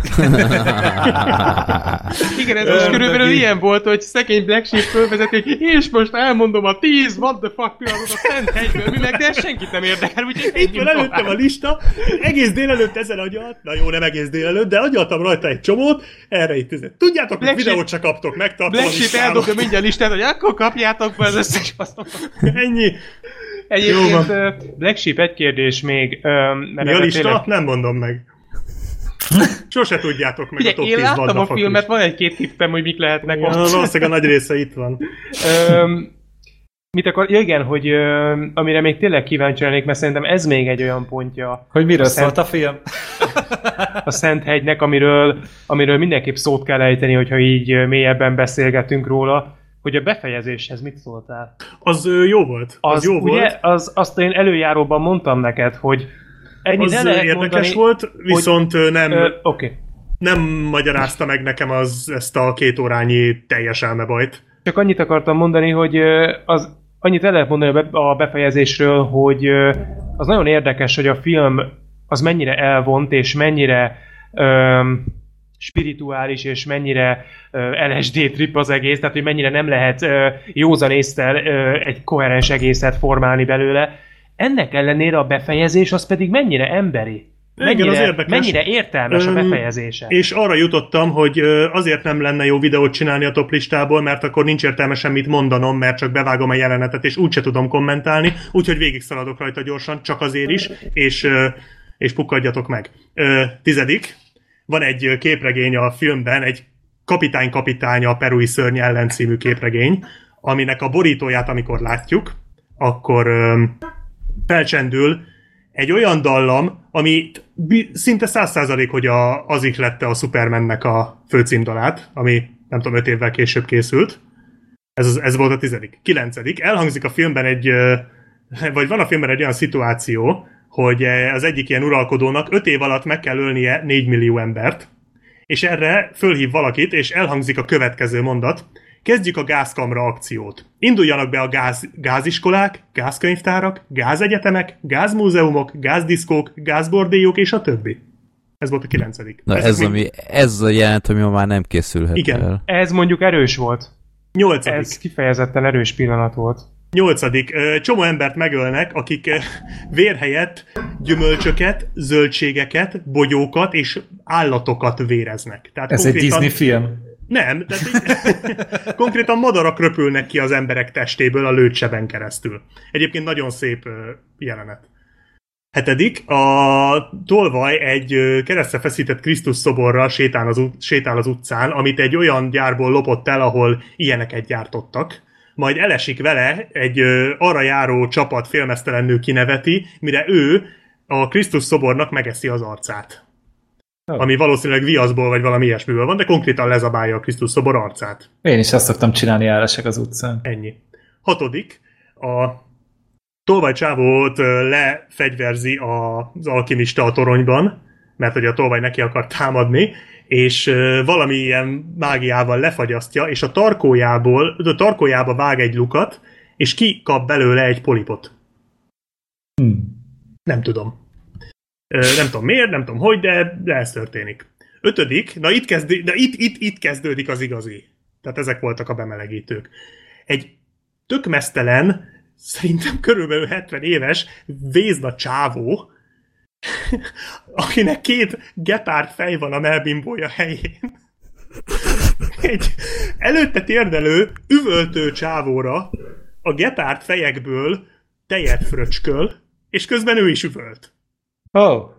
igen, ez most körülbelül ilyen volt, hogy szegény Black Sheep fölvezeti, és most elmondom a 10 what the fuck pillanatot a Szent Hegyből, mi meg, de senkit nem érdekel, úgyhogy Itt van előttem a lista, egész délelőtt ezen agyalt, na jó, nem egész délelőtt, de agyaltam rajta egy csomót, erre itt tüzet. Tudjátok, hogy videót se kaptok, megtartom Black Sheep eldobja mindjárt listát, hogy akkor kapjátok be az összes faszomat. Ennyi. Jó Egyébként ö, Black Sheep egy kérdés még. Mert Mi a lista? tényleg- Nem mondom meg. Sose tudjátok meg a Figyelj, top én 10 láttam a filmet, van egy-két tippem, hogy mik lehetnek Ja, ott. valószínűleg a nagy része itt van. Öm, mit akar? Ja, igen, hogy öm, amire még tényleg kíváncsi lennék, mert szerintem ez még egy olyan pontja Hogy miről Szent- szólt a film? a Szenthegynek, amiről, amiről mindenképp szót kell ejteni, hogyha így mélyebben beszélgetünk róla, hogy a befejezéshez mit szóltál? Az ö, jó volt. Az, Az, jó ugye, volt. Az, azt én előjáróban mondtam neked, hogy ennyit Az ö, lehet érdekes mondani, volt, viszont ö, nem, Ö, Oké. Okay. nem magyarázta meg nekem az, ezt a két órányi teljes elmebajt. Csak annyit akartam mondani, hogy az, annyit el lehet mondani a be- a befejezésről, hogy az nagyon érdekes, hogy a film az mennyire elvont, és mennyire öm, spirituális, és mennyire LSD trip az egész, tehát hogy mennyire nem lehet józan észtel egy koherens egészet formálni belőle. Ennek ellenére a befejezés az pedig mennyire emberi. Igen, Mennyire, az érdekes. mennyire értelmes a Öm, befejezése. És arra jutottam, hogy azért nem lenne jó videót csinálni a top listából, mert akkor nincs értelme semmit mondanom, mert csak bevágom a jelenetet, és úgyse tudom kommentálni, úgyhogy végig szaladok rajta gyorsan, csak azért is, és, és pukkadjatok meg. Tizedik, van egy képregény a filmben, egy kapitány-kapitány a perui szörny ellen című képregény, aminek a borítóját, amikor látjuk, akkor ö, felcsendül egy olyan dallam, ami szinte száz százalék, hogy a, az ihlette a Supermannek a főcímdalát, ami nem tudom, öt évvel később készült. Ez, ez volt a tizedik. Kilencedik. Elhangzik a filmben egy, vagy van a filmben egy olyan szituáció, hogy eh, az egyik ilyen uralkodónak 5 év alatt meg kell ölnie 4 millió embert, és erre fölhív valakit, és elhangzik a következő mondat. Kezdjük a gázkamra akciót. Induljanak be a gáz, gáziskolák, gázkönyvtárak, gázegyetemek, gázmúzeumok, gázdiszkók, gázbordélyok és a többi. Ez volt a kilencedik. Na Ezek ez, mind- ami, ez a jelent, ami már nem készülhet Igen. el. Ez mondjuk erős volt. Nyolcadik. Ez kifejezetten erős pillanat volt. Nyolcadik. Csomó embert megölnek, akik vér helyett gyümölcsöket, zöldségeket, bogyókat és állatokat véreznek. Tehát Ez egy Disney film. Nem, de konkrétan madarak röpülnek ki az emberek testéből a lőtseben keresztül. Egyébként nagyon szép jelenet. Hetedik, a tolvaj egy keresztre feszített Krisztus szoborral sétál az, ut- sétál az utcán, amit egy olyan gyárból lopott el, ahol ilyeneket gyártottak. Majd elesik vele, egy ö, arra járó csapat félmeztelen nő kineveti, mire ő a Krisztus szobornak megeszi az arcát. Oh. Ami valószínűleg viaszból vagy valami ilyesmiből van, de konkrétan lezabálja a Krisztus szobor arcát. Én is azt szoktam csinálni, elesek az utcán. Ennyi. Hatodik, a tolvaj csávót lefegyverzi az alkimista a toronyban, mert hogy a tolvaj neki akar támadni, és valami ilyen mágiával lefagyasztja, és a tarkójából, a tarkójába vág egy lukat, és kikap belőle egy polipot. Hmm. Nem tudom. Nem tudom miért, nem tudom hogy, de, de ez történik. Ötödik, na itt, kezdi, de itt, itt, itt kezdődik az igazi. Tehát ezek voltak a bemelegítők. Egy tök mesztelen, szerintem körülbelül 70 éves vézna csávó, akinek két gepárd fej van a melbimbója helyén. Egy előtte térdelő, üvöltő csávóra a gepárd fejekből tejet fröcsköl, és közben ő is üvölt. Oh.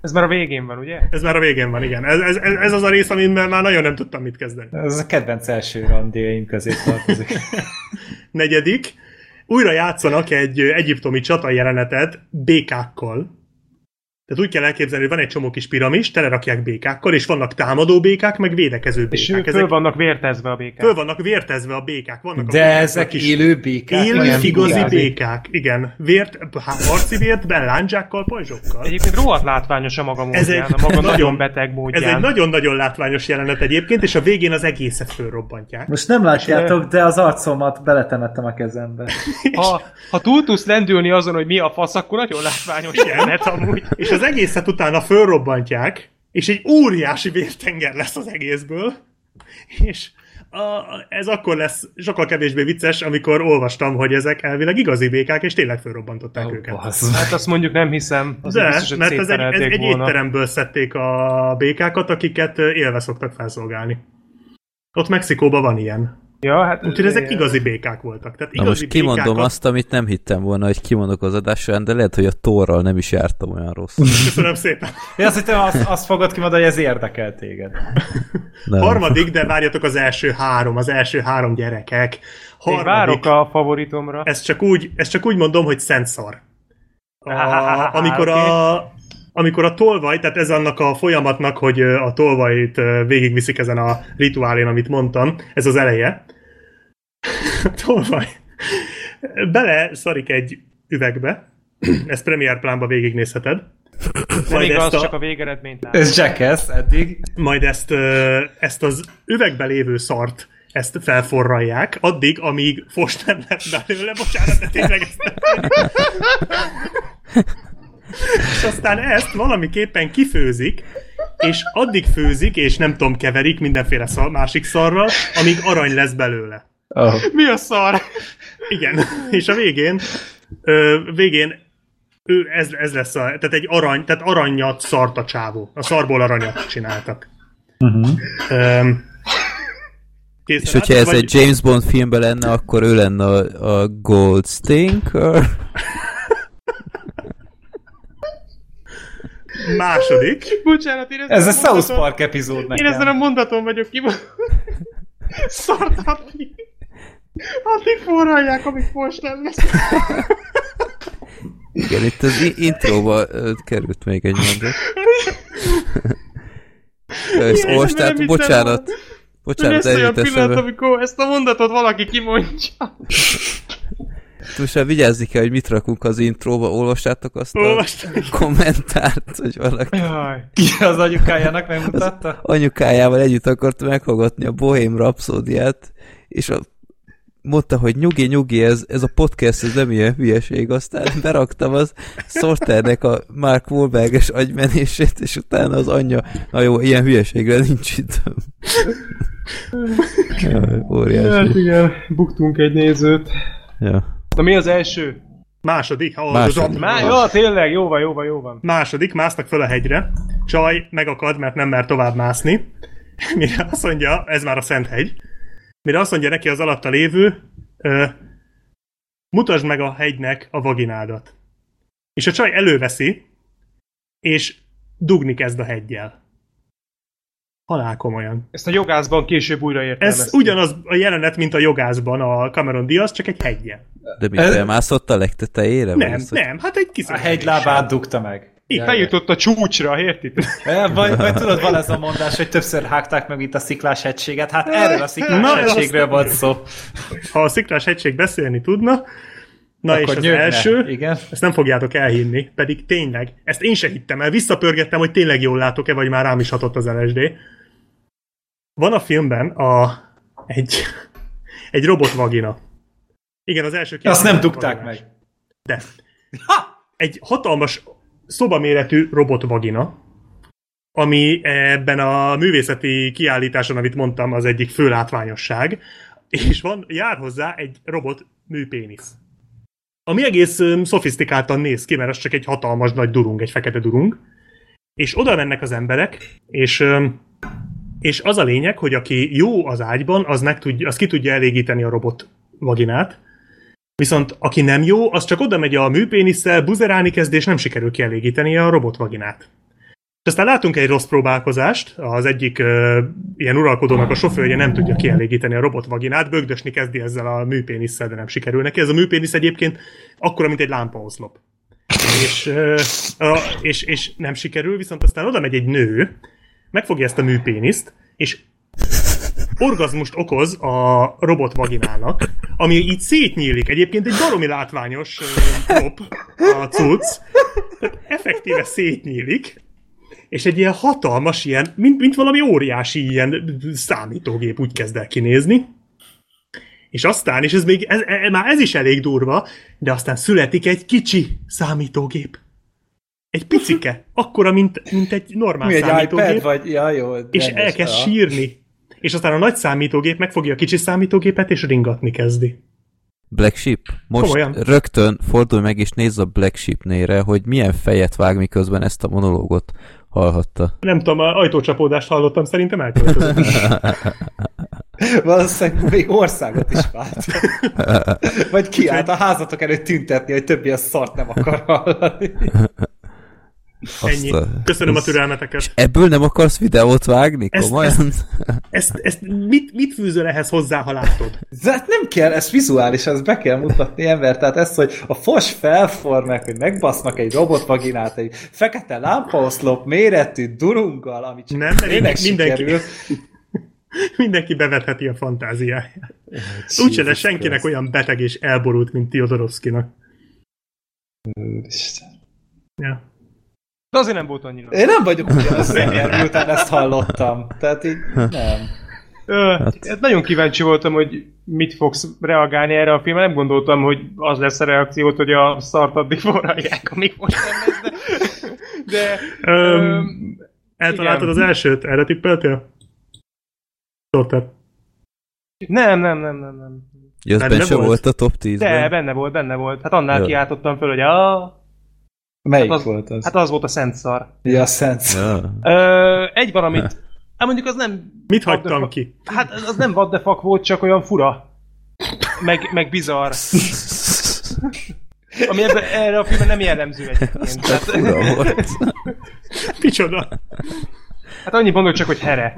Ez már a végén van, ugye? Ez már a végén van, igen. Ez, ez, ez az a rész, amiben már nagyon nem tudtam mit kezdeni. Ez a kedvenc első randjaim közé tartozik. Negyedik, újra játszanak egy egyiptomi csata jelenetet békákkal. Tehát úgy kell elképzelni, hogy van egy csomó kis piramis, telerakják békákkal, és vannak támadó békák, meg védekező És békák. ők föl vannak vértezve a békák. föl vannak vértezve a békák. Vannak a De békáknak ezek is élő békák? élő igazi békák. Igen. Vért, harci vért, belándzsákkal, pajzsokkal. Egyébként rohadt látványos a maga Ez módján, egy a maga nagyon- nagyon beteg módján. Ez egy nagyon-nagyon látványos jelenet egyébként, és a végén az egészet fölrobbantják. Most nem látjátok, de az arcomat beletemettem a kezembe. Ha, ha túl tudsz lendülni azon, hogy mi a fasz, akkor nagyon látványos jelenet amúgy. És az egészet utána fölrobbantják, és egy óriási vértenger lesz az egészből, és a, ez akkor lesz sokkal kevésbé vicces, amikor olvastam, hogy ezek elvileg igazi békák, és tényleg fölrobbantották Ó, őket. basz. Hát azt mondjuk nem hiszem. Az De, biztos, mert ez egy, ez egy volna. étteremből szedték a békákat, akiket élve szoktak felszolgálni. Ott Mexikóban van ilyen. Ja, hát Úgyhogy ezek igazi békák voltak. Tehát Na igazi most kimondom békákat- azt, amit nem hittem volna, hogy kimondok az adás során, de lehet, hogy a torral nem is jártam olyan rossz. Köszönöm szépen. Én azt hittem, azt, azt fogod kimondani, hogy ez érdekel téged. Nem. Harmadik, de várjatok az első három, az első három gyerekek. Én Harmadik, várok a favoritomra. ezt, csak úgy, ezt csak úgy mondom, hogy szent szar. A, amikor, a, amikor a tolvaj, tehát ez annak a folyamatnak, hogy a tolvajt végigviszik ezen a rituálén, amit mondtam, ez az eleje. A tolvaj bele szarik egy üvegbe, ezt Premiere Plánba végignézheted. Majd igaz, ezt a- csak a végeredményt lát. Ez Jackass eddig. majd ezt, ezt az üvegbe lévő szart ezt felforralják, addig, amíg fos nem lett belőle, bocsánat, de tényleg ezt nem És aztán ezt valamiképpen kifőzik, és addig főzik, és nem tudom, keverik mindenféle szar, másik szarral, amíg arany lesz belőle. Oh. Mi a szar? Igen, és a végén, ö, végén ő, ez, ez lesz a, tehát egy arany, tehát aranyat szart a csávó. A szarból aranyat csináltak. Uh-huh. Öm, készen És hogyha ez egy James Bond filmben lenne, akkor ő lenne a, a Gold Stinker. Második. Bocsánat, én Ez a South mondaton- Park epizód Én ezen a nekem. mondaton vagyok ki. Szart addig. Addig forralják, amíg most nem lesz. Igen, itt az intróba került még egy mondat. Ezt most, nem tehát bocsánat. Bocsánat, lesz olyan pillanat, amikor ezt a mondatot valaki kimondja. Most már vigyázni kell, hogy mit rakunk az intróba. Olvastátok azt a Olvastam. kommentárt, hogy valaki Jaj. Ki az anyukájának megmutatta? anyukájával együtt akart meghallgatni a Bohém Rhapsódiát, és a, mondta, hogy nyugi, nyugi, ez, ez a podcast, ez nem ilyen hülyeség. Aztán beraktam az Sorternek a Mark Wahlberg-es agymenését, és utána az anyja, na jó, ilyen hülyeségre nincs időm. Jaj, Hát Óriási. igen, buktunk egy nézőt. Ja. Na mi az első? Második, ha Második. Má, ja, tényleg, jó van, jó van, jó van. Második, másznak föl a hegyre. Csaj megakad, mert nem mer tovább mászni. Mire azt mondja, ez már a Szent hegy, mire azt mondja neki az alatta lévő, ö, mutasd meg a hegynek a vaginádat. És a csaj előveszi, és dugni kezd a hegyjel. Halál komolyan. Ezt a jogászban később újra Ez értelmeztük. ugyanaz a jelenet, mint a jogászban a Cameron Diaz, csak egy hegyel. De Ez- felmászott a legtetejére? Vagy Nem, hogy- nem, hát egy A kiszövetéssel. hegylábát dugta meg. Igen. Feljutott a csúcsra, érted? Eh, Vagy, vagy tudod, van ez a mondás, hogy többször hágták meg itt a sziklás hegységet. Hát erről a sziklás Na, hegységről volt szó. Ha a sziklás hegység beszélni tudna, na és Akkor az nyögne. első, Igen. ezt nem fogjátok elhinni, pedig tényleg, ezt én se hittem el, visszapörgettem, hogy tényleg jól látok-e, vagy már rám is hatott az LSD. Van a filmben a, egy, egy robotvagina. Igen, az első Azt nem dugták meg. De. Egy hatalmas szobaméretű robotvagina, ami ebben a művészeti kiállításon, amit mondtam, az egyik fő látványosság, és van, jár hozzá egy robot műpénisz. Ami egész öm, szofisztikáltan néz ki, mert az csak egy hatalmas nagy durung, egy fekete durung. És oda mennek az emberek, és, és az a lényeg, hogy aki jó az ágyban, az, meg tudja, az ki tudja elégíteni a robot vaginát, Viszont aki nem jó, az csak oda megy a műpénisszel, buzerálni kezd, és nem sikerül kielégíteni a robotvaginát. És aztán látunk egy rossz próbálkozást, az egyik ö, ilyen uralkodónak a sofőrje nem tudja kielégíteni a robotvaginát, bögdösni kezdi ezzel a műpénisszel, de nem sikerül neki. Ez a műpénisz egyébként akkora, mint egy lámpaoszlop. És, ö, a, és, és nem sikerül, viszont aztán oda megy egy nő, megfogja ezt a műpéniszt, és orgazmust okoz a robot vaginának, ami így szétnyílik. Egyébként egy baromi látványos prop a cucc. Tehát effektíve szétnyílik, és egy ilyen hatalmas, ilyen, mint, mint valami óriási ilyen számítógép úgy kezd el kinézni. És aztán, és ez még, ez, ez, már ez is elég durva, de aztán születik egy kicsi számítógép. Egy picike, akkora, mint, mint egy normál Mi egy számítógép iPad, vagy... Ja, jó. és elkezd sírni. És aztán a nagy számítógép megfogja a kicsi számítógépet, és ringatni kezdi. Black Sheep? Most Komolyan. rögtön fordulj meg és nézz a Black Sheep nére, hogy milyen fejet vág, miközben ezt a monológot hallhatta. Nem tudom, a ajtócsapódást hallottam, szerintem elköltözött. Valószínűleg még országot is vált. Vagy kiállt a házatok előtt tüntetni, hogy többi a szart nem akar hallani. Azt Ennyi. a- Köszönöm a ez- türelmeteket. Ebből nem akarsz videót vágni? Ezt- Komolyan? Ezt, ezt mit, mit fűzöl ehhez hozzá, ha látod? Hát nem kell, ez vizuális, ezt be kell mutatni ember. Tehát ez, hogy a fos felformák, hogy megbasznak egy robotvaginát, egy fekete lámpaoszlop méretű durunggal, ami csak Nem, tényleg mindenki- sikerül. Mindenki bevetheti a fantáziáját. Úgyse lesz senkinek olyan beteg és elborult, mint Tiodorovszkinak. Isten. Ja. De azért nem volt annyira. Én nem vagyok ugyanaz személy, miután ezt hallottam. Tehát így nem. Ö, hát nagyon kíváncsi voltam, hogy mit fogsz reagálni erre a filmre. Nem gondoltam, hogy az lesz a reakciót, hogy a szart addig forralják, amíg most nem lesz, de... de Öm, öm, Eltaláltad igen. az elsőt? Erre tippeltél? Sorter. nem, nem, nem, nem, nem. Ja, Benne volt? volt a top 10 De, benne volt, benne volt. Hát annál kiáltottam föl, hogy a... Melyik Hát az- volt az? Hát az volt a szent szar. Ja, Szent. Ja. Ö, egy valamit... Hát mondjuk az nem... Mit hagytam fuck- ki? Hát az nem what the fuck volt, csak olyan fura. Meg, meg bizarr. Ami ebbe, erre a filmre nem jellemző egyébként. Tehát Tehát, fura volt. Micsoda? hát annyit mondok csak, hogy here.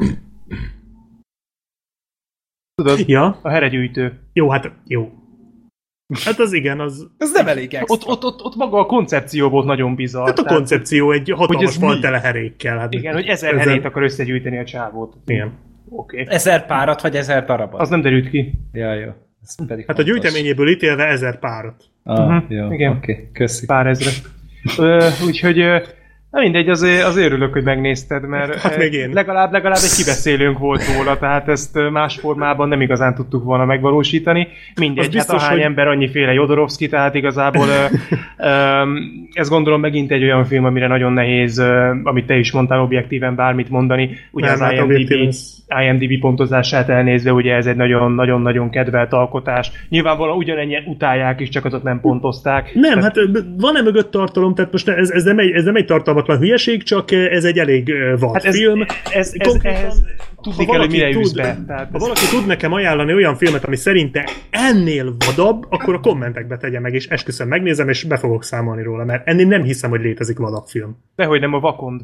Tudod, Ja, a heregyűjtő. jó, hát jó. Hát az igen, az... Ez nem elég extra. Ott, ott, ott, ott maga a koncepció volt nagyon bizarr. Hát a Tehát, koncepció egy hatalmas fal tele herékkel. Hát Igen, hogy ezer ezzel- herét akar összegyűjteni a csávót. Igen. Oké. Okay. Ezer párat, vagy ezer darabot? Az nem derült ki. Ja, jó. Ez pedig Hát a fontos. gyűjteményéből ítélve ezer párat. Ah, Mhm, jó, igen. oké, okay, köszi. Pár ezre. Úgyhogy ö, na mindegy, azért, azért örülök, hogy megnézted, mert Hát ö, még én. legalább, legalább egy kibeszélőnk volt róla, tehát ezt ö, más formában nem igazán tudtuk volna megvalósítani. Mindegy, Az biztos, hát ahány hogy- ember annyiféle Jodorowsky, tehát igazából ö, ez gondolom megint egy olyan film, amire nagyon nehéz, amit te is mondtál, objektíven bármit mondani. Ugye Nem, az hát IMDb, IMDb pontozását elnézve, ugye ez egy nagyon-nagyon-nagyon kedvelt alkotás. Nyilvánvalóan ugyanennyien utálják is, csak azok nem pontozták. Nem, hát ö, van-e mögött tartalom, tehát most ez, ez, nem egy, ez nem egy tartalmatlan hülyeség, csak ez egy elég vad Hát ez, film. ez, ez, Konkrétan, ehhez ha tudni kell, hogy mire tud- be. Tehát Ha ez, valaki tud nekem ajánlani olyan filmet, ami szerinte ennél vadabb, akkor a kommentekbe tegye meg, és esküszöm megnézem, és be fogok számolni róla, mert ennél nem hiszem, hogy létezik vadabb film. dehogy nem a vakond.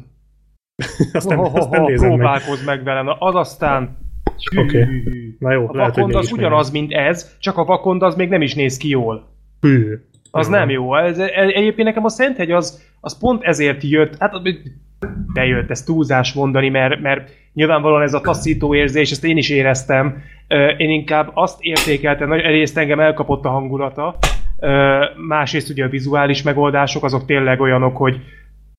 Azt nem, azt nem nézem meg. próbálkozz meg velem. Na, az aztán... Oké. Hű. Na jó, A lehet, vakond az ugyanaz, mint ez, csak a vakond az még nem is néz ki jól. Hű. Az nem jó. Ez, e- egyébként nekem a Szenthegy az, az pont ezért jött, hát bejött, ez túlzás mondani, mert, mert nyilvánvalóan ez a taszító érzés, ezt én is éreztem. Én inkább azt értékeltem, hogy egyrészt engem elkapott a hangulata, másrészt ugye a vizuális megoldások azok tényleg olyanok, hogy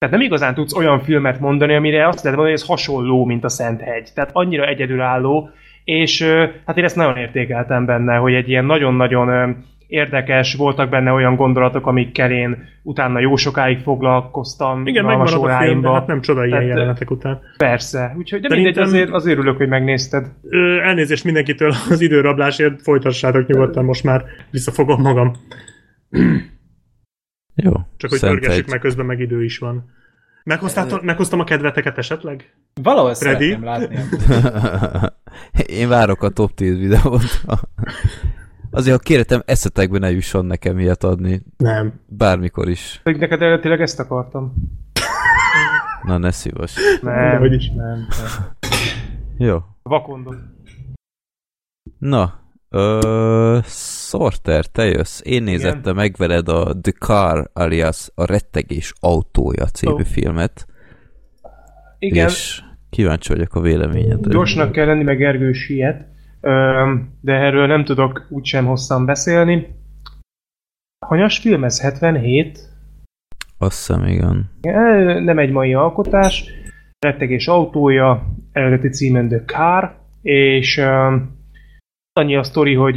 tehát nem igazán tudsz olyan filmet mondani, amire azt lehet mondani, hogy ez hasonló, mint a Szenthegy. Tehát annyira egyedülálló, és hát én ezt nagyon értékeltem benne, hogy egy ilyen nagyon-nagyon érdekes, voltak benne olyan gondolatok, amikkel én utána jó sokáig foglalkoztam. Igen, a film, de hát nem csoda ilyen Tehát, jelenetek után. Persze. Úgyhogy de Szerintem- mindegy, azért, azért örülök, hogy megnézted. Ö, elnézést mindenkitől az időrablásért, folytassátok nyugodtan, most már visszafogom magam. Jó. Csak hogy pörgessük meg, közben meg idő is van. Meghoztam a kedveteket esetleg? Valahol Freddy? szeretném látni. Én várok a top 10 videót. Azért, ha kérhetem, eszetekbe ne jusson nekem ilyet adni. Nem. Bármikor is. Pedig neked eredetileg ezt akartam. Na, ne szívas. Nem, hogy is. nem. nem. Jó. Vakondot. Na, ö, Sorter, te jössz. Én nézettem meg veled a The Car alias a rettegés autója című Ó. filmet. Igen, És kíváncsi vagyok a véleményedre. Gyorsnak kell lenni, meg Gergő siet, de erről nem tudok úgysem hosszan beszélni. Hanyas film ez? 77? Azt hiszem, igen. Ö, Nem egy mai alkotás. Rettegés autója, eredeti címen The Car, és annyi a sztori, hogy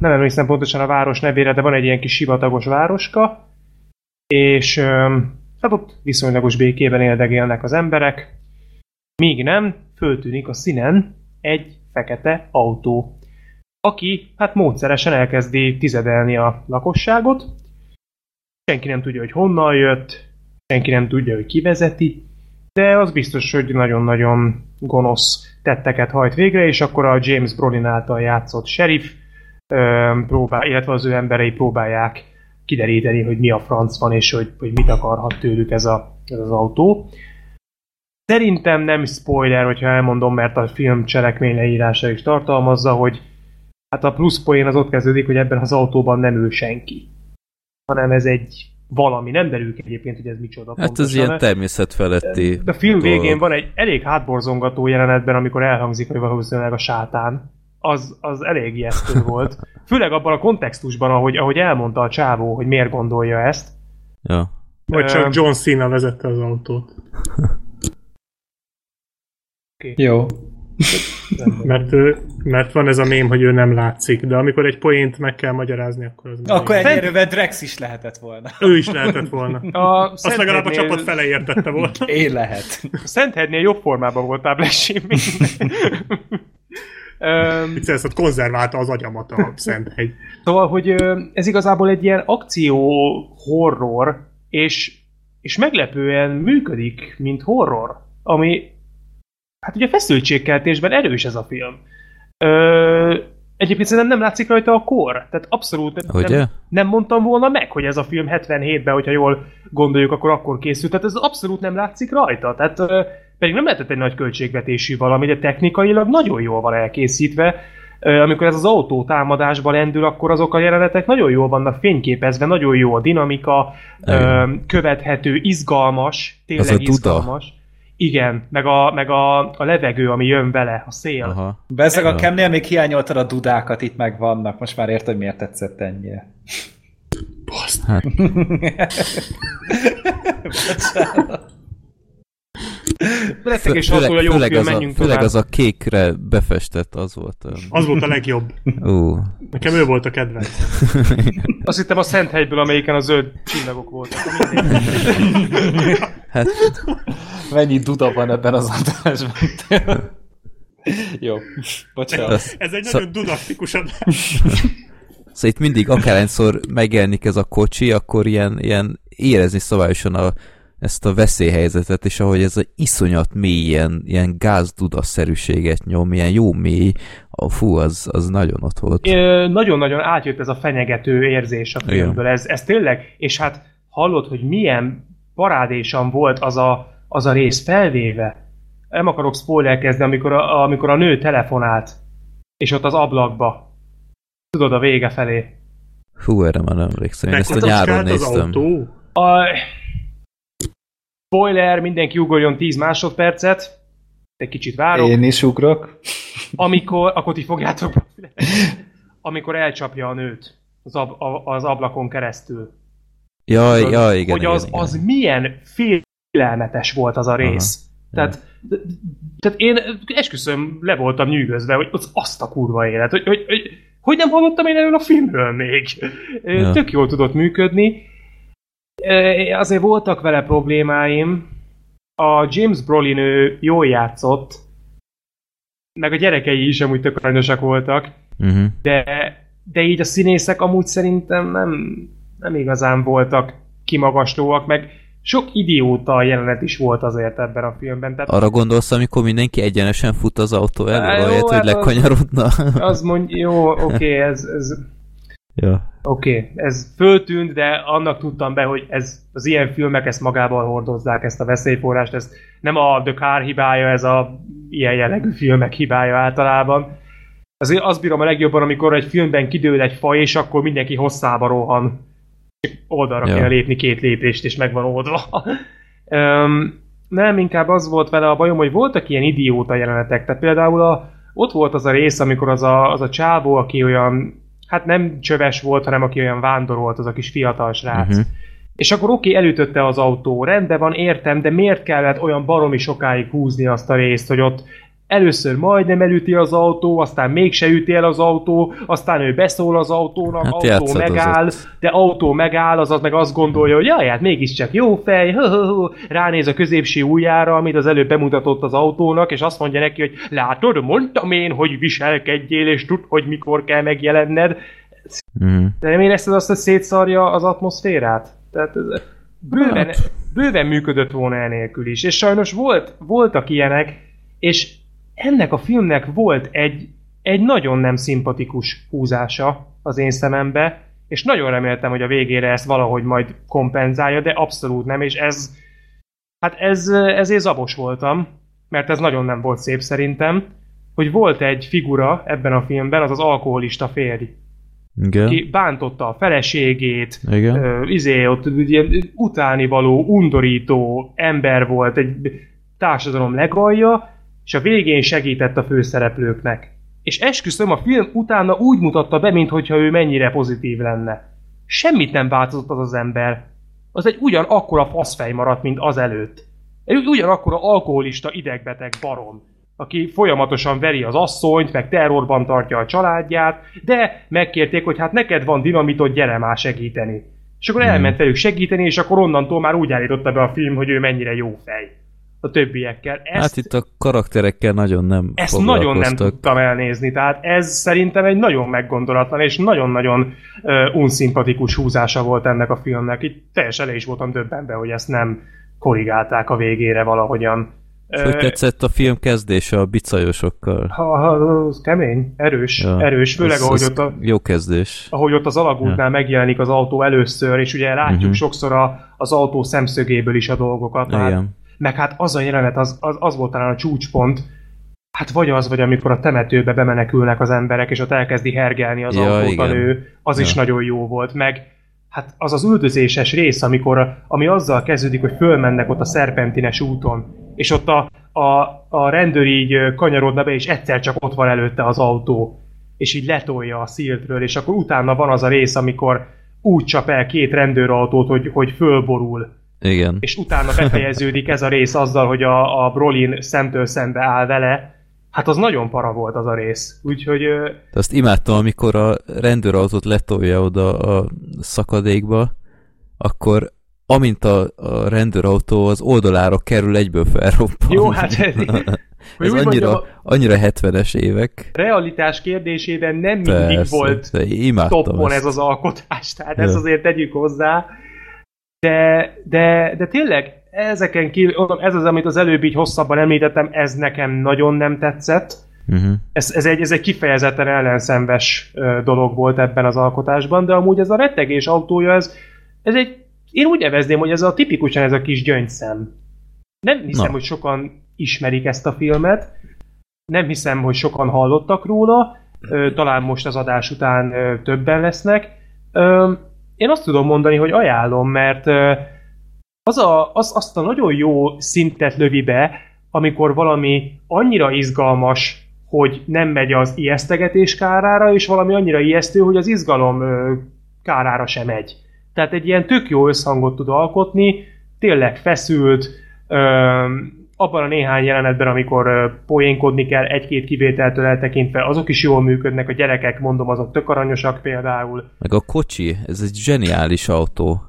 nem emlékszem pontosan a város nevére, de van egy ilyen kis sivatagos városka, és hát ott viszonylagos békében éldegélnek az emberek, míg nem, föltűnik a színen egy fekete autó, aki hát módszeresen elkezdi tizedelni a lakosságot, senki nem tudja, hogy honnan jött, senki nem tudja, hogy ki vezeti, de az biztos, hogy nagyon-nagyon gonosz tetteket hajt végre, és akkor a James Brolin által játszott sheriff próbál, illetve az ő emberei próbálják kideríteni, hogy mi a franc van, és hogy, hogy mit akarhat tőlük ez, a, ez az autó. Szerintem nem spoiler, hogyha elmondom, mert a film cselekmény leírása is tartalmazza, hogy hát a plusz poén az ott kezdődik, hogy ebben az autóban nem ül senki, hanem ez egy valami, nem derül ki egyébként, hogy ez micsoda Hát ez ilyen természetfeletti De a film dolog. végén van egy elég hátborzongató jelenetben, amikor elhangzik, hogy valószínűleg a sátán. Az, az elég ijesztő volt. Főleg abban a kontextusban, ahogy, ahogy elmondta a csávó, hogy miért gondolja ezt. Ja. Vagy csak John Cena vezette az autót. Jó. Mert, ő, mert van ez a mém, hogy ő nem látszik, de amikor egy poént meg kell magyarázni, akkor az Akkor egy erővel Drex is lehetett volna. Ő is lehetett volna. A Azt legalább a Szenthednél- csapat fele értette volna. Én lehet. A Szenthednél jobb formában voltál, Blessy. Öm, Viccelsz, ott konzerválta az agyamat a Szenthegy. Szóval, hogy ez igazából egy ilyen akció horror, és, és meglepően működik, mint horror, ami hát ugye feszültségkeltésben erős ez a film. Ö, egyébként szerintem nem látszik rajta a kor, tehát abszolút nem, nem mondtam volna meg, hogy ez a film 77-ben, hogyha jól gondoljuk, akkor akkor készült, tehát ez abszolút nem látszik rajta, tehát ö, pedig nem lehetett egy nagy költségvetésű valami, de technikailag nagyon jól van elkészítve, Ö, amikor ez az autó támadásba lendül, akkor azok a jelenetek nagyon jól vannak fényképezve, nagyon jó a dinamika, ö, követhető, izgalmas, tényleg Az a izgalmas. Igen, meg a, meg a, a levegő, ami jön vele, a szél. Aha. Bezeg a. Kemnél még hiányoltad a dudákat, itt meg vannak. Most már érted, hogy miért tetszett ennyire. Hát, Főleg, attól a jó főleg, film, az a, menjünk főleg tovább. az a kékre befestett, az volt. olyan- Az volt a legjobb. Ó, Nekem ő volt a kedvenc. Azt hittem a Szent Hegyből, amelyiken a zöld csillagok voltak. Hát Mennyi duda van ebben az adásban. Jó, bocsánat. Ez egy nagyon dudaktikus adás. Szóval itt mindig akárhányszor megjelenik ez a kocsi, akkor ilyen, ilyen érezni szabályosan a, ezt a veszélyhelyzetet, és ahogy ez a iszonyat mély, ilyen, ilyen gázdudaszerűséget nyom, ilyen jó mély, a fú, az, az nagyon ott volt. Nagyon-nagyon átjött ez a fenyegető érzés a filmből. Ez, ez tényleg, és hát hallod, hogy milyen parádésan volt az a, az a rész felvéve. Nem akarok spoilerkezni, amikor a, amikor a nő telefonált, és ott az ablakba. Tudod, a vége felé. Hú, erre már nem emlékszem. Én ezt a nyáron az néztem. autó. A... Spoiler, mindenki ugorjon 10 másodpercet. Egy kicsit várok. Én is ugrok. Amikor, akkor ti fogjátok. amikor elcsapja a nőt az, ab, a, az ablakon keresztül. Jaj, Tudod, jaj, igen, hogy igen, az, igen. az milyen félelmetes volt az a rész. Aha. Tehát, tehát én esküszöm, le voltam nyűgözve, hogy az azt a kurva élet, hogy, hogy, hogy, hogy nem hallottam én erről a filmről még. Ja. Tök jól tudott működni. Azért voltak vele problémáim. A James Brolin ő jól játszott, meg a gyerekei is amúgy tök aranyosak voltak, Uh-huh. de, de így a színészek amúgy szerintem nem, nem igazán voltak kimagaslóak, meg sok idióta jelenet is volt azért ebben a filmben. Tehát Arra gondolsz, amikor mindenki egyenesen fut az autó elő, ahelyett, hogy hát az- lekanyarodna? az mondja, jó, oké, okay, ez, ez ja. Oké, okay, ez föltűnt, de annak tudtam be, hogy ez, az ilyen filmek ezt magával hordozzák, ezt a veszélyforrást, ez nem a The Car hibája, ez a ilyen jellegű filmek hibája általában. Azért azt bírom a legjobban, amikor egy filmben kidől egy fa, és akkor mindenki hosszába rohan. Csak oldalra Ja. kéne lépni két lépést, és meg van oldva. um, nem, inkább az volt vele a bajom, hogy voltak ilyen idióta jelenetek. Tehát például a, ott volt az a rész, amikor az a, az a csávó, aki olyan, hát nem csöves volt, hanem aki olyan vándorolt, az a kis fiatal srác. Uh-huh. És akkor oké, elütötte az autó, rendben van, értem, de miért kellett olyan baromi sokáig húzni azt a részt, hogy ott először majdnem elüti az autó, aztán mégse üti el az autó, aztán ő beszól az autónak, Hát autó megáll, de autó megáll, azaz meg azt gondolja, hogy jaj, hát mégiscsak jó fej, ránéz a középső ujjára, amit az előbb bemutatott az autónak, és azt mondja neki, hogy látod, mondtam én, hogy viselkedjél, és tudd, hogy mikor kell megjelenned. De nem érezted azt, hogy szétszarja az atmoszférát? Tehát ez bőven, Hát. bőven működött volna enélkül is. És sajnos volt, voltak ilyenek, és ennek a filmnek volt egy, egy nagyon nem szimpatikus húzása az én szemembe, és nagyon reméltem, hogy a végére ezt valahogy majd kompenzálja, de abszolút nem, és ez, hát ez, ezért zabos voltam, mert ez nagyon nem volt szép szerintem, hogy volt egy figura ebben a filmben, az az alkoholista férj, Igen. aki bántotta a feleségét, Igen. ö, izé, ott ilyen utánivaló, undorító ember volt, egy társadalom legalja, és a végén segített a főszereplőknek. És esküszöm, a film utána úgy mutatta be, mintha ő mennyire pozitív lenne. Semmit nem változott az az ember. Az egy ugyanakkora faszfej maradt, mint az előtt. Egy ugyanakkora alkoholista idegbeteg barom, aki folyamatosan veri az asszonyt, meg terrorban tartja a családját, de megkérték, hogy hát neked van dinamitot, gyere már segíteni. És akkor elment velük segíteni, és akkor onnantól már úgy állította be a film, hogy ő mennyire jó fej a többiekkel. Ezt, Hát itt a karakterekkel nagyon nem ezt nagyon nem tudtam elnézni, tehát ez szerintem egy nagyon meggondolatlan és nagyon-nagyon uh, unszimpatikus húzása volt ennek a filmnek. Itt teljesen le is voltam döbbenve, hogy ezt nem korrigálták a végére valahogyan. És hogy tetszett a film kezdése a bicajosokkal? ha, ha, az kemény, erős, Ja, erős, főleg az- ahogy az ott a, Jó kezdés. ahogy ott az alagútnál Ja. megjelenik az autó először, és ugye látjuk uh-huh. sokszor a, az autó szemszögéből is a dolgokat. Hát, Igen. Meg hát az a jelenet, az, az, az volt talán a csúcspont, hát vagy az, vagy amikor a temetőbe bemenekülnek az emberek, és ott elkezdi hergelni az Ja, autót a nő, az is Ja. nagyon jó volt, meg hát az az üldözéses rész, amikor, ami azzal kezdődik, hogy fölmennek ott a szerpentines úton, és ott a, a, a rendőr így kanyarodna be, és egyszer csak ott van előtte az autó, és így letolja a sziltről, és akkor utána van az a rész, amikor úgy csap el két rendőrautót, hogy, hogy fölborul, Igen. és utána befejeződik ez a rész azzal, hogy a, a Brolin szemtől szembe áll vele, hát az nagyon para volt az a rész. Úgyhogy De azt imádtam, amikor a rendőrautót letolja oda a szakadékba, akkor amint a, a rendőrautó az oldalára kerül, egyből felrobban. jó, hát Ez úgy annyira, mondjam, annyira 70-es évek. realitás kérdésében nem mindig Persze, volt toppon ezt. ez az alkotás, tehát Ja. ezt azért tegyük hozzá. De, de, de tényleg ezeken kívül, ez az, amit az előbb így hosszabban említettem, ez nekem nagyon nem tetszett. Uh-huh. Ez, ez, egy, ez egy kifejezetten ellenszenves dolog volt ebben az alkotásban, de amúgy ez a rettegés autója, ez, ez egy, én úgy nevezném, hogy ez a tipikusan ez a kis gyöngyszem. Nem hiszem, Na. hogy sokan ismerik ezt a filmet, nem hiszem, hogy sokan hallottak róla, talán most az adás után többen lesznek. Én azt tudom mondani, hogy ajánlom, mert az a, az, azt a nagyon jó szintet lövi be, amikor valami annyira izgalmas, hogy nem megy az ijesztegetés kárára, és valami annyira ijesztő, hogy az izgalom kárára sem megy. Tehát egy ilyen tök jó összhangot tud alkotni, tényleg feszült, abban a néhány jelenetben, amikor poénkodni kell, egy-két kivételtől eltekintve, azok is jól működnek, a gyerekek, mondom, azok tök aranyosak például. Meg a kocsi, ez egy zseniális autó.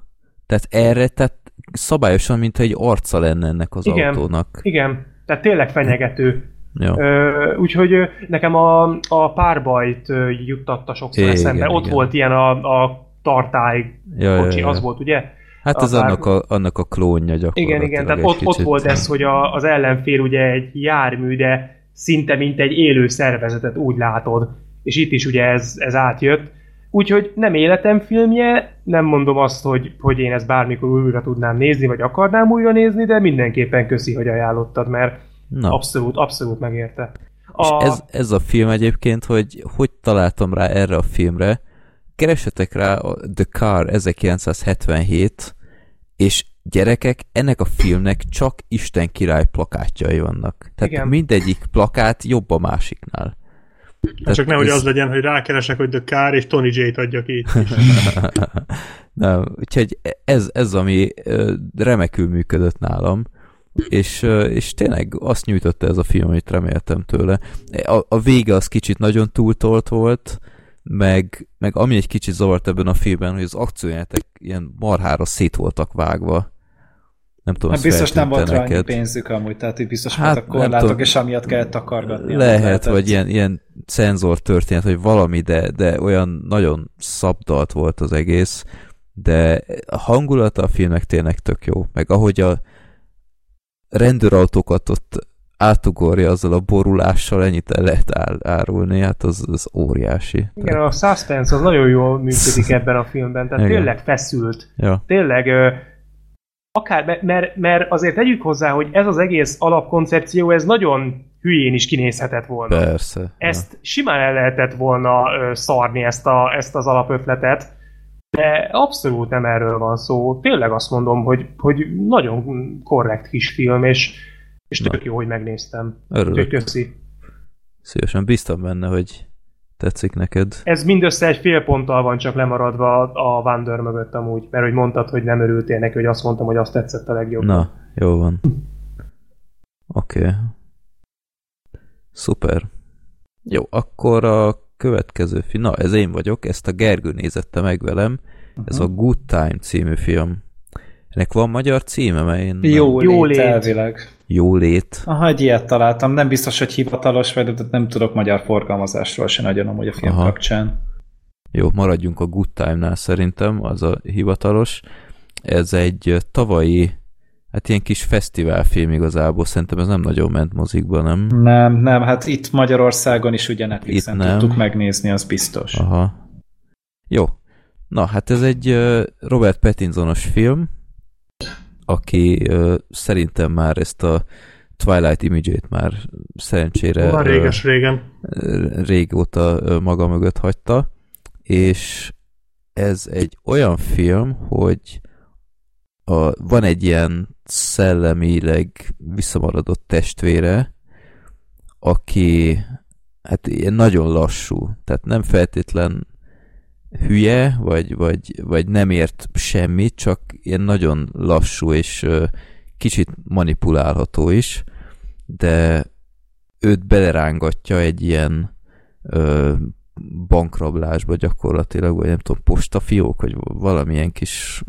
Tehát erre, tehát szabályosan, mintha egy arca lenne ennek az Igen. autónak. Igen, tehát tényleg fenyegető. Ja. Ö, úgyhogy nekem a, a párbajt juttatta sokszor Igen, eszembe. Ott igen. volt ilyen a, a tartály Ja, ja, kocsi, ja. az volt, ugye? Hát a ez pár- annak a, annak a klónja gyakorlatilag. Igen, igen, tehát ott, ott volt ez, hogy a, az ellenfél ugye egy jármű, de szinte mint egy élő szervezetet úgy látod. És itt is ugye ez, ez átjött. Úgyhogy nem életem filmje, nem mondom azt, hogy, hogy én ezt bármikor újra tudnám nézni, vagy akarnám újra nézni, de mindenképpen köszi, hogy ajánlottad, mert Na, abszolút, abszolút megérte. és A, ez, ez a film egyébként, hogy hogy találtam rá erre a filmre, keresetek rá a The Car 1977, és gyerekek, ennek a filmnek csak Isten király plakátjai vannak. Tehát Igen. mindegyik plakát jobb a másiknál. Hát csak nehogy ez- az legyen, hogy rákeresek, hogy The Car, és Tony J-t adja ki. Na, úgyhogy ez, ez ami remekül működött nálam, és, és tényleg azt nyújtotta ez a film, amit reméltem tőle. A, a vége az kicsit nagyon túltolt volt, meg, meg ami egy kicsit zavart ebben a filmben, hogy az akciójátek ilyen marhára szét voltak vágva. Nem tudom, Hát biztos nem volt rá neked? pénzük amúgy, tehát itt biztos Hát, voltak korlátok, tudom. és amiatt kellett takargatni. Lehet, vagy ilyen, ilyen cenzor történet, vagy valami, de, de olyan nagyon szabdalt volt az egész, de a hangulata a filmnek tényleg tök jó, meg ahogy a rendőrautókat ott átugorja azzal a borulással, ennyit el lehet ár, árulni, hát az, az óriási. igen, a suspense az nagyon jól működik ebben a filmben, tehát Igen. tényleg feszült. Ja, tényleg akár, me- mert, mert azért tegyük hozzá, hogy ez az egész alapkoncepció, ez nagyon hülyén is kinézhetett volna. persze. Ezt simán el lehetett volna szarni ezt, a, ezt az alapötletet, de abszolút nem erről van szó. Tényleg azt mondom, hogy, hogy nagyon korrekt kis film, és, és tök jó, hogy megnéztem. Örülök. Úgyhogy köszi. Szívesen bíztam benne, hogy tetszik neked. Ez mindössze egy fél ponttal van csak lemaradva a Wander mögött amúgy, mert hogy mondtad, hogy nem örültél neki, hogy azt mondtam, hogy azt tetszett a legjobb. Na, jó van. Oké. Okay. Szuper. Jó, akkor a következő film, na ez én vagyok, ezt a Gergő nézette meg velem, ez a Good Time című film. Ennek van magyar címe, mert én nem- Jó, Jó jó lét. lét. elvileg. Jó lét. Aha, egy ilyet találtam. Nem biztos, hogy hivatalos, vagy nem tudok magyar forgalmazásról se nagyon amúgy a film Aha. Kapcsán. Jó, maradjunk a Good Time-nál szerintem, az a hivatalos. Ez egy tavalyi, hát ilyen kis fesztiválfilm igazából, szerintem ez nem nagyon ment mozikba, nem? Nem, nem, hát itt Magyarországon is ugye Netflixen Itt nem. tudtuk megnézni, az biztos. Aha. Jó. Na, hát ez egy Robert Pattinsonos film, aki ö, szerintem már ezt a Twilight Image-ét már szerencsére Már ö, réges-régen. ö, régóta maga mögött hagyta, és ez egy olyan film, hogy a, van egy ilyen szellemileg visszamaradott testvére, aki hát ilyen nagyon lassú, tehát nem feltétlen hülye, vagy, vagy, vagy nem ért semmit, csak ilyen nagyon lassú és kicsit manipulálható is, de őt belerángatja egy ilyen ö, bankrablásba gyakorlatilag, vagy nem tudom, postafiók, vagy valamilyen kis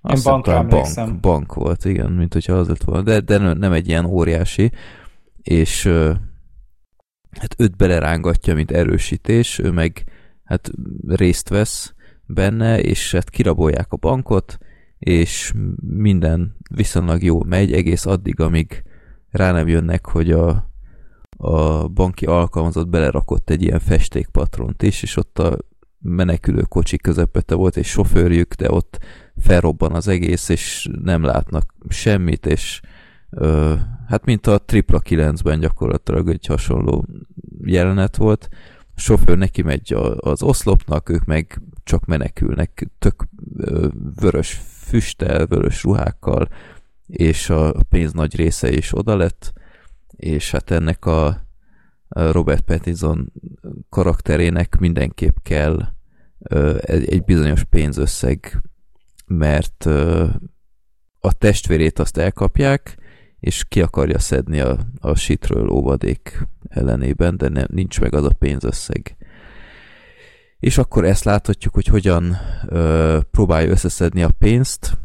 azt bankra talán bank, bank volt, igen, mint hogyha az lett volna, de, de nem egy ilyen óriási, és ö, hát őt belerángatja, mint erősítés, ő meg hát részt vesz benne, és hát kirabolják a bankot, és minden viszonylag jó megy, egész addig, amíg rá nem jönnek, hogy a, a banki alkalmazott belerakott egy ilyen festékpatront is, és ott a menekülő kocsi közepette volt egy sofőrjük, de ott felrobban az egész, és nem látnak semmit, és ö, hát mint a Tripla 9-ben gyakorlatilag egy hasonló jelenet volt. Sofőr neki megy az oszlopnak, ők meg csak menekülnek, tök vörös füsttel, vörös ruhákkal, és a pénz nagy része is oda lett, és hát ennek a Robert Pattinson karakterének mindenképp kell egy, bizonyos pénzösszeg, mert a testvérét azt elkapják, és ki akarja szedni a, a sitről óvadék ellenében, de nem, nincs meg az a pénzösszeg. És akkor ezt láthatjuk, hogy hogyan ö, próbálja összeszedni a pénzt,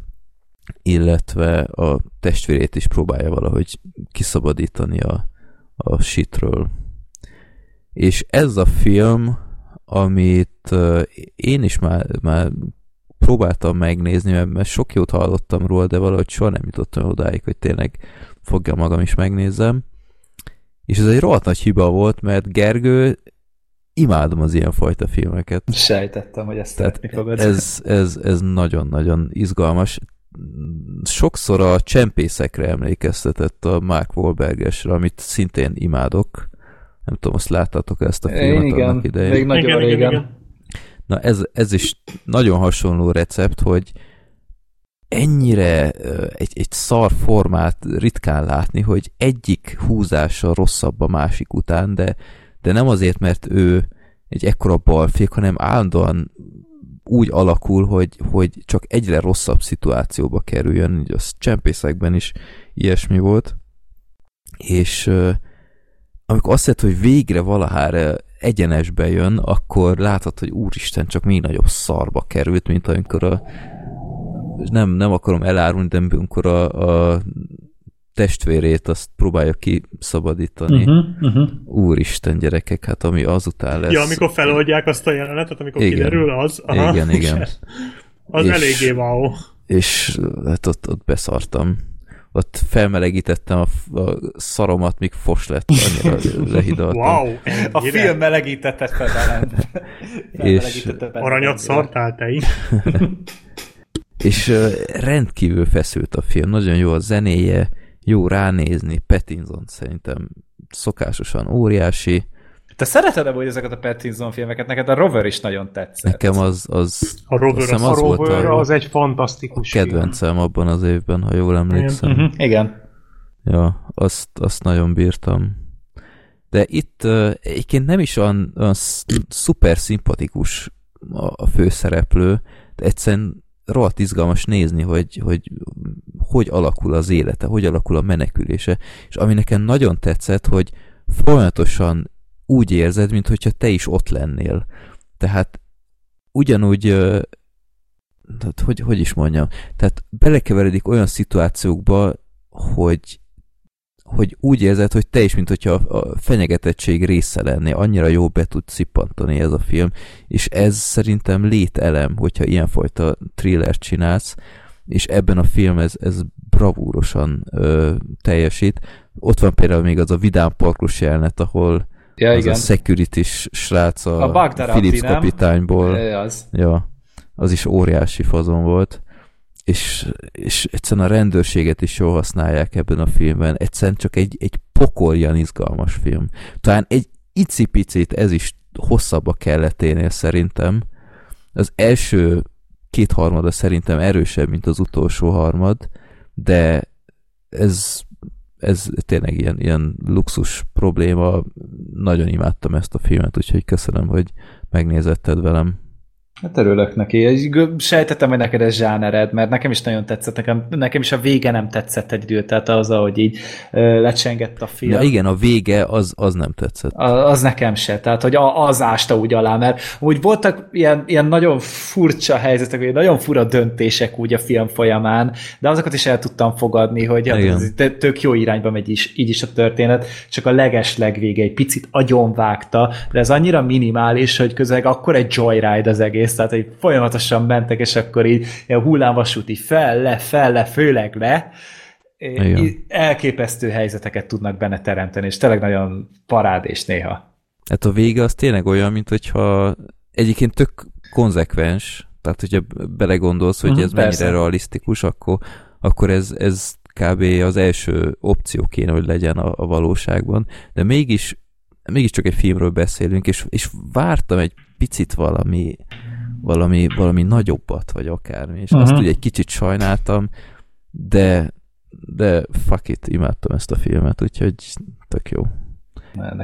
illetve a testvérét is próbálja valahogy kiszabadítani a, a shitről. És ez a film, amit én is már, már próbáltam megnézni, mert, mert sok jót hallottam róla, de valahogy soha nem jutottam odáig, hogy tényleg fogja magam is megnézem. És ez egy rohadt nagy hiba volt, mert Gergő, imádom az ilyenfajta filmeket. Sejtettem, hogy ezt Tehát fogod. ez, ez, ez nagyon-nagyon izgalmas. Sokszor a csempészekre emlékeztetett a Mark Wahlbergesre, amit szintén imádok. Nem tudom, azt láttátok ezt a filmet igen, annak idején. még nagyon Igen, igen, régen. igen. Na ez, ez is nagyon hasonló recept, hogy ennyire egy, egy szar formát ritkán látni, hogy egyik húzása rosszabb a másik után, de, de nem azért, mert ő egy ekkora balfék, hanem állandóan úgy alakul, hogy, hogy csak egyre rosszabb szituációba kerüljön, így az csempészekben is ilyesmi volt, és amikor azt hiszed, hogy végre valahára egyenesbe jön, akkor látod, hogy úristen, csak még nagyobb szarba került, mint amikor a nem, nem akarom elárulni, de amikor a, a testvérét azt próbálja kiszabadítani. Uh-huh. Uh-huh. Úristen, gyerekek, hát ami azután lesz. Ja, amikor feloldják azt a jelenetet, amikor Igen. kiderül az. Aha. Igen, igen. Az És- eléggé wow. És hát ott, ott beszartam. Ott felmelegítettem a, a szaromat, míg fos lett, annyira lehidaltam. Wow. A ennyire? film melegítette fel velem. Benned Aranyat szartál te is. És rendkívül feszült a film, nagyon jó a zenéje, jó ránézni, Pattinson szerintem szokásosan óriási, Te szereted hogy ezeket a Pattinson filmeket? Neked a Rover is nagyon tetszett. nekem az, az, A Rover az A az volt Rover a az egy fantasztikus film. kedvencem abban az évben, ha jól emlékszem. Uh-huh. Igen. Ja, azt, azt nagyon bírtam. De itt uh, egyébként nem is olyan, olyan sz- szuper szimpatikus a, a főszereplő, de egyszerűen rohadt izgalmas nézni, hogy, hogy hogy alakul az élete, hogy alakul a menekülése, és ami nekem nagyon tetszett, hogy folyamatosan úgy érzed, mintha te is ott lennél. Tehát ugyanúgy tehát hogy, hogy is mondjam, tehát belekeveredik olyan szituációkba, hogy hogy úgy érzed, hogy te is, mint hogyha a fenyegetettség része lennél. Annyira jó be tud szippantani ez a film, és ez szerintem lételem, hogyha ilyenfajta thrillert csinálsz, és ebben a film ez, ez bravúrosan ö, teljesít. Ott van például még az a vidám parkos jelenet, ahol Ja, az igen. a security srác a, A Philips kapitányból. É, az. Ja, az is óriási fazon volt. És, és egyszerűen a rendőrséget is jól használják ebben a filmben. Egyszerűen csak egy, egy pokoljan izgalmas film. Talán egy icipicit ez is hosszabb a kelleténél szerintem. Az első kétharmada szerintem erősebb, mint az utolsó harmad, de ez, ez tényleg ilyen, ilyen luxus probléma. Nagyon imádtam ezt a filmet, úgyhogy köszönöm, hogy megnézetted velem. Hát örülök neki. Sejtettem, hogy neked ez zsánered, mert nekem is nagyon tetszett, nekem, nekem is a vége nem tetszett egy idő, tehát az, ahogy így lecsengett a film. Ja, igen, a vége az, az nem tetszett. A, az nekem se, tehát hogy az ásta úgy alá, mert úgy voltak ilyen, ilyen nagyon furcsa helyzetek, vagy nagyon fura döntések úgy a film folyamán, de azokat is el tudtam fogadni, hogy hát ez tök jó irányba megy is, így is a történet, csak a leges legvége egy picit agyonvágta, de ez annyira minimális, hogy közleg akkor egy joyride az egész egész, tehát hogy folyamatosan mentek, és akkor így ilyen hullámvasúti fel, le, fel, le, főleg le, Igen. elképesztő helyzeteket tudnak benne teremteni, és tényleg nagyon parádés néha. Hát a vége az tényleg olyan, mint hogyha egyébként tök konzekvens, tehát hogyha belegondolsz, hogy uh-huh, ez persze. mennyire realisztikus, akkor, akkor ez, ez kb. az első opció kéne, hogy legyen a, a valóságban, de mégis mégiscsak egy filmről beszélünk, és, és vártam egy picit valami valami, valami nagyobbat, vagy akármi, és uh-huh. azt ugye egy kicsit sajnáltam, de de fuck it, imádtam ezt a filmet, úgyhogy tök jó.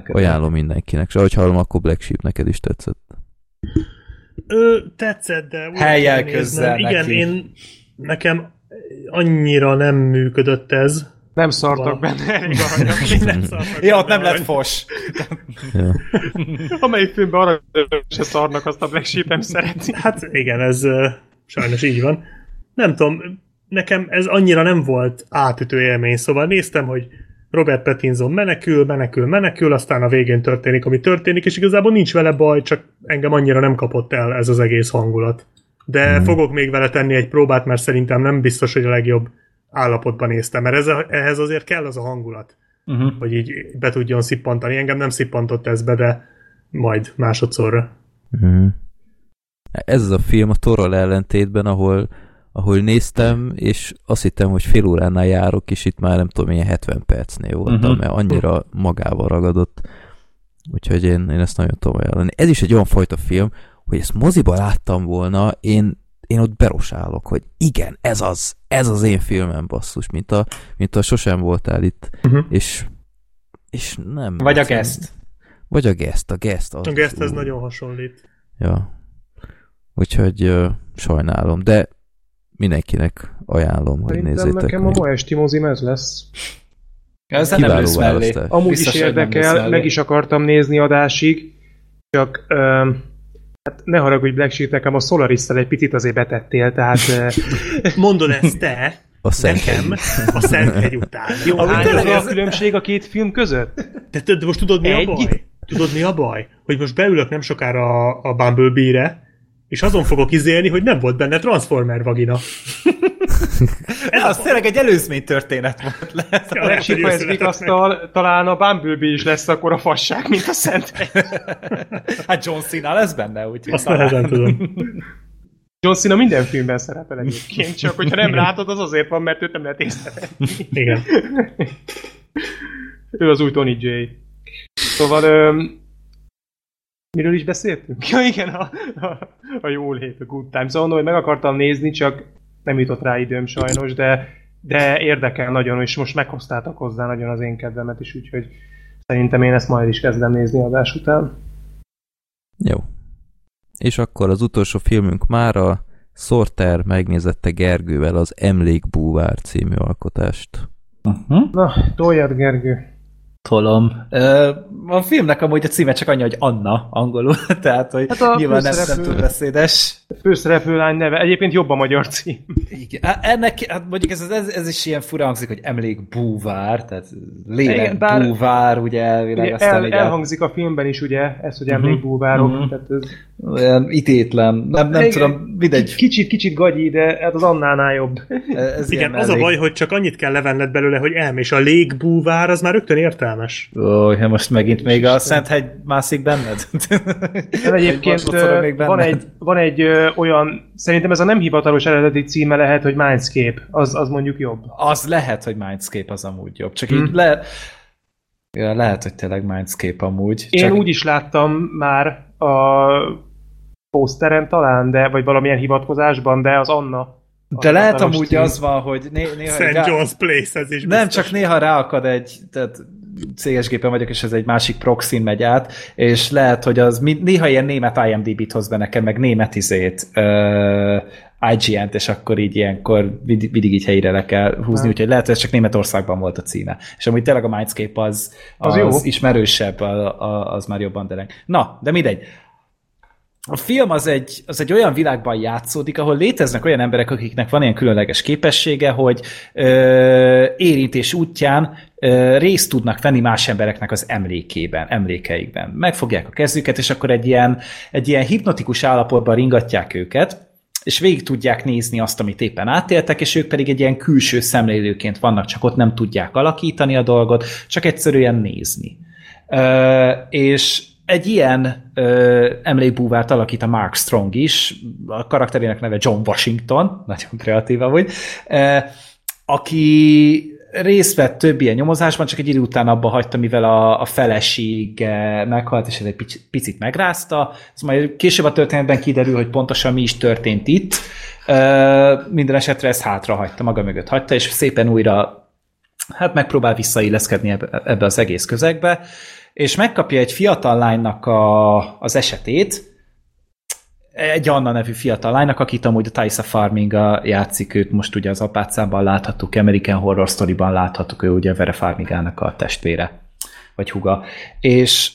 Ajánlom mindenkinek. És ahogy hallom, akkor Black Sheep neked is tetszett. Ö, tetszett, de... Helyjel közzel Igen, neki. én nekem annyira nem működött ez, nem szartak benne elég aranyak. nem szartak ja, ott nem lett fos. ja. Amelyik filmben arra se szarnak, azt a Black Sheep nem szereti. Hát igen, ez uh, sajnos így van. Nem tudom, nekem ez annyira nem volt átütő élmény, szóval néztem, hogy Robert Pattinson menekül, menekül, menekül, aztán a végén történik, ami történik, és igazából nincs vele baj, csak engem annyira nem kapott el ez az egész hangulat. De mm. fogok még vele tenni egy próbát, mert szerintem nem biztos, hogy a legjobb állapotban néztem, mert ez a, ehhez azért kell az a hangulat, uh-huh. hogy így be tudjon szippantani. Engem nem szippantott ez be, de majd másodszorra. Uh-huh. Ez az a film a Torral ellentétben, ahol, ahol néztem, és azt hittem, hogy fél óránál járok, és itt már nem tudom, milyen 70 percnél voltam, uh-huh. mert annyira magával ragadott. Úgyhogy én, én ezt nagyon tudom ajánlani. Ez is egy olyan fajta film, hogy ezt moziba láttam volna, én én ott berosálok, hogy igen, ez az, ez az én filmem basszus, mint a, mint a sosem voltál itt, uh-huh. és, és nem. Vagy a guest. Vagy a guest, a guest. Az, a guest ez nagyon hasonlít. Ja. Úgyhogy uh, sajnálom, de mindenkinek ajánlom, hogy Szerintem nézzétek nekem meg. a ma esti mozim ez lesz. Ez nem lősz mellé. Amúgy Biztos, is érdekel, meg is akartam nézni adásig, csak um, Hát ne haragudj, Black Sheep, nekem a solaris egy picit azért betettél, tehát... Mondod ezt te, a nekem a Szenthegy után. Jó, hány az a különbség a két film között? De, de most tudod mi Egy? a baj? Tudod mi a baj? Hogy most beülök nem sokára a, a Bumblebee-re, és azon fogok izélni, hogy nem volt benne Transformer vagina. Ez az tényleg egy előzmény történet volt. Lehet, ja, a Sipa asztal, talán a Bumblebee is lesz akkor a fasság, mint a Szent. hát John Cena lesz benne, úgyhogy Azt nehezen tudom. John Cena minden filmben szerepel egyébként, csak hogyha nem látod, az azért van, mert őt nem lehet észrevenni. Igen. ő az új Tony J. Szóval öm, Miről is beszéltünk? Ja igen, a, a, a jó lét, a good time. Szóval hogy meg akartam nézni, csak nem jutott rá időm sajnos, de, de érdekel nagyon, és most meghoztátok hozzá nagyon az én kedvemet is, úgyhogy szerintem én ezt majd is kezdem nézni adás után. Jó. És akkor az utolsó filmünk már a Sorter megnézette Gergővel az Emlékbúvár című alkotást. Uh-huh. Na, toljad Gergő tolom. A filmnek amúgy a címe csak annyi, hogy Anna angolul, tehát hogy hát nyilván nem, nem túl beszédes. Főszereplő lány neve, egyébként jobb a magyar cím. Igen. Ennek, hát mondjuk ez, ez, ez is ilyen fura hangzik, hogy emlék búvár, tehát lélek Igen, bár, búvár, ugye elvileg. Ugye aztán el, ugye, elhangzik a filmben is, ugye, ez, hogy emlék uh-huh, búvárok, uh-huh. tehát ez... Olyan itétlen, nem, nem Igen, tudom, mindegy. Kicsit, kicsit gagyi, de hát az Annánál jobb. Ez Igen, az elég. a baj, hogy csak annyit kell levenned belőle, hogy elm, és a légbúvár az már rögtön értelmes. Ó, ja most megint még a Szenthegy mászik benned? De egyébként van egy, van egy ö, olyan, szerintem ez a nem hivatalos eredeti címe lehet, hogy Mindscape, az, az mondjuk jobb. Az lehet, hogy Mindscape az amúgy jobb, csak hmm. így le, ja, lehet, hogy tényleg Mindscape amúgy. Én csak... úgy is láttam már a poszteren talán, de, vagy valamilyen hivatkozásban, de az Anna. De lehet amúgy cím. az van, hogy né- néha... St. rá- John's Place, ez is Nem, biztos. csak néha ráakad egy, tehát céges gépen vagyok, és ez egy másik proxin megy át, és lehet, hogy az néha ilyen német IMDb-t hoz be nekem, meg német izét, uh, IGN-t, és akkor így ilyenkor vid- mindig így helyére le kell húzni, úgyhogy lehet, hogy ez csak Németországban volt a címe. És amúgy tényleg a Mindscape az, az, Az jó. ismerősebb, a, a, az már jobban dereng. Na, de mindegy. A film az egy, az egy olyan világban játszódik, ahol léteznek olyan emberek, akiknek van ilyen különleges képessége, hogy ö, érintés útján ö, részt tudnak venni más embereknek az emlékében, emlékeikben. Megfogják a kezüket, és akkor egy ilyen, egy ilyen hipnotikus állapotban ringatják őket, és végig tudják nézni azt, amit éppen átéltek, és ők pedig egy ilyen külső szemlélőként vannak, csak ott nem tudják alakítani a dolgot, csak egyszerűen nézni. Ö, és egy ilyen ö, emlékbúvárt alakít a Mark Strong is, a karakterének neve John Washington, nagyon kreatív amúgy, ö, aki részt vett több ilyen nyomozásban, csak egy idő után abba hagyta, mivel a, a feleség meghalt, és ez egy picit, picit megrázta. Ez majd később a történetben kiderül, hogy pontosan mi is történt itt. Ö, minden esetre ezt hátra hagyta, maga mögött hagyta, és szépen újra hát megpróbál visszailleszkedni ebbe, ebbe az egész közegbe, és megkapja egy fiatal lánynak a, az esetét, egy Anna nevű fiatal lánynak, akit amúgy a Taisa Farming játszik, őt most ugye az apácában láthattuk, American Horror Story-ban láthattuk, ő ugye Vera Farmigának a testvére, vagy huga. És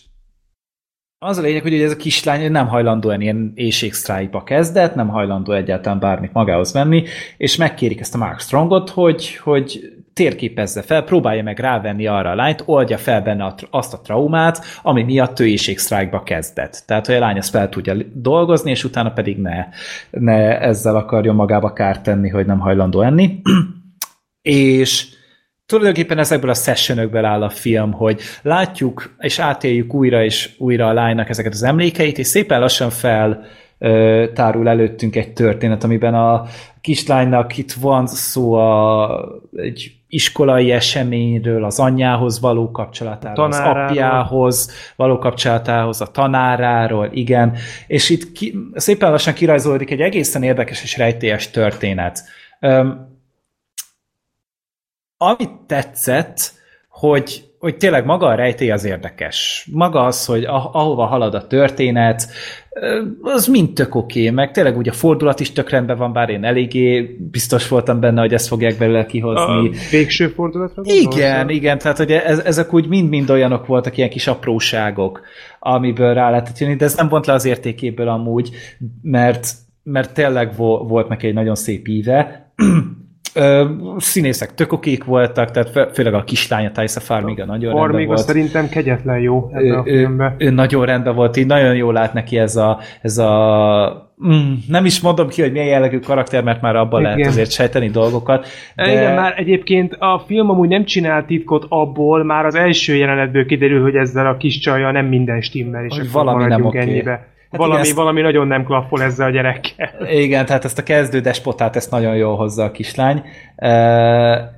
az a lényeg, hogy ez a kislány nem hajlandó ilyen éjségsztrájkba kezdett, nem hajlandó egyáltalán bármit magához venni, és megkérik ezt a Mark Strongot, hogy, hogy térképezze fel, próbálja meg rávenni arra a lányt, oldja fel benne a, azt a traumát, ami miatt ő éjségsztrájkba kezdett. Tehát, hogy a lány ezt fel tudja dolgozni, és utána pedig ne, ne ezzel akarjon magába kárt tenni, hogy nem hajlandó enni. és tulajdonképpen ezekből a sessionökből áll a film, hogy látjuk és átéljük újra és újra a lánynak ezeket az emlékeit, és szépen lassan fel tárul előttünk egy történet, amiben a kislánynak itt van szó a, egy iskolai eseményről, az anyjához való kapcsolatáról, az apjához való kapcsolatához, a tanáráról, igen, és itt ki, szépen lassan kirajzolódik egy egészen érdekes és rejtélyes történet. Öm, amit tetszett, hogy, hogy tényleg maga a rejtély az érdekes. Maga az, hogy ah- ahova halad a történet, az mind tök oké, okay, meg tényleg úgy a fordulat is tök rendben van, bár én eléggé biztos voltam benne, hogy ezt fogják belőle kihozni. A végső fordulatra? Igen, igen, tehát hogy ez, ezek úgy mind-mind olyanok voltak, ilyen kis apróságok, amiből rá lehetett jönni, de ez nem vont le az értékéből amúgy, mert, mert tényleg vo- volt neki egy nagyon szép íve. Ö, színészek tök okék voltak, tehát fő- főleg a kislány, a Taisa Farmiga nagyon rendben Farmiga volt. szerintem kegyetlen jó ebben a Ő, ő, filmben. ő nagyon rendben volt, így nagyon jól lát neki ez a, ez a mm, nem is mondom ki, hogy milyen jellegű karakter, mert már abban Igen. lehet azért sejteni dolgokat. De... Igen, már egyébként a film amúgy nem csinál titkot abból, már az első jelenetből kiderül, hogy ezzel a kis csajjal nem minden stimmel, és Hogy valami nem maradjunk oké. Hát valami, igen, ezt- valami nagyon nem klappol ezzel a gyerekkel. Igen, tehát ezt a kezdő despotát ezt nagyon jól hozza a kislány. E,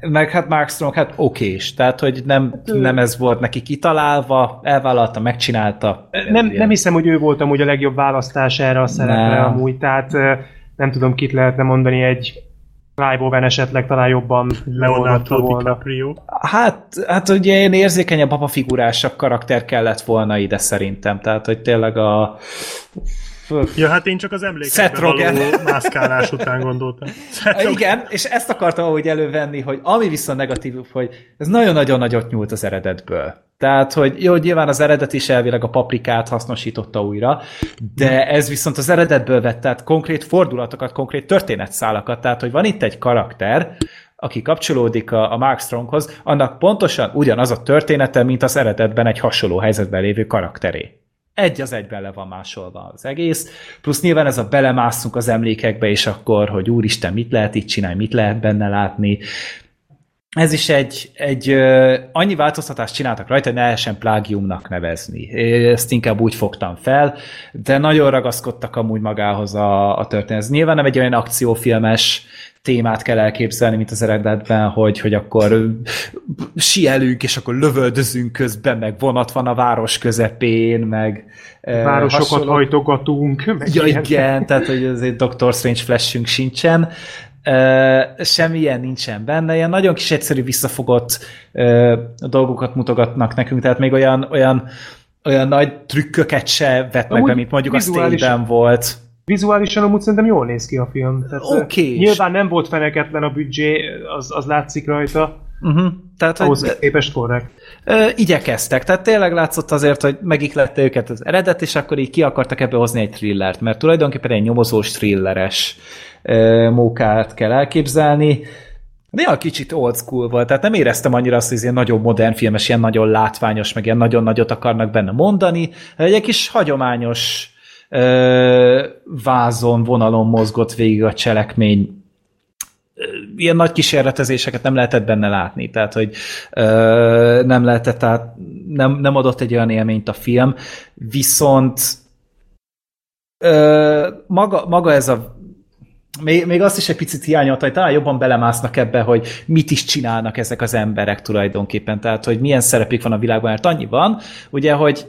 meg hát Mark Strong, hát okés. Tehát, hogy nem, nem ez volt neki kitalálva, elvállalta, megcsinálta. Nem, nem hiszem, hogy ő volt amúgy a legjobb választás erre a szerepre Nem. amúgy, tehát nem tudom, kit lehetne mondani egy Clive Owen esetleg talán jobban Leonardo volna. DiCaprio. Hát, hát ugye ilyen érzékenyebb, apafigurásabb karakter kellett volna ide szerintem. Tehát, hogy tényleg a... Ja, hát én csak az Seth emlékekbe Rogen. való mászkálás után gondoltam. Seth. Igen, és ezt akartam ahogy elővenni, hogy ami viszont negatív, hogy ez nagyon-nagyon nagyot nyúlt az eredetből. Tehát, hogy jó, nyilván az eredet is elvileg a paprikát hasznosította újra, de ez viszont az eredetből vett, tehát konkrét fordulatokat, konkrét történetszálakat, tehát, hogy van itt egy karakter, aki kapcsolódik a, a Mark Stronghoz, annak pontosan ugyanaz a története, mint az eredetben egy hasonló helyzetben lévő karakteré. Egy az egyben le van másolva az egész, plusz nyilván ez a belemászunk az emlékekbe, és akkor, hogy úristen, mit lehet itt csinálni, mit lehet benne látni. Ez is egy, egy annyi változtatást csináltak rajta, hogy ne lehessen plágiumnak nevezni. Ezt inkább úgy fogtam fel, de nagyon ragaszkodtak amúgy magához a, a történet. Ez nyilván nem egy olyan akciófilmes témát kell elképzelni, mint az eredetben, hogy, hogy akkor sielünk, és akkor lövöldözünk közben, meg vonat van a város közepén, meg Városokat hasonló- hajtogatunk. Meg Ja, ilyen. igen, tehát hogy azért Doctor Strange flashünk sincsen. Semmilyen nincsen benne, ilyen nagyon kis egyszerű visszafogott dolgokat mutogatnak nekünk, tehát még olyan, olyan, olyan nagy trükköket se vetnek Amúgy be, mint mondjuk a Stay-ben volt. Vizuálisan amúgy szerintem jól néz ki a film. Ö, Okés. Nyilván nem volt feneketlen a büdzsé, az, az látszik rajta. Uh-huh. Tehát, Ahhoz hogy, képest korrekt. Ö, igyekeztek, tehát tényleg látszott azért, hogy megiklette őket az eredet, és akkor így ki akartak ebből hozni egy thrillert, mert tulajdonképpen egy nyomozós thrilleres mókát kell elképzelni. Néha kicsit old school volt, tehát nem éreztem annyira azt, hogy ez ilyen nagyon modern filmes, ilyen nagyon látványos, meg ilyen nagyon nagyot akarnak benne mondani. Egy kis hagyományos ö, vázon, vonalon mozgott végig a cselekmény ilyen nagy kísérletezéseket nem lehetett benne látni, tehát hogy ö, nem lehetett át, nem, nem adott egy olyan élményt a film, viszont ö, maga, maga ez a még, még azt is egy picit hiányolta, hogy talán jobban belemásznak ebbe, hogy mit is csinálnak ezek az emberek tulajdonképpen, tehát hogy milyen szerepük van a világban, mert annyi van, ugye, hogy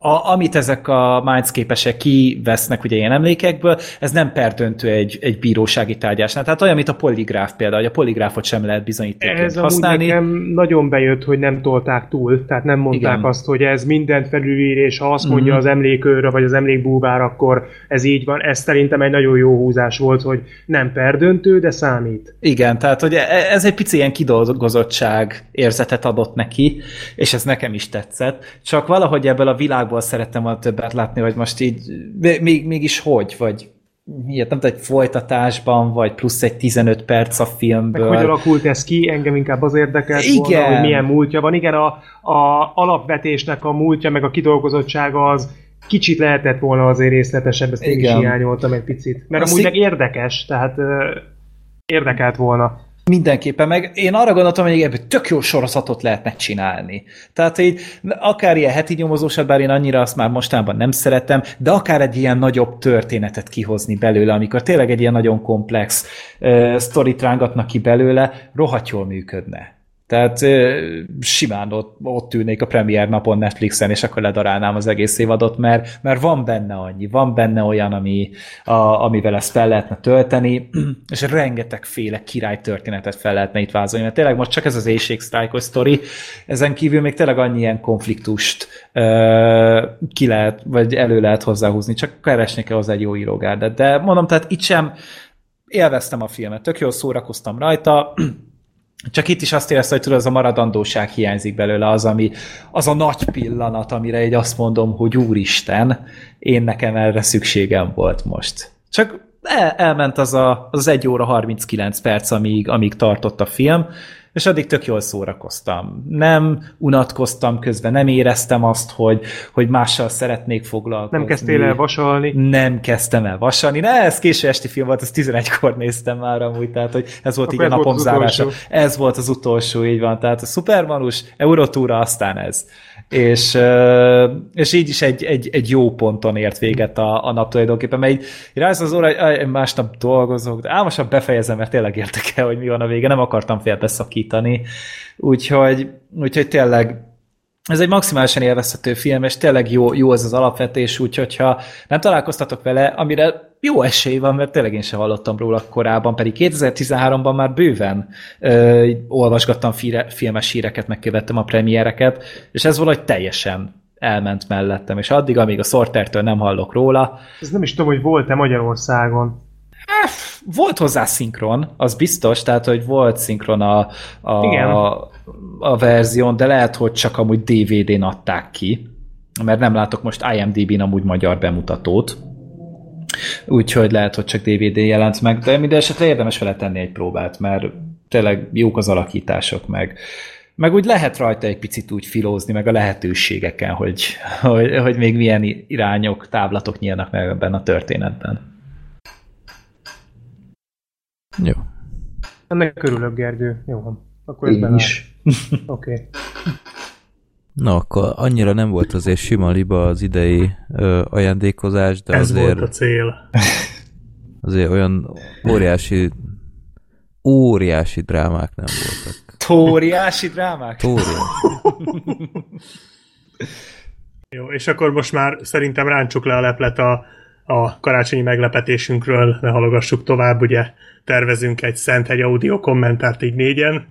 a, amit ezek a mindscape-esek kivesznek ugye ilyen emlékekből, ez nem perdöntő egy, egy bírósági tárgyásnál. Tehát olyan, mint a poligráf például, hogy a poligráfot sem lehet bizonyítékként Ez használni. nekem nagyon bejött, hogy nem tolták túl, tehát nem mondták Igen. azt, hogy ez mindent felülír, és ha azt mondja Mhm. az emlékőrre, vagy az emlékbúvár, akkor ez így van. Ez szerintem egy nagyon jó húzás volt, hogy nem perdöntő, de számít. Igen, tehát hogy e- ez egy pici ilyen kidolgozottság érzetet adott neki, és ez nekem is tetszett. Csak valahogy ebből a világból szerettem volna többet látni, hogy most így, még, mégis hogy, vagy miért, nem tudom, egy folytatásban, vagy plusz egy 15 perc a Meg filmből. hogy alakult ez ki, engem inkább az érdekelt Igen. volna, hogy milyen múltja van. Igen, a, a alapvetésnek a múltja, meg a kidolgozottsága az kicsit lehetett volna azért részletesebb, ezt én is Igen. hiányoltam egy picit. Mert Azt amúgy így- meg érdekes, tehát ö, érdekelt volna. Mindenképpen, meg én arra gondoltam, hogy ebből tök jó sorozatot lehetne csinálni. Tehát így, akár ilyen heti nyomozósat, bár én annyira azt már mostában nem szeretem, de akár egy ilyen nagyobb történetet kihozni belőle, amikor tényleg egy ilyen nagyon komplex uh, sztorit rángatnak ki belőle, rohadt jól működne. Tehát simán ott, ott ülnék a premier napon Netflixen, és akkor ledarálnám az egész évadot, mert, mert van benne annyi, van benne olyan, ami, a, amivel ezt fel lehetne tölteni, és rengetegféle király történetet fel lehetne itt vázolni, mert tényleg most csak ez az éjségsztrájkos sztori, ezen kívül még tényleg annyi ilyen konfliktust ö, ki lehet, vagy elő lehet hozzáhúzni, csak keresni kell hozzá egy jó írógárdát. De mondom, tehát itt sem élveztem a filmet, tök jól szórakoztam rajta, csak itt is azt érezte, hogy tudod, az a maradandóság hiányzik belőle, az, ami, az a nagy pillanat, amire egy azt mondom, hogy úristen, én nekem erre szükségem volt most. Csak el, elment az, a, az 1 óra 39 perc, amíg, amíg tartott a film, és addig tök jól szórakoztam. Nem unatkoztam közben, nem éreztem azt, hogy, hogy mással szeretnék foglalkozni. Nem kezdtél el vasalni. Nem kezdtem el vasalni. Ne, ez késő esti film volt, ezt 11-kor néztem már amúgy, tehát hogy ez volt Akkor így a ez volt napom zárása. Ez volt az utolsó, így van. Tehát a Supermanus, Eurotúra, aztán ez. És, és így is egy, egy, egy jó ponton ért véget a, a nap tulajdonképpen, mert így, rájössz az óra, hogy másnap dolgozok, de álmosabb befejezem, mert tényleg értek el, hogy mi van a vége, nem akartam félbeszakítani. Úgyhogy, úgyhogy tényleg ez egy maximálisan élvezhető film, és tényleg jó, jó ez az alapvetés, úgyhogy ha nem találkoztatok vele, amire jó esély van, mert tényleg én sem hallottam róla korábban, pedig 2013-ban már bőven ö, olvasgattam fíre, filmes híreket, megkövettem a premiereket, és ez valahogy teljesen elment mellettem, és addig, amíg a Sortertől nem hallok róla, Ez nem is tudom, hogy volt-e Magyarországon. volt hozzá szinkron, az biztos, tehát, hogy volt szinkron a, a, Igen. a, a verzión, de lehet, hogy csak amúgy DVD-n adták ki, mert nem látok most IMDb-n amúgy magyar bemutatót, úgyhogy lehet, hogy csak DVD jelent meg, de minden esetre érdemes vele tenni egy próbát, mert tényleg jók az alakítások, meg, meg úgy lehet rajta egy picit úgy filózni, meg a lehetőségeken, hogy, hogy, hogy még milyen irányok, távlatok nyílnak meg ebben a történetben. Jó. Ennek örülök, Gergő. Jó van. Akkor ez Én benne. is. Oké. Okay. Na, akkor annyira nem volt azért sima liba az idei ö, ajándékozás, de Ez azért, volt a cél. azért olyan óriási óriási drámák nem voltak. Tóriási drámák? Óriási. Jó, és akkor most már szerintem ráncsuk le a leplet a, a karácsonyi meglepetésünkről, ne halogassuk tovább, ugye tervezünk egy Szenthegy audio kommentárt így négyen.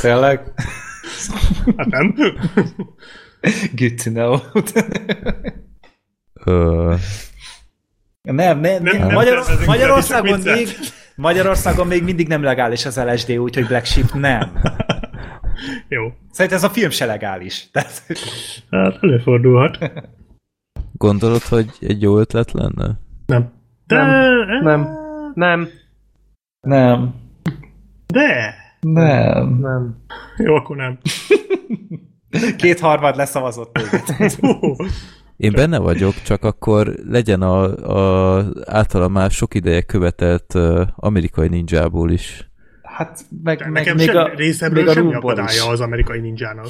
Tényleg? Hát nem. Good to know. Nem, nem, Nem- nem, Magyar, Magyarországon még Magyarországon még mindig nem legális az LSD, úgyhogy Black Sheep nem. Jó. Szerintem ez a film se legális. Tehát, Hát előfordulhat. gondolod, hogy egy jó ötlet lenne? Nem. De, Nem. Nem. Nem. Nem. De! Nem. Nem. Jó, akkor nem. kétharmad leszavazott téged. Én benne vagyok, csak akkor legyen a, a általam már sok ideje követelt uh, amerikai ninjából is. Hát meg, de meg nekem még sem, a, részemről még a semmi akadálya az amerikai ninjának.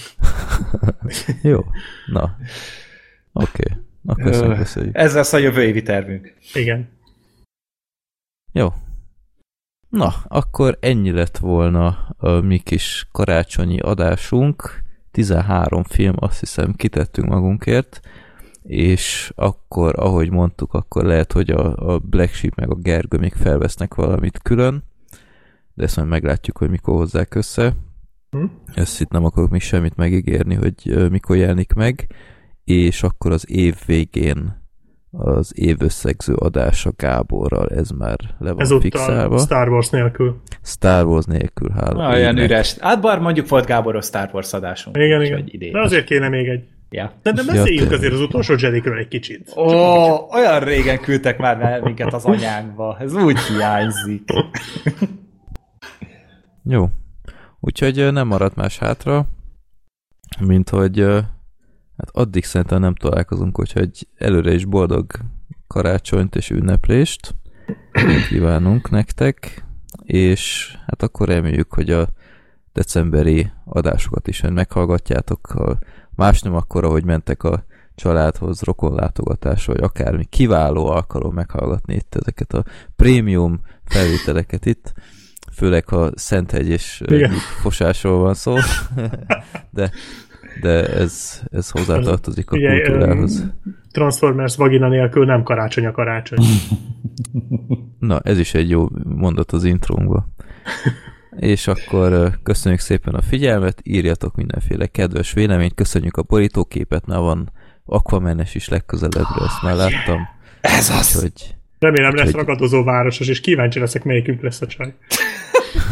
Jó, na. Oké, okay. akkor köszönjük. Ez lesz a jövő évi tervünk. Igen. Jó. Na, akkor ennyi lett volna a mi kis karácsonyi adásunk. 13 film, azt hiszem, kitettünk magunkért, és akkor, ahogy mondtuk, akkor lehet, hogy a, a Black Sheep meg a Gergő még felvesznek valamit külön, de ezt majd meglátjuk, hogy mikor hozzák össze. Hm? Ezt itt nem akarok még semmit megígérni, hogy mikor jelenik meg, és akkor az év végén az évösszegző adása Gáborral, ez már le van Ezúttal fixálva. Star Wars nélkül. Star Wars nélkül, hála. Olyan égnek. üres. Hát bár mondjuk volt Gáboros Star Wars adásunk. Igen, igen. idén. De azért kéne még egy. Ja. De, de Ja, beszéljünk tényleg. azért az utolsó Jedikről egy kicsit. Ó, olyan régen küldtek már minket az anyánkba. Ez úgy hiányzik. Jó. Úgyhogy nem maradt más hátra, mint hogy hát addig szerintem nem találkozunk, úgyhogy előre is boldog karácsonyt és ünneplést kívánunk nektek, és hát akkor reméljük, hogy a decemberi adásokat is meghallgatjátok, ha más nem akkor, ahogy mentek a családhoz, rokonlátogatásra, vagy akármi kiváló alkalom meghallgatni itt ezeket a prémium felvételeket itt, főleg ha Szenthegy és fosásról van szó, de, de ez, ez hozzátartozik a Ugye, kultúrához. Transformers vagina nélkül nem karácsony a karácsony. Na, ez is egy jó mondat az intrónkba. És akkor köszönjük szépen a figyelmet, írjatok mindenféle kedves véleményt, köszönjük a borítóképet, mert van Aquamanes is legközelebbről, ezt már láttam. Ez az. Úgyhogy Remélem lesz Úgyhogy- ragadozó városos, és kíváncsi leszek, melyikünk lesz a csaj.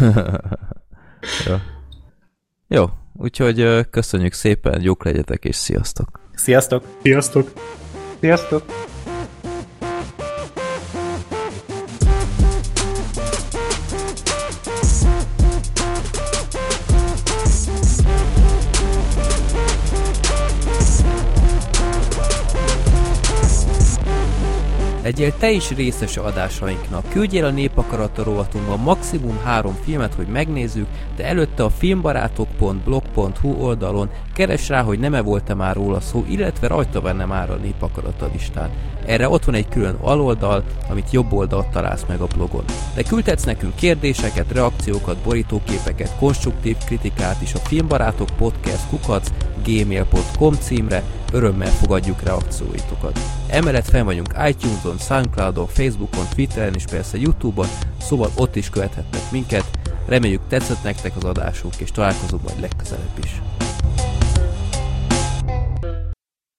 jó. Jó, úgyhogy köszönjük szépen, jók legyetek, és sziasztok! Sziasztok! Sziasztok! Sziasztok! Legyél te is részes adásainknak. Küldjél a Népakarata rovatunkban maximum három filmet, hogy megnézzük, de előtte a filmbarátok.blog.hu oldalon keres rá, hogy nem-e volt-e már róla szó, illetve rajta benne már a Népakarata listán. Erre ott van egy külön aloldal, amit jobb oldalt találsz meg a blogon. De küldhetsz nekünk kérdéseket, reakciókat, borítóképeket, konstruktív kritikát is a filmbarátok podcast kukac gmail.com címre, örömmel fogadjuk reakcióitokat. Emellett fel vagyunk iTunes-on, Soundcloud-on, Facebookon, Twitteren és persze Youtube-on, szóval ott is követhetnek minket. Reméljük tetszett nektek az adásunk, és találkozunk majd legközelebb is.